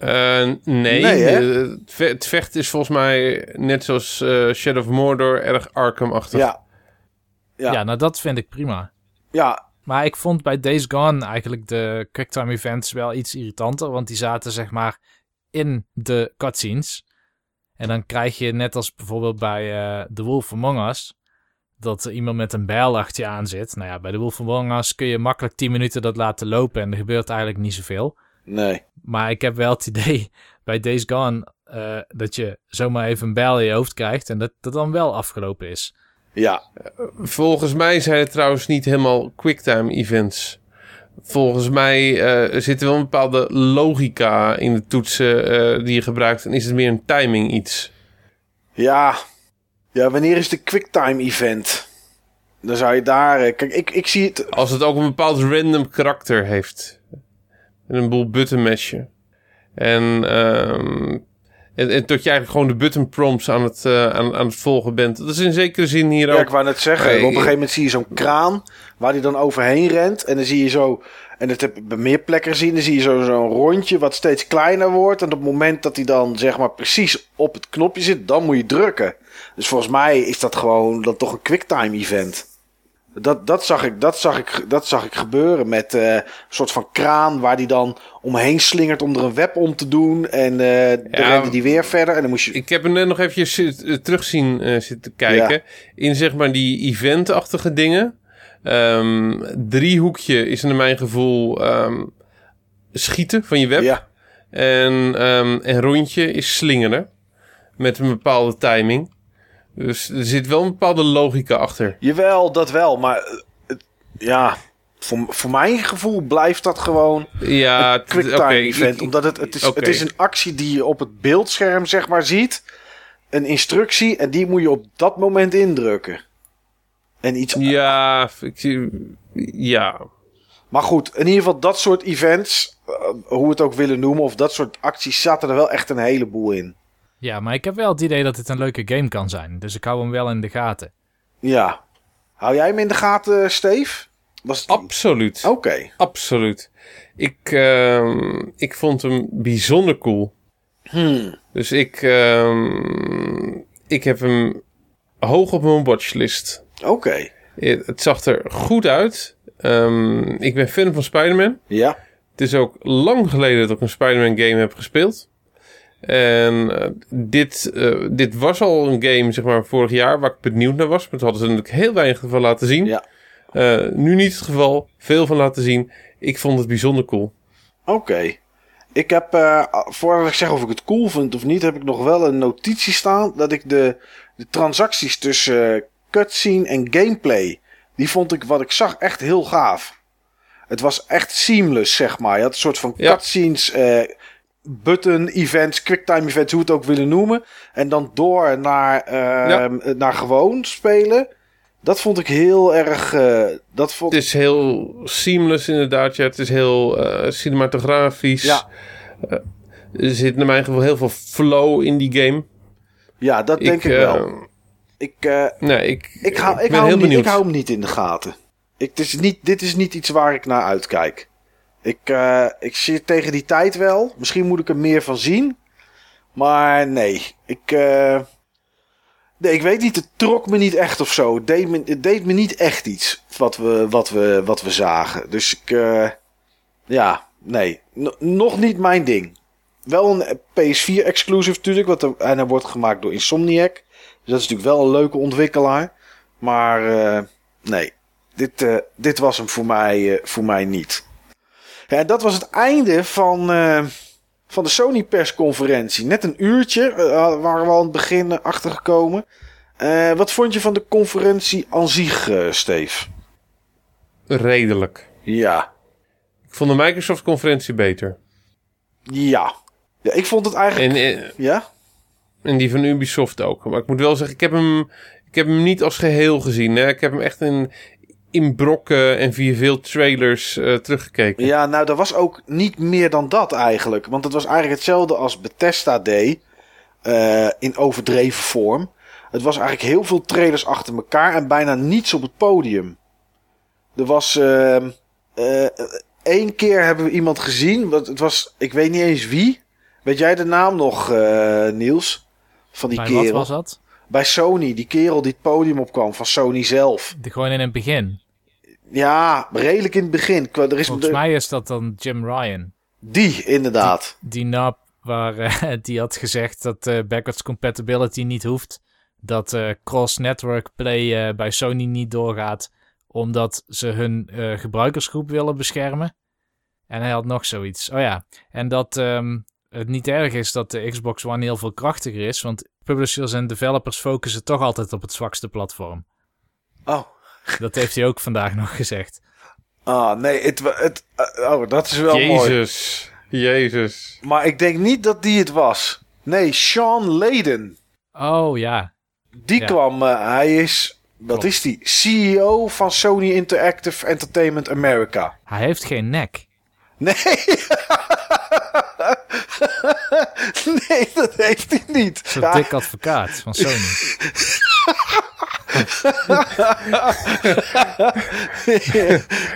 Eh, nee? Eh, het vecht is volgens mij net zoals eh, Shadow of Mordor erg Arkham-achtig. Ja. Ja. Ja. nou dat vind ik prima. Ja, Maar ik vond bij Days Gone eigenlijk de quicktime events wel iets irritanter. Want die zaten zeg maar in de cutscenes. En dan krijg je net als bijvoorbeeld bij eh The Wolf Among Us... dat er iemand met een bijl achter je aan zit. Nou ja, bij The Wolf Among Us kun je makkelijk 10 minuten dat laten lopen... en er gebeurt eigenlijk niet zoveel. nee. Maar ik heb wel het idee bij Days Gone... eh, dat je zomaar even een bijl in je hoofd krijgt... en dat dat dan wel afgelopen is. Ja, Volgens mij zijn het trouwens niet helemaal quicktime events. Volgens mij eh, zit er wel een bepaalde logica in de toetsen eh, die je gebruikt. En is het meer een timing iets. ja. Ja, wanneer is de quicktime event? Dan zou je daar... eh, Kijk, ik, ik zie het... Als het ook een bepaald random karakter heeft. En een boel button mashen. En, ehm, en, en tot je eigenlijk gewoon de button prompts aan het, eh, aan, aan het volgen bent. Dat is in zekere zin hier Ja, ook. ik wou net zeggen. Op een ik- gegeven moment zie je zo'n kraan waar die dan overheen rent. En dan zie je zo, en dat heb ik bij meer plekken gezien, dan zie je zo- zo'n rondje wat steeds kleiner wordt. En op het moment dat hij dan zeg maar precies op het knopje zit, dan moet je drukken. Dus volgens mij is dat gewoon dan toch een quicktime event. Dat, dat, zag ik, dat, zag ik, dat zag ik gebeuren met eh, een soort van kraan waar die dan omheen slingert om er een web om te doen. En eh dan rende die weer verder. En dan moest je... Ik heb hem net nog even eh, terugzien eh, zitten kijken. In zeg maar die eventachtige dingen. Ehm, driehoekje is naar mijn gevoel ehm, schieten van je web. ja, En, ehm, en rondje is slingeren. Met een bepaalde timing. Dus er zit wel een bepaalde logica achter. Jawel, dat wel. Maar eh, het- ja, voor, voor mijn gevoel blijft dat gewoon Ja, een het- quicktime oké, event. ik- omdat het, het, is, het is een actie die je op het beeldscherm zeg maar ziet. Een instructie en die moet je op dat moment indrukken. En iets... Ja, ik zie... Ja, Maar goed, in ieder geval dat soort events, eh, hoe we het ook willen noemen, of dat soort acties, zaten er wel echt een heleboel in. Ja, maar ik heb wel het idee dat het een leuke game kan zijn. Dus ik hou hem wel in de gaten. Ja. Hou jij hem in de gaten, Steve? Was het... absoluut. Oké. Absoluut. Ik, ehm, ik vond hem bijzonder cool. Hmm. Dus ik, ehm, ik heb hem hoog op mijn watchlist. Oké. Het, het zag er goed uit. Ehm, ik ben fan van Spider-Man. Ja. Het is ook lang geleden dat ik een Spider-Man game heb gespeeld. En eh, dit, eh, dit was al een game, zeg maar, vorig jaar waar ik benieuwd naar was. Maar toen hadden ze natuurlijk heel weinig van laten zien. Ja. Eh, nu niet het geval. Veel van laten zien. Ik vond het bijzonder cool. Oké. Ik heb, uh, voordat ik zeg of ik het cool vind of niet, heb ik nog wel een notitie staan dat ik de, de transacties tussen cutscene en gameplay, die vond ik wat ik zag echt heel gaaf. Het was echt seamless, zeg maar. Je had een soort van ja. cutscenes, uh, button events, quicktime events, hoe we het ook willen noemen. En dan door naar, uh, naar gewoon spelen. Dat vond ik heel erg. Uh, dat vond... Het is heel seamless, inderdaad. Ja, het is heel uh, cinematografisch. Ja. er zit naar mijn gevoel heel veel flow in die game. Ja, dat denk ik, ik wel. Ik, nee, ik, ik, hou, ik, hou niet, ik hou hem niet in de gaten. Ik, het is niet, dit is niet iets waar ik naar uitkijk. Ik, uh, ik zit tegen die tijd wel. Misschien moet ik er meer van zien. Maar nee, ik, uh, nee, ik weet niet. Het trok me niet echt of zo. Het deed me, niet echt iets wat we, wat we, wat we zagen. Dus ik, uh, ja, nee. nog niet mijn ding. Wel een PS4 exclusive natuurlijk. Wat er, en hij wordt gemaakt door Insomniac. Dus dat is natuurlijk wel een leuke ontwikkelaar. Maar nee, dit, dit was hem voor mij, voor mij niet. Ja, dat was het einde van, uh, van de Sony persconferentie. Net een uurtje uh, waren we al aan het begin achtergekomen. Uh, wat vond je van de conferentie aan zich, Steve? Redelijk. Ja. Ik vond de Microsoft-conferentie beter. Ja. ja. Ik vond het eigenlijk... En, ja? En die van Ubisoft ook. Maar ik moet wel zeggen, ik heb hem, ik heb hem niet als geheel gezien. Hè. Ik heb hem echt in, in brokken en via veel trailers uh, teruggekeken. Ja, nou, dat was ook niet meer dan dat eigenlijk. Want het was eigenlijk hetzelfde als Bethesda deed. Uh, in overdreven vorm. Het was eigenlijk heel veel trailers achter elkaar en bijna niets op het podium. Er was. Uh, één keer hebben we iemand gezien. Wat, het was. Ik weet niet eens wie. Weet jij de naam nog, Niels? Van die Bij kerel. Wat was dat? Bij Sony, die kerel die het podium opkwam van Sony zelf. De, gewoon in het begin. Ja, redelijk in het begin. Er is Volgens mij is dat dan Jim Ryan. Die, inderdaad. Die, die nap waar uh, die had gezegd dat uh, backwards compatibility niet hoeft. Dat uh, cross-network play bij Sony niet doorgaat. Omdat ze hun gebruikersgroep willen beschermen. En hij had nog zoiets. Oh ja, en dat um, het niet erg is dat de Xbox One heel veel krachtiger is. Want publishers en developers focussen toch altijd op het zwakste platform. Oh. Dat heeft hij ook vandaag nog gezegd. Ah, nee, het, het, oh, dat is wel Jezus. mooi. Jezus, Jezus. Maar ik denk niet dat die het was. Nee, Sean Layden. Oh, ja. Die kwam, uh, hij is, wat is die? CEO van Sony Interactive Entertainment America. Hij heeft geen nek. Nee. nee, dat heeft hij niet. Zo'n ja. dik advocaat van Sony.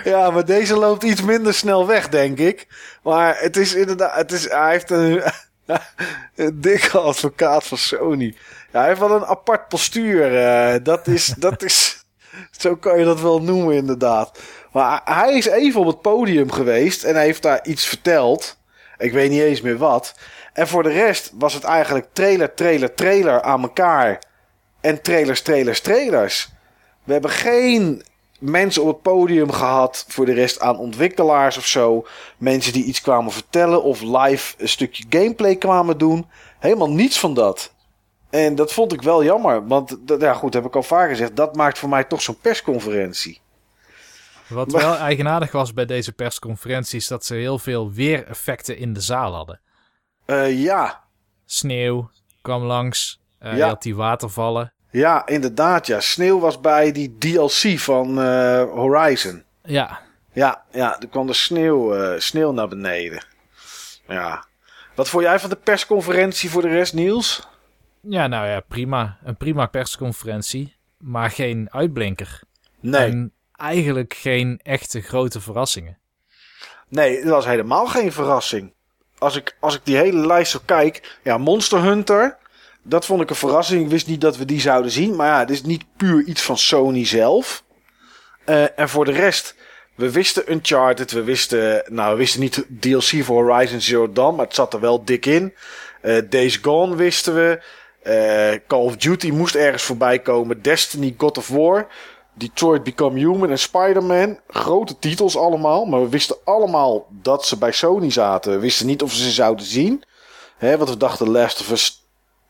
ja, maar deze loopt iets minder snel weg, denk ik. Maar het is inderdaad, het is, hij heeft een, dikke advocaat van Sony. Ja, hij heeft wel een apart postuur. Uh, dat is, dat is, zo kan je dat wel noemen, inderdaad. Maar hij is even op het podium geweest en hij heeft daar iets verteld. Ik weet niet eens meer wat. En voor de rest was het eigenlijk trailer, trailer, trailer aan elkaar. En trailers, trailers, trailers. We hebben geen mensen op het podium gehad. Voor de rest aan ontwikkelaars of zo. Mensen die iets kwamen vertellen of live een stukje gameplay kwamen doen. Helemaal niets van dat. En dat vond ik wel jammer. Want, ja goed, heb ik al vaker gezegd. Dat maakt voor mij toch zo'n persconferentie. Wat wel eigenaardig was bij deze persconferentie is dat ze heel veel weereffecten in de zaal hadden. Uh, ja. Sneeuw kwam langs. Uh, ja. Je had die watervallen. Ja, inderdaad. Ja, sneeuw was bij die DLC van uh, Horizon. Ja. Ja, ja, er kwam de sneeuw, sneeuw naar beneden. Ja. Wat vond jij van de persconferentie voor de rest, Niels? Ja, nou ja, prima. Een prima persconferentie. Maar geen uitblinker. Nee. En eigenlijk geen echte grote verrassingen. Nee, dat was helemaal geen verrassing. Als ik, als ik die hele lijst zo kijk. Ja, Monster Hunter. Dat vond ik een verrassing. Ik wist niet dat we die zouden zien. Maar ja, het is niet puur iets van Sony zelf. Uh, en voor de rest. We wisten Uncharted. We wisten. Nou, we wisten niet DLC voor Horizon Zero Dawn. Maar het zat er wel dik in. Uh, Days Gone wisten we. Uh, Call of Duty moest ergens voorbij komen. Destiny, God of War. Detroit Become Human en Spider-Man. Grote titels allemaal. Maar we wisten allemaal dat ze bij Sony zaten. We wisten niet of we ze zouden zien. Hè, want we dachten Last of Us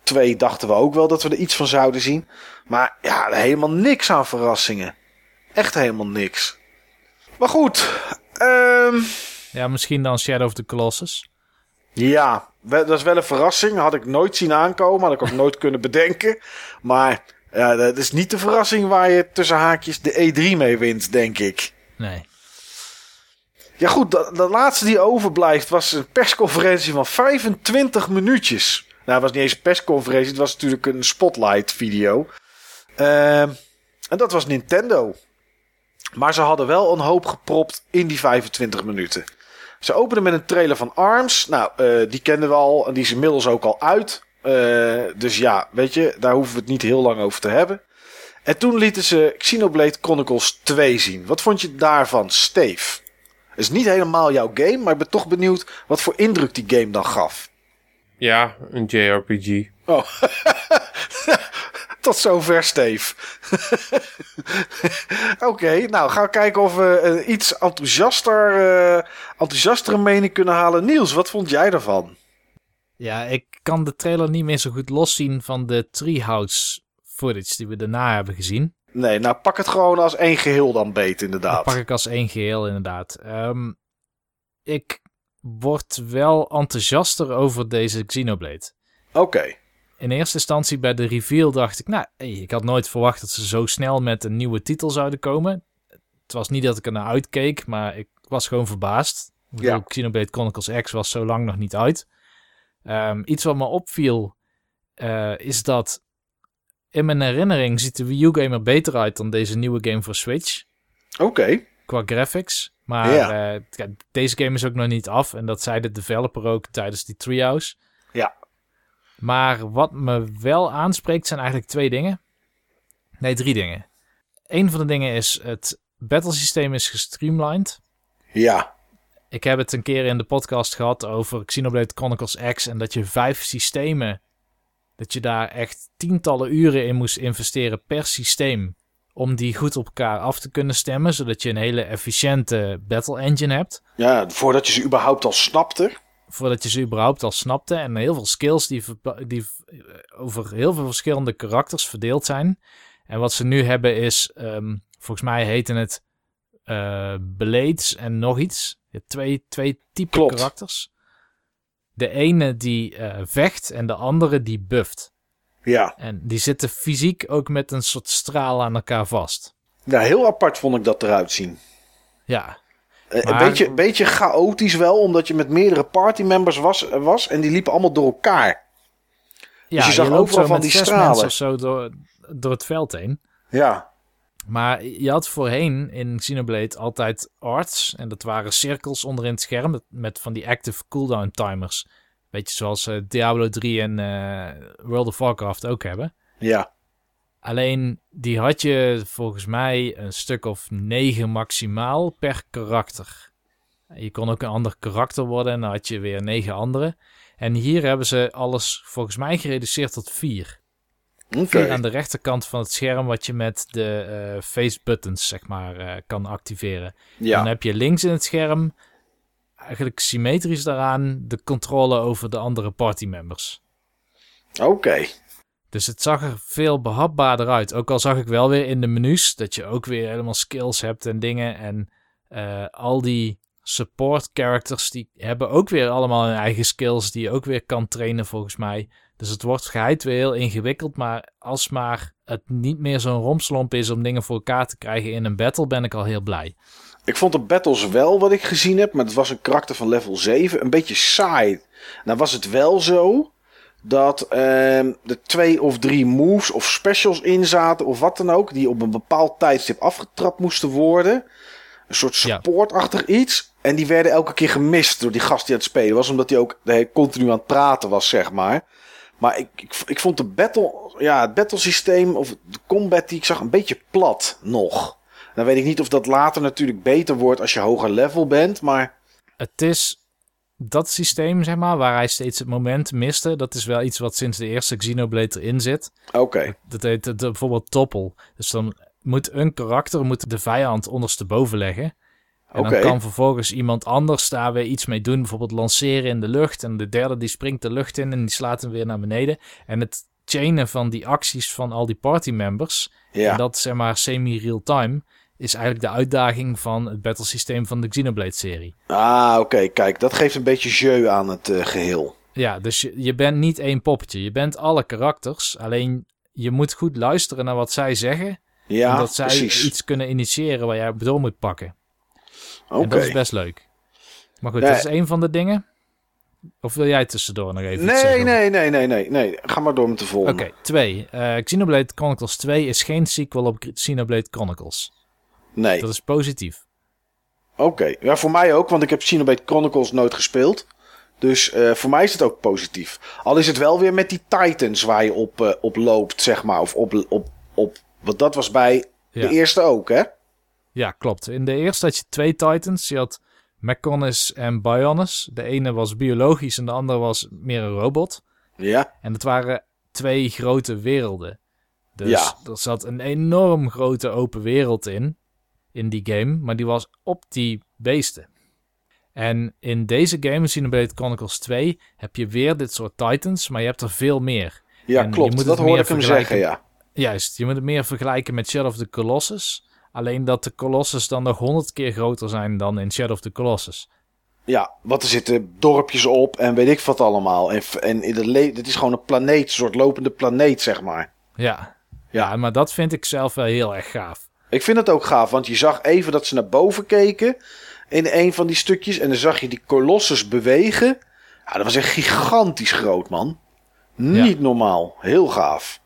2 dachten we ook wel dat we er iets van zouden zien. Maar ja, helemaal niks aan verrassingen. Echt helemaal niks. Maar goed. ehm Ja, misschien dan Shadow of the Colossus. ja, dat is wel een verrassing. Had ik nooit zien aankomen. Had ik ook nooit kunnen bedenken. Maar ja, dat is niet de verrassing waar je tussen haakjes de E3 mee wint, denk ik. Nee. Ja goed, de, de laatste die overblijft was een persconferentie van 25 minuutjes. Nou, het was niet eens een persconferentie. Het was natuurlijk een spotlight video. Ehm, en dat was Nintendo. Maar ze hadden wel een hoop gepropt in die 25 minuten. Ze openden met een trailer van ARMS. Nou, eh, die kenden we al en die is inmiddels ook al uit. Eh, dus ja, weet je, daar hoeven we het niet heel lang over te hebben. En toen lieten ze Xenoblade Chronicles 2 zien. Wat vond je daarvan, Steve? Het is niet helemaal jouw game, maar ik ben toch benieuwd wat voor indruk die game dan gaf. Ja, een JRPG. Oh, tot zover, Steve. Oké, nou gaan we kijken of we een iets enthousiaster, eh enthousiastere mening kunnen halen. Niels, wat vond jij daarvan? Ja, ik kan de trailer niet meer zo goed loszien van de Treehouse footage die we daarna hebben gezien. Nee, nou pak het gewoon als één geheel dan beet, inderdaad. Dat pak ik als één geheel, inderdaad. Ehm, ik word wel enthousiaster over deze Xenoblade. Oké, In eerste instantie bij de reveal dacht ik, nou, hey, ik had nooit verwacht dat ze zo snel met een nieuwe titel zouden komen. Het was niet dat ik er naar uitkeek, maar ik was gewoon verbaasd. Ja. Xenoblade Chronicles X was zo lang nog niet uit. Ehm, iets wat me opviel eh, is dat in mijn herinnering ziet de Wii U game er beter uit dan deze nieuwe game voor Switch oké. qua graphics. Maar Ja. eh, deze game is ook nog niet af. En dat zei de developer ook tijdens die Treehouse. Ja. Maar wat me wel aanspreekt zijn eigenlijk twee dingen. Nee, drie dingen. Een van de dingen is het battlesysteem is gestreamlined. Ja, Ik heb het een keer in de podcast gehad over Xenoblade Chronicles X. En dat je vijf systemen, dat je daar echt tientallen uren in moest investeren per systeem. Om die goed op elkaar af te kunnen stemmen. Zodat je een hele efficiënte battle engine hebt. ja, voordat je ze überhaupt al snapte. voordat je ze überhaupt al snapte. En heel veel skills die, die eh, over heel veel verschillende karakters verdeeld zijn. En wat ze nu hebben is, ehm, volgens mij heten het eh Blades en nog iets. Je hebt twee, twee typen karakters. De ene die eh, vecht en de andere die bufft. Ja. En die zitten fysiek ook met een soort straal aan elkaar vast. ja, heel apart vond ik dat eruit zien. Ja, Eh, Maar- Een beetje, beetje chaotisch wel, omdat je met meerdere partymembers was, was en die liepen allemaal door elkaar. ja je zag loopt overal van die stralen. of zo door, door het veld heen. Ja, Maar je had voorheen in Xenoblade altijd arts. En dat waren cirkels onderin het scherm met van die active cooldown timers. Beetje zoals eh, Diablo 3 en eh, World of Warcraft ook hebben. ja, Alleen die had je volgens mij een stuk of negen maximaal per karakter. Je kon ook een ander karakter worden en dan had je weer negen andere. En hier hebben ze alles volgens mij gereduceerd tot vier. oké. Vier aan de rechterkant van het scherm wat je met de eh, face buttons zeg maar kan activeren. Dan Ja, heb je links in het scherm eigenlijk symmetrisch daaraan de controle over de andere partymembers. oké. Dus het zag er veel behapbaarder uit. Ook al zag ik wel weer in de menus dat je ook weer helemaal skills hebt en dingen. En eh, al die support characters die hebben ook weer allemaal hun eigen skills die je ook weer kan trainen volgens mij. Dus het wordt geheid weer heel ingewikkeld. Maar als maar het niet meer zo'n romslomp is om dingen voor elkaar te krijgen in een battle, ben ik al heel blij. Ik vond de battles wel wat ik gezien heb, maar het was een karakter van level 7, een beetje saai. Nou was het wel zo dat ehm er twee of drie moves of specials in zaten of wat dan ook, die op een bepaald tijdstip afgetrapt moesten worden. Een soort Ja. supportachtig iets. En die werden elke keer gemist door die gast die aan het spelen was, omdat hij ook eh, continu aan het praten was, zeg maar. Maar ik, ik, ik vond de battle, ja, het battle systeem of de combat die ik zag een beetje plat nog. Dan weet ik niet of dat later natuurlijk beter wordt als je hoger level bent, maar Het is dat systeem, zeg maar, waar hij steeds het moment miste. Dat is wel iets wat sinds de eerste Xenoblade erin zit. oké. Dat heet eh, bijvoorbeeld toppel. Dus dan moet een karakter moet de vijand ondersteboven leggen. En dan kan vervolgens iemand anders daar weer iets mee doen. Bijvoorbeeld lanceren in de lucht. En de derde die springt de lucht in en die slaat hem weer naar beneden. En het chainen van die acties van al die partymembers. Ja. En dat zeg maar semi-real-time. Is eigenlijk de uitdaging van het battlesysteem van de Xenoblade-serie. Ah, oké. Kijk, dat geeft een beetje jeu aan het eh, geheel. Ja, dus je, je bent niet één poppetje. Je bent alle karakters. Alleen je moet goed luisteren naar wat zij zeggen. Ja, dat zij precies. iets kunnen initiëren waar jij door moet pakken. Oké. Dat is best leuk. Maar goed, Nee. dat is een van de dingen. Of wil jij tussendoor nog even iets Nee, zeggen? nee, nee, nee, nee, nee. Ga maar door met de volgende. Oké, twee. Eh, Xenoblade Chronicles 2 is geen sequel op Xenoblade Chronicles. Nee. Dat is positief. Oké, ja, voor mij ook, want ik heb Xenoblade Chronicles nooit gespeeld. Dus eh, voor mij is het ook positief. Al is het wel weer met die Titans waar je op, eh, op loopt, zeg maar. Of op, op, op. Want dat was bij Ja. de eerste ook, hè? Ja, klopt. In de eerste had je twee Titans. Je had Mechonis en Bionis. De ene was biologisch en de andere was meer een robot. Ja. En het waren twee grote werelden. Dus Ja. er zat een enorm grote open wereld in, in die game, maar die was op die beesten. En in deze game, Xenoblade Chronicles 2, heb je weer dit soort titans, maar je hebt er veel meer. Ja, En klopt. moet Dat het hoorde ik hem zeggen, ja. Juist, je moet het meer vergelijken met Shadow of the Colossus. Alleen dat de Colossus dan nog honderd keer groter zijn dan in Shadow of the Colossus. Ja, want er zitten dorpjes op en weet ik wat allemaal. En, en in de dit is gewoon een planeet, een soort lopende planeet, zeg maar. Ja. Ja. ja, maar dat vind ik zelf wel heel erg gaaf. Ik vind het ook gaaf, want je zag even dat ze naar boven keken in een van die stukjes. En dan zag je die kolossus bewegen. Ja, dat was echt gigantisch groot, man. Niet normaal. Heel gaaf.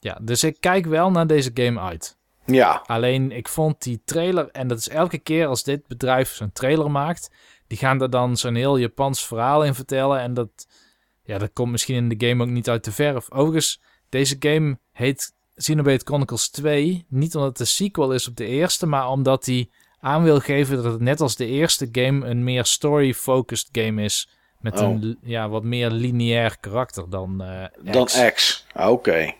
Ja, dus ik kijk wel naar deze game uit. Ja, Alleen ik vond die trailer, en dat is elke keer als dit bedrijf zo'n trailer maakt, die gaan er dan zo'n heel Japans verhaal in vertellen. En dat, ja, dat komt misschien in de game ook niet uit de verf. Overigens, deze game heet Xenoblade Chronicles 2, niet omdat het een sequel is op de eerste, maar omdat hij aan wil geven dat het net als de eerste game een meer story-focused game is. Met Oh. een ja, wat meer lineair karakter dan dan X. X. Ah, Oké.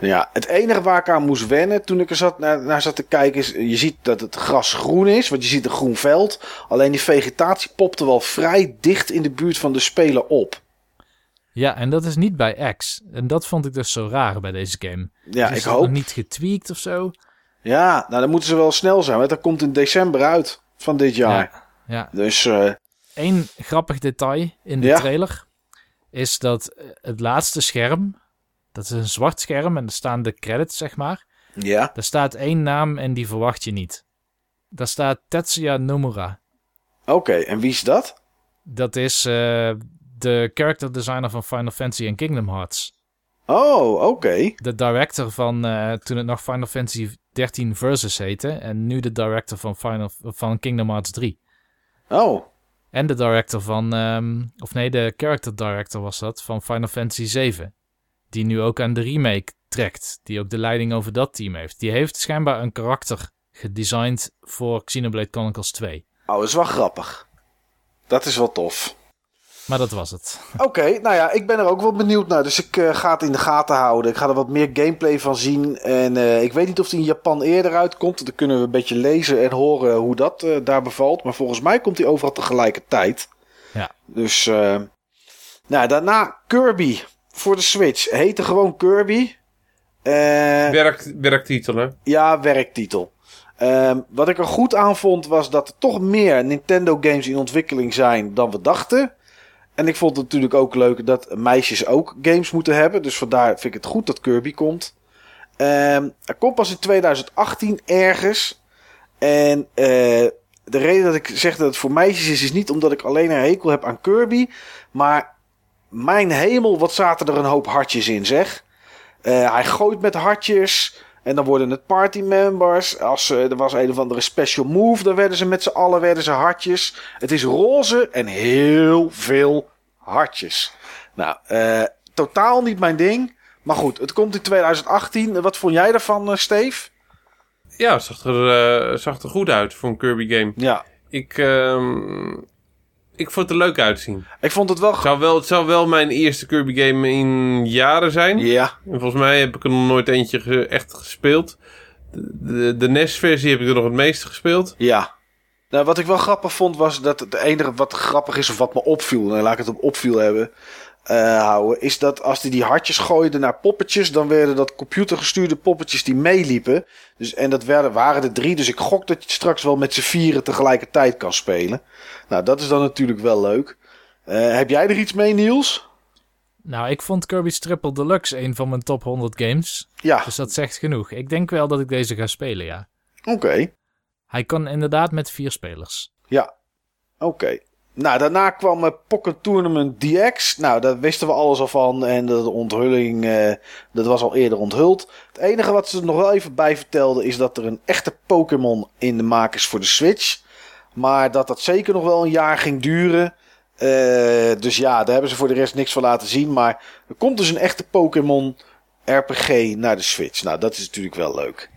Ja, het enige waar ik aan moest wennen toen ik er zat, naar, naar zat te kijken is... Je ziet dat het gras groen is, want je ziet een groen veld. Alleen die vegetatie popte wel vrij dicht in de buurt van de speler op. Ja, en dat is niet bij X. En dat vond ik dus zo raar bij deze game. Ja, is ik hoop... nog niet getweakt of zo. Ja, nou dan moeten ze wel snel zijn, want dat komt in december uit van dit jaar. Ja, ja. Dus eh, Eén grappig detail in de Ja. trailer is dat eh, het laatste scherm, dat is een zwart scherm en er staan de credits, zeg maar. ja. Daar staat één naam en die verwacht je niet. Daar staat Tetsuya Nomura. Oké, en wie is dat? Dat is eh, de character designer van Final Fantasy en Kingdom Hearts. Oh, oké. De director van eh, toen het nog Final Fantasy 13 Versus heette. En nu de director van, Final, van Kingdom Hearts 3. Oh, En de director van, ehm, of nee, de character director was dat, van Final Fantasy 7. Die nu ook aan de remake trekt. Die ook de leiding over dat team heeft. Die heeft schijnbaar een karakter gedesigned voor Xenoblade Chronicles 2. oh, dat is wel grappig. Dat is wel tof. Maar dat was het. Oké, nou ja, ik ben er ook wel benieuwd naar. Dus ik eh, ga het in de gaten houden. Ik ga er wat meer gameplay van zien. En eh, ik weet niet of die in Japan eerder uitkomt. Dan kunnen we een beetje lezen en horen hoe dat eh, daar bevalt. Maar volgens mij komt die overal tegelijkertijd. Ja. Dus, eh, nou, daarna Kirby voor de Switch. Heette gewoon Kirby. Eh Werk, werktitel, hè? Ja, werktitel. Ehm, wat ik er goed aan vond was dat er toch meer Nintendo games in ontwikkeling zijn dan we dachten. En ik vond het natuurlijk ook leuk dat meisjes ook games moeten hebben. Dus vandaar vind ik het goed dat Kirby komt. Ehm er komt pas in 2018 ergens. En eh, de reden dat ik zeg dat het voor meisjes is, is niet omdat ik alleen een hekel heb aan Kirby. Maar mijn hemel, wat zaten er een hoop hartjes in, zeg. Eh, hij gooit met hartjes. En dan worden het party members. Als eh, er was een of andere special move, dan werden ze met z'n allen werden ze hartjes. Het is roze en heel veel hartjes. Nou, eh, totaal niet mijn ding. Maar goed, het komt in 2018. Wat vond jij daarvan, eh, Steve? Ja, het zag er, eh, zag er goed uit voor een Kirby game. Ja, Ik, ehm, ik vond het er leuk uitzien. ik vond het wel... Het zou wel, het zou wel mijn eerste Kirby game in jaren zijn. Ja, En volgens mij heb ik er nog nooit eentje ge- echt gespeeld. De, de NES-versie heb ik er nog het meeste gespeeld. Ja. Nou, wat ik wel grappig vond was dat het enige wat grappig is of wat me opviel, nou, laat ik het op opviel hebben, eh, houden, is dat als hij die hartjes gooide naar poppetjes, dan werden dat computergestuurde poppetjes die meeliepen. Dus, en dat werden, waren er drie, dus ik gok dat je het straks wel met z'n vieren tegelijkertijd kan spelen. Nou, dat is dan natuurlijk wel leuk. Eh, heb jij er iets mee, Niels? Nou, ik vond Kirby's Triple Deluxe een van mijn top 100 games. Ja, Dus dat zegt genoeg. Ik denk wel dat ik deze ga spelen, ja. oké. Hij kan inderdaad met vier spelers. Ja, oké. Nou, daarna kwam uh, Pocket Tournament DX. Nou, daar wisten we alles al van. En de onthulling, eh, dat was al eerder onthuld. Het enige wat ze er nog wel even bij vertelden... is dat er een echte Pokémon in de maak is voor de Switch. Maar dat dat zeker nog wel een jaar ging duren. Eh, dus ja, daar hebben ze voor de rest niks van laten zien. Maar er komt dus een echte Pokémon RPG naar de Switch. Nou, dat is natuurlijk wel leuk.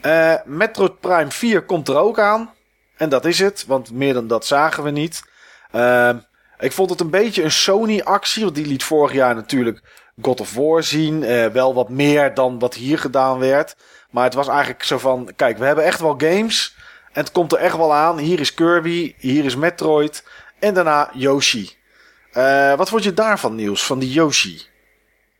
Eh, Metroid Prime 4 komt er ook aan. En dat is het, want meer dan dat zagen we niet. Ehm, ik vond het een beetje een Sony-actie, want die liet vorig jaar natuurlijk God of War zien. Eh, wel wat meer dan wat hier gedaan werd. Maar het was eigenlijk zo van: kijk, we hebben echt wel games. En het komt er echt wel aan. Hier is Kirby, hier is Metroid. En daarna Yoshi. Eh, wat vond je daarvan, Niels, van die Yoshi?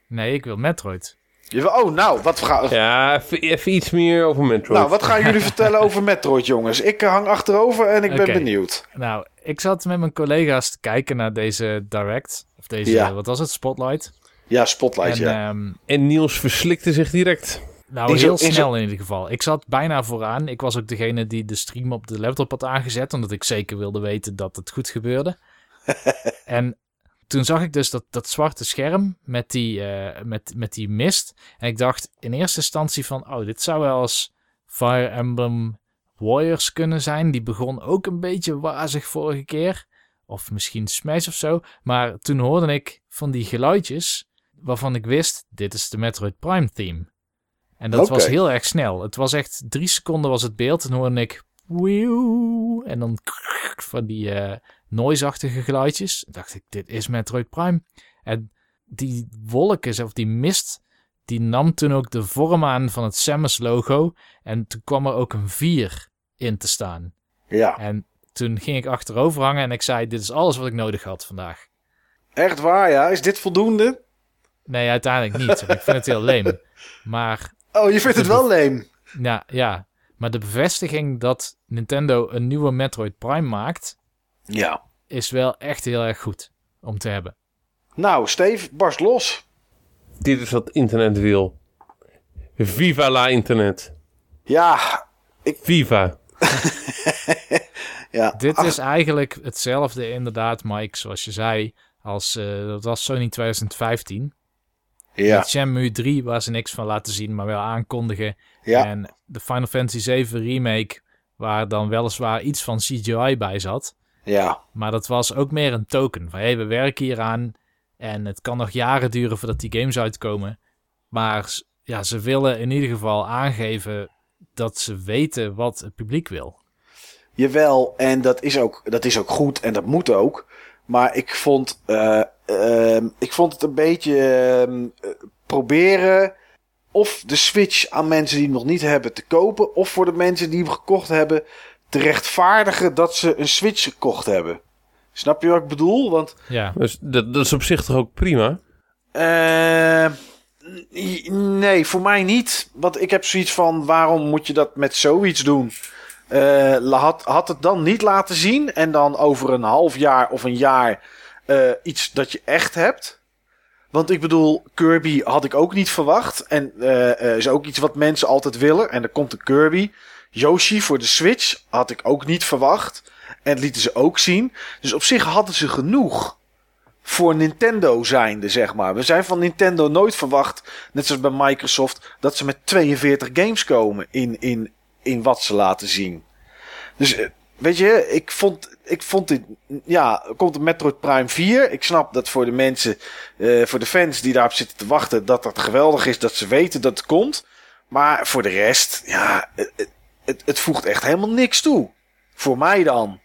Nee, ik wil Metroid. Oh, nou, wat, ga, Ja, even, even iets meer over Metroid. nou, wat gaan jullie vertellen over Metroid, jongens? Ik eh, hang achterover en ik ben benieuwd. Nou, ik zat met mijn collega's te kijken naar deze Direct. Of deze, Ja. wat was het? Spotlight. Ja, Spotlight, en ja. ehm, En Niels verslikte zich direct. nou, zo- heel zo- snel in ieder geval. Ik zat bijna vooraan. Ik was ook degene die de stream op de laptop had aangezet. Omdat ik zeker wilde weten dat het goed gebeurde. en toen zag ik dus dat, dat zwarte scherm met die, eh, met, met die mist. En ik dacht in eerste instantie van... Oh, dit zou wel eens Fire Emblem Warriors kunnen zijn. Die begon ook een beetje wazig vorige keer. Of misschien Smash of zo. Maar toen hoorde ik van die geluidjes... waarvan ik wist, dit is de Metroid Prime theme. En dat was heel erg snel. Het was echt drie seconden was het beeld. En hoorde ik... En dan van die eh noise-achtige geluidjes. dacht ik, dit is Metroid Prime. En die wolken, of die mist... die nam toen ook de vorm aan van het Samus logo. En toen kwam er ook een 4 in te staan. Ja, En toen ging ik achterover hangen en ik zei: Dit is alles wat ik nodig had vandaag. echt waar, ja. Is dit voldoende? Nee, uiteindelijk niet. Ik vind het heel leem. Maar, Oh, je vindt het wel leem. nou, ja. maar de bevestiging dat Nintendo een nieuwe Metroid Prime maakt, Ja. is wel echt heel erg goed om te hebben. Nou, Steve, barst los. Dit is wat internet wil. Viva la internet. Ja, Viva. ja. Dit Ach, is eigenlijk hetzelfde, inderdaad, Mike, zoals je zei, als eh, dat was Sony 2015. Ja, Met Shenmue 3, waar ze niks van laten zien, maar wel aankondigen. ja, En de Final Fantasy 7 remake, waar dan weliswaar iets van CGI bij zat. Ja. Maar dat was ook meer een token. Van hey, we werken hier aan. En het kan nog jaren duren voordat die games uitkomen. Maar ja, ze willen in ieder geval aangeven dat ze weten wat het publiek wil. Jawel, en dat is, ook, dat is ook goed en dat moet ook. Maar ik vond, eh, ehm, ik vond het een beetje ehm, eh, proberen of de Switch aan mensen die hem nog niet hebben te kopen, of voor de mensen die hem gekocht hebben te rechtvaardigen dat ze een Switch gekocht hebben. Snap je wat ik bedoel? Want Ja, Dus dat, dat is op zich toch ook prima? Eh, nee, voor mij niet. Want ik heb zoiets van: waarom moet je dat met zoiets doen? Eh, la- had, had het dan niet laten zien en dan over een half jaar of een jaar eh, iets dat je echt hebt? Want ik bedoel, Kirby had ik ook niet verwacht. En eh, eh, is ook iets wat mensen altijd willen. En er komt een Kirby. Yoshi voor de Switch had ik ook niet verwacht. En lieten ze ook zien. Dus op zich hadden ze genoeg voor Nintendo zijnde, zeg maar. We zijn van Nintendo nooit verwacht, net zoals bij Microsoft, dat ze met 42 games komen in, in, in wat ze laten zien. Dus eh, weet je, ik vond, ik vond dit, ja, komt Metroid Prime 4. Ik snap dat voor de mensen, eh, voor de fans die daarop zitten te wachten, dat dat geweldig is, dat ze weten dat het komt. Maar voor de rest, ja, het, het, voegt echt helemaal niks toe. Voor mij dan.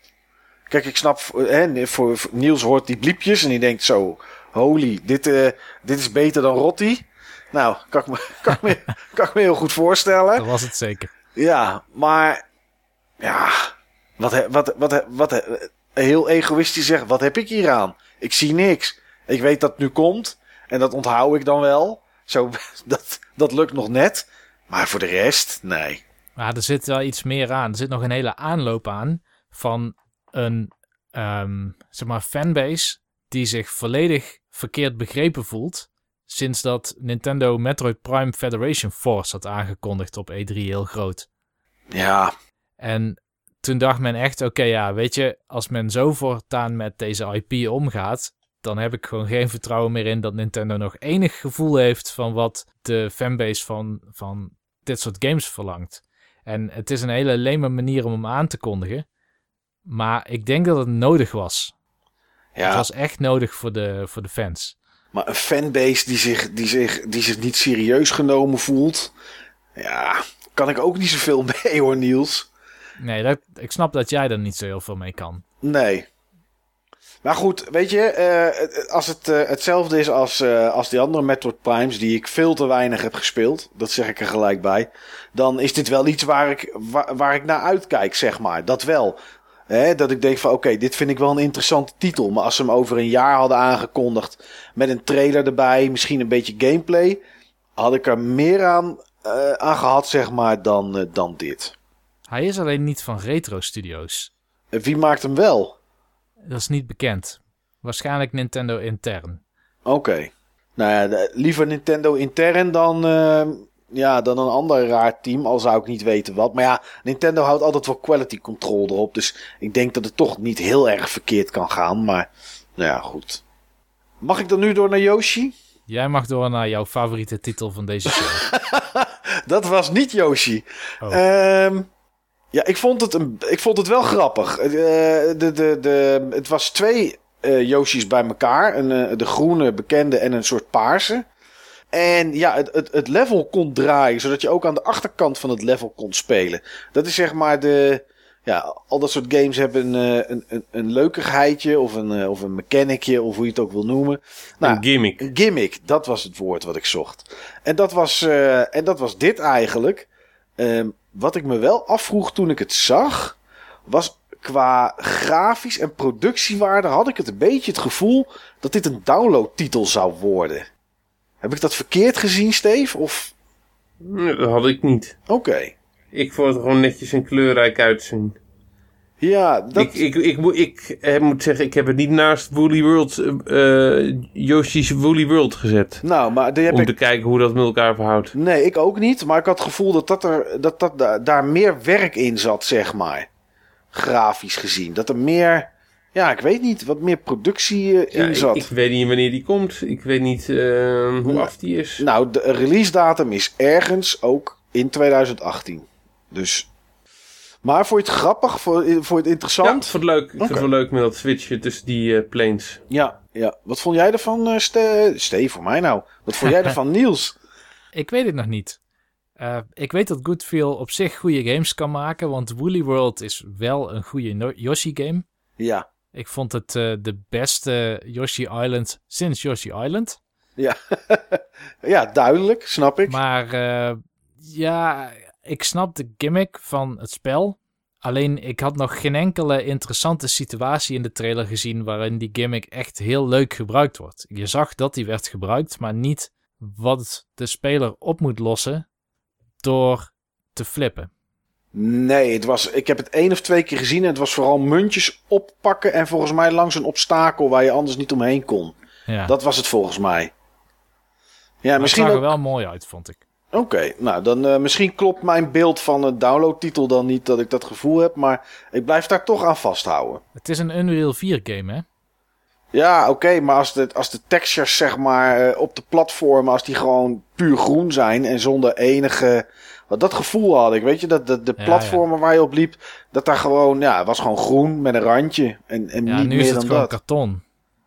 Kijk, ik snap, hè, voor, voor Niels hoort die bliepjes en die denkt zo, holy, dit, eh, dit is beter dan Rotti. Nou, kan ik me, kan ik me, kan ik me heel goed voorstellen. Dat was het zeker. Ja, maar ja, wat, wat, wat, wat, he- heel egoïstisch zeggen, wat heb ik hier aan? Ik zie niks. Ik weet dat het nu komt en dat onthoud ik dan wel. Zo, dat, dat lukt nog net. Maar voor de rest, nee. Maar er zit wel iets meer aan. Er zit nog een hele aanloop aan van een ehm, zeg maar fanbase die zich volledig verkeerd begrepen voelt. Sinds dat Nintendo Metroid Prime Federation Force had aangekondigd op E3 heel groot. Ja, En toen dacht men echt, oké ja, weet je, als men zo voortaan met deze IP omgaat, dan heb ik gewoon geen vertrouwen meer in dat Nintendo nog enig gevoel heeft van wat de fanbase van, van dit soort games verlangt. En het is een hele leme manier om hem aan te kondigen. Maar ik denk dat het nodig was. Het ja. was echt nodig voor de, voor de fans. Maar een fanbase die zich, die, zich, die zich niet serieus genomen voelt. Ja, kan ik ook niet zoveel mee hoor, Niels. Nee, dat, ik snap dat jij er niet zo heel veel mee kan. Nee. Maar goed, weet je, eh, als het eh, hetzelfde is als, eh, als die andere Metroid Primes, die ik veel te weinig heb gespeeld, dat zeg ik er gelijk bij, dan is dit wel iets waar ik, waar, waar ik naar uitkijk, zeg maar. Dat wel. Hè, dat ik denk van, oké, dit vind ik wel een interessante titel. Maar als ze hem over een jaar hadden aangekondigd met een trailer erbij, misschien een beetje gameplay, had ik er meer aan, aan gehad, zeg maar, dan, dan dit. Hij is alleen niet van Retro Studios. Wie maakt hem wel? Dat is niet bekend. Waarschijnlijk Nintendo intern. Oké. Nou ja, liever Nintendo intern dan, eh, ja, dan een ander raar team. Al zou ik niet weten wat. Maar ja, Nintendo houdt altijd wel quality control erop. Dus ik denk dat het toch niet heel erg verkeerd kan gaan. Maar nou ja, goed. Mag ik dan nu door naar Yoshi? Jij mag door naar jouw favoriete titel van deze show. Dat was niet Yoshi. Oh. Ehm, ja, ik vond, het een, ik vond het wel grappig. Eh, de, de, de, het was twee eh, Yoshi's bij elkaar. Een, eh, de groene bekende en een soort paarse. En ja, het, het, het level kon draaien, zodat je ook aan de achterkant van het level kon spelen. Dat is zeg maar de... Ja, al dat soort games hebben een, een, een, een leukigheidje of een, of een mechanicje of hoe je het ook wil noemen. Nou, een gimmick. een gimmick, dat was het woord wat ik zocht. En dat was, en dat was dit eigenlijk. Ehm, wat ik me wel afvroeg toen ik het zag, was qua grafisch en productiewaarde had ik het een beetje het gevoel dat dit een downloadtitel zou worden. Heb ik dat verkeerd gezien, Steve? Of Nee, Dat had ik niet. oké. Ik vond het gewoon netjes en kleurrijk uitzien. Ja, dat, Ik, ik, ik, moet- ik, eh, moet zeggen, ik heb het niet naast Woolly World, eh, Yoshi's Woolly World gezet. nou, maar heb Om ik te kijken hoe dat met elkaar verhoudt. Nee, ik ook niet. Maar ik had het gevoel dat, dat, er, dat, dat da- daar meer werk in zat, zeg maar. Grafisch gezien. Dat er meer, ja, ik weet niet, wat meer productie eh, Ja, in zat. ik weet niet wanneer die komt. Ik weet niet eh, hoe af die is. Nou, de release datum is ergens ook in 2018. Dus. Maar vond je het grappig? Vond vond je het Ja, interessant? ik vond het leuk. Ik Oké. het wel leuk met dat switchen tussen die eh, planes. Ja, ja. Wat vond jij ervan, eh Ste Steve, voor mij nou? Wat vond jij ervan, Niels? Ik weet het nog niet. Eh, ik weet dat Goodfeel op zich goede games kan maken, want Woolly World is wel een goede no- Yoshi-game. Ja, Ik vond het eh, de beste Yoshi Island sinds Yoshi Island. ja. ja, duidelijk, snap ik. Maar eh, ja, ik snap de gimmick van het spel. Alleen ik had nog geen enkele interessante situatie in de trailer gezien waarin die gimmick echt heel leuk gebruikt wordt. Je zag dat die werd gebruikt, maar niet wat de speler op moet lossen door te flippen. Nee, het was, ik heb het één of twee keer gezien en het was vooral muntjes oppakken en volgens mij langs een obstakel waar je anders niet omheen kon. Ja, Dat was het volgens mij. Ja, maar misschien het zag er ook... wel mooi uit, vond ik. Oké, nou dan eh, misschien klopt mijn beeld van een downloadtitel dan niet dat ik dat gevoel heb, maar ik blijf daar toch aan vasthouden. Het is een Unreal 4 game, hè? Ja, oké, maar als de, als de textures zeg maar eh, op de platformen, als die gewoon puur groen zijn en zonder enige... Want dat gevoel had ik, weet je, dat de, de Ja, platformen waar je op liep, dat daar gewoon, ja, was gewoon groen met een randje en, en Ja, niet nu meer is het dan gewoon dat. karton.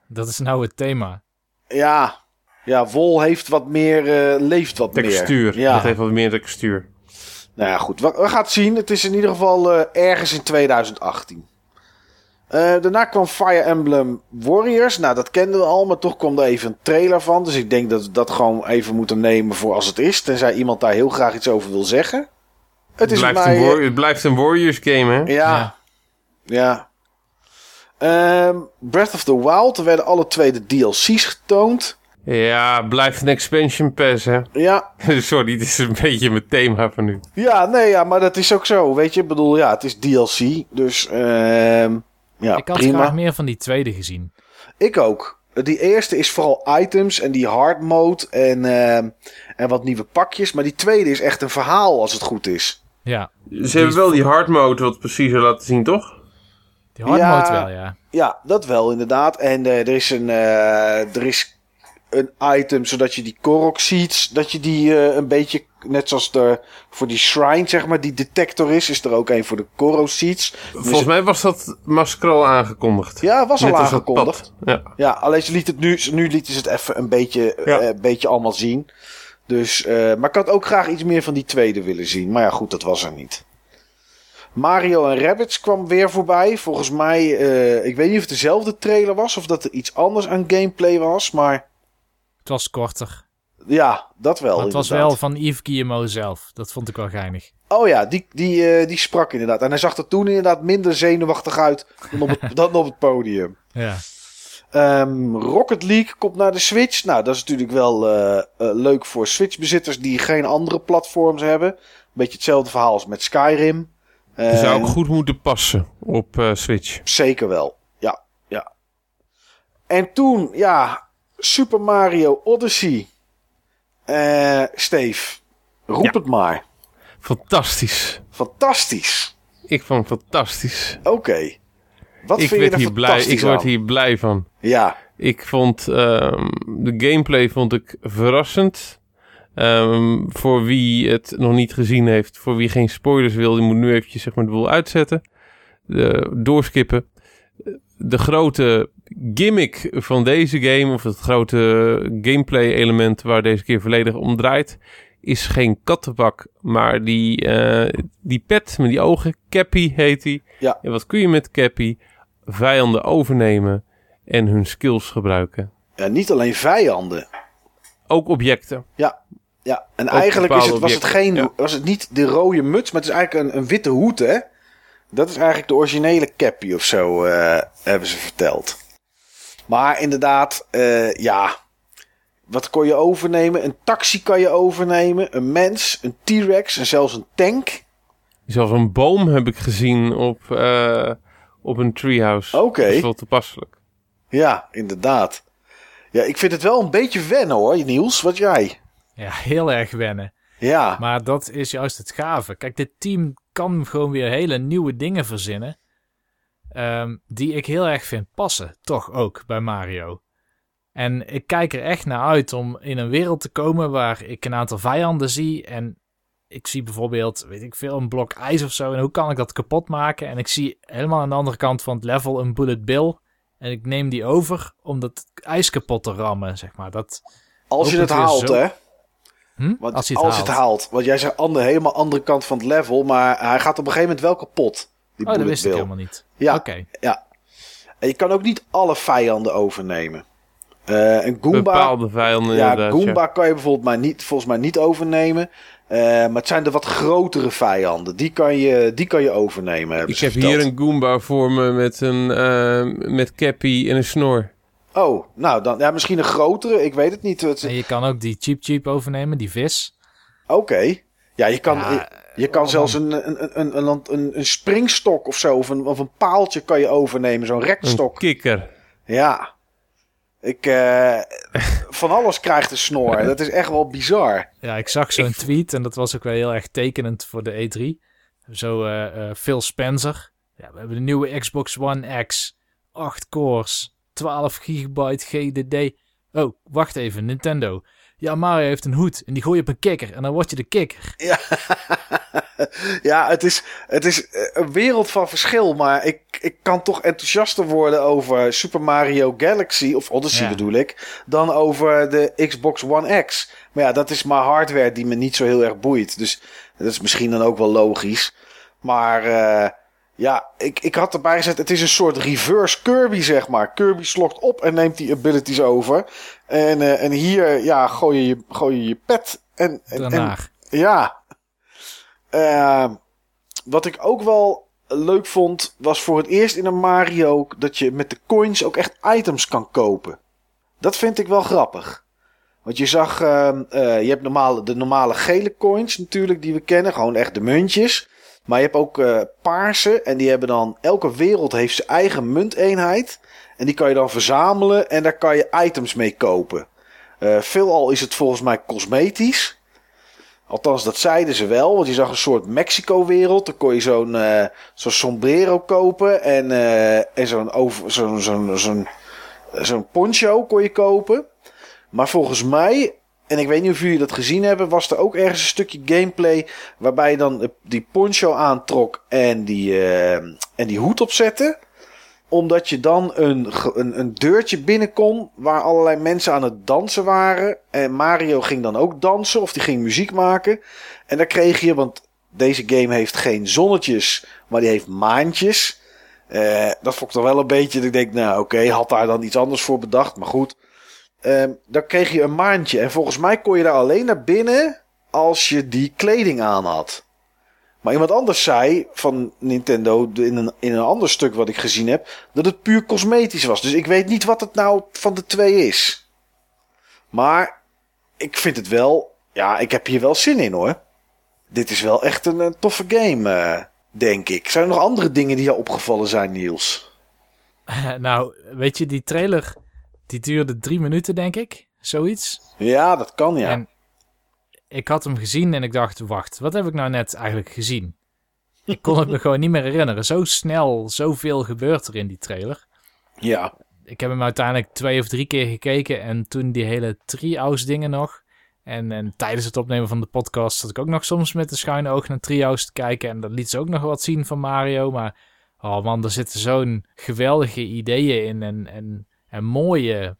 Dat is nou het thema. Ja, ja, wol heeft wat meer, eh, leeft wat Textuur. meer. Ja, Het heeft wat meer textuur. nou ja, goed. We, we gaan het zien. Het is in ieder geval eh, ergens in 2018. Eh, daarna kwam Fire Emblem Warriors. Nou, dat kenden we al, maar toch kwam er even een trailer van. Dus ik denk dat we dat gewoon even moeten nemen voor als het is. Tenzij iemand daar heel graag iets over wil zeggen. Het is blijft, mij, een, war- het blijft een Warriors game, hè? ja. Ja. Ehm, Breath of the Wild. Er werden alle twee de DLC's getoond. Ja, blijft een expansion pass, hè? Ja, Sorry, dit is een beetje mijn thema van nu. ja, nee, ja, maar dat is ook zo. Weet je, ik bedoel, ja, het is DLC. Dus, ehm ja, ik had prima. graag meer van die tweede gezien. Ik ook. Die eerste is vooral items en die hard mode en, ehm, en wat nieuwe pakjes. Maar die tweede is echt een verhaal als het goed is. Ja, Ze hebben wel die hard mode wat preciezer laten zien, toch? die hard Ja. mode wel, ja. Ja, dat wel inderdaad. En eh, er, is een, eh, er is een item zodat je die Korok seeds, dat je die eh, een beetje, net zoals de, voor die shrine zeg maar, die detector is, is er ook een voor de Koro seeds. Volgens mij was dat Maskrol aangekondigd. Ja, was al Net aangekondigd. Ja. Ja, alleen ze liet het nu, nu lieten ze het even een beetje, Ja. eh, een beetje allemaal zien. Dus, eh, maar ik had ook graag iets meer van die tweede willen zien. Maar ja, goed, dat was er niet. Mario en Rabbids kwam weer voorbij. Volgens mij, ik weet niet of het dezelfde trailer was of dat er iets anders aan gameplay was. Maar Het was korter. ja, dat wel. Maar het was wel van Yves Guillemot zelf. Dat vond ik wel geinig. Oh ja, die, die, eh, die sprak inderdaad. En hij zag er toen inderdaad minder zenuwachtig uit dan op het, dan op het podium. Ja, Ehm, Rocket League komt naar de Switch. Nou, dat is natuurlijk wel eh, eh, leuk voor Switch-bezitters die geen andere platforms hebben. Beetje hetzelfde verhaal als met Skyrim. Die zou ook goed moeten passen op eh, Switch. Zeker wel. Ja, ja. En toen, ja, Super Mario Odyssey. Eh Steve, roep Ja. het maar. Fantastisch. Fantastisch. Ik vond het fantastisch. Oké. Wat ik vind je er hier blij. Ik word aan? hier blij van. Ja, Ik vond ehm, de gameplay vond ik verrassend. Ehm, voor wie het nog niet gezien heeft, voor wie geen spoilers wil, die moet nu eventjes zeg maar de boel uitzetten. De, doorskippen. De grote gimmick van deze game, of het grote gameplay element waar deze keer volledig om draait, is geen kattenbak, maar die, eh, die pet met die ogen, Cappy heet die. Ja. En wat kun je met Cappy? Vijanden overnemen en hun skills gebruiken. ja, niet alleen vijanden. Ook objecten. Ja, ja. en Ook eigenlijk is het, was, het geen, was het niet de rode muts, maar het is eigenlijk een, een witte hoed, hè? Dat is eigenlijk de originele Cappy of zo, eh, hebben ze verteld. Maar inderdaad, eh, ja. Wat kon je overnemen? Een taxi kan je overnemen, een mens, een T-Rex en zelfs een tank. Zelfs een boom heb ik gezien op, eh, op een treehouse. Oké. Dat is wel toepasselijk. Ja, inderdaad. Ja, ik vind het wel een beetje wennen hoor, Niels. Wat jij? ja heel erg wennen. Ja, Maar dat is juist het gave. Kijk, dit team kan gewoon weer hele nieuwe dingen verzinnen. Ehm, die ik heel erg vind passen. Toch ook bij Mario. En ik kijk er echt naar uit om in een wereld te komen waar ik een aantal vijanden zie. En ik zie bijvoorbeeld, weet ik veel, een blok ijs of zo. En hoe kan ik dat kapot maken? En ik zie helemaal aan de andere kant van het level een bullet bill. En ik neem die over om dat ijs kapot te rammen, zeg maar. Dat, als je het haalt zo- hè. hm? Want als als, je het het haalt. haalt. Want jij zegt ander, helemaal andere kant van het level. Maar hij gaat op een gegeven moment wel kapot. Die Oh, dat wist ik helemaal niet. Ja, Oké. ja. En je kan ook niet alle vijanden overnemen. Eh een Goomba, Bepaalde vijanden ja. Goomba kan je bijvoorbeeld maar niet, volgens mij niet overnemen. Eh, maar het zijn de wat grotere vijanden. Die kan je, die kan je overnemen. Ik heb verteld. hier een Goomba voor me met een eh, met Cappy en een snor. Oh, nou dan ja, misschien een grotere. Ik weet het niet. Het- En je kan ook die Cheap Cheap overnemen, die vis. Oké. Ja, je kan, Ja, je, kan oh, zelfs een, een, een, een, een, een springstok of zo. Of een, of een paaltje kan je overnemen. Zo'n Een rekstok. kikker. Ja. Ik, eh, van alles krijgt een snor. Dat is echt wel bizar. Ja, ik zag zo'n tweet en dat was ook wel heel erg tekenend voor de E3. Zo eh, eh, Phil Spencer. Ja, we hebben de nieuwe Xbox One X. 8 cores, 12 gigabyte GDD. Oh, wacht even, Nintendo. Ja, Mario heeft een hoed en die gooi je op een kikker en dan word je de kikker. Ja, het is, het is eh, een wereld van verschil. Maar ik, ik kan toch enthousiaster worden over Super Mario Galaxy. Of Odyssey Ja. bedoel ik. Dan over de Xbox One X. Maar ja, dat is maar hardware die me niet zo heel erg boeit. Dus dat is misschien dan ook wel logisch. Maar eh, Ja, ik, ik had erbij gezet, het is een soort reverse Kirby, zeg maar. Kirby slokt op en neemt die abilities over. En, uh, en hier, ja, gooi je je, gooi je, je pet. En, en, en ja. Uh, wat ik ook wel leuk vond, was voor het eerst in een Mario dat je met de coins ook echt items kan kopen. Dat vind ik wel grappig. Want je zag, uh, uh, je hebt normale, de normale gele coins natuurlijk die we kennen, gewoon echt de muntjes. Maar je hebt ook uh, paarse en die hebben dan, elke wereld heeft zijn eigen munteenheid. En die kan je dan verzamelen en daar kan je items mee kopen. Uh, veelal is het volgens mij cosmetisch. Althans, dat zeiden ze wel. Want je zag een soort Mexico-wereld. Dan kon je zo'n uh, zo'n sombrero kopen. En, en zo'n zo'n zo'n zo'n zo'n poncho kon je kopen. Maar volgens mij, en ik weet niet of jullie dat gezien hebben, was er ook ergens een stukje gameplay. Waarbij je dan die poncho aantrok en die, uh, en die hoed opzette omdat je dan een, een, een deurtje binnen kon waar allerlei mensen aan het dansen waren. En Mario ging dan ook dansen of die ging muziek maken. En daar kreeg je, want deze game heeft geen zonnetjes, maar die heeft maantjes. Uh, dat vond ik toch wel een beetje. Dat ik denk, nou oké, had daar dan iets anders voor bedacht. Maar goed. Uh, dan kreeg je een maandje. En volgens mij kon je daar alleen naar binnen als je die kleding aan had. Maar iemand anders zei van Nintendo in een, in een ander stuk wat ik gezien heb, dat het puur cosmetisch was. Dus ik weet niet wat het nou van de twee is. Maar ik vind het wel, ja, ik heb hier wel zin in hoor. Dit is wel echt een, toffe game, uh, denk ik. Zijn er nog andere dingen die je opgevallen zijn, Niels? nou, weet je, die trailer, die duurde drie minuten, denk ik. Zoiets. Ja, dat kan, ja. En ik had hem gezien en ik dacht, wacht, wat heb ik nou net eigenlijk gezien? Ik kon het me gewoon niet meer herinneren. Zo snel, zoveel gebeurt er in die trailer. Ja. Ik heb hem uiteindelijk twee of drie keer gekeken en toen die hele Treehouse dingen nog. En, en tijdens het opnemen van de podcast zat ik ook nog soms met een schuine oog naar Treehouse te kijken. En dat liet ze ook nog wat zien van Mario. Maar oh man, er zitten zo'n geweldige ideeën in en, en, en mooie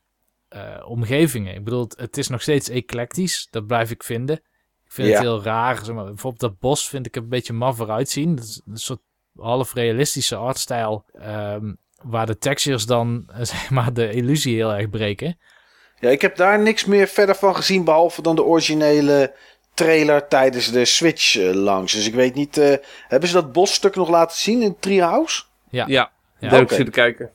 uh, omgevingen. Ik bedoel, het is nog steeds eclectisch. Dat blijf ik vinden. Ik vind Ja. het heel raar. Zeg maar, bijvoorbeeld dat bos vind ik een beetje maf eruit zien. Dat is een soort half realistische artstijl. ehm, waar de textures dan eh, zeg maar de illusie heel erg breken. Ja, ik heb daar niks meer verder van gezien. Behalve dan de originele trailer tijdens de Switch eh, langs. Dus ik weet niet. eh, hebben ze dat bosstuk nog laten zien in Treehouse? Ja. Ja, Ja. daar heb ik Oké. zitten kijken.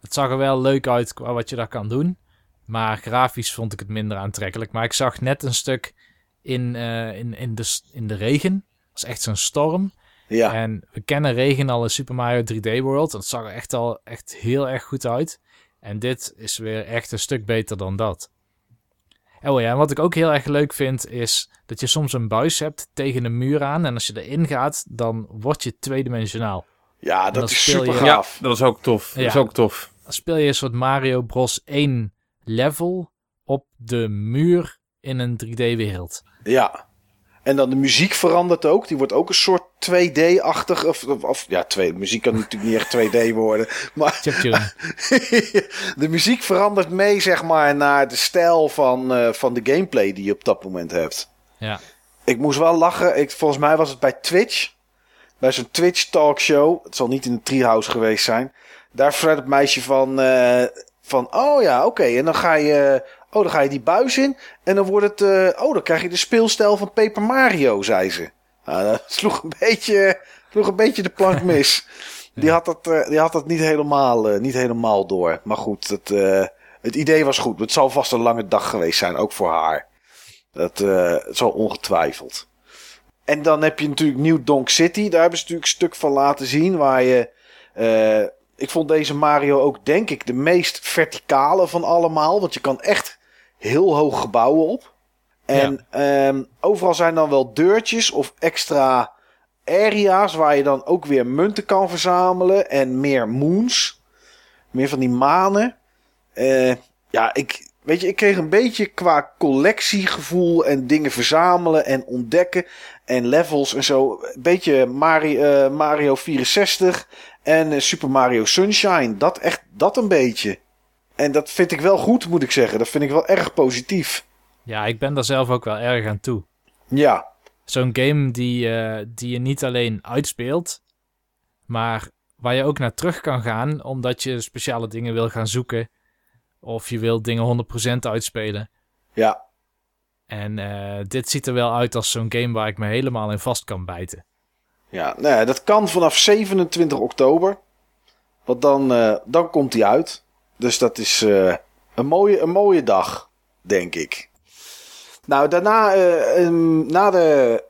Het zag er wel leuk uit qua wat je daar kan doen. Maar grafisch vond ik het minder aantrekkelijk. Maar ik zag net een stuk in, eh, in, in, de, in de regen. Dat was echt zo'n storm. Ja. En we kennen regen al in Super Mario 3D World. Dat zag er echt al echt heel erg goed uit. En dit is weer echt een stuk beter dan dat. Oh ja, en wat ik ook heel erg leuk vind is dat je soms een buis hebt tegen een muur aan. En als je erin gaat, dan word je tweedimensionaal. Ja, dat is je- super Ja, gaaf. dat is ook tof. Dat is ook tof. Dan speel je een soort Mario Bros 1 level op de muur in een 3D-wereld. Ja. En dan de muziek verandert ook. Die wordt ook een soort 2D-achtig. Of, of, of- ja, twee, muziek kan natuurlijk niet echt 2D worden. Maar de muziek verandert mee, zeg maar, naar de stijl van, eh, van de gameplay die je op dat moment hebt. ja. Ik moest wel lachen. Ik, volgens mij was het bij Twitch. Bij zo'n Twitch talkshow. Het zal niet in de Treehouse geweest zijn. Daar vertelt het meisje van... eh, van oh ja, oké. En dan ga je... Oh, dan ga je die buis in. En dan wordt het... eh, oh, dan krijg je de speelstijl van Paper Mario, zei ze. Nou, dat sloeg een beetje, sloeg een beetje de plank mis. Die had dat, eh, die had dat niet, helemaal, eh, niet helemaal door. Maar goed, het, eh, het idee was goed. Het zal vast een lange dag geweest zijn, ook voor haar. Dat eh, het zal ongetwijfeld. En dan heb je natuurlijk New Donk City. Daar hebben ze natuurlijk een stuk van laten zien. Waar je. eh, ik vond deze Mario ook, denk ik, de meest verticale van allemaal. Want je kan echt heel hoog gebouwen op. En ehm, overal zijn dan wel deurtjes of extra area's. Waar je dan ook weer munten kan verzamelen. En meer moons. Meer van die manen. Eh, ja, ik, weet je, ik kreeg een beetje qua collectiegevoel en dingen verzamelen en ontdekken en levels en zo. Een beetje Mario, eh, Mario 64 en eh, Super Mario Sunshine. Dat echt, dat een beetje. En dat vind ik wel goed, moet ik zeggen. Dat vind ik wel erg positief. ja, ik ben daar zelf ook wel erg aan toe. Ja, Zo'n game die, eh, die je niet alleen uitspeelt, Maar waar je ook naar terug kan gaan, omdat je speciale dingen wil gaan zoeken. Of je wilt dingen 100% uitspelen. Ja, En eh, dit ziet er wel uit als zo'n game waar ik me helemaal in vast kan bijten. ja nou ja, dat kan vanaf 27 oktober. Want dan, eh, dan komt hij uit. Dus dat is eh, een, mooie, een mooie dag, denk ik. Nou, daarna, na de.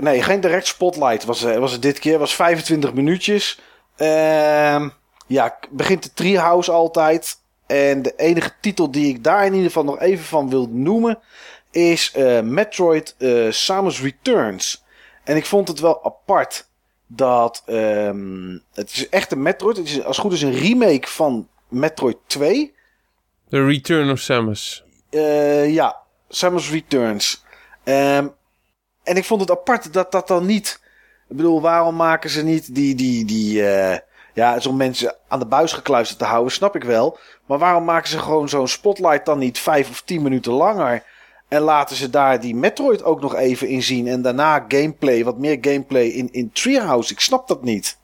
nee, geen direct spotlight was, was het dit keer. was 25 minuutjes. Ehm, ja, begint de Treehouse altijd. En de enige titel die ik daar in ieder geval nog even van wil noemen. Is eh, Metroid eh, Samus Returns. En ik vond het wel apart dat. ehm, het is echt een Metroid. Het is als het goed is een remake van Metroid 2. The Return of Samus. Eh, ja, Samus Returns. Ehm, en ik vond het apart dat dat dan niet. Ik bedoel, waarom maken ze niet die. die, die ja, zo'n mensen aan de buis gekluisterd te houden, snap ik wel. Maar waarom maken ze gewoon zo'n spotlight dan niet vijf of tien minuten langer? En laten ze daar die Metroid ook nog even in zien. En daarna gameplay, wat meer gameplay in, in Treehouse. Ik snap dat niet.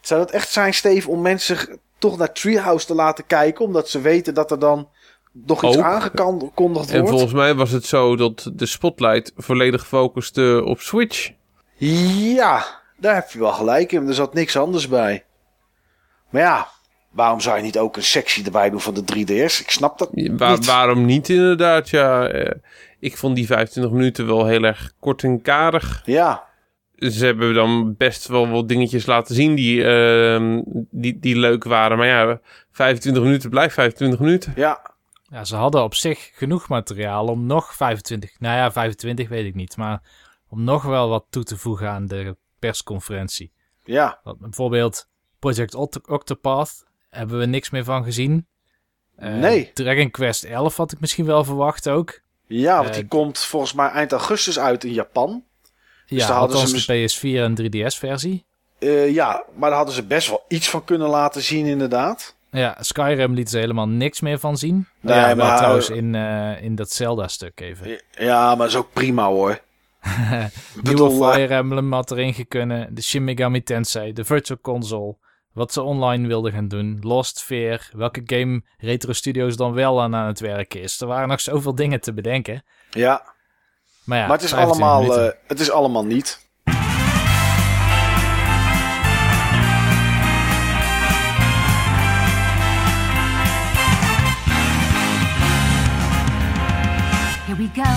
Zou dat echt zijn, Steve, om mensen toch naar Treehouse te laten kijken? Omdat ze weten dat er dan nog iets Ook. aangekondigd En wordt? volgens mij was het zo dat de spotlight volledig focuste op Switch. Ja, daar heb je wel gelijk in. Er zat niks anders bij. Maar ja, waarom zou je niet ook een sectie erbij doen van de 3DS? Ik snap dat niet. waarom niet inderdaad? Ja, eh, ik vond die 25 minuten wel heel erg kort en karig. Ja, Ze hebben dan best wel wat dingetjes laten zien die, ehm, die, die leuk waren. Maar ja, 25 minuten blijft 25 minuten. ja, Ja, ze hadden op zich genoeg materiaal om nog 25, nou ja, 25 weet ik niet, maar om nog wel wat toe te voegen aan de persconferentie. ja. Want bijvoorbeeld Project Oct- Octopath hebben we niks meer van gezien. Eh, Nee. Dragon Quest 11 had ik misschien wel verwacht ook. Ja, want Eh, die komt volgens mij eind augustus uit in Japan. Ja, daar hadden ze de PS4 en 3DS versie. Eh, ja, maar daar hadden ze best wel iets van kunnen laten zien inderdaad. Ja, Skyrim liet ze helemaal niks meer van zien. Nee, ja, maar- trouwens in, in dat Zelda-stuk even. Ja, maar is ook prima hoor. Nieuwe bedoel, Fire Emblem had erin gekunnen. De Shin Megami Tensei, de Virtual Console. Wat ze online wilden gaan doen. Lost Sphere. Welke game Retro Studios dan wel aan aan het werken is. Er waren nog zoveel dingen te bedenken. Ja, Maar ja, maar het is, 25 allemaal, eh, het is allemaal niet. Here we go,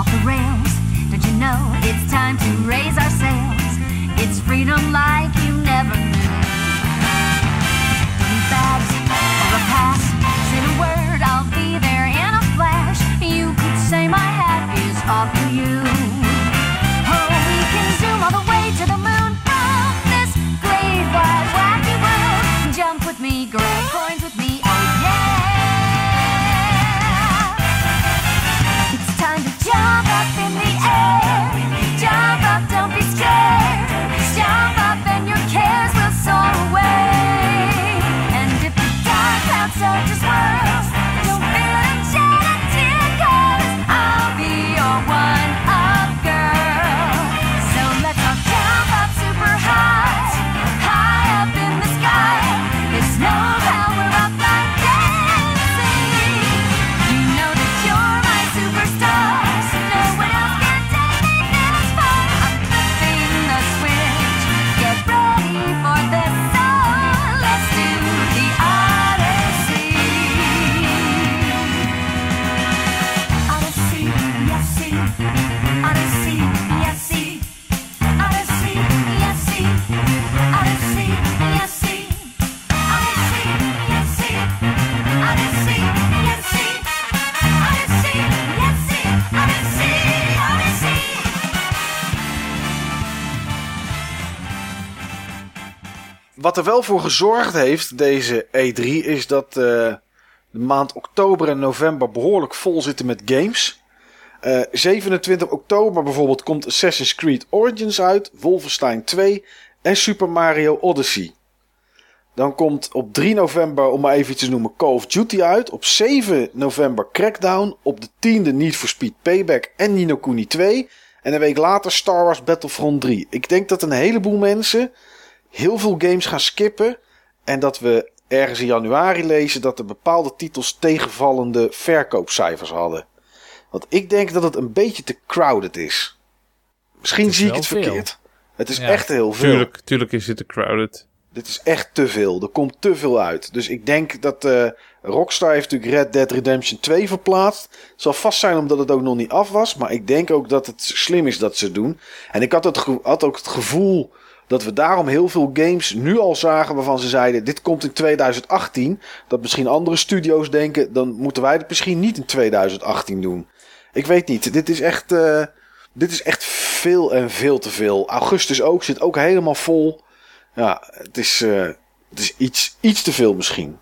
off the rails. Don't you know it's time to raise our sails? It's freedom like you never knew. Bags pass. Say the word, I'll be there in a flash. You could say my hat is off Wat er wel voor gezorgd heeft, deze E3, is dat eh, de maand oktober en november behoorlijk vol zitten met games. Eh, 27 oktober bijvoorbeeld komt Assassin's Creed Origins uit, Wolfenstein 2 en Super Mario Odyssey. Dan komt op 3 november, om maar even te noemen, Call of Duty uit. Op 7 november Crackdown. Op de 10e Need for Speed Payback en Nino Kuni 2. En een week later Star Wars Battlefront 3. Ik denk dat een heleboel mensen heel veel games gaan skippen. En dat we ergens in januari lezen dat er bepaalde titels tegenvallende verkoopcijfers hadden. Want ik denk dat het een beetje te crowded is. Misschien Het is zie ik het veel. verkeerd. Het is Ja. echt heel veel. Tuurlijk, tuurlijk is dit te crowded. Dit is echt te veel. Er komt te veel uit. Dus ik denk dat eh, Rockstar heeft natuurlijk Red Dead Redemption 2 verplaatst. Het zal vast zijn omdat het ook nog niet af was. Maar ik denk ook dat het slim is dat ze het doen. En ik had, het had ook het gevoel dat we daarom heel veel games nu al zagen waarvan ze zeiden... dit komt in 2018. Dat misschien andere studio's denken... dan moeten wij het misschien niet in 2018 doen. Ik weet niet. Dit is echt, eh, dit is echt veel en veel te veel. Augustus ook zit ook helemaal vol. Ja, het is, eh, het is iets, iets te veel misschien.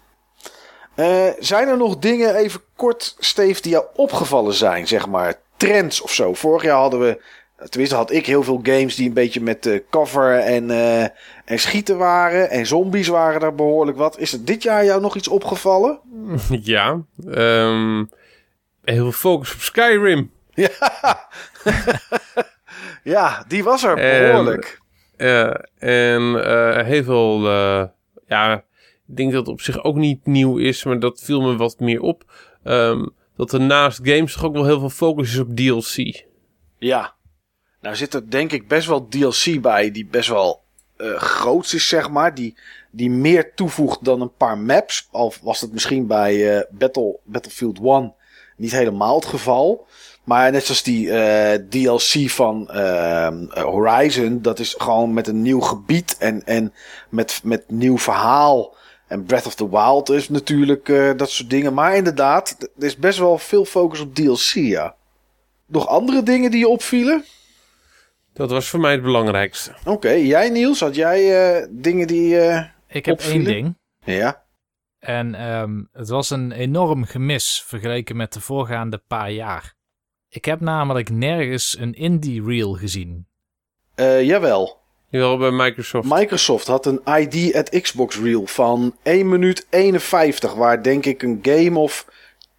Eh, zijn er nog dingen, even kort, Steve, die jou opgevallen zijn, zeg maar? Trends of zo. Vorig jaar hadden we, tenminste had ik heel veel games die een beetje met eh, cover en, eh, en schieten waren. En zombies waren er behoorlijk wat. Is er dit jaar jou nog iets opgevallen? Ja. ehm, heel veel focus op Skyrim. Ja, die was er En- behoorlijk. Eh, en eh, heel veel... ja, ik denk dat het op zich ook niet nieuw is, maar dat viel me wat meer op. Ehm, dat er naast games toch ook wel heel veel focus is op DLC. Ja. Nou zit er denk ik best wel DLC bij die best wel eh groot is, zeg maar. Die, die meer toevoegt dan een paar maps. Al was het misschien bij eh, Battle, Battlefield 1 niet helemaal het geval. Maar net zoals die eh, DLC van ehm, Horizon, dat is gewoon met een nieuw gebied en, en met, met nieuw verhaal. En Breath of the Wild is natuurlijk eh, dat soort dingen. Maar inderdaad, er is best wel veel focus op DLC, ja. Nog andere dingen die je opvielen? Dat was voor mij het belangrijkste. Oké, jij Niels, had jij eh, dingen die... eh, Ik heb Opvielen? één ding. Ja, En ehm, het was een enorm gemis vergeleken met de voorgaande paar jaar. Ik heb namelijk nergens een indie reel gezien. Eh, jawel. Jawel, bij Microsoft. Microsoft had een ID at Xbox reel van 1 minuut 51, waar denk ik een game of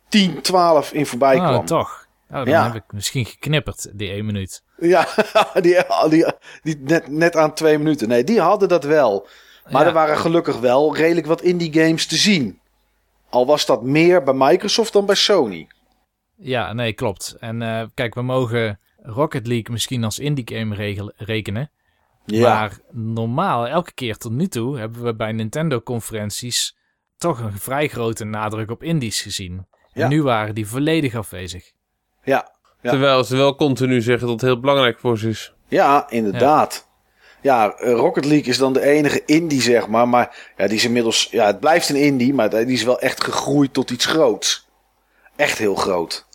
10, 12 in voorbij oh, kwam. toch. Oh, dan Ja. heb ik misschien geknipperd, die één minuut. Ja, die, die, die net, net aan twee minuten. Nee, die hadden dat wel. Maar Ja. er waren gelukkig wel redelijk wat indie games te zien. Al was dat meer bij Microsoft dan bij Sony. Ja, nee, klopt. En eh, kijk, we mogen Rocket League misschien als indie game rekenen. Ja, Maar normaal, elke keer tot nu toe, hebben we bij Nintendo-conferenties toch een vrij grote nadruk op indies gezien. Ja. En nu waren die volledig afwezig. ja. Terwijl ze wel continu zeggen dat het heel belangrijk voor ze is. Ja, inderdaad. Ja, eh, Rocket League is dan de enige indie, zeg maar. Maar ja, die is inmiddels... Ja, het blijft een indie, maar die is wel echt gegroeid tot iets groots. Echt heel groot.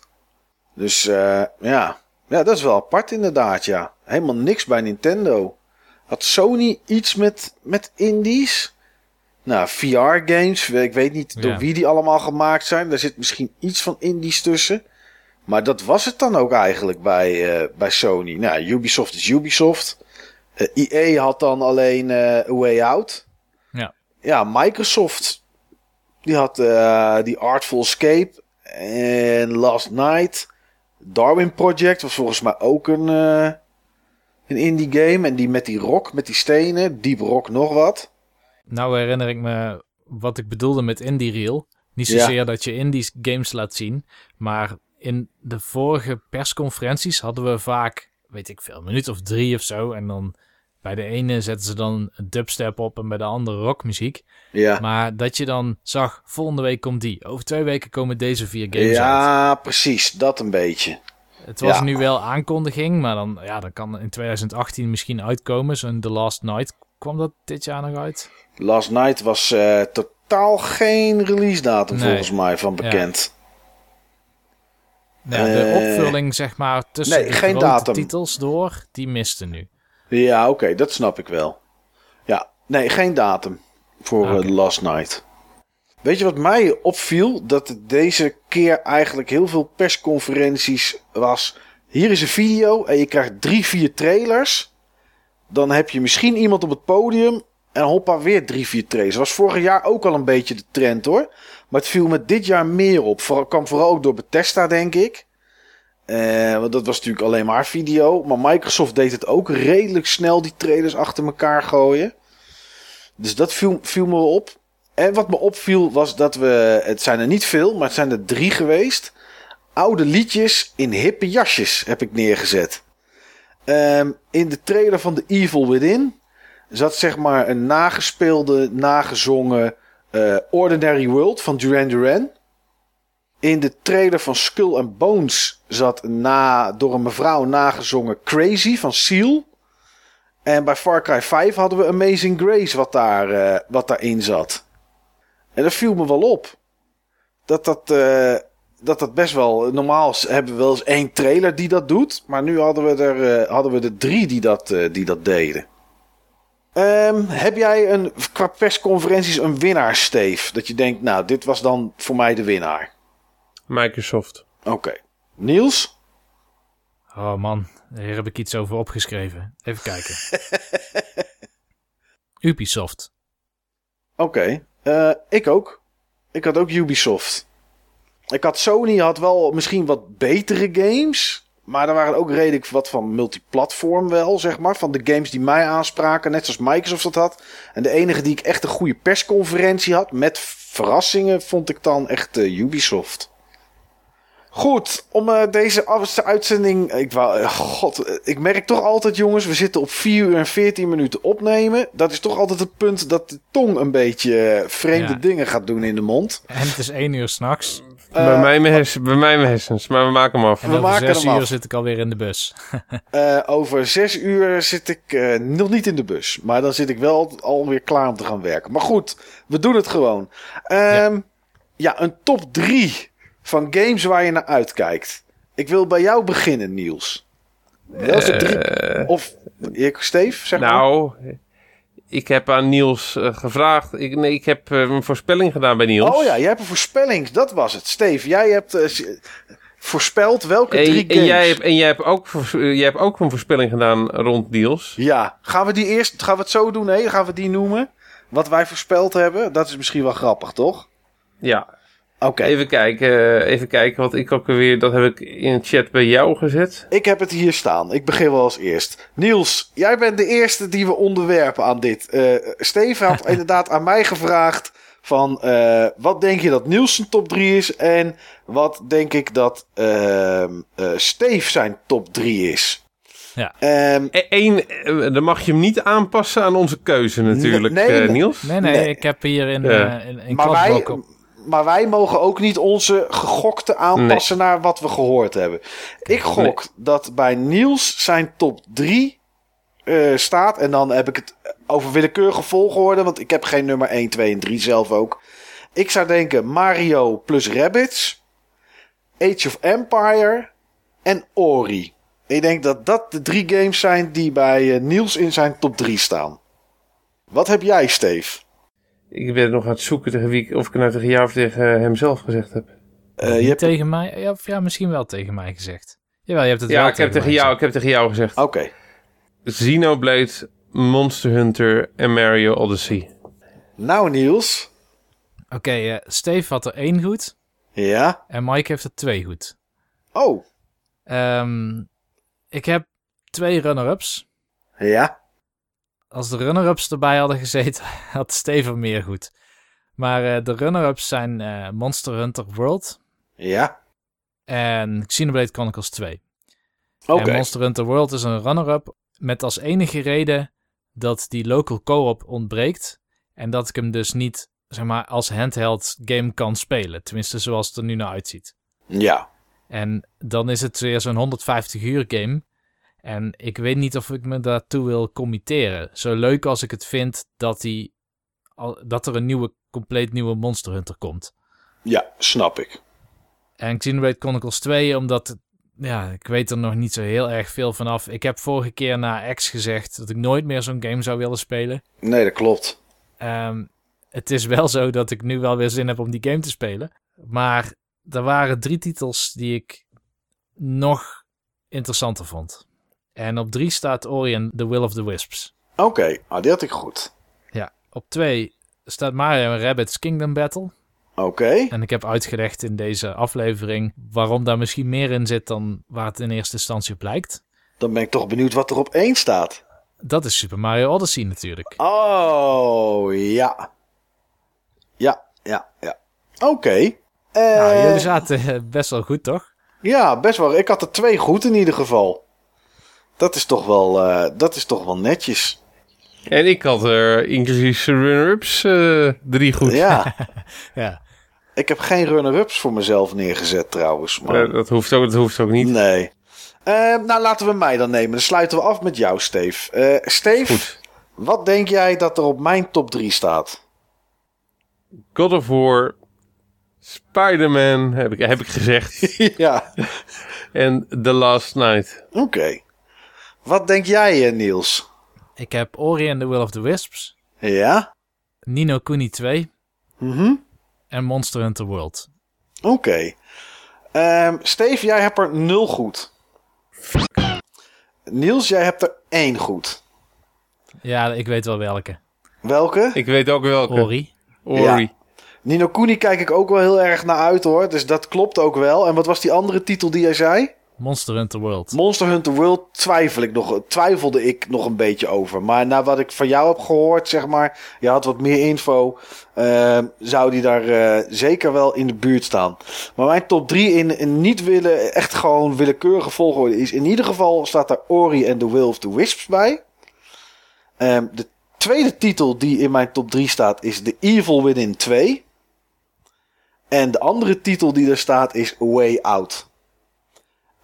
Dus eh, ja. ja, dat is wel apart inderdaad, ja. Helemaal niks bij Nintendo. Had Sony iets met, met indies? Nou, VR-games. Ik weet niet door wie die allemaal gemaakt zijn. Daar zit misschien iets van indies tussen. Maar dat was het dan ook eigenlijk bij, eh, bij Sony. Nou, Ubisoft is Ubisoft. Eh EA had dan alleen A Way Out. Ja. Ja, Microsoft. Die had die Artful Escape. En Last Night. Darwin Project was volgens mij ook een, een indie game. En die met die rock, met die stenen. Deep Rock nog wat. Nou herinner ik me wat ik bedoelde met indie reel. Niet Ja. zozeer dat je indie games laat zien, maar in de vorige persconferenties hadden we vaak, weet ik veel, een minuut of drie of zo. En dan bij de ene zetten ze dan een dubstep op en bij de andere rockmuziek. Ja. Maar dat je dan zag, volgende week komt die. Over twee weken komen deze vier games uit. Ja, precies. Dat een beetje. Het was ja. nu wel aankondiging, maar dan, ja, dan kan in 2018 misschien uitkomen. Zo'n The Last Night. Kwam dat dit jaar nog uit? Last Night was eh, totaal geen release datum Nee. volgens mij van bekend. Ja, de Eh, opvulling, zeg maar, tussen nee, de geen datum. titels door, die miste nu. Ja, oké, dat snap ik wel. Ja, nee, geen datum voor Ah, eh. Last Night. Weet je wat mij opviel? Dat deze keer eigenlijk heel veel persconferenties was. Hier is een video en je krijgt drie, vier trailers. Dan heb je misschien iemand op het podium en hoppa weer drie, vier trailers. Dat was vorig jaar ook al een beetje de trend hoor. Maar het viel me dit jaar meer op. Vooral, kwam vooral ook door Bethesda denk ik. Eh, want dat was natuurlijk alleen maar video. Maar Microsoft deed het ook redelijk snel, die trailers achter elkaar gooien. Dus dat viel, viel me op. En wat me opviel was dat we, het zijn er niet veel, maar het zijn er drie geweest. Oude liedjes in hippe jasjes heb ik neergezet. Ehm, in de trailer van The Evil Within zat zeg maar een nagespeelde, nagezongen eh, Ordinary World van Duran Duran. In de trailer van Skull and Bones zat na, door een mevrouw nagezongen Crazy van Seal. En bij Far Cry 5 hadden we Amazing Grace wat, daar, eh, wat daarin zat. En dat viel me wel op. Dat dat, eh, dat dat best wel... Normaal hebben we wel eens één trailer die dat doet. Maar nu hadden we er, hadden we er drie die dat, die dat deden. Ehm, heb jij een, qua persconferenties een winnaar, Steve? Dat je denkt, nou, dit was dan voor mij de winnaar. Microsoft. Oké. Niels? Oh man, hier heb ik iets over opgeschreven. Even kijken. Ubisoft. Oké. Eh, ik ook. Ik had ook Ubisoft. Ik had Sony had wel misschien wat betere games. Maar er waren ook redelijk wat van multiplatform wel, zeg maar. Van de games die mij aanspraken, net zoals Microsoft dat had. En de enige die ik echt een goede persconferentie had, met verrassingen, vond ik dan echt eh, Ubisoft. Goed, om eh, deze uitzending. Ik, wou, eh, God, ik merk toch altijd, jongens, we zitten op 4 uur en 14 minuten opnemen. Dat is toch altijd het punt dat de tong een beetje vreemde Ja. dingen gaat doen in de mond. En het is één uur s'nachts. Bij, mij mijn bij mij mijn hersens, maar we maken hem af. En We over maken zes hem uur af. zit ik alweer in de bus. Eh, over zes uur zit ik eh, nog niet in de bus. Maar dan zit ik wel alweer klaar om te gaan werken. Maar goed, we doen het gewoon. Ehm, ja. een top drie van games waar je naar uitkijkt. Ik wil bij jou beginnen, Niels. Welke drie? Of ik, Steve, zeg maar. Nou, ik heb aan Niels eh, gevraagd. Ik, nee, ik heb eh, een voorspelling gedaan bij Niels. Oh ja, jij hebt een voorspelling. Dat was het. Steve, jij hebt eh, voorspeld welke drie En, games. jij hebt, en jij, hebt ook, jij hebt ook een voorspelling gedaan rond Niels. Ja, gaan we die eerst, gaan we het zo doen? Nee, gaan we die noemen? Wat wij voorspeld hebben? Dat is misschien wel grappig, toch? Ja, Oké. even kijken. eh, Even kijken wat ik ook weer... Dat heb ik in het chat bij jou gezet. Ik heb het hier staan. Ik begin wel als eerst. Niels, jij bent de eerste die we onderwerpen aan dit. Eh Steven had inderdaad aan mij gevraagd van... eh, wat denk je dat Niels zijn top 3 is? En wat denk ik dat ehm eh, Steve zijn top 3 is? Ja. Ehm, Eén, eh, dan mag je hem niet aanpassen aan onze keuze natuurlijk, Nee, nee, eh, nee. Niels. Nee, nee, Nee. ik heb hier in, Ja. in, in maar, wij, kladblok op. maar wij mogen ook niet onze gegokte aanpassen naar wat we gehoord hebben. Ik gok dat bij Niels zijn top 3 staat. En dan heb ik het over willekeurige volgorde. Want ik heb geen nummer 1, 2 en 3 zelf ook. Ik zou denken Mario plus Rabbids. Age of Empire. En Ori. Ik denk dat dat de drie games zijn die bij eh, Niels in zijn top 3 staan. Wat heb jij, Steve? Ik ben nog aan het zoeken tegen wie ik, of ik het nou tegen jou of tegen eh, hem zelf gezegd heb. Eh, je hebt... tegen mij, ja, of ja, misschien wel tegen mij gezegd. Jawel, je hebt het Ja, wel ik heb, tegen jou, ik heb tegen jou gezegd. Oké. Xenoblade, Monster Hunter en Mario Odyssey. Nou, Niels. Oké, eh, Steve had er één goed Ja. en Mike heeft er twee goed. Oh. Ehm, ik heb twee runner-ups. Ja. Als de runner-ups erbij hadden gezeten, had Steve er meer goed. Maar eh, de runner-ups zijn eh, Monster Hunter World Ja. en Xenoblade Chronicles 2. Oké. Monster Hunter World is een runner-up met als enige reden dat die local co-op ontbreekt. En dat ik hem dus niet zeg maar, als handheld game kan spelen. Tenminste, zoals het er nu naar uitziet. Ja. En dan is het weer zo'n 150 uur game. En ik weet niet of ik me daartoe wil committeren. Zo leuk als ik het vind dat, die, dat er een nieuwe, compleet nieuwe Monster Hunter komt. Ja, snap ik. En Xenoblade Chronicles 2, omdat ja, ik weet er nog niet zo heel erg veel vanaf. Ik heb vorige keer na X gezegd dat ik nooit meer zo'n game zou willen spelen. Nee, dat klopt. Ehm, het is wel zo dat ik nu wel weer zin heb om die game te spelen. Maar er waren drie titels die ik nog interessanter vond. En op drie staat Ori and The Will of the Wisps. Oké, ah, die had ik goed. Ja, op twee staat Mario en Rabbids Kingdom Battle. Oké. En ik heb uitgelegd in deze aflevering waarom daar misschien meer in zit dan waar het in eerste instantie op lijkt. Dan ben ik toch benieuwd wat er op één staat. Dat is Super Mario Odyssey natuurlijk. Oh, ja. Ja, ja, ja. Oké. Eh, Nou, jullie zaten eh, best wel goed, toch? Ja, best wel. Ik had er twee goed in ieder geval. Dat is toch wel, eh, dat is toch wel netjes. En ik had er inclusief runner-ups eh, drie goed. Ja, Ja. ik heb geen runner-ups voor mezelf neergezet trouwens. Maar... Eh, dat, hoeft ook, dat hoeft ook niet. Nee. Nou, laten we mij dan nemen. Dan sluiten we af met jou, Steve. Steve, Goed. wat denk jij dat er op mijn top 3 staat? God of War, Spider-Man heb ik, heb ik gezegd. ja, en The Last Night. oké. Wat denk jij, eh, Niels? Ik heb Ori and the Will of the Wisps, Ja? Nino Kuni 2 Mhm. en Monster Hunter World. Oké. Ehm, Steve, jij hebt er nul goed. Niels, jij hebt er één goed. Ja, ik weet wel welke. Welke? Ik weet ook welke. Ori. Ori. Nino Kuni kijk ik ook wel heel erg naar uit hoor. Dus dat klopt ook wel. En wat was die andere titel die jij zei? Monster Hunter World. Monster Hunter World twijfel ik nog, twijfelde ik nog een beetje over. Maar na wat ik van jou heb gehoord, zeg maar, je had wat meer info, eh, zou die daar eh, zeker wel in de buurt staan. Maar mijn top 3 in, niet willen, echt gewoon willekeurige volgorde is in ieder geval staat daar Ori en The Will of the Wisps bij. Ehm, de tweede titel die in mijn top 3 staat is The Evil Within 2. En de andere titel die er staat is Way Out.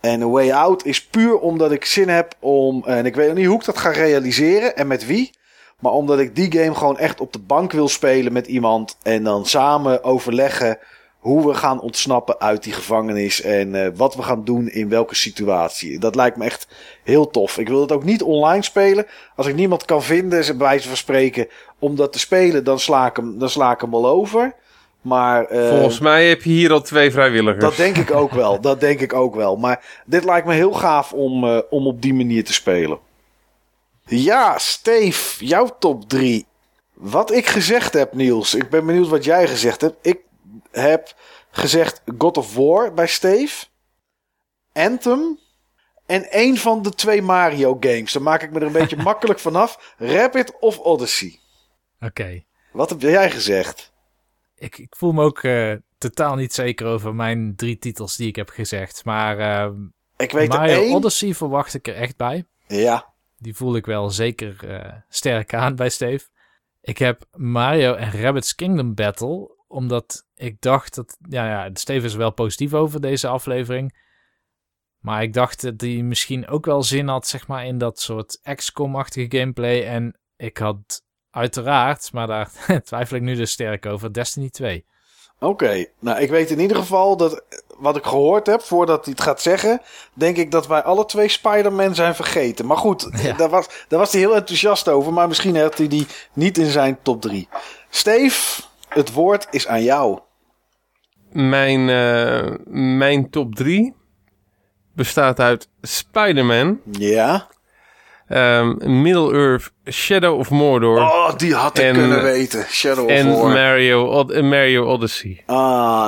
En A Way Out is puur omdat ik zin heb om. En ik weet nog niet hoe ik dat ga realiseren en met wie. Maar omdat ik die game gewoon echt op de bank wil spelen met iemand. En dan samen overleggen hoe we gaan ontsnappen uit die gevangenis. En eh, wat we gaan doen in welke situatie. Dat lijkt me echt heel tof. Ik wil het ook niet online spelen. Als ik niemand kan vinden, bij wijze van spreken, om dat te spelen, dan sla ik hem, dan sla ik hem al over. Maar, eh, Volgens mij heb je hier al twee vrijwilligers. dat denk ik ook wel. Dat denk ik ook wel. Maar dit lijkt me heel gaaf om, eh, om op die manier te spelen. Ja, Steve, jouw top 3. Wat ik gezegd heb, Niels. Ik ben benieuwd wat jij gezegd hebt. Ik heb gezegd God of War bij Steve. Anthem. En één van de twee Mario games. Daar maak ik me er een beetje makkelijk vanaf. Rapid of Odyssey. Oké. Wat heb jij gezegd? Ik, ik voel me ook eh, totaal niet zeker over mijn drie titels die ik heb gezegd. Maar eh, Ik weet Mario één. Odyssey verwacht ik er echt bij. Ja. Die voel ik wel zeker eh, sterk aan bij Steve. Ik heb Mario en Rabbids Kingdom Battle. Omdat ik dacht dat... Ja, ja, Steve is wel positief over deze aflevering. Maar ik dacht dat hij misschien ook wel zin had, zeg maar, in dat soort XCOM-achtige gameplay. En ik had uiteraard, maar daar twijfel ik nu dus sterk over, Destiny 2. Oké, nou ik weet in ieder geval dat wat ik gehoord heb voordat hij het gaat zeggen, denk ik dat wij alle twee Spider-Man zijn vergeten. Maar goed, Ja. daar, was, daar was hij heel enthousiast over, maar misschien had hij die niet in zijn top 3. Steve, het woord is aan jou. Mijn, eh, mijn top 3 bestaat uit Spider-Man, Ja? Ehm, Middle-earth, Shadow of Mordor Oh, die had ik En, kunnen weten. Shadow en of War. Mario, Od- eh, Mario Odyssey. Ah,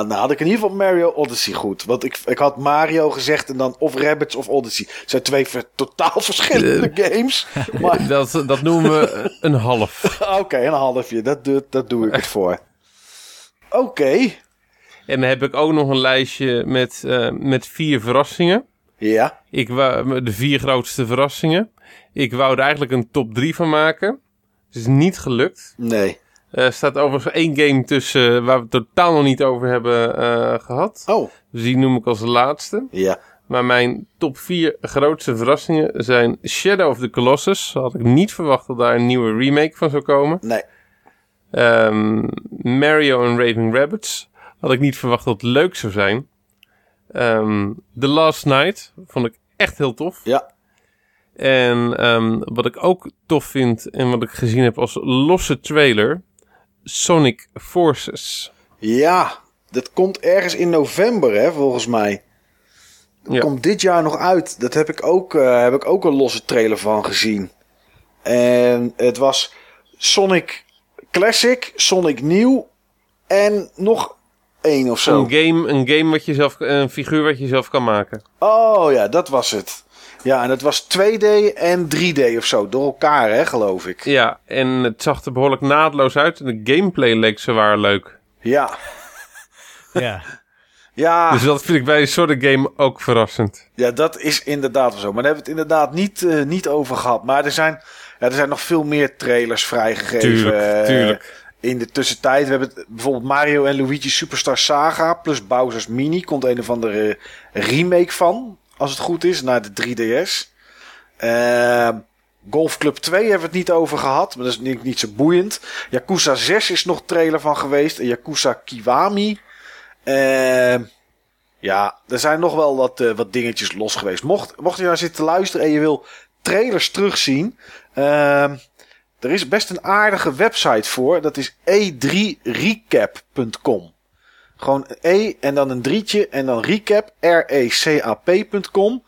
nou had ik in ieder geval Mario Odyssey goed. Want ik, ik had Mario gezegd en dan of Rabbids of Odyssey. Het zijn twee ver- totaal verschillende games. Maar Dat, dat noemen we een half. Oké, een halfje. Dat doe, dat doe ik het voor. Oké. En dan heb ik ook nog een lijstje met, eh, met vier verrassingen. Ja. Ik wou, de vier grootste verrassingen. Ik wou er eigenlijk een top 3 van maken. Het is niet gelukt. Nee. Er staat overigens één game tussen waar we het totaal nog niet over hebben eh, gehad. Oh. Dus die noem ik als laatste. Ja. Maar mijn top 4 grootste verrassingen zijn Shadow of the Colossus. Had ik niet verwacht dat daar een nieuwe remake van zou komen. Nee. Ehm, Mario en Raving Rabbits. Had ik niet verwacht dat het leuk zou zijn. Ehm, The Last Night vond ik echt heel tof. Ja. En ehm, wat ik ook tof vind en wat ik gezien heb als losse trailer. Sonic Forces. Ja. Dat komt ergens in november, hè, volgens mij. Dat Ja. komt dit jaar nog uit. Dat heb ik ook, eh, heb ik ook een losse trailer van gezien. En het was Sonic Classic, Sonic Nieuw en nog één of zo. Een game, een game wat je zelf, een figuur wat je zelf kan maken. Oh ja, dat was het. Ja, en het was 2D en 3D of zo. Door elkaar, hè, geloof ik. Ja, en het zag er behoorlijk naadloos uit. En de gameplay leek zwaar leuk. Ja. Ja. Ja, Dus dat vind ik bij een soort game ook verrassend. ja, dat is inderdaad wel zo. Maar daar hebben we het inderdaad niet, eh, niet over gehad. Maar er zijn, ja, er zijn nog veel meer trailers vrijgegeven. Tuurlijk, tuurlijk. In de tussentijd. We hebben bijvoorbeeld Mario en Luigi Superstar Saga plus Bowser's Mini. Komt een of andere remake van. Als het goed is, naar de 3DS. Eh, Golf Club 2 hebben we het niet over gehad. Maar dat is niet, niet zo boeiend. Yakuza 6 is nog trailer van geweest. En Yakuza Kiwami. Eh, ja, er zijn nog wel wat, eh, wat dingetjes los geweest. Mocht, mocht je nou zitten luisteren en je wil trailers terugzien. Er is best een aardige website voor. Dat is e3recap.com. Gewoon E en dan een drietje en dan recap. R-E-C-A-P.com.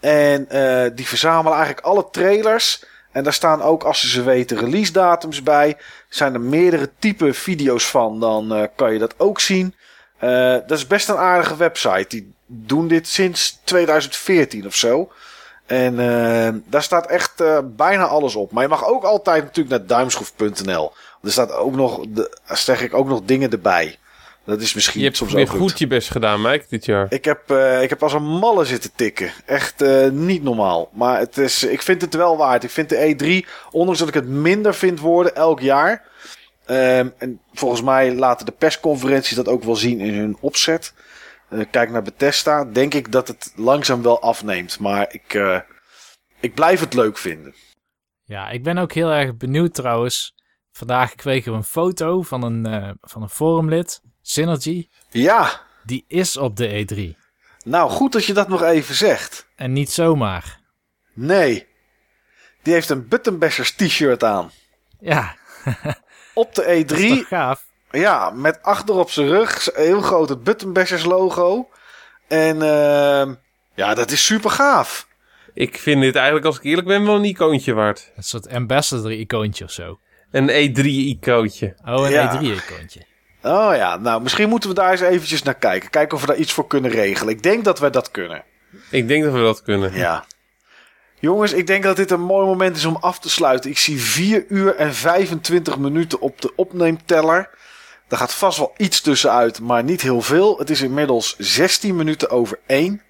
En eh, die verzamelen eigenlijk alle trailers. En daar staan ook, als ze ze weten, release datums bij. Zijn er meerdere type video's van, dan eh, kan je dat ook zien. Eh, dat is best een aardige website. Die doen dit sinds 2014 of zo. En eh, daar staat echt eh, bijna alles op. Maar je mag ook altijd natuurlijk naar duimschroef.nl. Er staat ook nog, de, zeg ik, ook nog dingen erbij. Dat is misschien Je hebt soms weer goed je best gedaan, Mike, dit jaar. ik heb, eh, ik heb als een malle zitten tikken. Echt niet normaal. Maar het is, ik vind het wel waard. Ik vind de E3, ondanks dat ik het minder vind worden elk jaar. Ehm, en volgens mij laten de persconferenties dat ook wel zien in hun opzet. Eh, kijk naar Bethesda. Denk ik dat het langzaam wel afneemt. Maar ik, eh, ik blijf het leuk vinden. Ja, ik ben ook heel erg benieuwd trouwens. Vandaag kregen we een foto van een, eh, van een forumlid, Synergy. Ja, Die is op de E3. nou goed dat je dat nog even zegt. En niet zomaar. Nee, die heeft een Buttonbashers t-shirt aan. Ja, Op de E3 dat is toch gaaf? Ja, met achter op zijn rug heel groot het Buttonbashers logo. En ehm ja, dat is super gaaf. Ik vind dit eigenlijk, als ik eerlijk ben, wel een icoontje waard. Een soort ambassador-icoontje of zo. Een E3-icoontje. Oh, een Ja. E3-icoontje. Oh ja, nou misschien moeten we daar eens eventjes naar kijken. Kijken of we daar iets voor kunnen regelen. Ik denk dat wij dat kunnen. Ik denk dat we dat kunnen. Ja. Jongens, ik denk dat dit een mooi moment is om af te sluiten. Ik zie 4 uur en 25 minuten op de opneemteller. Daar gaat vast wel iets tussenuit, maar niet heel veel. Het is inmiddels 16 minuten over 1.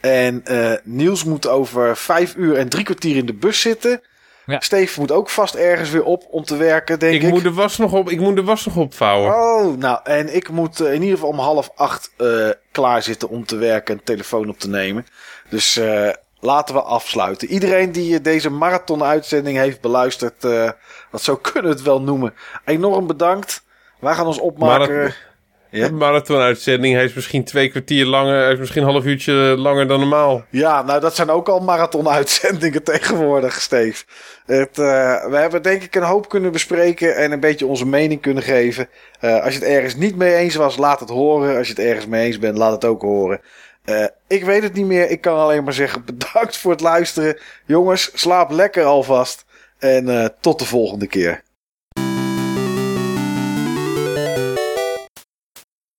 En eh, Niels moet over 5 uur en drie kwartier in de bus zitten. Ja. Steve moet ook vast ergens weer op om te werken, denk ik. Ik moet, de was nog op, ik moet de was nog opvouwen. Oh, nou, en ik moet eh, in ieder geval om half acht eh, klaar zitten om te werken en telefoon op te nemen. Dus eh, laten we afsluiten. Iedereen die deze marathon-uitzending heeft beluisterd, eh wat zo kunnen we het wel noemen, enorm bedankt. Wij gaan ons opmaken. Marathon. Ja. Marathon-uitzending. Hij is misschien twee kwartier langer. Hij is misschien een half uurtje langer dan normaal. Ja, nou dat zijn ook al marathon-uitzendingen tegenwoordig, Steve. Het, eh, we hebben denk ik een hoop kunnen bespreken en een beetje onze mening kunnen geven. Eh, als je het ergens niet mee eens was, laat het horen. Als je het ergens mee eens bent, laat het ook horen. Eh, ik weet het niet meer. Ik kan alleen maar zeggen bedankt voor het luisteren. Jongens, slaap lekker alvast. En tot de volgende keer.